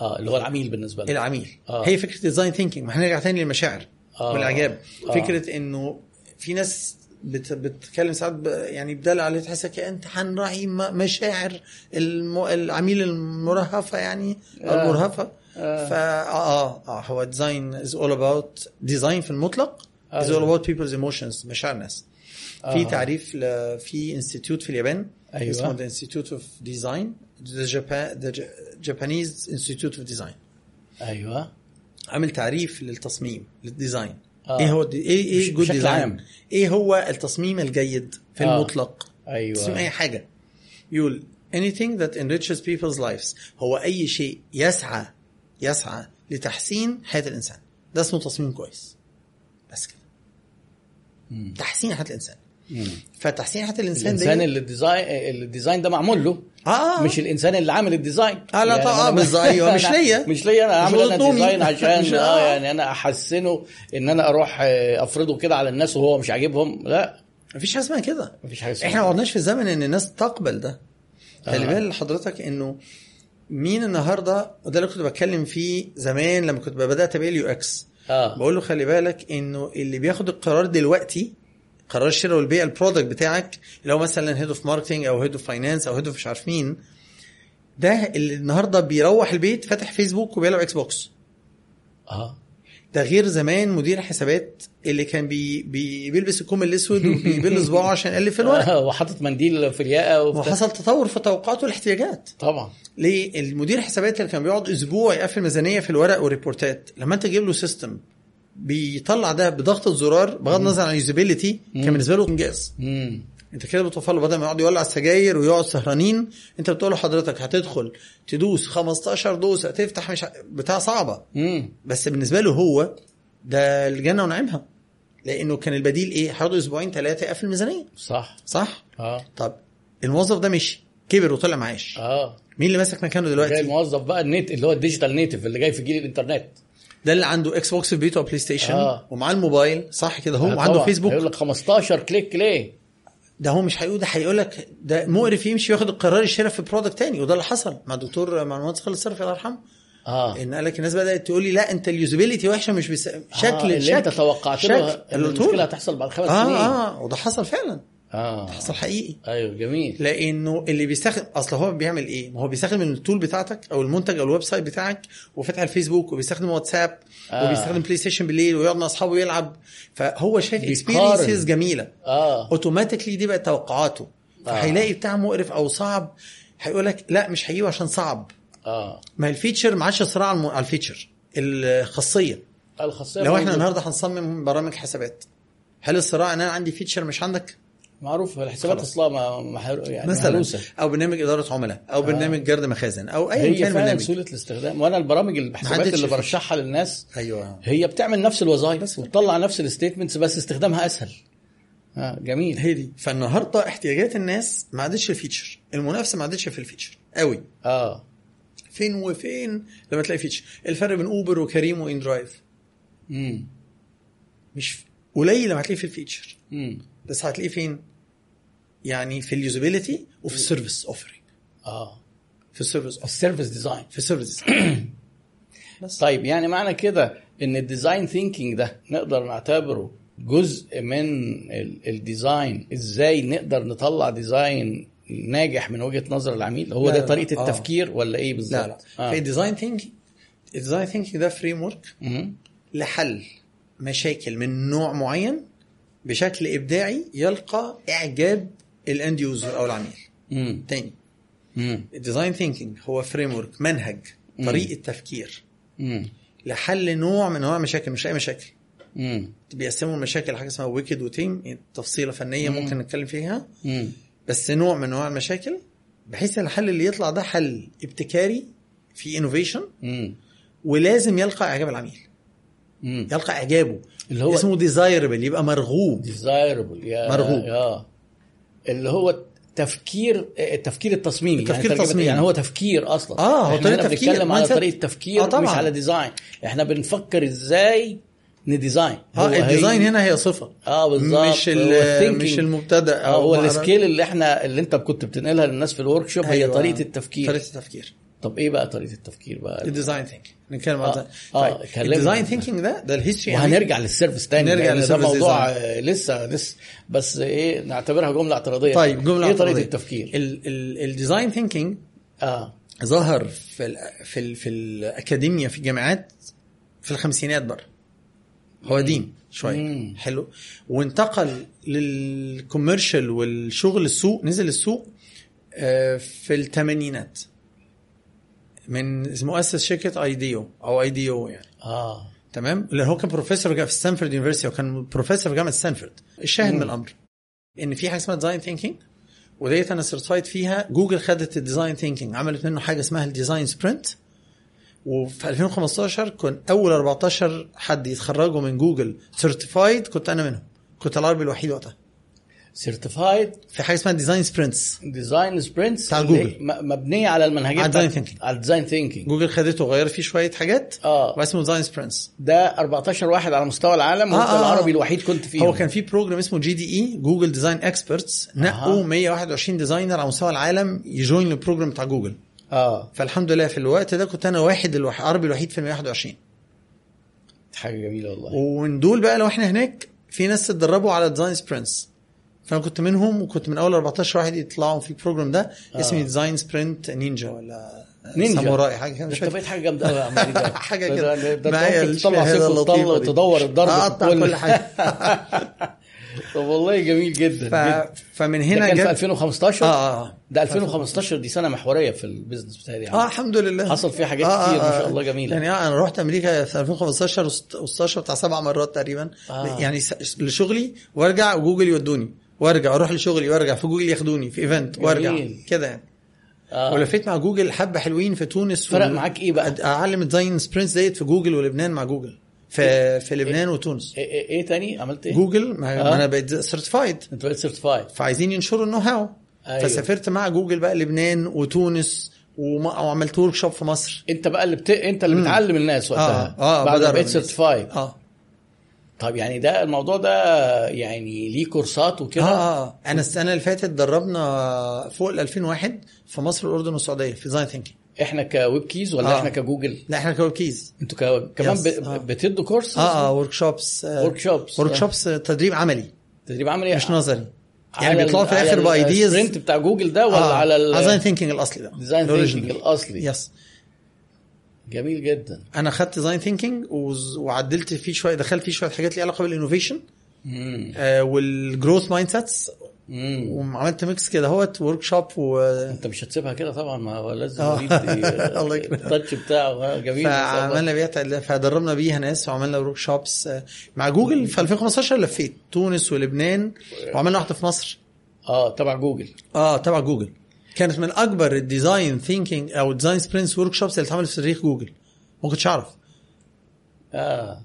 آه اللي هو العميل بالنسبة لك العميل آه. هي فكرة design thinking ما هنرجع تاني للمشاعر آه. والإعجاب آه. فكرة إنه في ناس بت بتتكلم ساعات ب- يعني بدل عليه تحسك انت هنراعي مشاعر الم... العميل المرهفة يعني أو آه. المرهفة آه. فا آه آه هو design is all about design في المطلق is all. about people's emotions مشاعر الناس آه. في تعريف ل... في institute في اليابان أيوة. اسمه The Institute of Design the the Japanese Institute of Design أيوه. عامل تعريف للتصميم لل design. آه. إيه هو دي إيه إيه good design عام. إيه هو التصميم الجيد في آه. المطلق؟ تصميم أي أيوه حاجة. يقول anything that enriches people's lives. هو أي شيء يسعى يسعى لتحسين حياة الإنسان. ده اسمه تصميم كويس. بس كده. تحسين حياة الإنسان. فتحسين حياه الإنسان الإنسان اللي ال design ال design ده معمول له. آه. مش الإنسان اللي عامل ال design. آه، لا طبعا، أنا- بالظبط، أيوة، (laughs) مش ليا. مش ليا أنا مش عامل أنا. design عشان مش- آه آه. يعني أنا أحسنه إن أنا أروح آه، أفرضه كده على الناس وهو مش عاجبهم. لا. مفيش حاجة اسمها كده. مفيش حاجة اسمها إحنا ما قعدناش في زمن إن الناس تقبل ده. خلي آه. بال حضرتك إنه مين النهارده وده اللي كنت بتكلم فيه زمان لما كنت بدات ابيع ال UX. آه. بقول له خلي بالك إنه اللي بياخد القرار دلوقتي قرار الشراء والبيع ال product بتاعك اللي هو مثلا head of marketing أو head of finance أو head of مش عارف مين ده اللي النهارده بيروح البيت فاتح فيسبوك وبيلعب إكس بوكس آه. ده غير زمان مدير حسابات اللي كان بي بي بيلبس الكم الأسود وبيبل صباعه (laughs) عشان يقلب في الورق. آه، وحاطط منديل في الياقة. وحصل تطور في توقعاته والاحتياجات. طبعا. ليه؟ المدير حسابات اللي كان بيقعد أسبوع يقفل ميزانية في الورق وال report ات. لما أنت تجيب له system بيطلع ده بضغطه زرار بغض النظر عن ال usability كان بالنسبة له إنجاز. أنت كده بتوفر له بدل ما يقعد يولع السجاير ويقعد سهرانين أنت بتقول له حضرتك هتدخل تدوس 15 دوسة تفتح مش بتاع صعبة. امم بس بالنسبة له هو ده الجنة ونعيمها. لأنه كان البديل إيه؟ هيقعد أسبوعين ثلاثة يقفل الميزانية. صح. صح؟ آه. طب الموظف ده مشي كبر وطلع معاش. آه. مين اللي ماسك مكانه جاي دلوقتي الموظف بقى النت اللي هو ال digital native اللي جاي في جيل الإنترنت. ده اللي عنده إكس بوكس في بيته بلاي ستيشن آه. ومعاه الموبايل. صح كده؟ هو آه، طبعاً. فيسبوك هيقول لك 15 click ليه؟ ده هو مش هيقول ده هيقول لك ده مقرف يمشي ياخد القرار الشراء في product تاني وده اللي حصل مع الدكتور مع المهندس خالد الصرفي الله يرحمه. آه. إن قال لك الناس بدأت تقول لي لا أنت ال usability وحشة مش بس... شكل آه اللي شكل انت توقعت شكل المشكلة له. هتحصل بعد خمس آه سنين. آه وده حصل فعلا. آه. حصل حقيقي. أيوه جميل. لأنه اللي بيستخدم أصل هو بيعمل إيه؟ ما هو بيستخدم ال tool بتاعتك أو المنتج أو ال website بتاعك وفتح الفيسبوك وبيستخدم واتساب آه. وبيستخدم بلاي ستيشن بالليل ويقعد مع أصحابه يلعب فهو شايف. experiences جميلة. آه. automatically دي بقت توقعاته. آه. فهيلاقي بتاع مقرف أو صعب هيقول لك لا مش هجيبه عشان صعب. آه. ما ال feature ما عادش صراع على ال feature. الخاصية. الخاصية لو إحنا. النهارده هنصمم برامج حسابات هل الصراع إن أنا عندي feature مش عندك؟ معروف الحسابات. أصلا ما محر... يعني مثلا مهروسة. أو برنامج إدارة عملاء أو برنامج جرد مخازن أو اي هي كان برنامج. سهولة الاستخدام وأنا البرامج الحسابات اللي. برشحها للناس أيوه. هي بتعمل نفس الوظائف وبتطلع نفس ال statements بس استخدامها أسهل. آه جميل. هي دي. فالنهاردة احتياجات الناس ما عادتش ال feature المنافسة ما عادتش في ال feature قوي. آه. فين وفين لما تلاقي feature؟ الفرق بين أوبر وكريم و inDrive امم مش قليل لما هتلاقيه في ال feature. امم بس هتلاقيه فين؟ يعني في ال usability وفي ال service offering آه. في ال service ال service design في ال service (clears throat) بس. طيب يعني معنى كده إن ال design thinking ده نقدر نعتبره جزء من ال- ال design إزاي نقدر نطلع design ناجح من وجهة نظر العميل؟ هو ده طريقة آه. التفكير ولا إيه بالظبط؟ لا لا. آه. في ال design thinking ال design thinking ده framework. لحل مشاكل من نوع معين بشكل إبداعي يلقى إعجاب ال end user أو العميل مم. تاني. ال design thinking هو framework منهج مم. طريقة تفكير مم. لحل نوع من أنواع المشاكل مش أي مشاكل مم. بيقسموا المشاكل لحاجة اسمها wicked و tame تفصيلة فنية مم. ممكن نتكلم فيها مم. بس نوع من أنواع المشاكل بحيث الحل اللي يطلع ده حل ابتكاري في innovation. ولازم يلقى إعجاب العميل مم. يلقى إعجابه اللي هو اسمه desirable يبقى مرغوب desirable يا مرغوب. يا اللي هو تفكير التفكير التصميمي التفكير يعني التصميمي. يعني هو تفكير أصلا آه، هو هنا تفكير، بنتكلم على. طريقة تفكير آه، طبعاً. مش على design إحنا بنفكر إزاي ن design آه ال design هي- هنا هي صفة آه بالظبط مش. مش المبتدأ آه هو ال skill اللي إحنا اللي أنت كنت بتنقلها للناس في ال workshop هي أيوة. طريقة التفكير طريقة التفكير طب إيه بقى طريقة التفكير بقى؟ ال design thinking نتكلم عن آه، ده. آه،. ال design thinking ده ده ال history وهنرجع لل service تاني نرجع لأن ده موضوع آه، لسه لسه بس إيه نعتبرها جملة اعتراضية. طيب جملة إيه طريقة. التفكير؟ ال- ال- ال design thinking آه. ظهر في ال في ال في الاكاديميا في الجامعات في الخمسينات بره هو قديم شوية. مم. حلو. وانتقل لل commercial والشغل السوق نزل السوق آه، في الثمانينات. من مؤسس شركة ايديو أو ايديو يعني. آه. تمام؟ لأن هو كان بروفيسور في Stanford University وكان بروفيسور في جامعة ستانفورد الشاهد. من الأمر. إن في حاجة اسمها design thinking وديت أنا certified فيها جوجل خدت ال design thinking عملت منه حاجة اسمها ال design sprint وفي 2015 كنت أول 14 حد يتخرجوا من جوجل certified كنت أنا منهم. كنت العربي الوحيد وقتها. certified في حاجة اسمها design sprints design sprints بتاع جوجل. مبنية على المنهجيه على design thinking. على ال design thinking جوجل خدته وغيرت فيه شوية حاجات آه. واسمه design sprints ده 14 واحد على مستوى العالم آه، وانت آه، آه. العربي الوحيد كنت فيه. هو كان في program اسمه GDE Google Design Experts نقوا 121 designer على مستوى العالم ي join ال program بتاع جوجل آه. فالحمد لله في الوقت ده كنت أنا واحد الوح... عربي الوحيد في ال 121 حاجة جميلة والله. ومن دول بقى لو إحنا هناك في ناس اتدربوا على design sprints فأنا كنت منهم وكنت من أول 14 واحد يطلعوا في ال program ده آه. اسمه design sprint ninja ولا نينجا. ساموراي حاجة كده ده مش أنت بقيت حاجة جامدة قوي يا (laughs) ده. حاجة ده- كده ده- ده معايا تطلع سيف. وتدور الضرب أقطع كل حاجة (laughs) طب والله جميل جدا ف... جدا. فمن ده هنا كان في جت 2015 آه آه ده 2015 دي سنة محورية في ال business بتاعي يعني. آه الحمد لله حصل فيها حاجات كتير ما شاء الله جميلة يعني آه أنا رحت أمريكا في 2015 و16 بتاع سبع مرات تقريبا آه. يعني لشغلي وأرجع وجوجل يودوني وارجع أروح لشغلي وارجع في جوجل ياخدوني في event وارجع. كده يعني. آه. ولفيت مع جوجل حبة حلوين في تونس فرق معاك إيه بقى؟ أعلم ال design sprints ديت في جوجل ولبنان مع جوجل. في في لبنان وتونس. إيه, إيه, إيه تاني؟ عملت إيه؟ جوجل ما آه. أنا بقيت certified أنت بقيت certified فعايزين ينشروا ال know-how أيوه. فسافرت مع جوجل بقى لبنان وتونس وما- وعملت ورك شوب في مصر. أنت بقى اللي بت... أنت اللي بتعلم الناس وقتها. آه آه بعد ما بقيت. سيرتيفايد آه. طب يعني ده الموضوع ده يعني ليه كورسات وكده؟ آه آه. أنا السنة اللي فاتت دربنا فوق ال 2000 واحد في مصر والاردن والسعودية في ديزاين ثينكينج إحنا كويب كيز ولا آه. إحنا كجوجل لا إحنا كوكيز أنتوا ك... كمان ب... آه. بتدوا كورس آه آه ورك شوبس ورك شوبس ورك شوبس تدريب عملي. تدريب عملي. مش نظري. يعني بيطلعوا في الآخر ب ideas ال sprint بتاع جوجل ده ولا على ديزاين ثينكينج الأصلي ده. design. thinking الأصلي. yes جميل جدا أنا خدت design thinking وعدلت فيه شوية دخلت فيه شوية حاجات ليها علاقة بال innovation. آه وال growth mindsets. وعملت mix كده اهوت workshop و أنت مش هتسيبها كده طبعا ما هو لازم آه. (laughs) الله. ال touch بتاعه آه، جميل. فعملنا بيها فدربنا بيها ناس وعملنا workshops مع جوجل في 2015 لفيت تونس ولبنان وعملنا واحدة في مصر آه تبع جوجل آه تبع جوجل كانت من أكبر ال design thinking أو design sprints workshops اللي اتعملت في تاريخ جوجل. ما كنتش أعرف. آه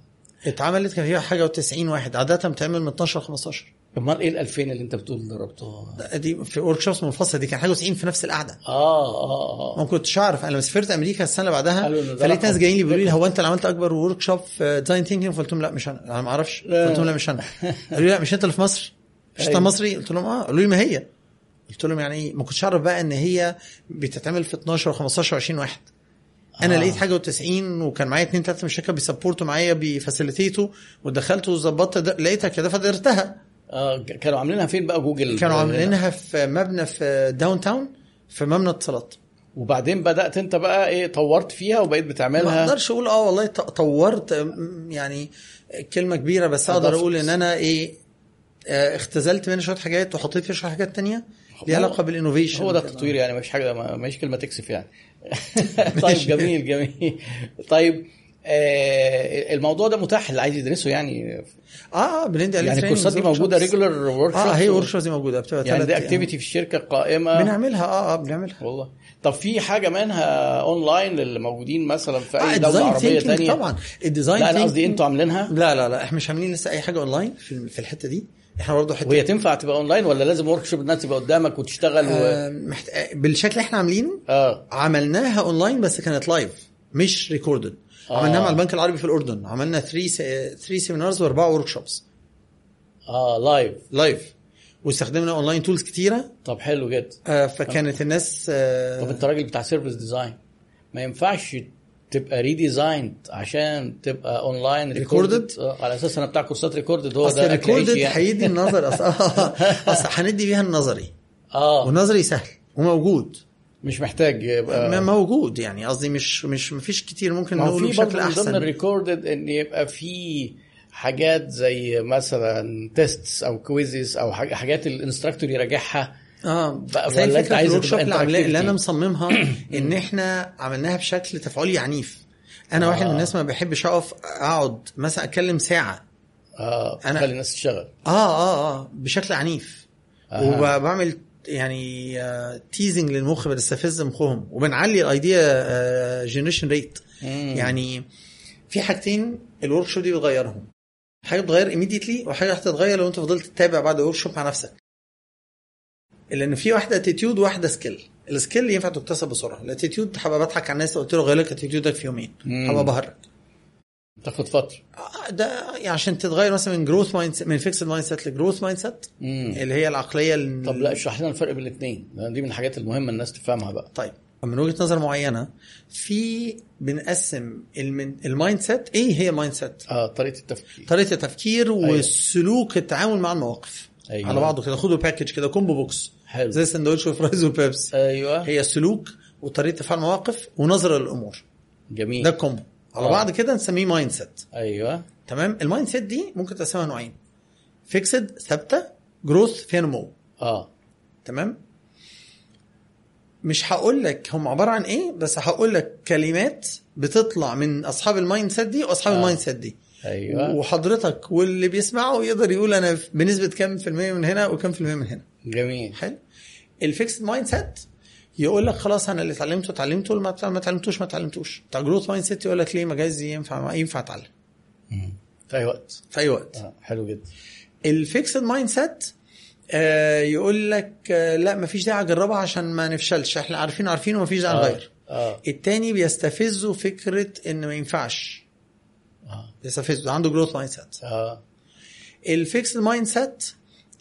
اتعملت كان فيها حاجة و90 واحد. عادة بتعمل من 12 ل 15 أمال إيه ال 2000 اللي أنت بتقول ضربتها دي في workshops منفصلة. دي كان حاجة 90 في نفس القعدة. آه آه ما آه كنتش أعرف. أنا لما سافرت أمريكا السنة اللي بعدها فلقيت ناس. جايين لي بيقولوا لي هو أنت اللي عملت أكبر workshop في design thinking فقلت لهم لا مش أنا. أنا ما أعرفش. لا. قلت لهم لا مش أنا. قالوا لي لا مش أنت اللي في مصر؟ مش أنت أيوة. مصري؟ قلت لهم آه. قالوا لي ما هي. قلت لهم يعني إيه ما كنتش أعرف بقى إن هي بتتعمل في 12 و15 و20 واحد أنا آه. آه. لقيت حاجة و90 وكان معايا اتنين تلاتة من الشركة بي support وا معايا بي facilitate وا ودخلت وظبطت لقيتها كده فدرتها ك- كانوا عاملينها فين بقى جوجل كانوا عاملينها في مبنى في downtown في مبنى اتصالات وبعدين بدأت أنت بقى إيه طورت فيها وبقيت ما بتعملها أقدرش أقول آه والله طورت يعني كلمة كبيرة بس أقدر. أقول إن أنا إيه آه، اختزلت منها شوية حاجات وحطيت فيها شوية حاجات تانية ليها هو- علاقة بال innovation هو ده التطوير يعني مش حاجة مش كلمة تكسف يعني. (laughs) طيب جميل جميل. طيب آه الموضوع ده متاح اللي عايز يدرسه يعني؟ آه آه بندي عليه يعني الكورسات دي. موجودة regular work آه هي work دي موجودة بتبقى يعني دي. activity في الشركة قائمة؟ بنعملها آه آه بنعملها. والله. طب في حاجة منها اونلاين للي موجودين مثلا في أي آه دولة عربية تانية؟ طبعا. ال design لا أنا قصدي أنتوا عاملينها؟ لا لا لا إحنا مش عاملين لسه أي حاجة اونلاين في في الحتة دي. إحنا برضه حتة وهي تنفع تبقى اونلاين ولا لازم workshop الناس تبقى قدامك وتشتغل و... آه محت... آه، بالشكل إحنا عاملينه آه. عملناها اونلاين بس كانت live مش recorded آه. عملناها مع البنك العربي في الأردن. عملنا 3 3 seminars وأربعة workshops آه live live واستخدمنا online tools كتيرة. طب حلو جدا. آه فكانت الناس طب آه أنت راجل بتاع service design ما ينفعش تبقى redesigned عشان تبقى online recorded على أساس أنا بتاع كورسات recorded هو ده recorded يعني. هيدي النظري اصل أصل هندي بيها النظري. (laughs) آه. والنظري سهل وموجود. مش محتاج يبقى موجود يعني. قصدي مش مش مفيش كتير ممكن نقوله في بشكل برضه من ضمن احسن ال recorded إن يبقى في حاجات زي مثلا tests أو quizzes أو حاج- حاجات ال instructor يراجعها. آه ولا الفكرة ال workshop تبقى اللي, أنا؟ مصممها (clears throat) إن إحنا عملناها بشكل تفاعلي عنيف أنا آه. واحد من الناس ما بحبش أقف أقعد مثلا أتكلم ساعة آه أنا- تخلي الناس تشتغل آه آه آه بشكل عنيف أها. وبعمل يعني teasing للمخ بنستفز مخهم وبنعلي ال idea generation rate. يعني في حاجتين ال workshop دي بتغيرهم حاجة بتغير immediately وحاجة هتتغير لو أنت فضلت تتابع بعد ال workshop مع نفسك لأن في واحدة attitude وواحده skill ال skill ينفع تكتسب بسرعة. ال attitude هبقى بضحك على الناس قلت له غير لك attitude ك في يومين. هبقى بهرج تاخد فترة. آه، ده يعني عشان تتغير مثلا من growth mind من fixed mindset ل growth mindset. اللي هي العقلية ال- طب لا اشرح لنا الفرق بين الاثنين دي من الحاجات المهمة الناس تفهمها بقى. طيب. من وجهة نظر معينة في بنقسم ال mindset إيه هي mindset آه طريقة التفكير. طريقة التفكير والسلوك التعامل مع المواقف. أيوة. على بعضه كده. خدوا package كده combo box حلو. زي سندوتش و fries وبيبسي. أيوه. هي سلوك وطريقة تفاعل مواقف ونظرة للأمور. جميل. ده ال combo على آه. بعض كده نسميه mindset أيوه. تمام؟ ال mindset دي ممكن تقسمها نوعين. fixed ثابتة growth فيها نمو. آه. تمام؟ مش هقول لك هم عبارة عن إيه بس هقول لك كلمات بتطلع من أصحاب ال mindset دي وأصحاب. آه. ال mindset دي. أيوه. وحضرتك واللي بيسمعه يقدر يقول أنا بنسبة كام في المية من هنا وكام في المية من هنا. جميل. حلو. ال fixed mindset يقول لك خلاص أنا اللي اتعلمته اتعلمته ما اتعلمتوش ما اتعلمتوش. بتاع growth mindset يقول لك ليه؟ ما جايز ينفع ينفع اتعلم. في أي وقت. في أي وقت. آه. حلو جدا. ال fixed mindset يقول لك آه لا ما فيش داعي أجربها عشان ما نفشلش. إحنا عارفين عارفين وما فيش داعي آه نغير. آه. التاني بيستفزه فكرة إن ما ينفعش. بيستفزه عنده growth mindset آه ال fixed mindset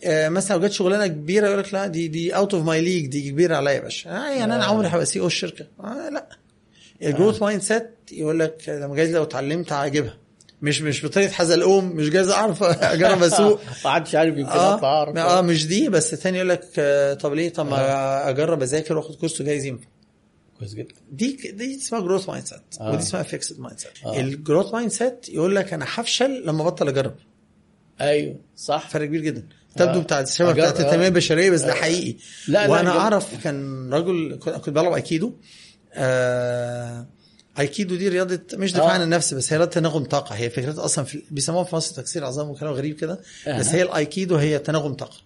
مثلا لو جت شغلانة كبيرة يقول لك لا دي دي out of my league دي كبيرة عليا يا باشا. آه يعني أنا آه. عمري هبقى CEO الشركة. آه لا. ال growth mindset يقول لك لما جاي لو اتعلمت هجيبها. مش مش بطريقة حزلقوم مش جايز أعرف (laughs) أجرب أسوق. (laughs) ما حدش عارف يمكن أعرف. آه مش دي بس الثاني يقول لك آه، طب ليه؟ طب ما أجرب أذاكر وآخد كورس جايز ينفع كويس جدا دي دي اسمها growth mindset آه. ودي اسمها fixed mindset آه. ال growth mindset يقول لك أنا هفشل لما ابطل أجرب أيوه صح فرق كبير جدا تبدو آه. بتاعت الشبه أجر- بتاعت آه. التنميه البشريه بس ده حقيقي لا، وأنا أعرف كان رجل كنت بلعب أيكيدو آه أيكيدو دي رياضة مش دفاع آه. عن النفس بس هي رياضة تناغم طاقة هي فكرتها أصلا في بيسموها في مصر تكسير عظام وكلام غريب كده بس. هي الأيكيدو هي تناغم طاقة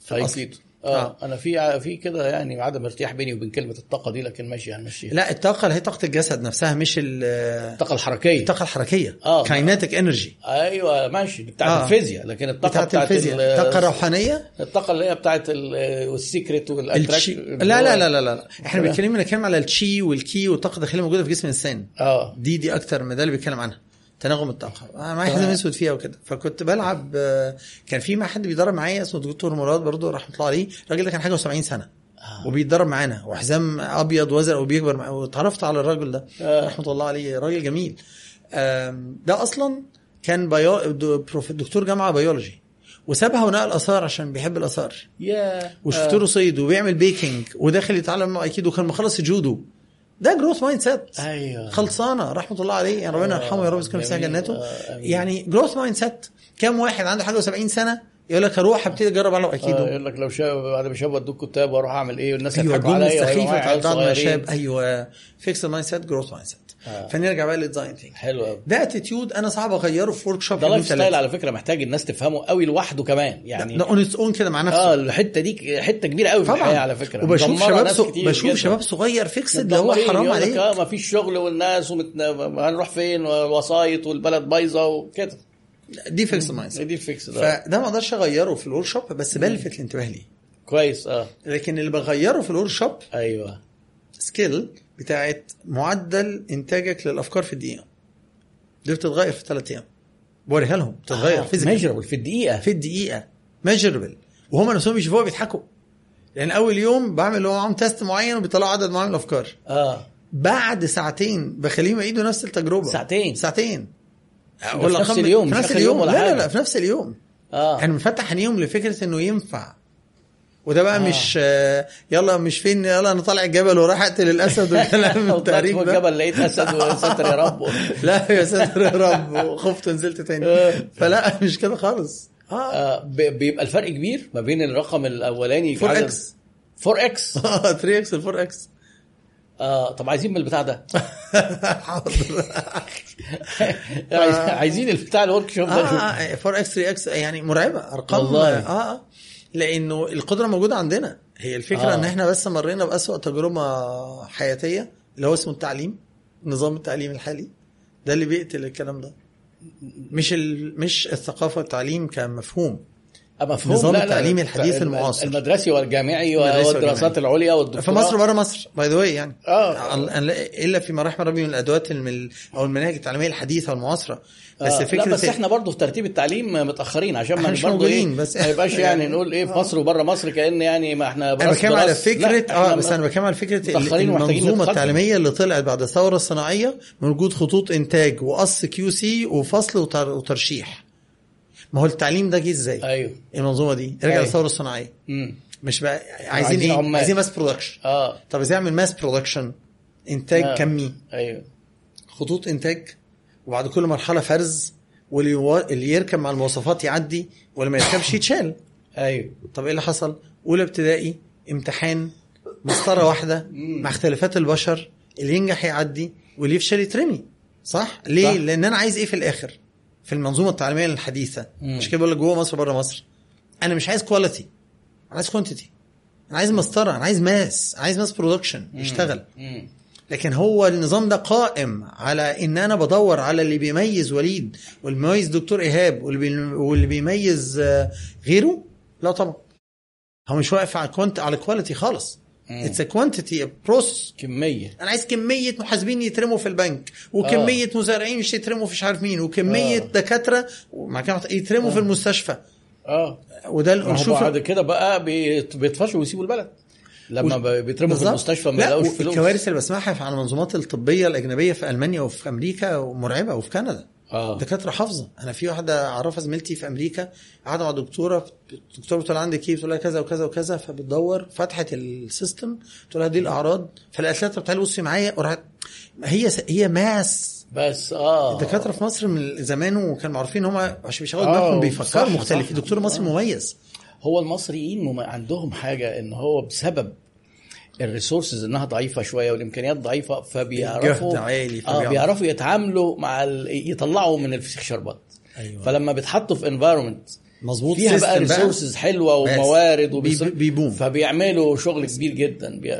في الأصل. أكيد آه. آه. أنا في في كده يعني عدم ارتياح بيني وبين كلمة الطاقة دي لكن ماشي هنمشيها لا الطاقة اللي هي طاقة الجسد نفسها مش ال- الطاقة الحركية. الطاقة الحركية. آه. kinetic energy أيوه ماشي. بتاعت آه. الفيزياء لكن الطاقة بتاعت بتاعت, الفيزياء. ال- الطاقه الروحانيه الطاقة اللي هي بتاعت ال- وال secret التشي وال attraction لا لا لا لا لا. إحنا بنتكلم بنتكلم على التشي والكي والطاقة الداخليه موجودة في جسم الإنسان. آه. دي دي أكتر من ده اللي بيتكلم عنها. تناغم الطاقه أنا معايا تمام. حزام أسود فيها وكده. فكنت بلعب آه، كان في مع حد بيدرب معايا اسمه دكتور مراد برضه رحمة الله عليه. الراجل ده كان حاجة و70 سنة. آه. وبيتدرب معانا. وحزام أبيض وأزرق وبيكبر معاه واتعرفت على الراجل ده. آه. رحمة الله عليه. راجل جميل. ده أصلا كان بيو... دكتور جامعة بيولوجي. وسابها ونقل آثار عشان بيحب الآثار. يا وشفت له صيد وبيعمل baking وداخل يتعلم ايكيدو وكان مخلص جودو. ده growth mindset أيوه. خلصانة رحمة الله عليه. يعني ربنا آه، يرحمه يا رب يسكنه في ساعه. جناته آه،. يعني growth mindset كام واحد عنده حاجة و70 سنة يقول لك هروح أبتدي أجرب على آه، ايكيدو يقول لك لو شاب بعد ما شاب ودوه الكتاب وأروح أعمل إيه؟ والناس أيوه هيضحكوا الجمله عليا السخيفه بتاعت بعض ما. شاب أيوه. fixed mindset growth mindset آه. فنرجع بقى لل design think حلو قوي ده attitude أنا صعب أغيره في workshop ده lifestyle على فكرة محتاج الناس تفهمه قوي لوحده كمان يعني ده on its own كده مع نفسه. آه الحتة دي حتة كبيرة قوي في الحياة طبعا على فكرة. وبشوف شباب. كتير بشوف جداً. شباب صغير fixed اللي هو حرام عليه. آه ما فيش شغل والناس ومت... هنروح فين؟ والوسايط والبلد بايظة وكده. دي fixed mind دي الفيكس ده فده ما أقدرش أغيره في ال workshop بس بلفت الانتباه ليه. كويس آه. لكن اللي بغيره في ال workshop أيوه. skill بتاعت معدل إنتاجك للأفكار في الدقيقة. دي بتتغير في ثلاث أيام. بوريها لهم. بتتغير آه. physical measurable في الدقيقة. في الدقيقة. measurable وهم نفسهم بيشوفوها بيضحكوا. لأن أول يوم بعمل اللي هو معاهم test معين وبيطلعوا عدد معين من الأفكار. آه. بعد ساعتين بخليهم يعيدوا نفس التجربة. ساعتين؟ ساعتين. في نفس اليوم، في نفس اليوم. لا لا. لا في نفس اليوم. آه. إحنا بنفتح عينيهم لفكرة إنه ينفع. وده بقى آه. آه. مش آه، يلا مش فين يلا أنا طالع الجبل وراح أقتل الأسد والكلام (laughs) التهريج ده الجبل لقيت أسد وستر يا رب (laughs) لا يا ساتر يا رب وخفت ونزلت تاني آه. فلا مش كده خالص آه آه ب- بيبقى الفرق كبير ما بين الرقم الأولاني 4 عدد- إكس 4 إكس (laughs) 3 إكس 4 إكس آه طب عايزين من البتاع ده حاضر عايز- عايزين البتاع ال workshop ده. آه 4 X 3 X يعني مرعبة أرقام والله. آه آه لأنه القدره موجوده عندنا هي الفكرة آه. إن إحنا بس مرينا بأسوأ تجربة حياتية اللي هو اسمه التعليم نظام التعليم الحالي ده اللي بيقتل الكلام ده مش ال... مش الثقافة والتعليم كمفهوم مفهوم نظام لا، التعليم لا. الحديث الم- المعاصر. المدرسي والجامعي والدراسات. العليا والدكتوراه في مصر وبره مصر by the يعني آه. ال- إلا في مراحل ربي من الأدوات. أو المناهج التعليمية الحديثة والمعاصرة بس آه، فكرة لا بس إحنا برضه في ترتيب التعليم متأخرين عشان ما برضه موجودين، إيه بس ما يبقاش يعني يعني- نقول إيه في مصر وبره مصر كأن يعني ما إحنا أنا بتكلم على فكرة آه بس أنا بتكلم على فكرة المنظومة. التعليمية اللي طلعت بعد الثورة الصناعية من وجود خطوط إنتاج وقص QC وفصل وتر... وترشيح ما هو التعليم ده جه إزاي؟ أيوه المنظومة دي رجع. للثوره الصناعية امم مش بقى عايزين عايزين إيه؟ عمال. عايزين mass production آه طب إزاي أعمل mass production؟ إنتاج آه. كمي أيوه خطوط إنتاج وبعد كل مرحلة فرز واللي يركب مع المواصفات يعدي واللي ما يركبش يتشال. أيوه. طب إيه اللي حصل؟ أولى ابتدائي امتحان مسطرة واحدة مع اختلافات البشر اللي ينجح يعدي واللي يفشل يترمي. صح؟ ليه؟ صح. لأن أنا عايز إيه في الآخر؟ في المنظومة التعليمية الحديثة. مم. مش كده بقول لك جوه مصر بره مصر. أنا مش عايز quality أنا عايز quantity أنا عايز مسطرة. أنا عايز mass عايز mass production يشتغل امم لكن هو النظام ده قائم على إن أنا بدور على اللي بيميز وليد واللي بيميز دكتور إيهاب واللي بي- واللي بيميز آه، غيره لا طبعا هو مش واقف على quant على quality خالص. it's quantity process كمية أنا عايز كمية محاسبين يترموا في البنك وكمية آه. مزارعين مش يترموا في مش عارف مين وكمية آه. دكاترة كده يترموا آه. في المستشفى آه وده نشوف بعد كده بقى بيطفشوا ويسيبوا البلد لما ب- بيترموا في. المستشفى ما لا يلاقوش فلوس. الكوارث اللي بسمعها على المنظومات الطبية الأجنبية في ألمانيا وفي أمريكا مرعبة وفي كندا. آه. دكاترة حافظة. أنا في واحدة أعرفها زميلتي في أمريكا قاعدة مع دكتورة الدكتوره بتقول عندك إيه بتقول لها كذا وكذا وكذا فبتدور فتحت السيستم. تقول لها دي الأعراض. فلقيت لها طب تعالي بصي معايا. وراحت هي هي mass. بس آه. الدكاترة في مصر من زمان وكانوا معروفين إن هم عشان بيشغلوا آه، دماغهم بيفكروا. مختلف. دكتور مصري آه. مميز. هو المصريين عندهم حاجة إن هو بسبب ال resources إنها ضعيفة شوية والإمكانيات ضعيفة فبيعرفوا عالي، فبيعرفوا. بيعرفوا يتعاملوا مع ال... يطلعوا من الفسيخ شربات أيوه فلما بيتحطوا في environment مظبوط فيها بقى resources حلوة. وموارد بي- وبيص- بي boom. فبيعملوا شغل كبير جدا بي...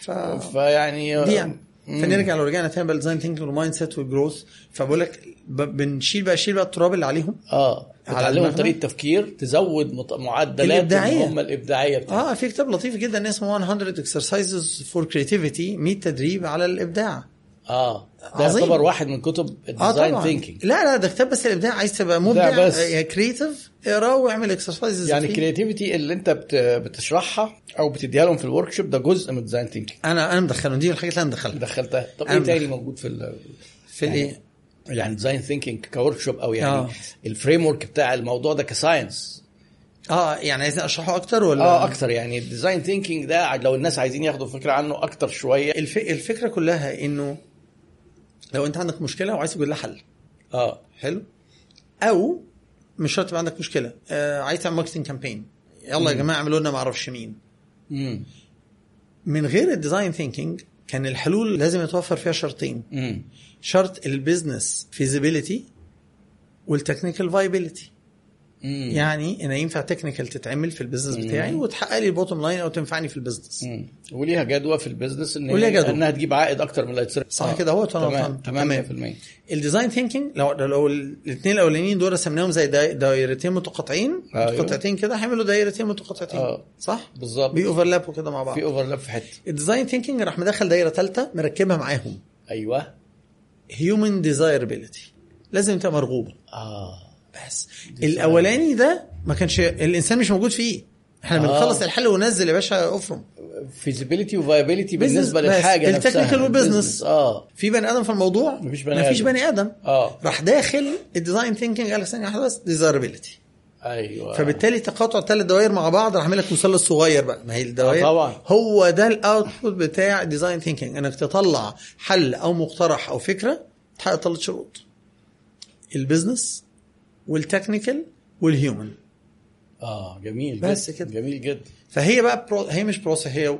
ف... فيعني دي يعني فنرجع لو رجعنا تاني بقى ال design thinking وال mindset وال growth فبقول لك بنشيل بقى شيل بقى التراب اللي عليهم آه على تعلمهم. طريقة تفكير تزود. معدلات الإبداعية. إن هم الإبداعية بتاعتهم آه في كتاب لطيف جدا اسمه 100 exercises for creativity 100 تدريب على الإبداع آه ده عظيم. يعتبر واحد من كتب ال design thinking لا لا ده كتاب بس الابداع عايز تبقى مبدع لا بس. creative اقرأه واعمل exercises يعني ال creativity اللي انت بت... بتشرحها أو بتديها لهم في ال workshop ده جزء من ال design thinking أنا أنا مدخلهم. دي من الحاجات اللي أنا مدخلها. دخلتها. طب إيه. تاني موجود في ال... في الايه يعني design thinking ك workshop أو يعني آه. ال framework بتاع الموضوع ده ك science آه يعني عايزين أشرحه أكتر ولا؟ آه أكتر. يعني ال design thinking ده لو الناس عايزين ياخدوا فكرة عنه أكتر شوية. الف... الفكرة كلها إنه لو انت عندك مشكلة وعايز تجيب لها حل. آه حلو. أو مش شرط يبقى عندك مشكلة. آه عايز تعمل marketing campaign يلا يا جماعة اعملوا لنا ما أعرفش مين. امم من غير ال design thinking كان الحلول لازم يتوفر فيها شرطين. امم شرط ال business feasibility وال technical viability يعني أنا ينفع technical تتعمل في ال business بتاعي وتحقق لي ال bottom line أو تنفعني في ال business. وليها جدوى في ال business إن وليها جدوى. إنها تجيب عائد أكتر من اللي هيتصرف صح آه. كده هو تمام تمام تمام. 100% ال design thinking لو لو الاثنين الأولانيين دول رسمناهم زي داي- دايرتين متقاطعين أيوه. متقاطعتين كده هيعملوا دايرتين متقاطعتين. آه. صح؟ بالظبط. بي overlap وا كده مع بعض. في overlap في حتة. ال design thinking راح مدخل دايرة ثالثه مركبها معاهم. أيوه. human desirability لازم تبقى مرغوبة. آه. بس. الأولاني ده ما كانش الإنسان مش موجود فيه. إحنا آه. بنخلص الحل وننزل يا باشا افرم feasibility و viability بالنسبة. للحاجة نفسها. ال technical. ال business. آه. في بني آدم في الموضوع؟ مفيش بني مفيش آدم. بني آدم. آه. راح داخل ال design thinking قال لك ثانية واحدة بس desirability أيوه. فبالتالي تقاطع الثلاث دوائر مع بعض راح لك مثلث صغير بقى. ما هي الدوائر آه طبعا. هو ده ال output بتاع ال design thinking إنك تطلع حل أو مقترح أو فكرة تحقق ثلاث شروط. ال business وال technical وال human آه جميل بس جدا. كده. جميل جدا. فهي بقى برو... هي مش process هي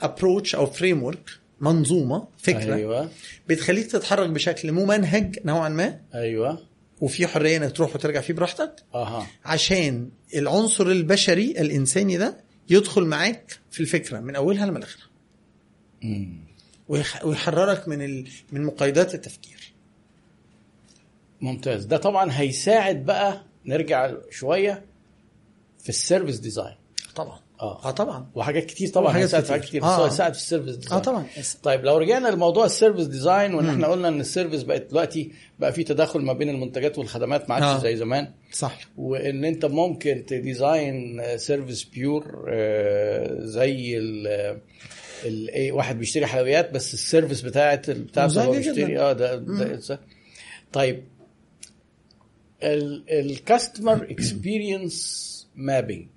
approach أو framework منظومة فكرة أيوه. بتخليك تتحرك بشكل ممنهج نوعا ما. أيوه. وفي حرية إنك تروح وترجع فيه براحتك. أها. عشان العنصر البشري الإنساني ده يدخل معاك في الفكرة من أولها لآخرها. مم. ويح- ويحررك من ال... من مقيدات التفكير. ممتاز. ده طبعا هيساعد بقى نرجع شوية في ال service design. طبعا. آه. آه طبعا. وحاجات كتير طبعا هيساعد في كتير. حاجات كتير بس آه. هو هيساعد في ال service design. آه طبعا. طيب لو رجعنا لموضوع ال service design وإن إحنا قلنا إن ال service بقت دلوقتي بقى في تداخل ما بين المنتجات والخدمات ما عادش آه. زي زمان. صح. وإن أنت ممكن ت design service pure زي ال ال إيه واحد بيشتري حلويات بس ال service بتاعت بتاعته هو بيشتري. آه ده, ده طيب ال customer experience mapping.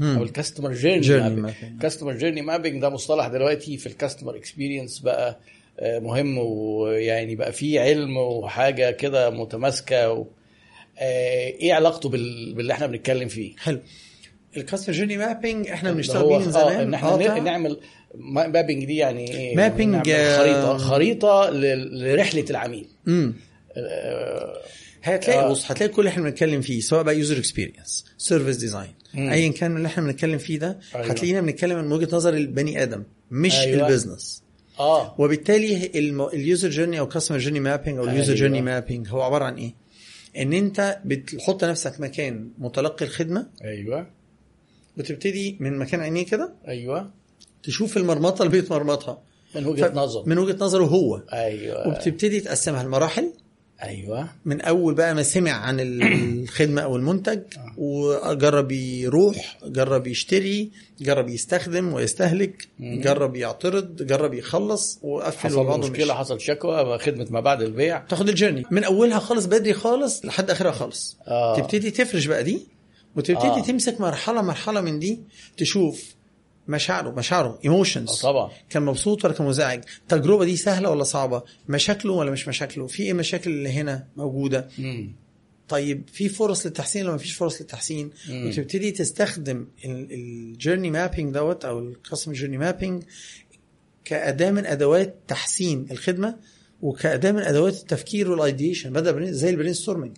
أو ال customer journey mapping. customer journey mapping ده مصطلح دلوقتي في ال customer experience بقى آه، مهم ويعني بقى فيه علم وحاجة كده متماسكة و... آه، إيه علاقته بال... باللي إحنا بنتكلم فيه؟ حلو. ال customer journey mapping إحنا بنشتغل بيه من آه زمان. إن إحنا آه،. نعمل mapping دي يعني إيه؟ آه، خريطة خريطة ل- لرحلة العميل. امم آه، هتلاقي آه. بص هتلاقي كل اللي إحنا بنتكلم فيه سواء بقى user experience service design. ايا كان اللي إحنا بنتكلم فيه ده أيوة. هتلاقينا بنتكلم من وجهة نظر البني آدم مش أيوة. ال business آه وبالتالي ال user journey أو customer journey mapping أو ال user. journey mapping هو عبارة عن إيه؟ إن أنت بتحط نفسك مكان متلقي الخدمة أيوه وتبتدي من مكان عينيه كده أيوه تشوف المرمطة اللي بيتمرمطها من وجهة ف- نظر من وجهة نظره هو أيوه وبتبتدي تقسمها لمراحل أيوه من أول بقى ما سمع عن (clears throat) الخدمة أو المنتج وجرب يروح جرب يشتري جرب يستخدم ويستهلك جرب يعترض جرب يخلص وقفل حصل مشكلة مشي. حصل شكوى خدمة ما بعد البيع تاخد الجيرني من أولها خالص بدري خالص لحد آخرها خالص آه. تبتدي تفرش بقى دي وتبتدي آه. آه. تمسك مرحلة مرحلة من دي تشوف مشاعره مشاعره ايموشنز آه طبعا. كان مبسوط ولا كان منزعج التجربه دي سهلة ولا صعبة؟ مشاكله ولا مش مشاكله؟ في إيه مشاكل اللي هنا موجودة؟ مم. طيب في فرص للتحسين ولا مفيش فرص للتحسين؟ مم. وتبتدي تستخدم ال journey mapping دوت أو ال customer journey mapping كأداة من أدوات تحسين الخدمة وكأداة من أدوات التفكير وال ideation بدأ زي ال brainstorming.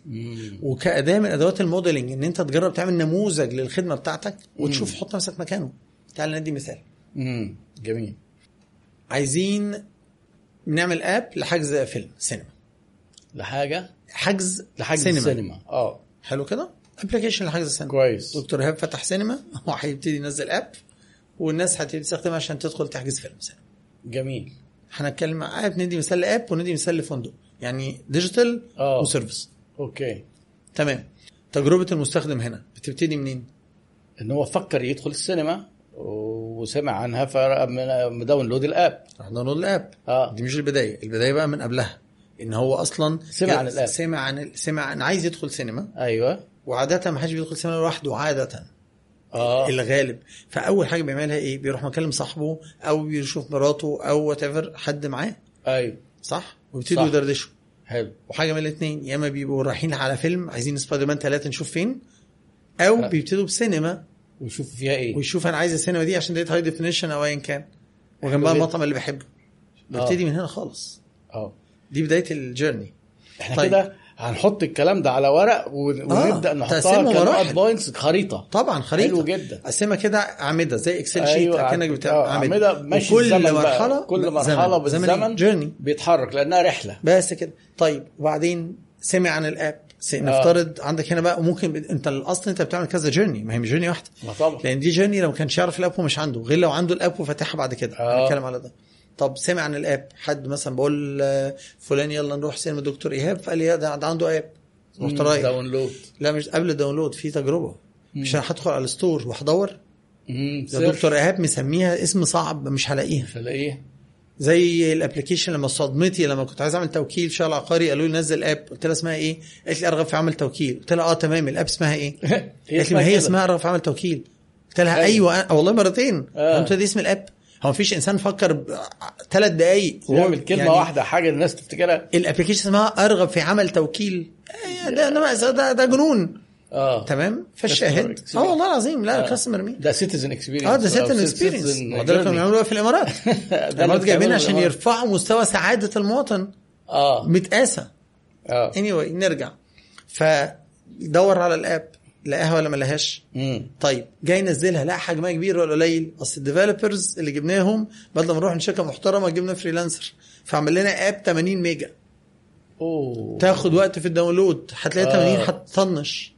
وكأداة من أدوات ال modeling إن أنت تجرب تعمل نموذج للخدمة بتاعتك وتشوف حط نفسك مكانه. تعال ندي مثال. مم. جميل. عايزين نعمل app لحجز فيلم سينما لحاجة؟ حجز لحجز سينما. السينما آه. حلو كده؟ application لحجز السينما كويس. دكتور ايهاب فتح سينما هو هيبتدي ينزل app والناس هتبتدي تستخدمها عشان تدخل تحجز فيلم سينما جميل. هنتكلم app ندي مثال ل app وندي مثال لفندق. يعني digital آه. و service okay. تمام. تجربة المستخدم هنا بتبتدي منين؟ إن هو فكر يدخل السينما وسمع عنها ف download ال app. راح download ال app آه. دي مش البداية. البداية بقى من قبلها. إن هو أصلا سمع عن ال app. سمع عن سمع عن عايز يدخل سينما. أيوه. وعادة ما حدش بيدخل سينما لوحده عادة. آه. الغالب. فأول حاجة بيعملها إيه؟ بيروح مكلم صاحبه أو بيشوف مراته أو وات حد معاه. أيوه. صح؟ ويبتدوا. يدردشوا. حلو. وحاجة من الاثنين يا إما بيبقوا رايحين على فيلم عايزين سبايدر مان ثلاثة نشوف فين أو آه. بيبتدوا بسينما. ويشوفوا فيها إيه؟ ويشوف أنا عايز السينما دي عشان ديت high definition أو ايا كان. وجنبها. المطعم اللي بحبه. ببتدي من هنا خالص. آه. دي بداية ال journey إحنا طيب. كده هنحط الكلام ده على ورق ون- ونبدأ تقسيمه نحطها. كنقط points خريطة. طبعا خريطة. حلو جدا. قسمها كده اعمده زي Excel sheet أيوة، أكنك آه، بتاع أعمدة ماشي وكل الزمن بقى. مرحلة كل مرحلة بالزمن journey بيتحرك لأنها رحلة. بس كده. طيب وبعدين سمع عن ال app. س- نفترض عندك هنا بقى ممكن انت الاصل انت بتعمل كذا journey ما هي مش journey واحدة. ما طبعا. لأن دي journey لو ما كانش يعرف ال app ومش عنده غير لو عنده ال app وفاتحها بعد كده. آه. هنتكلم على ده. طب سمع عن ال app. حد مثلا بقول آه، فلان يلا نروح سينما دكتور إيهاب فقال لي ده ده عنده app. رحت رايح. download. لا مش قبل ال download في تجربة. مش أنا هدخل على ال store وهدور ده دكتور إيهاب مسميها اسم صعب مش هلاقيها. مش هلاقيه زي ال application لما صدمتي لما كنت عايز أعمل توكيل شغل عقاري قالوا لي نزل app قلت لها اسمها إيه؟ قالت لي أرغب في عمل توكيل قلت لها آه تمام ال app اسمها إيه؟ (laughs) قالت لي ما هي. اسمها أرغب في عمل توكيل قلت لها. أيوه أنا والله مرتين آه. قلت دي اسم ال app هو مفيش إنسان فكر ثلاث دقايق يعمل كلمة يعني واحدة حاجة الناس تفتكرها ال application اسمها أرغب في عمل توكيل ده ده ده, ده جنون آه. تمام؟ فالشاهد. آه والله العظيم لا customer مين ده citizen experience آه ده citizen experience اللي كانوا بيعملوها في الإمارات. (laughs) الامارات جايبين عشان يرفعوا مستوى سعادة المواطن. آه. متقاسة. آه. Anyway نرجع. فدور على ال app. لقاها ولا ما لقاهاش طيب جاي ينزلها. لا حجمها كبير ولا قليل. أصل ال developers اللي جبناهم بدل ما نروح لشركه محترمة جبنا freelancer فعمل لنا app 80 ميجا. أوه. تاخد وقت في ال download. هتلاقي آه. 80 هتطنش.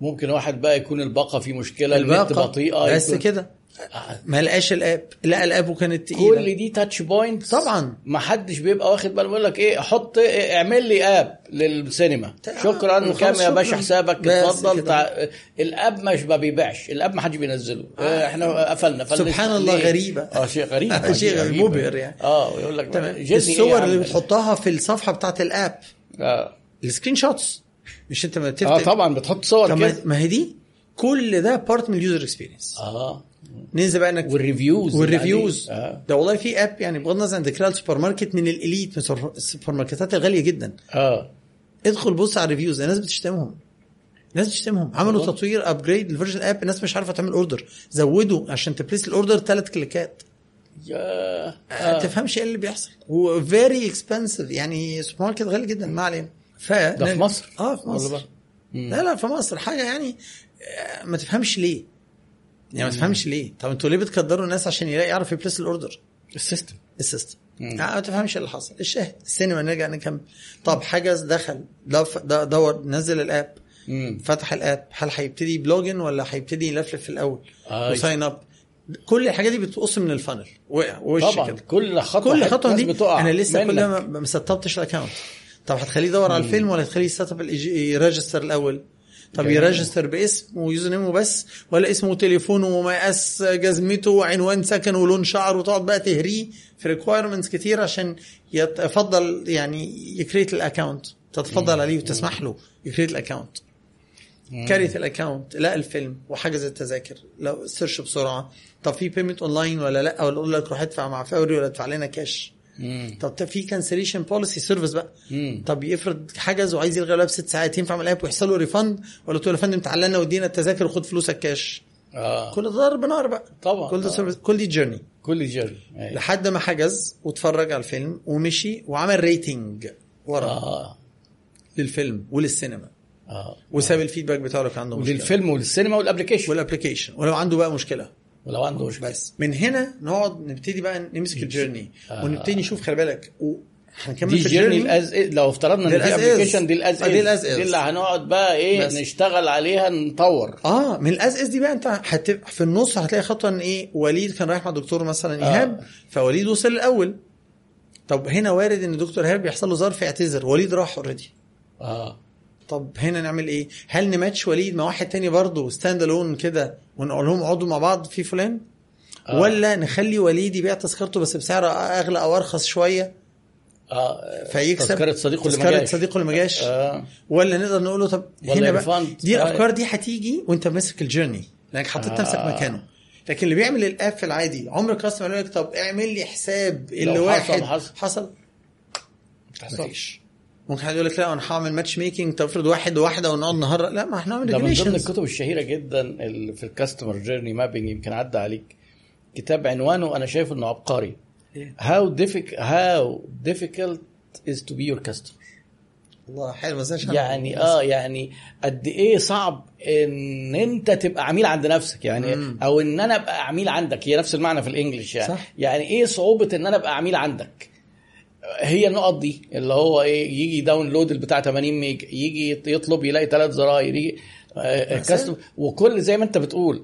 ممكن واحد بقى يكون الباقه فيه مشكلة النت الباقه بطيئه بس يكون- كده آه. ما لقاش ال app لقى ال app وكانت تقيلة كل دي touch point طبعا. ما حدش بيبقى واخد باله بيقول لك إيه حط إيه اعمل لي app للسينما آه، شكرا كام يا باشا. حسابك اتفضل. تع... ال app مش ما بيبيعش ال app ما حدش بينزله آه. إحنا قفلنا. سبحان الله ليه؟ غريبة. آه شيء غريب (laughs) آه، شيء غريب. مبهر يعني. آه يقول لك تمام إيه الصور عم؟ اللي بتحطها في الصفحة بتاعت ال app آه, ال screenshots مش انت ما آه تفتح طبعا بتحط صور طب كده. ما- هي دي كل ده part من ال user experience آه. ننزل بقى إنك وال reviews وال reviews. آه. ده والله في app يعني بغض النظر عن ذكرها السوبر ماركت من ال elite من السوبر- ماركتات الغالية جدا. آه. ادخل بص على ال reviews الناس بتشتمهم. الناس بتشتمهم. عملوا والله. تطوير upgrade لل version app الناس مش عارفة تعمل order زودوا عشان ت place ال order ثلاث كليكات. يا ما آه. تفهمش إيه اللي بيحصل. و very expensive يعني سوبر ماركت غالي جدا ما علينا. ف ده في مصر. آه في مصر. لا لا في مصر. حاجة يعني آه، ما تفهمش ليه. يعني ما تفهمش ليه. طب أنتوا ليه بتقرفوا الناس عشان يلاقي يعرف ي place ال order؟ ال system. ال system. آه، ما تفهمش اللي حصل. الشاهد. السينما نرجع نكمل. طب حجز دخل دور نزل ال app. مم. فتح ال app. هل هيبتدي ب login ولا هيبتدي يلفلف في الأول؟ آه. و sign up كل الحاجات دي بتقص من ال funnel وقع وش طبعا. كده. كل خطوة كل خطوة دي بتقع أنا لسه كل منك. ما ما سطبتش ال account طب هتخليه يدور على الفيلم ولا تخليه ي set up ي register الأول؟ طب جميل. ي register باسم و username وبس ولا اسمه وتليفونه ومقاس جزمته وعنوان سكن ولون شعر وتقعد بقى تهريه في requirements كتير عشان يتفضل يعني يـ create الـ account تتفضل عليه وتسمح له يـ create الـ account create الـ account لقى الفيلم وحجز التذاكر. لو search بسرعة. طب في payment online ولا لا؟ ولا أقول لك روح ادفع مع فوري ولا ادفع لنا كاش مم. طب في cancellation policy service بقى. مم. طب يفرض حجز وعايز يلغي الويب ست ساعات ينفع من الـ app ويحصل له refund ولا تقول يا فندم تعالى لنا وادينا التذاكر وخد فلوسك كاش آه. كل ده ضرب نار بقى. طبعا كل ده آه. service كل دي journey كل journey أيوة. لحد ما حجز واتفرج على الفيلم ومشي وعمل rating ورا. آه. للفيلم وللسينما. آه. وساب الـ feedback بتاعه لو كان عنده مشكلة. وللفيلم وللسينما والـ application والـ application ولو عنده بقى مشكلة. ولو عنده مشكله بس من هنا نقعد نبتدي بقى نمسك الـ journey آه. ونبتدي نشوف خلي بالك و- هنكمل دي في journey الـ journey الـ as is لو افترضنا إن في application. دي الـ as is آه، دي الـ as is دي. اللي هنقعد بقى إيه بس. نشتغل عليها نطور آه من الـ as is دي بقى أنت هتبقى في النص هتلاقي خطوة إن إيه وليد كان رايح مع دكتور مثلا إيهاب آه. فوليد وصل الأول طب هنا وارد إن دكتور إيهاب يحصل له ظرف يعتذر وليد راح already آه طب هنا نعمل إيه؟ هل نماتش وليد مع واحد تاني برضه stand alone كده ونقول لهم اقعدوا مع بعض في فلان؟ آه. ولا نخلي وليد يبيع تذكرته بس بسعر أغلى أو أرخص شوية آه فيكسب تذكرة صديقه اللي ما جاش. صديقه اللي ما جاش آه ولا نقدر نقول له طب هنا بقى. دي آه. الأفكار دي هتيجي وأنت ماسك الـ journey لأنك حطيت آه. نفسك مكانه لكن اللي بيعمل الـ app في العادي عمر customer يقول لك طب اعمل لي حساب اللي واحد حصل- حصل. حصل. مفيش ممكن حد يقول لك لا أنا هعمل match making طب افرض واحد وواحدة ونقعد نهرب لا ما إحنا هنعمل ده من ضمن. الكتب الشهيرة جدا اللي في الـ customer journey mapping يمكن عدى عليك كتاب عنوانه أنا شايف إنه عبقري. difficult how difficult is to be your customer الله حلو بس يعني آه يعني قد إيه صعب إن أنت تبقى عميل عند نفسك يعني مم. أو إن أنا أبقى عميل عندك. هي نفس المعنى في الـ English يعني. صح. يعني إيه صعوبة إن أنا أبقى عميل عندك؟ هي النقط دي اللي هو إيه يجي download بتاع 80 ميجا يجي يطلب يلاقي ثلاث زراير يجي آه،. كاستم وكل زي ما انت بتقول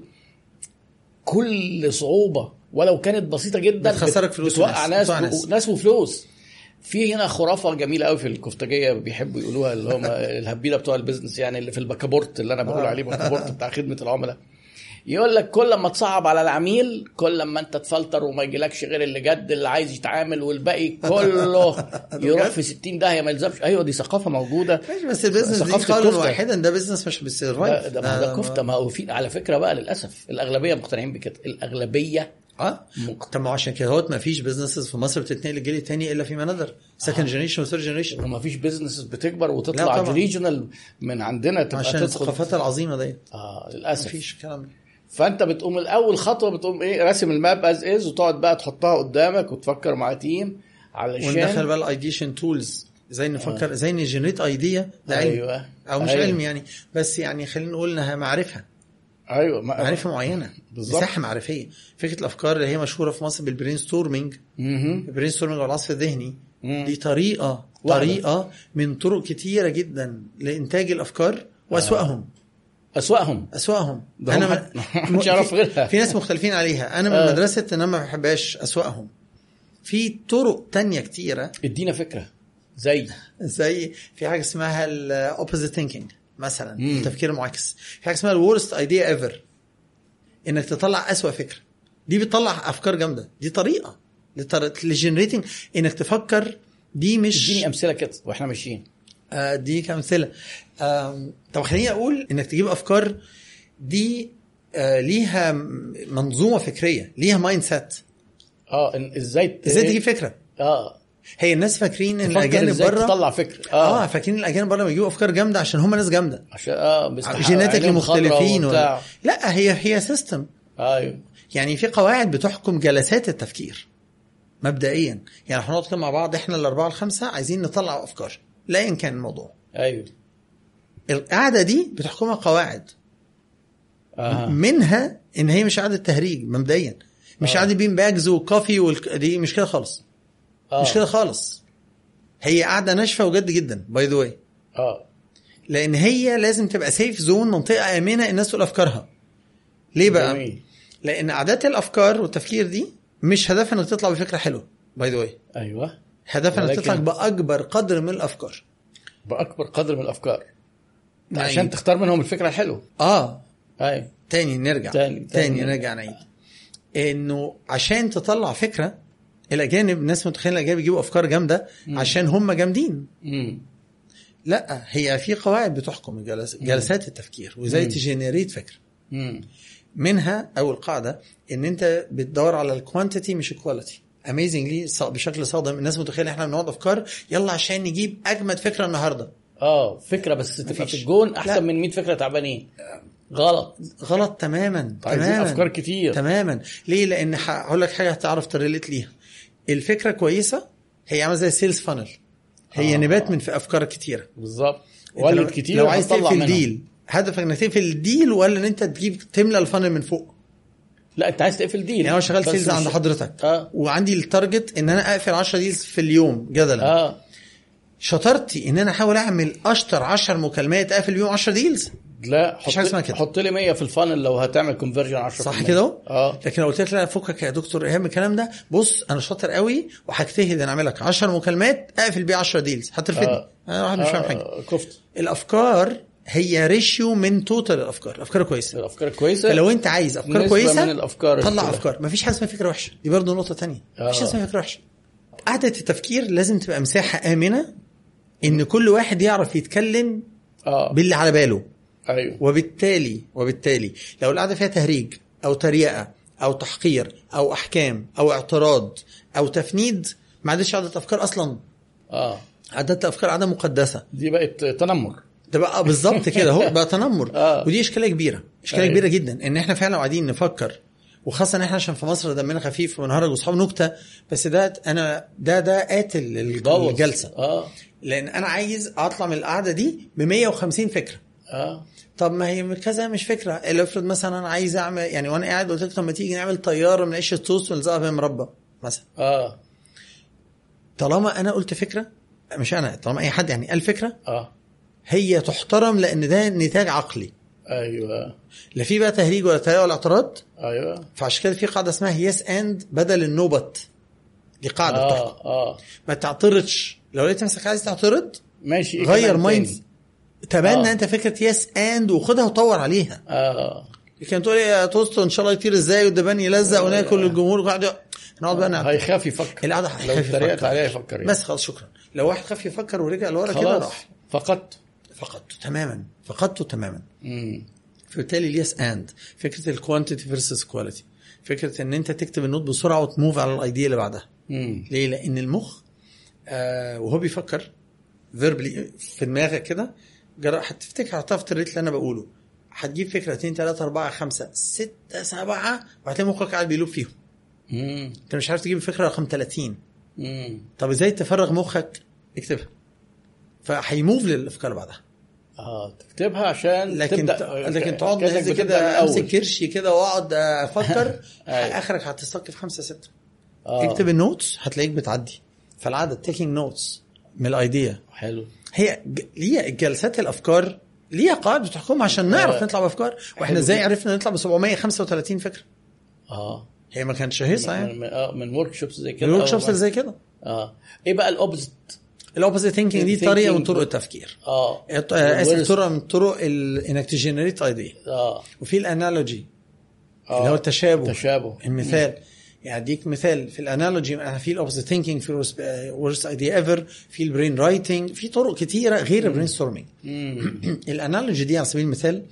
كل صعوبة ولو كانت بسيطة جدا بتخسرك بت- فلوس بتوقع وناس. ناس بتوقع ناس, ناس. ناس وفلوس في هنا خرافة جميلة قوي في الكفتاجيه بيحبوا يقولوها اللي هم (laughs) الهبيلة بتوع البيزنس يعني اللي في الباكابورت اللي أنا بقول آه. عليه باكابورت بتاع خدمة العملاء يقول لك كل ما تصعب على العميل كل ما انت تفلتر وما يجيلكش غير اللي جد اللي عايز يتعامل والباقي كله (laughs) يروح في 60 داهيه ما يلزمش. أيوه دي ثقافة موجودة. ماشي بس البيزنس دي. واحدا ده business مش ده بالـ survive ده ما هو ده كفتة. ما هو في على فكرة بقى للأسف الأغلبية مقتنعين بكده. الأغلبية آه. طب ما عشان كده هوت ما فيش businesses في مصر بتتنقل للجيل الثاني إلا فيما ندر second generation و third generation وما فيش business بتكبر وتطلع طبعا. regional من عندنا تبقى عشان تدخل. الثقافات العظيمة ديت. آه ما للأسف. فيش الكلام ده. فانت بتقوم الأول خطوة بتقوم إيه راسم الـ map as is وتقعد بقى تحطها قدامك وتفكر مع team وندخل علشان بقى الايديشن تولز إزاي نفكر إزاي نجنريت ايديا ده علم. أيوه. أو مش أيوة. علم يعني. بس يعني خلينا نقول إنها معرفة. أيوه معرفة معينة. بالظبط. مساحة معرفية. فكرة الأفكار اللي هي مشهورة في مصر بالبرين ستورمنج. البرين ستورمنج أو العصف الذهني. دي طريقة واحدة. طريقة من طرق كتيرة جدا لإنتاج الأفكار واسواقهم اسواقهم اسواقهم ده هم حد- محدش (laughs) يعرف غيرها. في ناس مختلفين عليها. أنا من آه. مدرسة إن أنا ما بحبهاش اسواقهم في طرق تانية كتيرة. ادينا فكرة. زي؟ زي في حاجة اسمها الـ opposite thinking مثلا مم. التفكير المعاكس. في حاجة اسمها الـ worst idea ever إنك تطلع أسوأ فكرة. دي بتطلع أفكار جامدة. دي طريقة. لـ generating إنك تفكر دي مش اديني أمثلة كده وإحنا ماشيين. دي كامثلة. آم، طب خليني أقول إنك تجيب أفكار دي آه، ليها منظومة فكرية ليها mindset آه إزاي إزاي تجيب فكرة؟ آه. هي الناس فاكرين إن الأجانب بره تطلع فكرة. آه. آه, فاكرين الأجانب بره بيجيبوا أفكار جامدة عشان هم ناس جامدة. عشان آه genetically خضرا مختلفين. ولا لا هي هي system أيوه. يعني في قواعد بتحكم جلسات التفكير مبدئيا. يعني إحنا نقعد مع بعض إحنا الأربعة الخمسة عايزين نطلع أفكار. لا ان كان الموضوع. أيوه. القعدة دي بتحكمها قواعد. آه. منها إن هي مش قعدة تهريج مبدئيا. مش آه. قعدة bean bags و coffee والك... دي مش كده خالص. آه. مش كده خالص. هي قعدة ناشفة وجد جدا by the way آه. لأن هي لازم تبقى safe zone منطقة آمنة الناس تقول أفكارها. ليه بقى؟ جميل. لأن قعدات الأفكار والتفكير دي مش هدفها انك تطلع بفكرة حلوة by the way أيوه. ولكن- تطلع بأكبر قدر من الأفكار. بأكبر قدر من الأفكار. نعيد. عشان تختار منهم الفكرة الحلوة. آه. أيوه تاني نرجع. تاني- تاني, تاني نرجع. نعيد. إنه عشان تطلع فكرة الاجانب الناس متخيلة الاجانب يجيبوا أفكار جامدة عشان هم جامدين. لا هي في قواعد بتحكم الجلس جلسات التفكير وإزاي. تـ generate فكرة. منها اول قاعدة إن أنت بتدور على الـ quantity مش الـ quality amazingly بشكل صادم. الناس متخيلة إحنا بنقعد أفكار يلا عشان نجيب أجمد فكرة النهارده. آه فكرة بس تبقى. في الجون لا. أحسن من 100 فكرة تعبانين. غلط. غلط تماما عايزين تماما. أفكار كتير. تماما. ليه؟ لأن هقول لك حاجة هتعرف ت relate ليها. الفكرة كويسة هي عاملة زي sales funnel هي آه. نبات من في أفكار كتيرة. بالظبط. ولد كتير لو عايز تقفل. deal هدفك إنك تقفل ال deal ولا إن أنت تجيب تملى ال funnel من فوق؟ لا انت عايز تقفل ديل يعني أنا شغال sales عند حضرتك. آه. وعندي ال target إن أنا أقفل 10 deals في اليوم جدلا. آه. آه شطارتي إن أنا أحاول أعمل أشطر 10 مكالمات أقفل بيهم 10 deals لا حاجة اسمها كده. حط لي 100 في ال funnel لو هتعمل كونفرجن 10% صح كده آه. لكن لو قلت لك لا فكك يا دكتور إيهاب الكلام ده. بص أنا شاطر قوي وهجتهد أنا أعمل لك 10 مكالمات أقفل بيه 10 deals هترفدني آه. أنا واحد مش فاهم حاجة. آه، كفت. الأفكار هي ratio من total الأفكار. الأفكار كويسة. الأفكار كويسة. فلو أنت عايز أفكار كويسة من الأفكار طلع. أفكار. مفيش حاجة اسمها فكرة وحشة. دي برضه نقطة تانية. مفيش حاجة آه. اسمها فكرة وحشة. قعده التفكير لازم تبقى مساحة آمنة إن كل واحد يعرف يتكلم آه. باللي على باله. أيوه. وبالتالي وبالتالي لو القعدة فيها تهريج أو تريقة أو تحقير أو أحكام أو اعتراض أو تفنيد ما عادش قعده افكار أصلا. آه. عاده الأفكار قعده مقدسة. دي بقت تنمر. ده بالظبط كده هو بقى تنمر. (laughs) آه. ودي إشكالية كبيرة إشكالية أيوة. كبيرة جدا إن إحنا فعلا قاعدين نفكر وخاصة إن إحنا عشان في مصر دمنا خفيف ونهرج وأصحاب نكتة بس ده أنا ده ده قاتل. الجلسه آه. لأن أنا عايز أطلع من القعدة دي ب 150 فكرة. آه. طب ما هي كذا مش فكرة. اللي افرض مثلا أنا عايز أعمل يعني وأنا قاعد قلت لك طب ما تيجي نعمل طيارة من عيش التوست ونلزقها في مربى مثلا. آه. طالما أنا قلت فكرة مش أنا طالما أي حد يعني قال فكرة آه. هي تحترم لأن ده نتاج عقلي. أيوه. لا في بقى تهريج ولا تريقه ولا اعتراض؟ أيوه. فعشان كده في قاعدة اسمها yes and بدل ال no but. دي قاعدة بتحكم آه آه. ما تعترضش. لو لقيت نفسك عايز تعترض ماشي إيه غير mind؟ تبنى آه. أنت فكرة yes and وخدها وطور عليها. آه. لكن تقول يا توست إن شاء الله يطير إزاي والدبان يلزق وناكل الجمهور وقاعد نقعد بقى نعمل هيخاف يفكر. القعدة لو اتريقت. عليها يفكر يعني. بس خلاص شكرا. لو واحد خاف يفكر ورجع لورا كده راح. فقدت فقدته تماما فقدته تماما. فبالتالي ال yes and فكرة ال quantity versus quality فكرة إن أنت تكتب ال note بسرعة وت move على ال idea اللي بعدها. امم ليه؟ لأن المخ آه وهو بيفكر verbally في دماغك كده هتفتكر هتعرف ت relate اللي أنا بقوله. هتجيب فكرة 2 3 4 5 6 7 وهتلاقي مخك قاعد بي loop فيهم. امم أنت مش عارف تجيب الفكرة رقم 30 امم طب إزاي تفرغ مخك؟ اكتبها. فهي move للأفكار اللي بعدها. آه تكتبها عشان لكن تبدأ. لكن تقعد من كده. امسك كرشي كده واقعد أفكر. (laughs) أيوة. آخرك هت stick في خمسة ستة. آه. اكتب ال notes هتلاقيك بتعدي. فالعاده taking notes من ال idea حلو. هي ليها جلسات الأفكار ليها قواعد بتحكمها عشان نعرف آه. نطلع بأفكار. وإحنا إزاي. عرفنا نطلع ب 735 فكرة؟ آه. هي ما كانتش هيصة يعني. من من workshops زي كده. ال workshops زي كده. آه. إيه بقى ال opposite ال opposite thinking دي. طريقة من طرق التفكير. آه. آه، اسف طرق من طرق إنك ت generate idea آه. وفي ال analogy آه. اللي هو التشابه. تشابه. المثال. يعني اديك مثال في ال analogy في ال opposite thinking في worst idea ever في ال brain writing في طرق كتيرة غير ال brainstorming (clears throat) ال analogy دي على سبيل المثال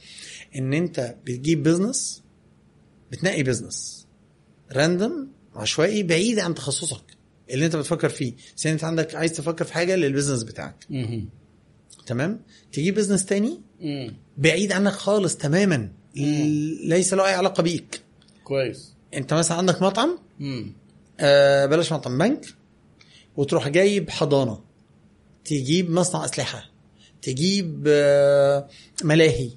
إن أنت بتجيب business بتنقي business random عشوائي بعيد عن تخصصك. اللي انت بتفكر فيه. بس انت عندك عايز تفكر في حاجة لل business بتاعك. تمام؟ تجيب business تاني بعيد عنك خالص تماما. ليس له أي علاقة بيك. كويس. انت مثلا عندك مطعم. آه بلاش مطعم بنك. وتروح جايب حضانة. تجيب مصنع أسلحة. تجيب آه ملاهي.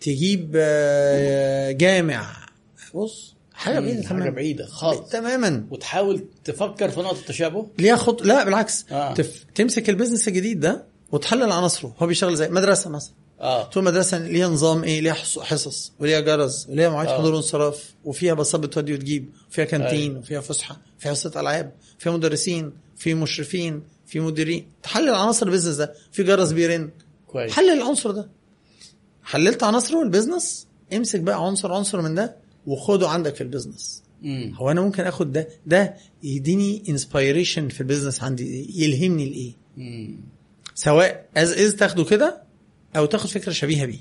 تجيب آه جامع. بص حاجة بعيدة حاجة تماما. بعيدة خالص. تماما. وتحاول تفكر في نقطة التشابه ليها خط لا بالعكس. آه. تف... تمسك البيزنس الجديد ده وتحلل عناصره. هو بيشتغل زي مدرسة مثلا. آه. تقول مدرسة ليها نظام إيه؟ ليها حص- حصص. وليها جرس. وليها مواعيد آه. حضور وانصراف. وفيها باصات بتودي وتجيب. وفيها كانتين. وفيها فسحة. فيها حصة ألعاب. فيها مدرسين. في مشرفين. في مديرين. تحلل عناصر ال business ده. في جرس بيرن. كويس. حلل العنصر ده. حللت عناصره ال business امسك بقى عنصر عنصر من ده. وخده عندك في ال business. هو أنا ممكن آخد ده ده يديني inspiration في ال business عندي يلهمني لإيه. سواء as is تاخده كده أو تاخد فكرة شبيهة بيه.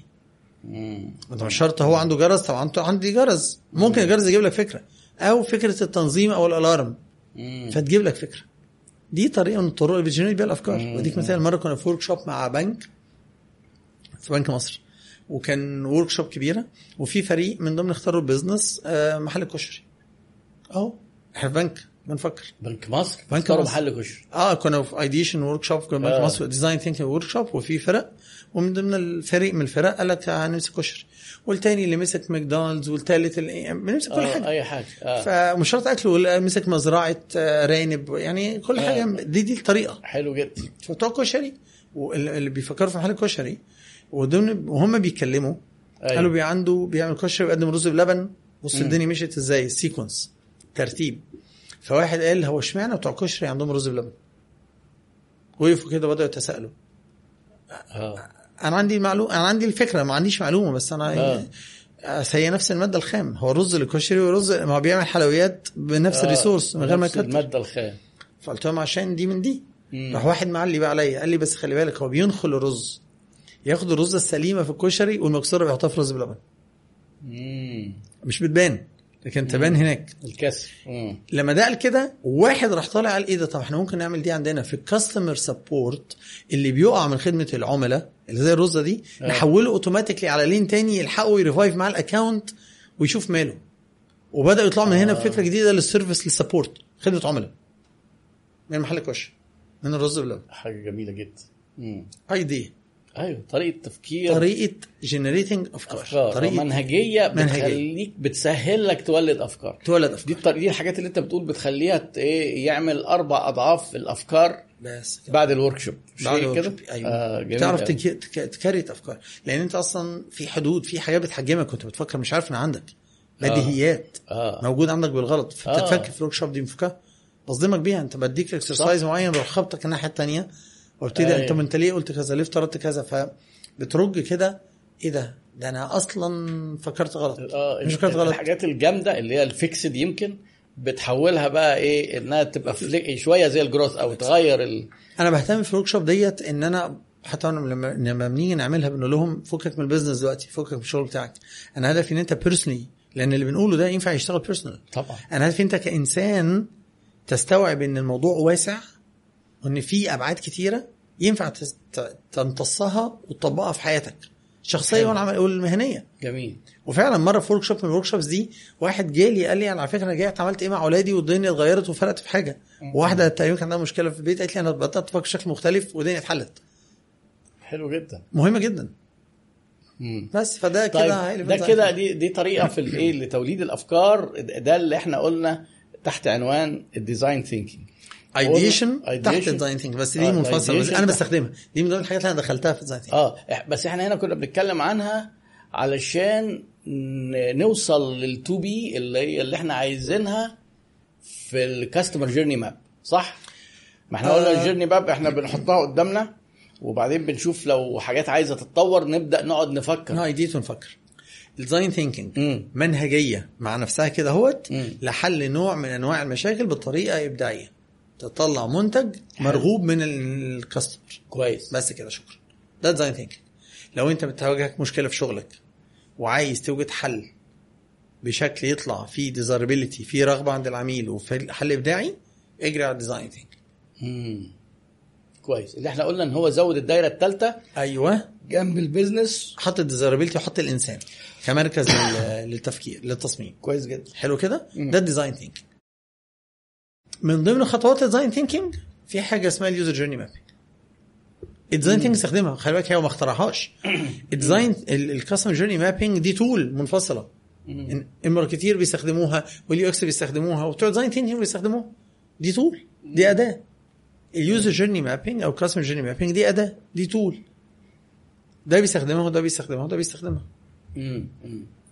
انت مش شرط هو عنده جرس؟ طبعا انت عندي جرس. ممكن الجرس يجيب لك فكرة. أو فكرة التنظيم أو ال alarm. فتجيب لك فكرة. دي طريقة من الطرق اللي بت generate بيها الأفكار. مم. وديك مثال مرة كنا في workshop مع بنك في بنك مصر وكان workshop كبيرة وفي فريق من ضمن اختاروا ال business آه، محل الكشري أهو إحنا في بنك بنفكر. بنك مصر؟ بنك مصر. محل كشري. آه كنا في ideation workshop كنا بنك آه. مصر design thinking workshop وفي فرق. ومن ضمن الفريق من الفرق قال لك هنمسك كشري. والتاني اللي مسك ماكدونالدز والتالت اللي بنمسك كل آه حاجة. أي حاجة. آه. فمش شرط أكل مسك مزرعة آه، أرانب يعني كل آه. حاجة. دي دي الطريقة. حلو جدا. فبتوع كشري واللي اللي بيفكروا في محل كشري وضمن وهم بيتكلموا أيوة. قالوا بي عنده بيعمل كشري ويقدم رز بلبن بص. الدنيا مشيت إزاي؟ ال sequence ترتيب. فواحد قال هو اشمعنى بتوع كشري عندهم رز بلبن؟ وقفوا كده بدأوا يتساءلوا. آه. أنا عندي معلومه أنا عندي الفكرة ما عنديش معلومة بس أنا آه. آه. هي نفس المادة الخام. هو الرز الكشري ورز ما هو بيعمل حلويات بنفس آه، ال resource من غير ما نفس يكتر المادة الخام. فقلت لهم عشان دي من دي. راح واحد معلي بقى عليا قال لي بس خلي بالك هو بينخل الرز. ياخد الرز السليمة في الكشري والمكسوره بيحطها في رز بلبن مم. مش بتبان لكن تبان هناك الكسر مم. لما ده قال كده واحد راح طالع قال إيه ده طب إحنا ممكن نعمل دي عندنا في ال customer support اللي بيقع من خدمة العملاء اللي زي الرزه دي آه. نحوله automatically على lane تاني يلحقوا ي revive مع ال account ويشوف ماله وبدأوا يطلعوا من هنا آه. بفكرة جديدة لل service لل support خدمة عملاء من محل كشري من الرز بلبن حاجة جميلة جدا. اي دي أيوه طريقة تفكير. طريقة generating افكار أفكار. طريقة منهجيه منهجية. بتخليك بتسهل لك تولد أفكار. تولد دي افكار الطريقة دي الحاجات اللي أنت بتقول بتخليها إيه يعمل أربع أضعاف الأفكار بس كده. بعد ال workshop بعد كده؟ أيوه. آه تعرف أوي. تك- تك- ت create أفكار. لأن أنت أصلا في حدود في حاجات بتحجمك كنت بتفكر مش عارف ان عندك. بديهيات. آه. موجود عندك بالغلط. آه. فتتفك في ال workshop دي مفكها بصدمك بيها. أنت بديك exercise معين بروح خبطك الناحية الثانية وابتدي أيوة. انت انت ليه قلت كذا ليه افترضت كذا؟ فبترج كده إيه ده؟ ده أنا أصلا فكرت غلط. آه مش فكرت غلط. الحاجات الجامدة اللي هي ال fixed يمكن بتحولها بقى إيه انها تبقى flex شوية زي ال growth أو تغير ال... أنا بهتم في ال work ديت إن أنا حتى أنا لما لما بنيجي نعملها بنقول لهم فكك من ال business دلوقتي فكك من الشغل بتاعك. أنا هدفي إن أنت personally لأن اللي بنقوله ده ينفع يشتغل personal طبعا. أنا هدفي أنت كإنسان تستوعب إن الموضوع واسع وإن في أبعاد كتيرة ينفع تمتصها وتطبقها في حياتك. الشخصيه حلو. والعمل والمهنية. جميل. وفعلا مرة في workshop من ال work دي واحد جالي قال لي أنا على فكرة أنا جاي عملت إيه مع أولادي والدنيا اتغيرت وفرقت في حاجة. واحدة تقريبا كان عندها مشكلة في البيت قالت لي أنا بدات أفكر بشكل مختلف والدنيا اتحلت. حلو جدا. مهمة جدا. مم. بس فده طيب كده ده كده دي دي طريقة في الايه لتوليد الأفكار. ده اللي إحنا قلنا تحت عنوان ال design thinking ideation. تحت ال design think بس دي آه، منفصلة بس أنا. بستخدمها دي من ضمن الحاجات اللي أنا دخلتها في ال design think آه بس إحنا هنا كنا بنتكلم عنها علشان نوصل لل to be اللي هي اللي إحنا عايزينها في ال customer journey map صح؟ ما إحنا قلنا آه. ال journey map إحنا بنحطها قدامنا وبعدين بنشوف لو حاجات عايزة تتطور نبدأ نقعد نفكر آه ideate ونفكر ال design thinking. منهجية مع نفسها كده اهوت. لحل نوع من أنواع المشاكل بطريقة إبداعية تطلع منتج مرغوب من ال customer كويس. بس كده شكرا. ده design thinking لو انت بتواجهك مشكلة في شغلك وعايز توجد حل بشكل يطلع فيه desirability فيه رغبة عند العميل وفي حل ابداعي اجري على ال design thinking. كويس. اللي إحنا قلنا إن هو زود الدايرة الثالثه أيوه. جنب ال business. حط ال desirability وحط الإنسان كمركز لل- للتفكير للتصميم. كويس جدا. حلو كده. ده ال design thinking من ضمن خطوات ال design thinking في حاجة اسمها ال user journey mapping ال design thinking استخدمها. خلي بالك هي ما اخترعهاش. ال design ال customer journey mapping دي tool منفصلة. ال marketers بيستخدموها وال UX بيستخدموها وبتوع design thinking بيستخدموها. دي tool دي أداة. ال user journey mapping أو customer journey mapping دي أداة. دي tool ده بيستخدمها وده بيستخدمها وده بيستخدمها.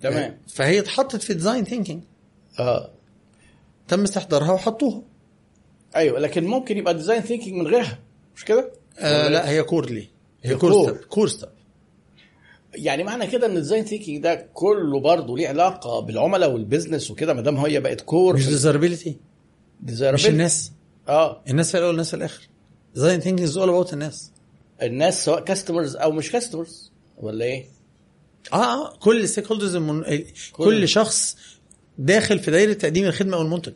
تمام. فهي اتحطت في ال design thinking آه. تم استحضارها وحطوها. أيوه لكن ممكن يبقى design thinking من غيرها. مش كده؟ آه لا هي core هي core step يعني معنى كده إن ال design thinking ده كله برضه ليه علاقة بالعملاء وال business وكده ما دام هي بقت core مش desirability مش الناس. آه. الناس في الأول والناس في الآخر. design thinking is all about الناس. الناس سواء customers أو مش customers ولا إيه؟ آه آه. كل stakeholders المن... كل شخص داخل في دايرة تقديم الخدمة أو المنتج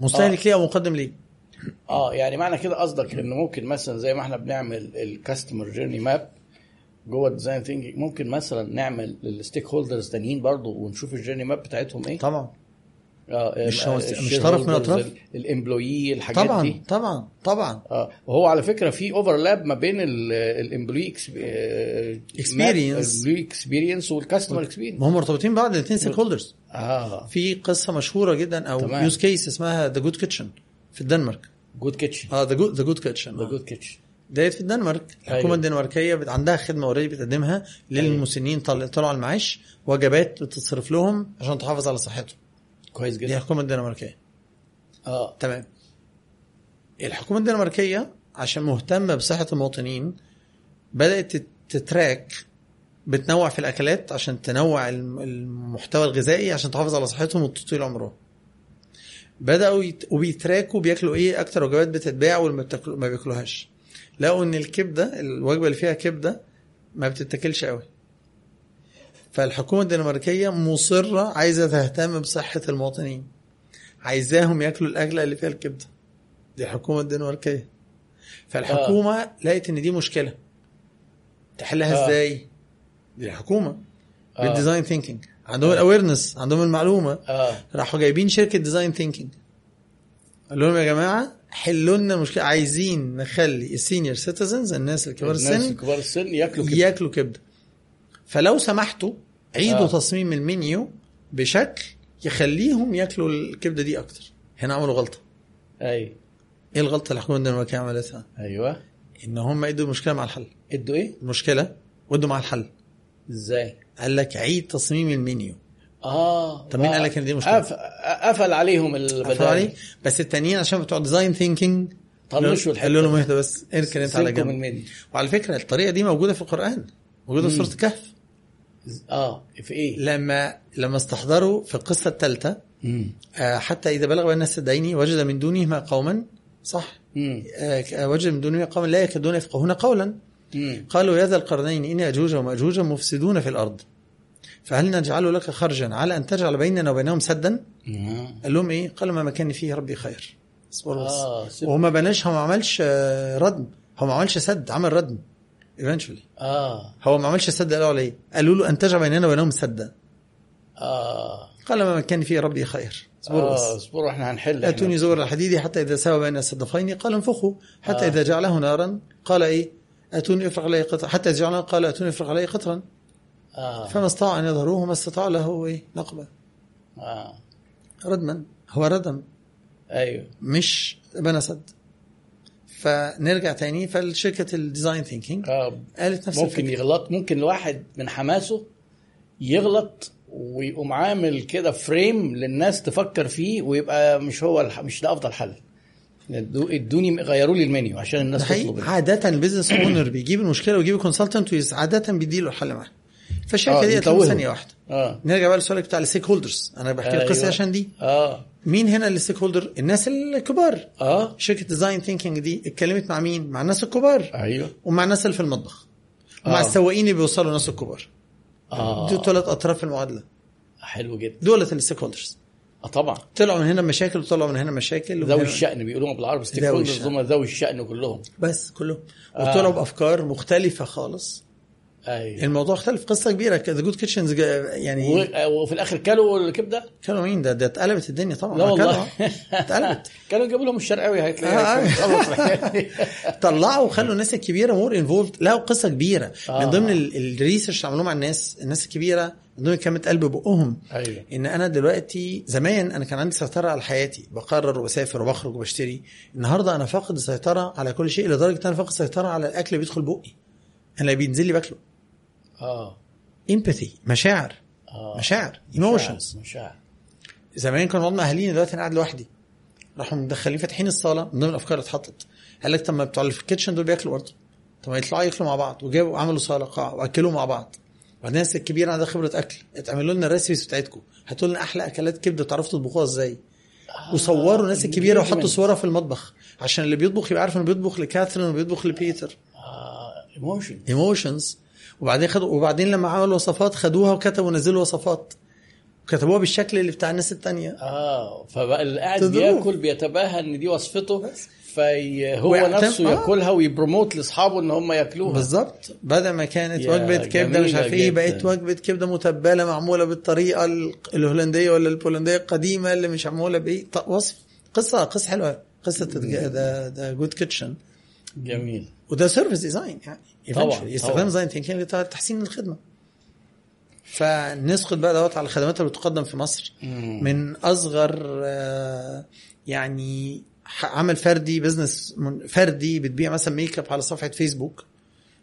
مستهلك ليه أو مقدم ليه؟ آه يعني معنى كده قصدك إن ممكن مثلا زي ما إحنا بنعمل ال customer journey map جوه ال design thinking ممكن مثلا نعمل لل stakeholders تانيين برضه ونشوف ال journey map بتاعتهم إيه؟ طبعا. مش هو- مش طرف من الأطراف؟ ال employee الحاجات طبعا دي. طبعا طبعا. آه وهو على فكرة في overlap ما بين ال employee experience. experience وال customer experience ما هم مرتبطين ببعض الاثنين stakeholders آه. في قصة مشهورة جدا أو تمام. use case اسمها The Good Kitchen في الدنمارك. Good Kitchen آه The Good The Good Kitchen The Good Kitchen ديت في الدنمارك. الحكومة أيوة. الدنماركيه عندها خدمة اوريدي بتقدمها للمسنين طل- طلعوا على المعاش وجبات بتتصرف لهم عشان تحافظ على صحتهم. كويس دي جدا الحكومة الدنماركية. آه. تمام. الحكومة الدنماركية عشان مهتمة بصحة المواطنين بدأت تت- تتراك بتنوع في الأكلات عشان تنوع الم- المحتوى الغذائي عشان تحافظ على صحتهم وتطول عمرهم. بدأوا يت... وبي track وا بياكلوا إيه؟ أكتر وجبات بتتباع واللي ما بتاكلوا- ما بياكلوهاش. لقوا إن الكبدة الوجبة اللي فيها كبدة ما بتتاكلش قوي. فالحكومة الدنماركية مصرة عايزة تهتم بصحة المواطنين. عايزاهم ياكلوا الأكلة اللي فيها الكبده دي الحكومة الدنماركية. فالحكومة آه. لقت إن دي مشكلة. تحلها آه. آه. إزاي؟ دي الحكومة. آه. بال design thinking عندهم ال awareness عندهم المعلومة. آه. راحوا جايبين شركة design thinking قال لهم يا جماعة حلوا لنا مشكلة. عايزين نخلي ال senior citizens الناس الكبار الناس السن كبار السن ياكلوا كده ياكلوا كبده فلو سمحتوا عيدوا آه. تصميم المنيو بشكل يخليهم ياكلوا الكبدة دي أكتر. هنا عملوا غلطة. أيوه إيه الغلطة اللي الحكومة الدنماركيه عملتها؟ أيوه. إن هم إدوا المشكلة مع الحل. إدوا إيه؟ المشكلة ودوا مع الحل. إزاي؟ قال لك عيد تصميم المنيو. آه. طب مين. قال لك إن دي مشكلة؟ قف- قفل عليهم عرفوا البدائل. عليه بس التانيين عشان بتوع design thinking طنشوا الحته قالوا لهم. اهدى بس؟ اركن أنت على جنب؟ وعلى فكرة الطريقة دي موجودة في القرآن. موجودة في. سورة الكهف. آه في إيه؟ لما لما استحضروا في القصة الثالثة آه، حتى إذا بلغ بين السدين وجد من دونهما قوما صح؟ آه، وجد من دونهما قوما لا يكادون يفقهون قولا. امم قالوا يا ذا القرنين إن يأجوج ومأجوج مفسدون في الأرض. فهل نجعل لك خرجا على أن تجعل بيننا وبينهم سدا؟ قال لهم إيه؟ قالوا ما مكاني فيه ربي خير. اصبروا بس سيب- وهو ما بناش هو ما عملش آه، ردم. هو ما عملش سد عمل ردم. Eventually. آه. هو ما عملش سد قالوا عليه. قالوا له أن تجعل بيننا وبينهم سدا. آه. قال ما مكاني فيه ربي خير. اصبروا بس. اصبروا إحنا هنحل. أتوني زور الحديد حتى إذا ساوى بين الصدفين. قال انفخوا. حتى آه. إذا جعله نارا. قال إيه؟ آتوني أفرغ عليه قطرا. حتى إذا جعله نارا قال آتوني أفرغ عليه قطرا. آه. فما استطاع أن يظهروه ما استطاع له إيه؟ نقبا. آه. ردما. هو ردم. أيوه. مش بنى سد. فنرجع تاني. فالشركة ال design thinking آه قالت نفس ممكن الفكرة. يغلط. ممكن الواحد من حماسه يغلط ويقوم عامل كده frame للناس تفكر فيه ويبقى مش هو الح... مش ده أفضل حل. ادو- ادوني غيروا لي المنيو عشان الناس تطلب عادة ال business owner بيجيب المشكلة ويجيب consultant عادة بيديله الحل معاه. فالشركة آه، دي له. ثانية واحدة. آه. نرجع بقى للسؤال بتاع ال stakeholders أنا بحكي أيوة. القصة عشان دي. آه. مين هنا ال stakeholder الناس الكبار. آه شركة design thinking دي اتكلمت مع مين؟ مع الناس الكبار. أيوه. ومع الناس اللي في المطبخ. ومع آه. السواقين اللي بيوصلوا الناس الكبار. آه. دول ثلاث أطراف في المعادلة. حلو جدا. دولت ال stakeholders آه طبعا. طلعوا من هنا مشاكل وطلعوا من هنا مشاكل. ذوي الشأن بيقولوها بالعربي stakeholders الشأن. هم ذوي الشأن كلهم. بس كلهم. آه. وطلعوا بأفكار مختلفة خالص. أيوه. الموضوع اختلف. قصة كبيرة. the good kitchens يعني و- وفي الآخر كلوا الكبدة؟ كانوا مين؟ ده ده اتقلبت الدنيا طبعا. لا والله. اتقلبت. (laughs) كانوا جابوا لهم الشرقاوي آه. هتلاقي (laughs) طلعوا وخلوا الناس الكبيرة more involved لقوا قصة كبيرة. آه. من ضمن ال- ال research اللي عملوه مع الناس الناس الكبيرة من ضمن كلمة قلب بقهم أيوه. إن أنا دلوقتي زمان أنا كان عندي سيطرة على حياتي. بقرر وبسافر وبخرج وبشتري. النهارده أنا فاقد السيطرة على كل شيء لدرجة إن أنا فاقد السيطرة على الأكل اللي بيدخل بقي. أنا اللي بينزل لي باكله. آه. empathy مشاعر. آه. مشاعر. emotions مشاعر. زمان كانوا مع اهالينا دلوقتي أنا قاعد لوحدي. راحوا مدخلين فاتحين الصاله من ضمن الأفكار اللي اتحطت. قال لك طب ما بتوع اللي في ال kitchen دول بياكلوا برضه. طب ما يطلعوا ياكلوا مع بعض وجابوا عملوا صاله قاعه وأكلوا مع بعض. وبعدين الناس الكبيرة عندها خبرة أكل. اتعملوا لنا ال recipes بتاعتكم. هاتوا لنا أحلى أكلات كبدة تعرفوا تطبخوها إزاي. وصوروا الناس الكبيرة وحطوا. صورها في المطبخ. عشان اللي بيطبخ يبقى عارف إنه بيطبخ لكاثرين وبيطبخ لبيتر. emotion emotions وبعدين خدوا وبعدين لما عملوا وصفات خدوها وكتبوا نزلوا وصفات. وكتبوها بالشكل اللي بتاع الناس التانية. آه فبقى اللي قاعد. بياكل بيتباهى إن دي وصفته فهو ويعتم- نفسه آه. ياكلها وي promote لأصحابه إن هم ياكلوها. بالظبط. بدل ما كانت وجبة كبدة مش عارف إيه. بقت وجبة كبدة متبلة معمولة بالطريقة ال- الهولندية ولا البولندية القديمة اللي مش معمولة بإيه. وصف. قصه قصة حلوة. قصة ده ده good kitchen جميل. وده service design يعني طبعاً، يستخدم. design thinking لتحسين الخدمة فنسقط بقى دوت على الخدمات اللي بتقدم في مصر. من أصغر آه، يعني عمل فردي business من- فردي بتبيع مثلا make up على صفحة فيسبوك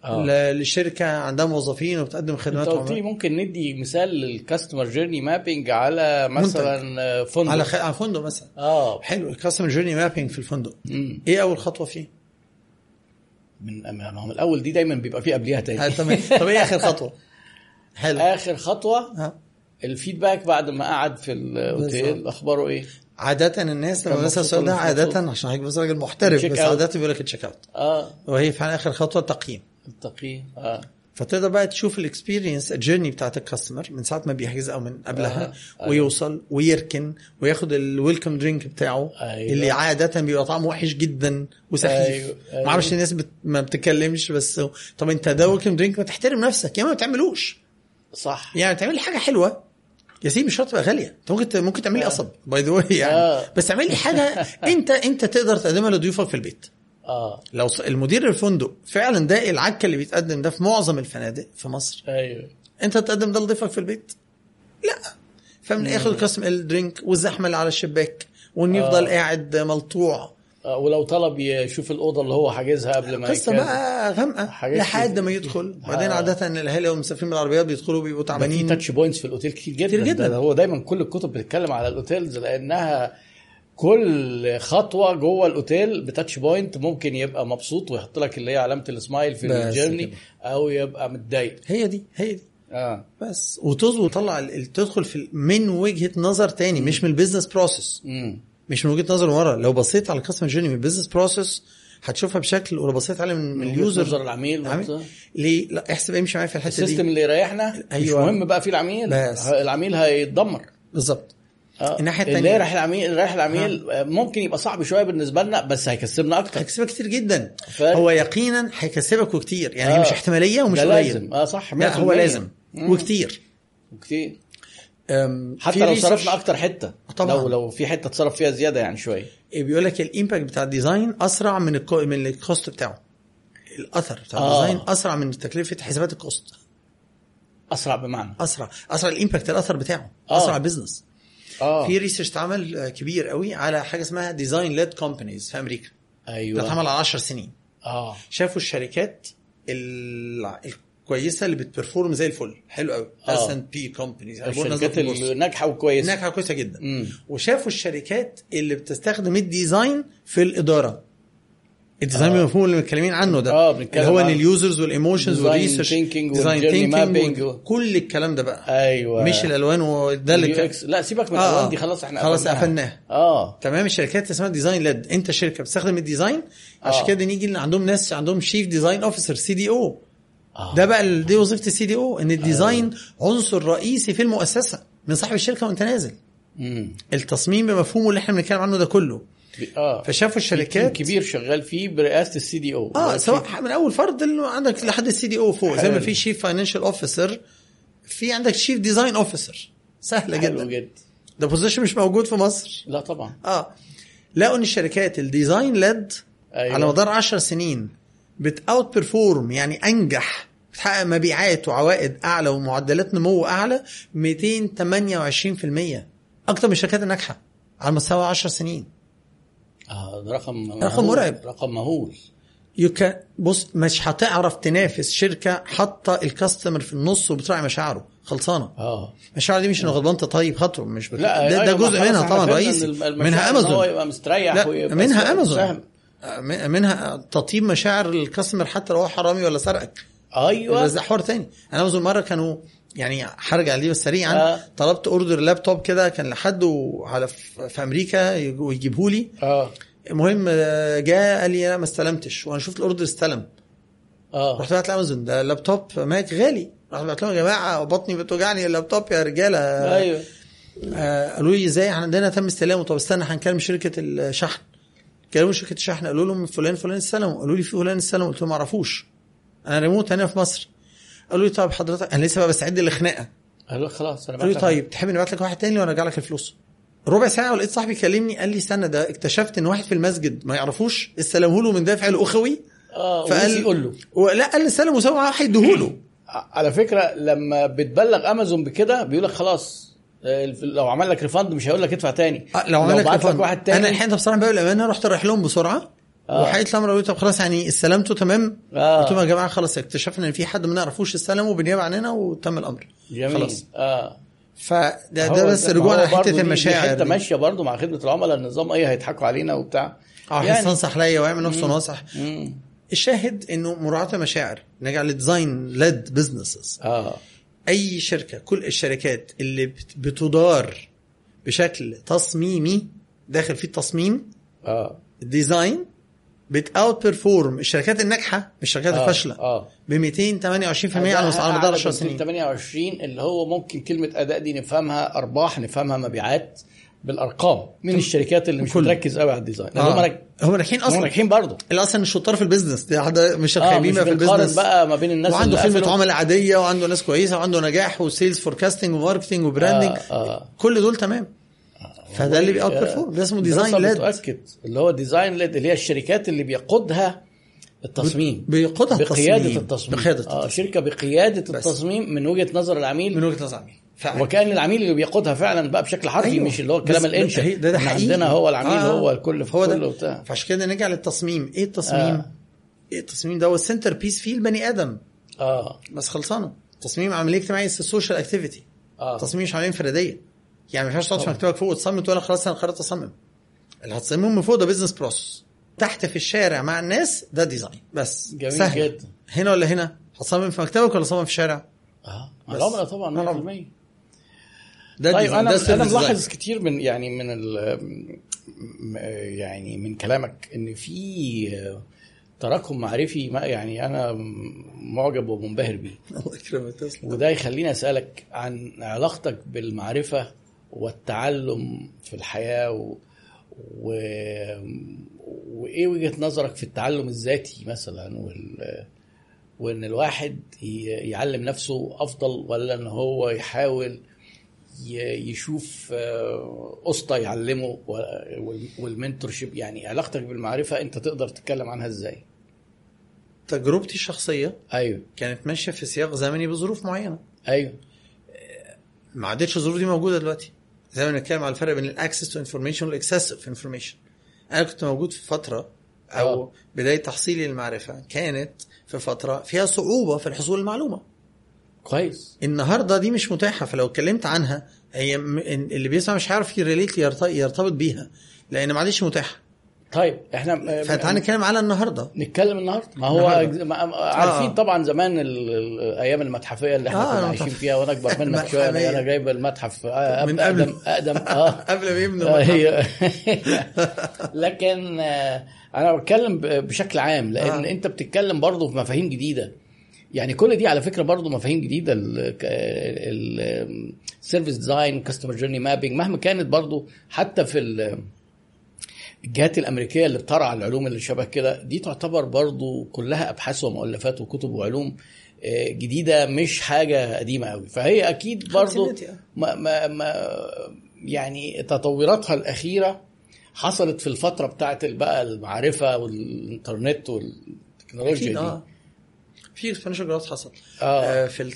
آه. ل- لشركة عندها موظفين وبتقدم أنت خدمات قلت لي عملاء. ممكن ندي مثال لل customer journey mapping على مثلا فندق على خ... على فندق مثلا آه حلو ال customer journey mapping في الفندق مم. إيه أول خطوة فيه؟ من من الأول دي دايما بيبقى فيه قبليها تاني تمام طب إيه آخر خطوة؟ حلو آخر خطوة ها ال feedback بعد ما قعد في الأوتيل. أخباره إيه؟ عادة الناس لما بسأل السؤال ده عادة؟ عشان حضرتك بس راجل محترف بس. عادة بيقول لك ال check out آه وهي فعلا اخر خطوة التقييم التقييم آه فتقدر بقى تشوف ال experience ال journey بتاعت ال customer من ساعة ما بيحجز أو من قبلها آه،. ويوصل ويركن وياخد ال welcome drink بتاعه أيوة. اللي عادة بيبقى طعمه وحش جدا وسخيف أيوة، أيوة. ما أعرفش الناس بت... ما بتتكلمش بس طب أنت ده welcome drink ما تحترم نفسك يا ما ما تعملوش صح يعني تعمل حاجة حلوة يا سيدي مش شرط تبقى غالية أنت ممكن ممكن تعمل لي آه. قصب by the يعني آه. بس تعمل لي حاجة (laughs) أنت أنت تقدر تقدمها لضيوفك في البيت آه لو المدير الفندق فعلا ده العكة اللي بيتقدم ده في معظم الفنادق في مصر أيوه أنت تقدم ده لضيفك في البيت لا فمن ياخد ال customer ال drink والزحمة اللي على الشباك وإن يفضل آه. قاعد ملطوع آه، ولو طلب يشوف الأوضة اللي هو حاجزها قبل ما قصة. بقى غامقة لحد. ما يدخل بعدين آه. عادة الأهالي والمسافرين بالعربيات بيدخلوا بيبقوا تعبانين touch points في الأوتيل كتير جدا كتير جدا. ده هو دايما كل الكتب بتتكلم على ال hotels لأنها كل خطوة جوه ال hotel ب touch point ممكن يبقى مبسوط ويحط لك اللي هي علامة السمايل في ال journey. أو يبقى متضايق. هي دي هي دي. آه. بس. وتظبط وتطلع تدخل في من وجهة نظر تاني مش من ال business process امم مش من وجهة نظر ورا. لو بصيت على ال customer journey من ال business process هتشوفها بشكل ولو بصيت عليه من, ال user نظر العميل. ليه؟ لا احسب امشي معايا في الحتة ال system دي. اللي يريحنا. أيوة. مش مهم بقى في العميل. بس. العميل هيتدمر. بالظبط. آه. الناحية اللي التانية. رايح العميل اللي رايح العميل آه، ممكن يبقى صعب شوية بالنسبة لنا بس هيكسبنا أكتر هيكسبك كتير جدا فارق. هو يقينا هيكسبك وكتير يعني آه. مش احتمالية ومش قليل لازم آه صح لا هو 100%. لازم مم. وكتير كتير أم، حتى لو صرفنا أكتر حتة طبعاً. لو لو في حتة تصرف فيها زيادة يعني شوية بيقول لك ال impact بتاع ال design أسرع من ال co... من ال cost بتاعه الأثر بتاع آه. ال design أسرع من تكلفة حسابات ال cost أسرع بمعنى أسرع أسرع ال impact الأثر بتاعه آه. أسرع business آه. في research اتعمل آه، كبير قوي على حاجة اسمها design led companies في أمريكا. ده أيوه اتعمل على 10 سنين. آه. شافوا الشركات ال- الكويسة اللي بت perform زي الفل. حلو قوي. آه. S&P companies الشركات الناجحه وكويسة. ناجحة كويسه جدا. مم. وشافوا الشركات اللي بتستخدم ال design في الإدارة. ال design آه. بالمفهوم اللي متكلمين عنه ده آه، بنتكلم اللي هو إن ال users وال emotions وال research mapping و- كل الكلام ده بقى. أيوه. مش الألوان وده اللي لا سيبك من آه، الألوان آه. دي خلاص إحنا خلاص قفلناها. آه. تمام الشركات اسمها design-led أنت شركة بتستخدم ال design عشان آه. كده نيجي عندهم ناس عندهم chief design officer CDO آه. ده بقى دي وظيفة ال CDO إن ال design عنصر رئيسي في المؤسسة من صاحب الشركة وأنت نازل. مم. التصميم بمفهومه اللي إحنا بنتكلم عنه ده كله. آه. فشافوا الشركات. كبير شغال فيه برئاسة ال CDO آه سواء من أول فرد اللي عندك لحد ال CDO فوق. زي ما. في chief financial officer في عندك chief design officer سهلة حلو جدا. جدا ده position مش موجود في مصر. لا طبعا. آه. لقوا إن الشركات ال design-led أيوة. على مدار 10 سنين بت outperform يعني أنجح بتحقق مبيعات وعوائد أعلى ومعدلات نمو أعلى 228% أكتر من الشركات الناجحة على مستوى 10 سنين. ده رقم رقم مهول. مرعب. رقم مهول. يمكن بص مش هتعرف تنافس شركة حاطة ال customer في النص وبتراعي مشاعره. خلصانة. آه. مشاعره دي مش إنه غضبان طيب خاطره مش بت... لا ده, ده أيوة، جزء خلاص منها طبعا رئيسي. منها إن هو امازون يبقى مستريح لا ويبقى منها امازون سهل. م- منها تطيب مشاعر ال customer حتى لو هو حرامي ولا سرقك. أيوه. بس ده حوار تاني. أنا اظن مرة كانوا يعني هرجع ليه بس سريعا. آه. طلبت order لابتوب كده كان لحد وعلى في أمريكا ويجيبه لي آه. المهم آه، جاء قال لي أنا ما استلمتش. وأنا شفت ال order استلم. آه. رحت بعت لأمازون. ده لابتوب ماك غالي. رحت بعت لهم يا جماعة بطني بتوجعني اللابتوب يا رجالة. أيوه. آه قالوا لي إزاي؟ إحنا عندنا تم استلامه. طب استنى هنكلم شركة الشحن. كلموا شركة الشحن قالوا لهم فلان فلان استلموا قالوا لي في فلان استلم قلت لهم ما أعرفوش. أنا ريموت هنا في مصر. قالوا لي طب حضرتك أنا لسه بقى بستعد للخناقة. قال له خلاص أنا قالوا لي. طيب تحب نبعت لك واحد تاني وأنا أرجع لك الفلوس. ربع ساعة ولقيت صاحبي كلمني قال لي استنى ده اكتشفت إن واحد في المسجد ما يعرفوش استلمه له من دافع الأخوي. آه فقال- يقول له. ولا قال لي استلم وسوى معاه هيديهوله. (clears throat) على فكرة لما بتبلغ أمازون بكده بيقول لك خلاص آه، لو عمل لك ريفند مش هيقول لك ادفع تاني. آه، لو عمل لك لك. واحد تاني. أنا الحين بصراحة بقى الأمانة رحت رايح لهم بسرعة. آه. وحقيقه الأمر لي طب خلاص يعني استلمته تمام؟ آه. قلت لهم يا جماعة خلاص اكتشفنا إن في حد ما نعرفوش استلمه بالنيابه عننا وتم الأمر. جميل. خلاص. آه. فده ده بس رجوعنا برضه لحتة المشاعر حتة. ماشية برضه مع خدمة العملاء النظام إيه هيضحكوا علينا وبتاع. آه يعني يستنصح ليا ويعمل نفسه ناصح. الشاهد إنه مراعاة المشاعر نرجع لل design-led businesses. آه. أي شركة كل الشركات اللي بت- بتدار بشكل تصميمي داخل فيه التصميم آه. ال design بت outperform الشركات الناجحة مش الشركات آه، الفاشلة. آه. ب 228% على مس- على مدار 10 سنين. 28 اللي هو ممكن كلمة أداء دي نفهمها أرباح نفهمها مبيعات بالأرقام من الشركات اللي مش كل. بتركز قوي على ال design. لأن آه. هم ناج- هم ناجحين هم أصلا ناجحين برضه. اللي أصلا الشطار في ال business. دي حد مش الخايبين بقى في ال business. بقى ما بين الناس وعنده خدمه. عملاء عادية وعنده ناس كويسة وعنده نجاح و sales forecasting و marketing و branding. آه، آه. كل دول تمام. فده اللي بي outperform ده اسمه design-led بتؤكد اللي هو design-led اللي هي الشركات اللي بيقودها التصميم. بيقودها بقيادة التصميم. التصميم. بقيادة التصميم. شركة بقيادة بس. التصميم من وجهة نظر العميل. من وجهة نظر عميل فعلا. وكأن العميل اللي بيقودها فعلا بقى بشكل حرفي أيوه. مش اللي هو الكلام الانشا ده- ده حقيقي. عندنا هو العميل آه. هو الكل في هو كله ده وبتاع. فعشان كده نرجع للتصميم. إيه التصميم؟ آه. إيه التصميم ده؟ هو ال center piece فيه البني آدم. آه. بس خلصانة. تصميم عملية اجتماعية ال social activity آه. تصميم مش عملية انفرادية. يعني ما ينفعش تقعد في مكتبك فوق وتصمم تقول خلاص أنا قررت أصمم. اللي هتصممه من فوق ده business process تحت في الشارع مع الناس ده design بس. جميل سهل. جدا. هنا ولا هنا؟ هتصمم في مكتبك ولا تصمم في الشارع؟ آه. العملاء طبعا مع 100% ده طيب design، ده أنا أنا. ملاحظ كتير من يعني من يعني من كلامك إن في تراكم معرفي ما يعني أنا معجب ومنبهر بيه. (laughs) الله يكرمك وده يخليني أسألك عن علاقتك بالمعرفة والتعلم في الحياة و... و... وإيه وجهة نظرك في التعلم الذاتي مثلا وال... وإن الواحد. يعلم نفسه أفضل ولا إن هو يحاول. يشوف آه، اسطى يعلمه و... وال- والمنتورشيب يعني علاقتك بالمعرفة أنت تقدر تتكلم عنها إزاي تجربتي الشخصية أيوه كانت ماشية في سياق زمني بظروف معينة أيوه ما عادتش الظروف دي موجودة دلوقتي زي ما بنتكلم على الفرق بين ال access to information وال excessive information أنا كنت موجود في فترة أو. أوه. بداية تحصيلي للمعرفة كانت في فترة فيها صعوبة في الحصول المعلومة كويس النهارده دي مش متاحة فلو اتكلمت عنها هي اللي بيسمع مش ي relate يرت- يرتبط بيها لأن ما عادش متاحة طيب إحنا فتعالى نتكلم على النهارده نتكلم النهارده ما هو النهاردة. عارفين آه. طبعا زمان ال- ال- الأيام المتحفية اللي إحنا آه، كنا عايشين. فيها وأنا أكبر منك شوية أنا المتحفية. أنا جايب المتحف آه، من أقدم قبل. أقدم آه (laughs) قبل ما يبنوا آه، (laughs) لكن آه، أنا بتكلم بشكل عام لأن آه. أنت بتتكلم برضه في مفاهيم جديدة يعني كل دي على فكرة برضه مفاهيم جديدة ال service design customer journey mapping مهما كانت برضه حتى في الجهات الأمريكية اللي بترعى العلوم اللي شبه كده دي تعتبر برضو كلها أبحاث ومؤلفات وكتب وعلوم آه، جديدة مش حاجة قديمة قوي فهي أكيد برضو آه. ما ما ما يعني تطوراتها الأخيرة حصلت في الفترة بتاعت بقى المعرفة والإنترنت والتكنولوجيا دي آه في exponential growth حصل آه. آه في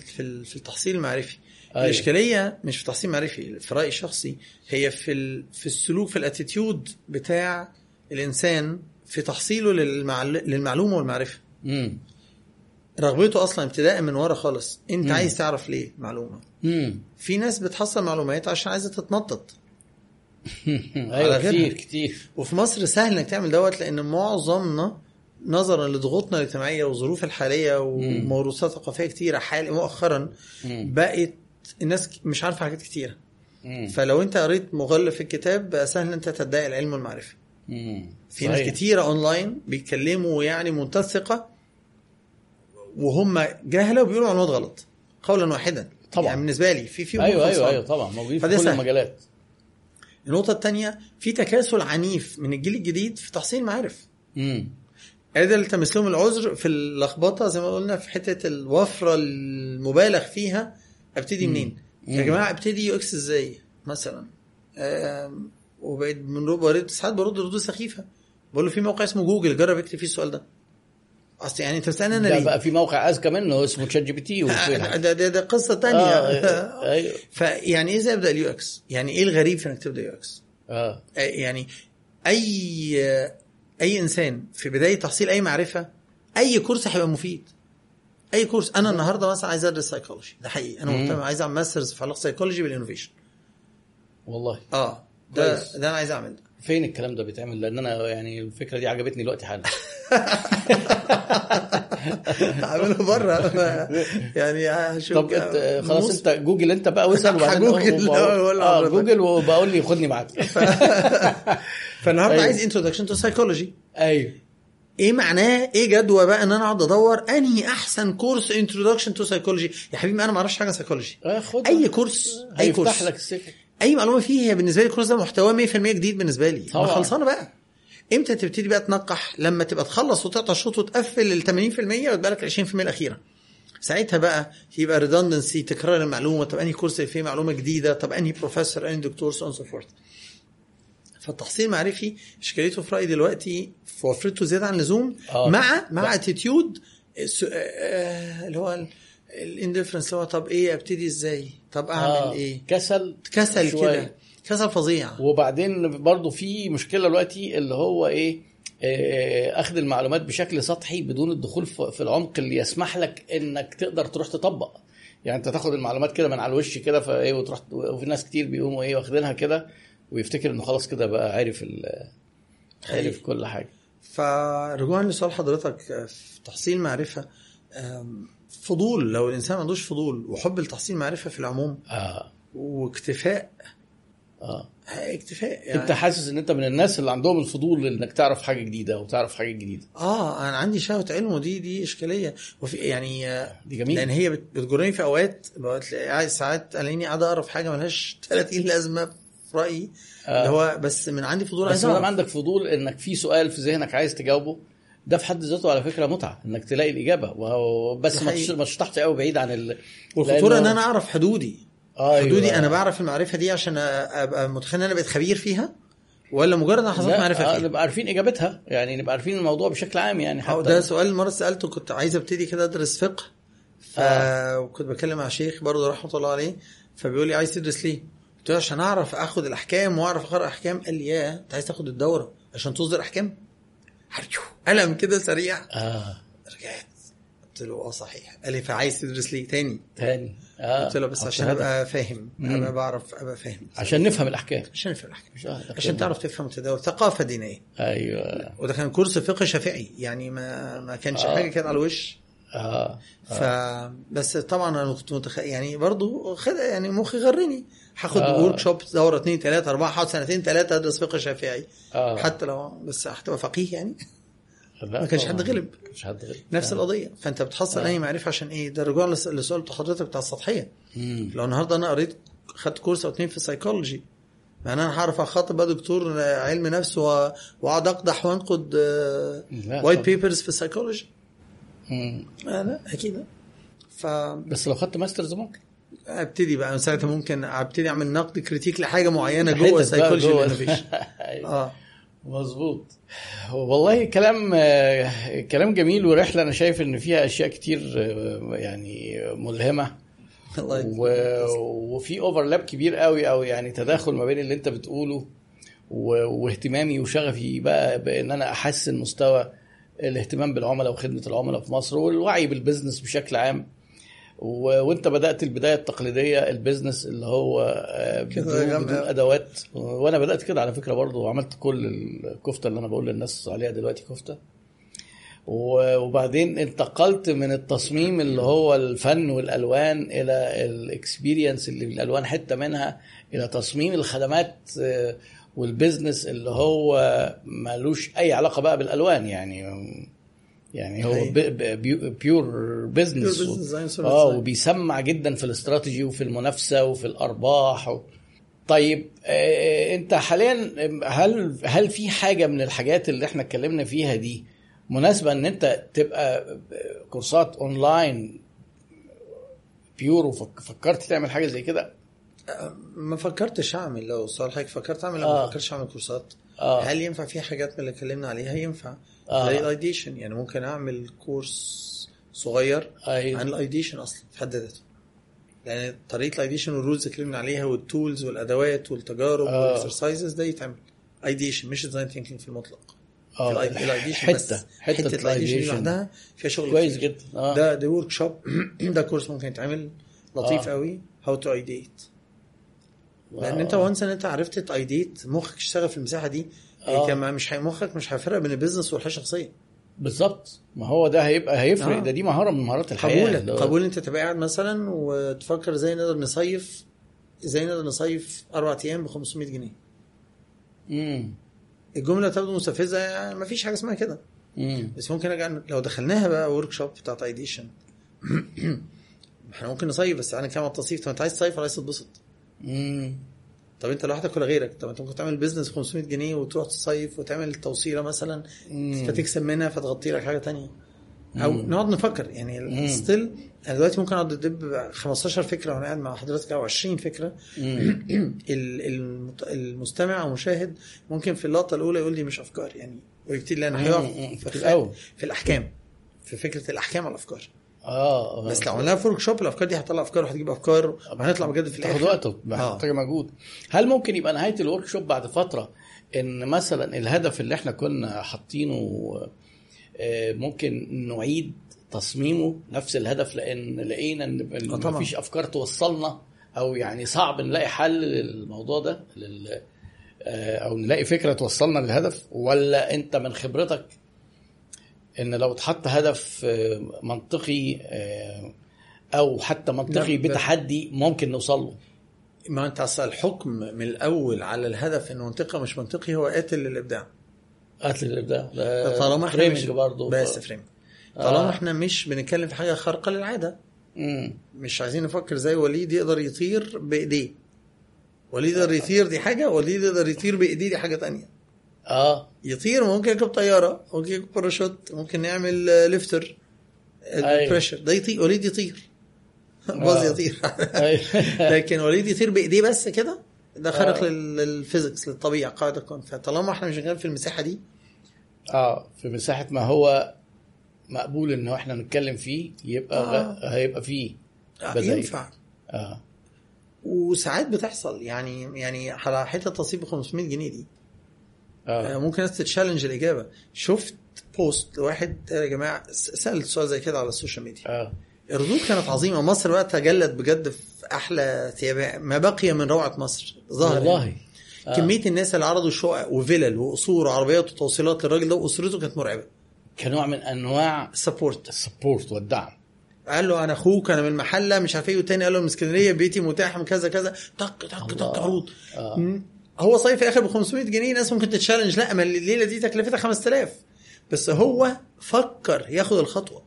في التحصيل المعرفي أيوة. الإشكالية مش في التحصيل المعرفي في رأيي الشخصي هي في ال- في السلوك في ال attitude بتاع الإنسان في تحصيله للمعل... للمعلومة والمعرفة. امم رغبته أصلا ابتداء من ورا خالص. أنت عايز تعرف ليه معلومة؟ امم في ناس بتحصل معلومات عشان عايزة تتنطط. (laughs) أيوه. كتير كتير. وفي مصر سهل إنك تعمل دوت لأن معظمنا نظرا لضغوطنا الاجتماعية والظروف الحالية وموروثات ثقافية كتيرة حال مؤخرا مم. بقت الناس مش عارفة حاجات كتيرة. فلو انت قريت مغلف الكتاب بقى سهل إن انت تدعي العلم والمعرفة. في ناس. كتيرة اونلاين بيتكلموا يعني منتهى الثقه وهم جهلة وبيقولوا معلومات غلط قولا واحدا طبعا. يعني بالنسبة لي في في أيوه. أيوه أيوه طبعا موجودين في كل سهل. المجالات النقطة الثانية في تكاسل عنيف من الجيل الجديد في تحصيل المعارف. قادر التمس لهم العذر في اللخبطة زي ما قلنا في حتة الوفرة المبالغ فيها أبتدي منين؟ يا. جماعة أبتدي UX إزاي؟ مثلا وبقيت من برد ساعات برد ردود سخيفة بقول له في موقع اسمه جوجل جرب اكتب فيه السؤال ده أصل يعني أنت بتسألني أنا ليه؟ بقى في موقع أذكى منه اسمه ChatGPT آه، ده, ده, ده قصة تانية آه، (laughs) أيوه فيعني إيه إزاي أبدأ ال UX؟ يعني إيه الغريب في إنك تبدأ UX؟ آه يعني اي أي إنسان في بداية تحصيل أي معرفة أي كورس هيبقى مفيد أي كورس. أنا النهارده مثلا عايز أدرس سايكولوجي ده حقيقي. أنا. مهتم عايز أعمل masters في علاقة psychology بال innovation والله. آه. ده كويس. ده أنا عايز أعمل ده. فين الكلام ده بيتعمل؟ لأن أنا يعني الفكرة دي عجبتني دلوقتي حالا. (laughs) اعمله بره. يعني هشوف طب إنت خلاص إنت جوجل أنت بقى واسأل وبعدين (laughs) وأقول آه. جوجل وبقول لي خدني معاك. (laughs) فالنهارده أيوه. عايز introduction to psychology أيوه. إيه معناه؟ إيه جدوى بقى إن أنا أقعد أدور أنهي أحسن كورس introduction to psychology يا حبيبي أنا ما أعرفش حاجة سايكولوجي آه، أي كورس أي كورس لك السكة. أي معلومة فيه هي بالنسبة لي الكورس ده محتواه 100% جديد بالنسبة لي. طبعا. خلصانة بقى. إمتى تبتدي بقى تنقح؟ لما تبقى تخلص وتقطع الشوط وتقفل ال 80% وتبقى لك ال 20% الأخيرة. ساعتها بقى يبقى redundancy تكرار المعلومة. طب أنهي كورس فيه معلومة جديدة؟ طب أنهي بروفيسور أنهي دكتور so so forth فالتحصيل المعرفي إشكاليته في رأيي دلوقتي في وفرته زيادة عن اللزوم آه. مع مع attitude اللي هو ال indifference اللي هو طب إيه أبتدي إزاي؟ طب أعمل آه، إيه؟ كسل كسل. كده. كسل فظيع. وبعدين برضو في مشكلة دلوقتي اللي هو إيه؟ آه، أخذ المعلومات بشكل سطحي بدون الدخول في العمق اللي يسمح لك إنك تقدر تروح تطبق. يعني أنت تاخد المعلومات كده من على الوش كده فإيه وتروح وفي ناس كتير بيقوموا إيه واخدينها كده. ويفتكر إنه خلاص كده بقى عارف عارف كل حاجة. فرجوعا لسؤال حضرتك في تحصيل معرفة فضول لو الإنسان ما عندوش فضول وحب لتحصيل معرفة في العموم آه. واكتفاء آه. اكتفاء يعني. أنت حاسس إن أنت من الناس اللي عندهم الفضول إنك تعرف حاجة جديدة وتعرف حاجة جديدة؟ آه أنا عندي شهوة علم ودي دي إشكالية. وفي يعني آه، دي جميل لأن هي بت- بتجرني في أوقات ساعات ألاقيني قاعد اقرا في حاجة ملهاش (laughs) 30 لازمة. رأيي آه. اللي هو بس من عندي فضول بس ما عندك فضول إنك في سؤال في ذهنك عايز تجاوبه ده في حد ذاته على فكرة متعة إنك تلاقي الإجابة بس ما تشطحش قوي بعيد عن ال... والخطورة إن أنا أعرف حدودي أيوة. حدودي أنا بعرف المعرفة دي عشان أبقى متخيل إن أنا بقيت خبير فيها ولا مجرد أنا حصلت معرفة آه، فيها نبقى عارفين إجابتها يعني نبقى عارفين الموضوع بشكل عام يعني حتى ده سؤال مرة سألته كنت عايز أبتدي كده أدرس فقه ف... آه. وكنت بتكلم مع شيخ برضه رحمة الله عليه فبيقول لي عايز تدرس ليه؟ قلت له عشان أعرف آخد الأحكام وأعرف أقرأ أحكام قال لي يا أنت عايز تاخد الدورة عشان تصدر أحكام؟ قلم كده سريع. آه. رجعت. قلت له آه صحيح. قال لي فعايز تدرس ليه تاني؟ تاني. آه. قلت له بس عشان. أبقى فاهم. أبقى بعرف أبقى فاهم. عشان نفهم الأحكام. عشان افهم الأحكام. آه، عشان تعرف تفهم وتداول ثقافة دينية. أيوه. وده كان كورس فقه شافعي. يعني ما ما كانش آه. حاجة كده على الوش. آه. ف بس طبعا أنا كنت متخيل يعني برضو خد يعني مخي غرني. هاخد آه. workshop دورة اثنين ثلاثة أربعة هقعد سنتين ثلاثة أدرس فقه شافعي آه حتى لو بس هتبقى فقيه يعني ما كانش. حد غلب. ما كانش حد غلب نفس آه. القضية فأنت بتحصل آه. أي معرفة عشان إيه ده رجوع لس- للسؤال بتاع حضرتك بتاع السطحية مم. لو النهارده أنا قريت خدت كورس أو اتنين في السايكولوجي معناه أنا هعرف أخاطب بقى دكتور علم نفس وأقعد أقدح وأنقد white طبعاً. بيبرز في السايكولوجي. آه لا أكيد. ف بس لو خدت masters ممكن أبتدي بقى ساعتها ممكن أبتدي أعمل نقد critique لحاجة (laughs) معينة جوه السايكولوجي أيوة. (laughs) آه مظبوط والله كلام كلام جميل ورحلة أنا شايف إن فيها أشياء كتير يعني ملهمة. و... وفي overlap كبير قوي أو يعني تداخل ما بين اللي أنت بتقوله و... واهتمامي وشغفي بقى بإن أنا أحسن مستوى الاهتمام بالعملاء وخدمة العملاء في مصر والوعي بال business بشكل عام. وانت بدأت البداية التقليدية ال business اللي هو آه، بدون, بدون أدوات. وأنا بدأت كده على فكرة برضو وعملت كل الكفتة اللي أنا بقول للناس عليها دلوقتي كفتة. وبعدين انتقلت من التصميم اللي هو الفن والألوان إلى ال experience اللي الألوان حتة منها إلى تصميم الخدمات آه، وال business اللي هو ملوش أي علاقة بقى بالألوان يعني. يعني هو. pure service آه. وبيسمع جدا في الاستراتيجي وفي المنافسة وفي الأرباح و... طيب آه، أنت حاليا هل هل في حاجة من الحاجات اللي إحنا اتكلمنا فيها دي مناسبة إن أنت تبقى كورسات online pure وفكرت تعمل حاجة زي كده ما فكرتش أعمل لو سؤال حضرتك فكرت أعمل آه. ما فكرتش أعمل كورسات آه. هل ينفع في حاجات من اللي اتكلمنا عليها ينفع آه. زي ال ideation يعني ممكن أعمل كورس صغير أيوة. عن ال ideation أصلا في حد ذاته لأن طريقة ال ideation وال rules اللي اتكلمنا عليها وال tools والأدوات والتجارب آه. وال exercises ده يتعمل ideation مش design thinking في المطلق آه ال ideation حتة حتة ال ideation لوحدها فيها شغل كويس. جدا آه ده ده workshop (clears throat) ده كورس ممكن يتعمل لطيف آه. قوي how to ideate لأن آه. انت once ان أنت عرفت ت ideate مخك يشتغل في المساحة دي آه. كمان مش هي- مخك مش هيفرق بين ال business والحياة الشخصية بالظبط ما هو ده هيبقى هيفرق آه. ده دي مهارة من مهارات الحياة قبول قبول أنت تبقى قاعد مثلا وتفكر إزاي نقدر نصيف إزاي نقدر نصيف أربع أيام ب 500 جنيه مم. الجملة تبدو مستفزة يعني ما فيش حاجة اسمها كده مم. بس ممكن ارجع لو دخلناها بقى workshop بتاعت ideation إحنا ممكن نصيف بس أنا كام التصيف طب أنت عايز تصيف ولا عايز تتبسط. طب انت لوحدك ولا غيرك؟ طب انت ممكن تعمل business 500 جنيه وتروح تصيف وتعمل توصيلة مثلا. فتكسب منها فتغطي لك حاجة تانية. أو مم. نقعد نفكر. يعني. still أنا دلوقتي ممكن أقعد أدب 15 فكرة وأنا قاعد مع حضرتك أو 20 فكرة. (clears throat) المستمع أو المشاهد ممكن في اللقطة الأولى يقول لي مش أفكار يعني ويبتدي لأن هيقع مم. في, في الأحكام. في فكرة الأحكام على الأفكار. آه بس لو عملناها في workshop الأفكار دي هتطلع أفكار وهتجيب أفكار وهنطلع بجد في الآخر. وقت آه. محتاجه مجهود. هل ممكن يبقى نهاية ال workshop بعد فترة إن مثلا الهدف اللي إحنا كنا حاطينه آه، ممكن نعيد تصميمه نفس الهدف؟ لأن لقينا إن آه. مفيش أفكار توصلنا أو يعني صعب نلاقي حل للموضوع ده لل آه، أو نلاقي فكرة توصلنا للهدف؟ ولا أنت من خبرتك إن لو اتحط هدف آه، منطقي آه، أو حتى منطقي لا، بتحدي ممكن نوصل له. ما أنت اصل الحكم من الأول على الهدف إنه منطقي مش منطقي هو قاتل للإبداع. قتل الابداع ده طالما إحنا مش برضه. بس فريم طالما آه. إحنا مش بنتكلم في حاجة خارقة للعادة. مم. مش عايزين نفكر زي وليد يقدر يطير بإيديه. وليد يقدر يطير دي حاجة وليد يقدر يطير بإيديه دي حاجة تانية. آه يطير ممكن يركب طيارة ممكن يركب باراشوت ممكن يعمل آه، lifter أيوة. pressure ده يطير وليد يطير (laughs) باظ آه. يطير (laughs) أيوة. (laughs) لكن وليد يطير بإيديه بس كده ده خارق آه. لل- لل physics للطبيعة قاعدة كون فطالما إحنا مش شغالين في المساحة دي آه في مساحة ما هو مقبول إن إحنا نتكلم فيه يبقى آه. هيبقى فيه آه، بدايل. ينفع آه وساعات بتحصل يعني يعني على حتة تصيب ب 500 جنيه دي آه، آه ممكن ناس ت challenge الإجابة. شفت بوست لواحد يا جماعة سأل سؤال زي كده على السوشيال ميديا. آه. الردود كانت عظيمة. مصر بقى تجلت بجد في أحلى ثياب ما بقي من روعة مصر. ظهر والله. يعني. آه. كمية الناس اللي عرضوا شقق وفلل وقصور وعربيات وتوصيلات للراجل ده وأسرته كانت مرعبة. كنوع من أنواع support ال support والدعم. قال له أنا أخوك أنا من المحله مش عارف إيه. والتاني قال له من اسكندرية بيتي متاح من كذا كذا. طق طق طق عروض. آه. هو صيف في الآخر ب 500 جنيه ناس ممكن ت challenge. لا ما الليلة دي تكلفتها 5000 بس هو فكر ياخد الخطوة.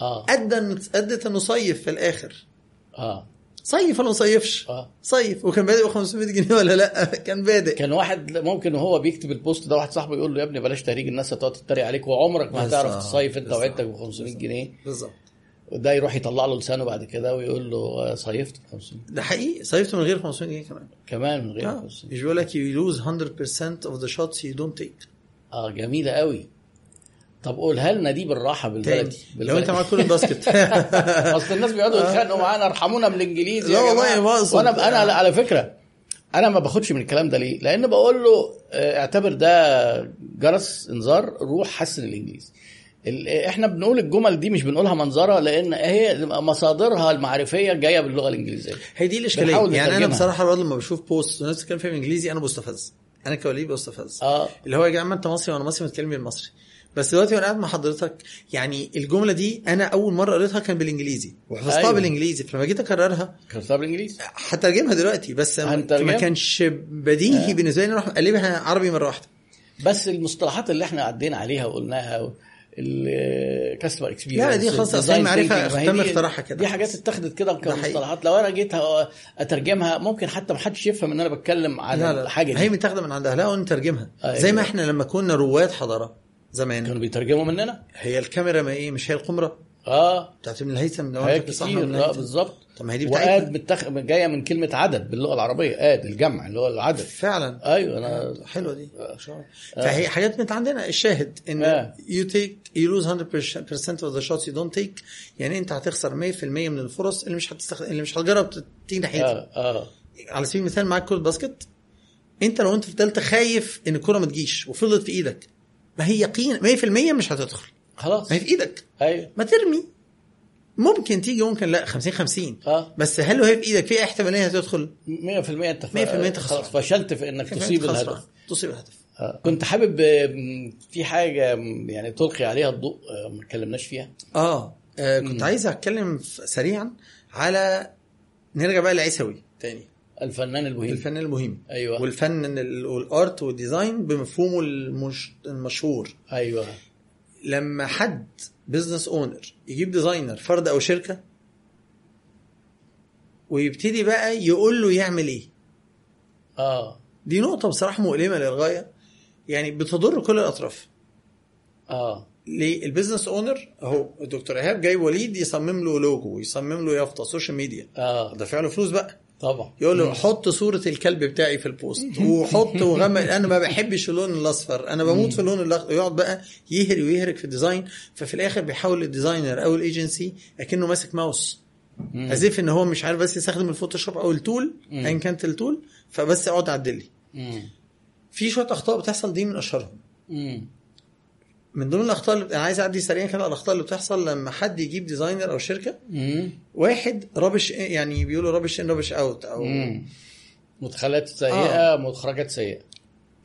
آه. أدى أدت إنه صيف في الآخر. آه. صيف ولا ما صيفش؟ آه. صيف. وكان بادئ ب 500 جنيه ولا لا؟ (laughs) كان بادئ. كان واحد ممكن وهو بيكتب البوست ده واحد صاحبه يقول له يا ابني بلاش تهريج الناس هتقعد تتريق عليك وعمرك ما هتعرف تصيف انت وعدتك ب 500 جنيه. بالظبط. وده يروح يطلع له لسانه بعد كده ويقول له آه، صيفت ب 500 ده حقيقي؟ صيفت من غير 500 جنيه كمان؟ كمان من غير آه. 500 مش بيقول لك you lose 100% of the shots you don't take. آه جميلة قوي. طب قولها لنا دي بالراحة بالبلدي لو انت معاك كل ال basket. (laughs) أصل الناس بيقعدوا يتخانقوا معانا ارحمونا بالانجليزي لا يا والله. ما أقصد. وأنا أنا على فكرة أنا ما باخدش من الكلام ده ليه؟ لأن بقول له آه، اعتبر ده جرس انذار روح حسن الإنجليزي. ال- إحنا بنقول الجمل دي مش بنقولها منظرة لأن هي مصادرها المعرفية جاية باللغة الإنجليزية. هي دي الاشكاليه يعني أنا. بصراحة برضه لما بشوف بوست وناس بتتكلم فيها بالانجليزي أنا بستفز. أنا كوليد بستفز. آه. اللي هو يا جماعة أنت مصري وأنا مصري بتكلم بالمصري. بس دلوقتي وأنا قاعد مع حضرتك يعني الجملة دي أنا أول مرة قريتها كان بالإنجليزي وحفظتها أيوة. بالإنجليزي. فلما جيت أكررها كتاب بالإنجليزي. هترجمها دلوقتي بس هنترجم؟ ما كانش بديهي آه. بالنسبة لي أروح أقلبها عربي مرة واحدة. بس المصطلحات اللي إحنا عدينا عليها وقلناها ال customer experience لا، دي خلاص أصل هي معرفة تم اختراعها كده. دي حاجات اتخذت كده. كمصطلحات. لو أنا جيت أترجمها ممكن حتى ما حدش يفهم إن أنا بتكلم عن لا لا الحاجة هي دي متاخده من عندها. لا ونترجمها أيوة. زي ما إحنا لما كنا رواد حضارة زمان. كانوا بيترجموا مننا؟ هي الكاميرا ما إيه مش هي القمرة؟ آه. بتاعت ابن الهيثم لو صح آه الهيثم. بالظبط. طب ما هي دي واد متخ... جاية من كلمة عدد باللغة العربية اد الجمع اللي هو العدد. فعلا. أيوه أنا حلوة دي. فهي حاجات من عندنا. الشاهد إن آه. you take you lose 100% of the shots you don't take. يعني أنت هتخسر 100% من الفرص اللي مش هتستخدم اللي مش هتجرب تيجي ناحيتها. آه آه. على سبيل المثال معاك كرة باسكت. أنت لو أنت فضلت خايف إن الكرة ما تجيش وفضلت في إيدك ما هي يقين 100% مش هتدخل. خلاص. ما هي في إيدك. أيوه. ما ترمي. ممكن تيجي ممكن لا 50 50 آه. بس هل وهي في إيدك في احتمالية هتدخل 100% انت 100% انت خلاص. فشلت في إنك تصيب. الهدف. تصيب الهدف. آه. كنت حابب آه، م، في حاجة م، يعني تلقي عليها الضوء آه، ما اتكلمناش فيها. آه, آه كنت عايز أتكلم سريعا على نرجع بقى لعيسوي تاني. الفنان البوهيمي الفنان المهم أيوه. والفن ال- وال art وال design بمفهومه المش... المشهور. أيوه. لما حد business owner يجيب designer فرد أو شركة ويبتدي بقى يقول له يعمل إيه. آه. دي نقطة بصراحة مؤلمة للغاية. يعني بتضر كل الأطراف. آه. ليه؟ ال business owner أهو الدكتور إيهاب جايب وليد يصمم له لوجو يصمم له يافطة social media آه. دافع له فلوس بقى. طبعا. يقول له حط صورة الكلب بتاعي في ال post. وحط (laughs) وغمق. أنا ما بحبش اللون الأصفر. أنا بموت في اللون الاخضر يقعد بقى يهري ويهرك في ال design. ففي الآخر بيحاول ال designer أو ال agency أكنه ماسك ماوس. أزيف إن هو مش عارف بس يستخدم الفوتوشوب أو ال tool. ايا كانت ال tool. فبس أقعد عدل لي. في شوية أخطاء بتحصل دي من أشهرهم. من ضمن الأخطاء اللي أنا عايز أعدي سريعا كده على الأخطاء اللي بتحصل لما حد يجيب designer أو شركة مم. واحد rubbish يعني بيقولوا rubbish in rubbish out أو مم. مدخلات سيئة مخرجات سيئة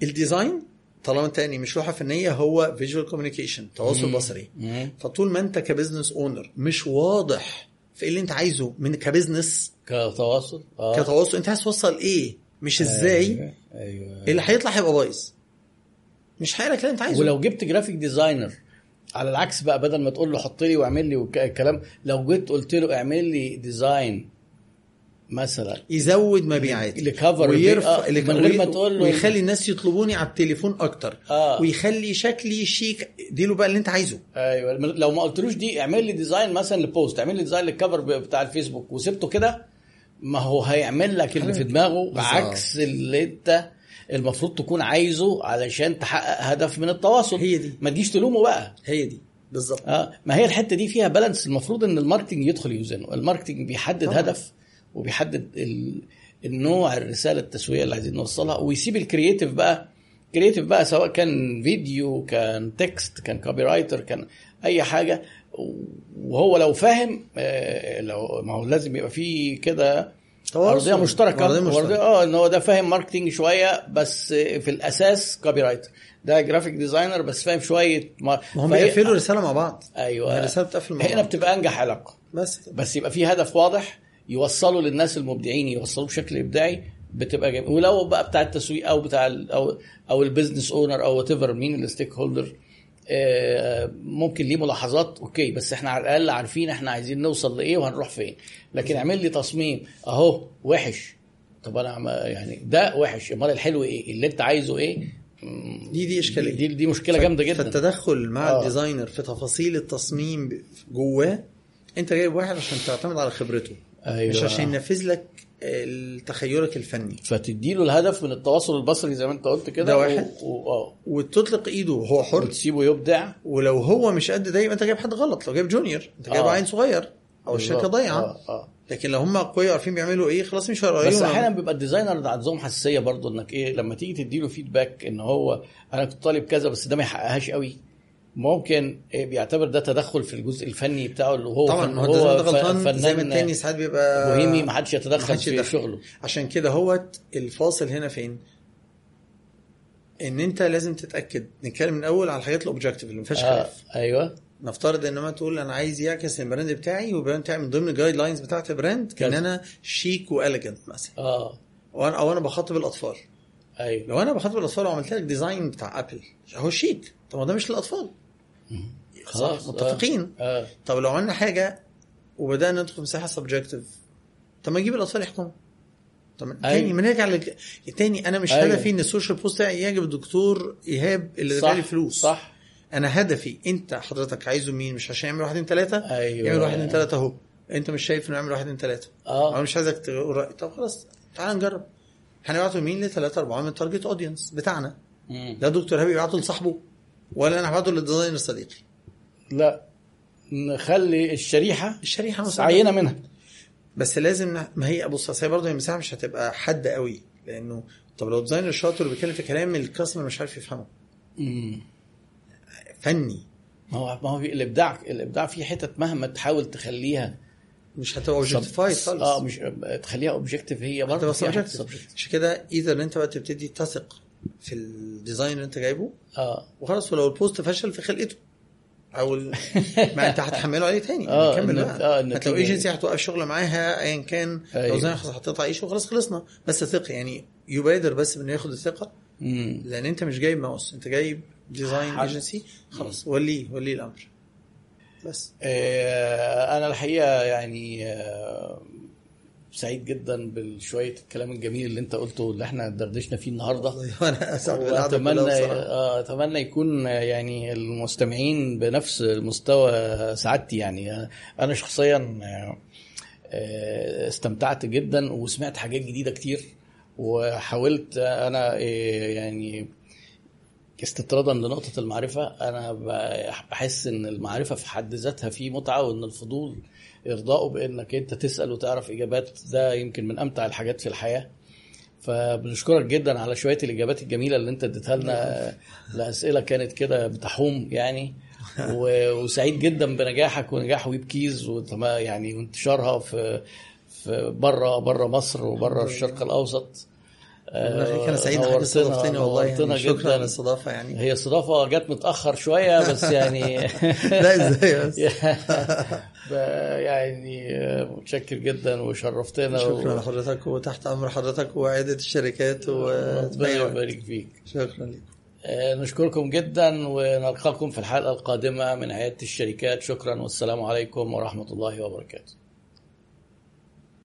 ال design طالما تاني مش لوحة فنية هو visual communication تواصل مم. بصري مم. فطول ما أنت ك business owner مش واضح في إيه اللي أنت عايزه من ك business كتواصل آه كتواصل أنت عايز توصل إيه مش إزاي أيوه, أيوة. اللي هيطلع هيبقى بايظ مش هيقلك اللي أنت عايزه. ولو جبت graphic designer على العكس بقى بدل ما تقول له حط لي واعمل لي والكلام لو جيت قلت له اعمل لي design مثلا يزود مبيعات. ل cover ويرفع البيئة من غير ما تقول له ويخلي الناس يطلبوني على التليفون أكتر. آه. ويخلي شكلي شيك. اديله بقى اللي أنت عايزه. أيوه. لو ما قلتلوش دي اعمل لي design مثلا ل post اعمل لي design لل cover بتاع الفيسبوك وسبته كده ما هو هيعمل لك اللي في دماغه بالظبط. عكس اللي أنت المفروض تكون عايزه علشان تحقق هدف من التواصل. هي دي. ما تجيش تلومه بقى. هي دي. بالظبط. آه ما هي الحتة دي فيها balance المفروض إن ال marketing يدخل يوزنه. ال marketing بيحدد طبعا. هدف وبيحدد ال... النوع الرسالة التسويقيه اللي عايزين نوصلها. ويسيب ال creative بقى. creative بقى سواء كان فيديو كان text كان copywriter كان أي حاجة. وهو لو فاهم آه، لو ما هو لازم يبقى فيه كده أرضية مشتركة. أرضية مشتركة. أرضية- آه إن هو ده فاهم marketing شوية بس في الأساس copywriter ده graphic designer بس فاهم شوية ما هم بيقفلوا رسالة مع بعض. أيوه. الرسالة بتقفل مع هنا بعض. بتبقى أنجح علاقة. بس. بس يبقى في هدف واضح يوصله للناس المبدعين يوصلوه بشكل إبداعي بتبقى جميل ولو بقى بتاع التسويق أو بتاع ال أو أو ال business owner أو whatever مين ال stakeholder ممكن ليه ملاحظات؟ okay بس إحنا على الأقل عارفين إحنا عايزين نوصل لإيه وهنروح فين. لكن اعمل لي تصميم. أهو وحش. طب أنا يعني ده وحش. أمال الحلو إيه؟ اللي أنت عايزه إيه؟ دي دي إشكالية. دي دي مشكلة جامدة جدا. فالتدخل مع آه. ال designer في تفاصيل التصميم جواه أنت جايب واحد عشان تعتمد على خبرته. أيوة. مش عشان ينفذ لك آه، تخيلك الفني فتديله الهدف من التواصل البصري زي ما انت قلت كده ده واحد. و... و... آه. وتطلق ايده وهو حر وتسيبه يبدع ولو هو مش قد ده يبقى انت جايب حد غلط لو جايب junior انت جايب آه. عيل صغير أو الشركة. ضايعة آه. آه. لكن لو هم اقوياء عارفين بيعملوا إيه خلاص مش هيراعيهم بس أحيانا بيبقى ال designer ده عندهم حساسية برضو إنك إيه لما تيجي تديله feedback إن هو أنا كنت طالب كذا بس ده ما يحققهاش قوي ممكن بيعتبر ده تدخل في الجزء الفني بتاعه اللي هو طبعا ما هو هو ده غلطان. زي ما التاني ساعات بيبقى بوهيمي ما حدش يتدخل في يتدخل. شغله. عشان كده هوت الفاصل هنا فين؟ إن أنت لازم تتأكد. نتكلم من الأول على الحاجات ال objective اللي ما فيهاش آه خلاف. أيوه. نفترض إن ما تقول أنا عايز يعكس ال brand بتاعي وال brand بتاعي من ضمن ال guidelines بتاعت ال brand إن. أنا شيك و elegant مثلا. آه. وأنا أو أنا بخاطب الاطفال أيوه. لو أنا بخاطب الاطفال وعملت لك design بتاع Apple هو شيك طب ما ده مش للأطفال. خلاص، صح متفقين. آه طب لو عملنا حاجة وبدأنا ندخل في مساحة subjective طب ما نجيب الأطفال يحكموا. طب أيوة. تاني ما نرجع لك تاني أنا مش أيوة. هدفي إن ال social post بتاعي يعجب الدكتور إيهاب اللي دفع لي فلوس. صح. أنا هدفي أنت حضرتك عايزه مين؟ مش عشان يعمل واحد اتنين تلاتة؟ أيوه. يعمل واحد اتنين تلاتة أهو. أنت مش شايف إنه يعمل واحد اتنين تلاتة؟ أنا آه مش عايزك تقول رايي طب خلاص تعال نجرب. هنبعته مين؟ لثلاثة أربعة من ال target audience بتاعنا. مم. ده دكتور إيهاب يبعته لصاحبه. ولا هبعته لل designer صديقي لا نخلي الشريحة مساعدة. عينة منها بس لازم ن- ما هي بص هي برضه المساحة مش هتبقى حد قوي لأنه طب لو designer شاطر بيتكلم في كلام ال customer مش عارف يفهمه مم. فني ما هو ما هو في الإبداع الإبداع في حتت مهما تحاول تخليها مش هتبقى objectified خالص آه مش تخليها objective هي برضه subjective. عشان كده إذا أنت بقى تبتدي تثق في ال designer اللي انت جايبه. آه. وخلاص ولو ال post فشل في خلقته أو. (laughs) ما أنت هتحمله عليه تاني. بقى. آه، هتلاقي النتيجة. ايجنسي هتوقف شغل معاها ايا كان. لو أيوة. زي حطيت عيشه وخلاص خلصنا. بس ثق يعني يبادر بس بإنه ياخد الثقة. مم. لأن أنت مش جايب ماوس. أنت جايب designer. ايجنسي خلاص وليه وليه الأمر. بس. آه، أنا الحقيقة يعني آه، سعيد جدا بشويه الكلام الجميل اللي أنت قلته اللي إحنا دردشنا فيه النهارده (laughs) وأنا أسعد وأتمنى. آه، أتمنى يكون يعني المستمعين بنفس مستوى سعادتي يعني أنا شخصيا آه، استمتعت جدا وسمعت حاجات جديدة كتير وحاولت أنا آه، يعني استطرادا لنقطة المعرفة أنا ب- بحس إن المعرفة في حد ذاتها فيه متعة وإن الفضول إرضائه بإنك أنت تسأل وتعرف إجابات ده يمكن من أمتع الحاجات في الحياة. فبنشكرك جدا على شوية الإجابات الجميلة اللي أنت اديتها لنا. (laughs) لأسئلة كانت كده بتحوم يعني. وسعيد جدا بنجاحك ونجاح ويب كيز يعني وانتشارها في في بره بره مصر وبره الشرق الأوسط. يخليك، أنا سعيد نورتنا- انك استضفتني والله يعني شكرا. على الاستضافة يعني. هي استضافة جت متأخر شوية بس يعني (laughs) (laughs) لا إزاي بس؟ (laughs) يعني متشكر جدا وشرفتنا شكرا و- لحضرتك وتحت أمر حضرتك وعدة الشركات و ربنا يبارك فيك. شكرا لك آه، نشكركم جدا ونلقاكم في الحلقة القادمة من عيادة الشركات. شكرا والسلام عليكم ورحمة الله وبركاته.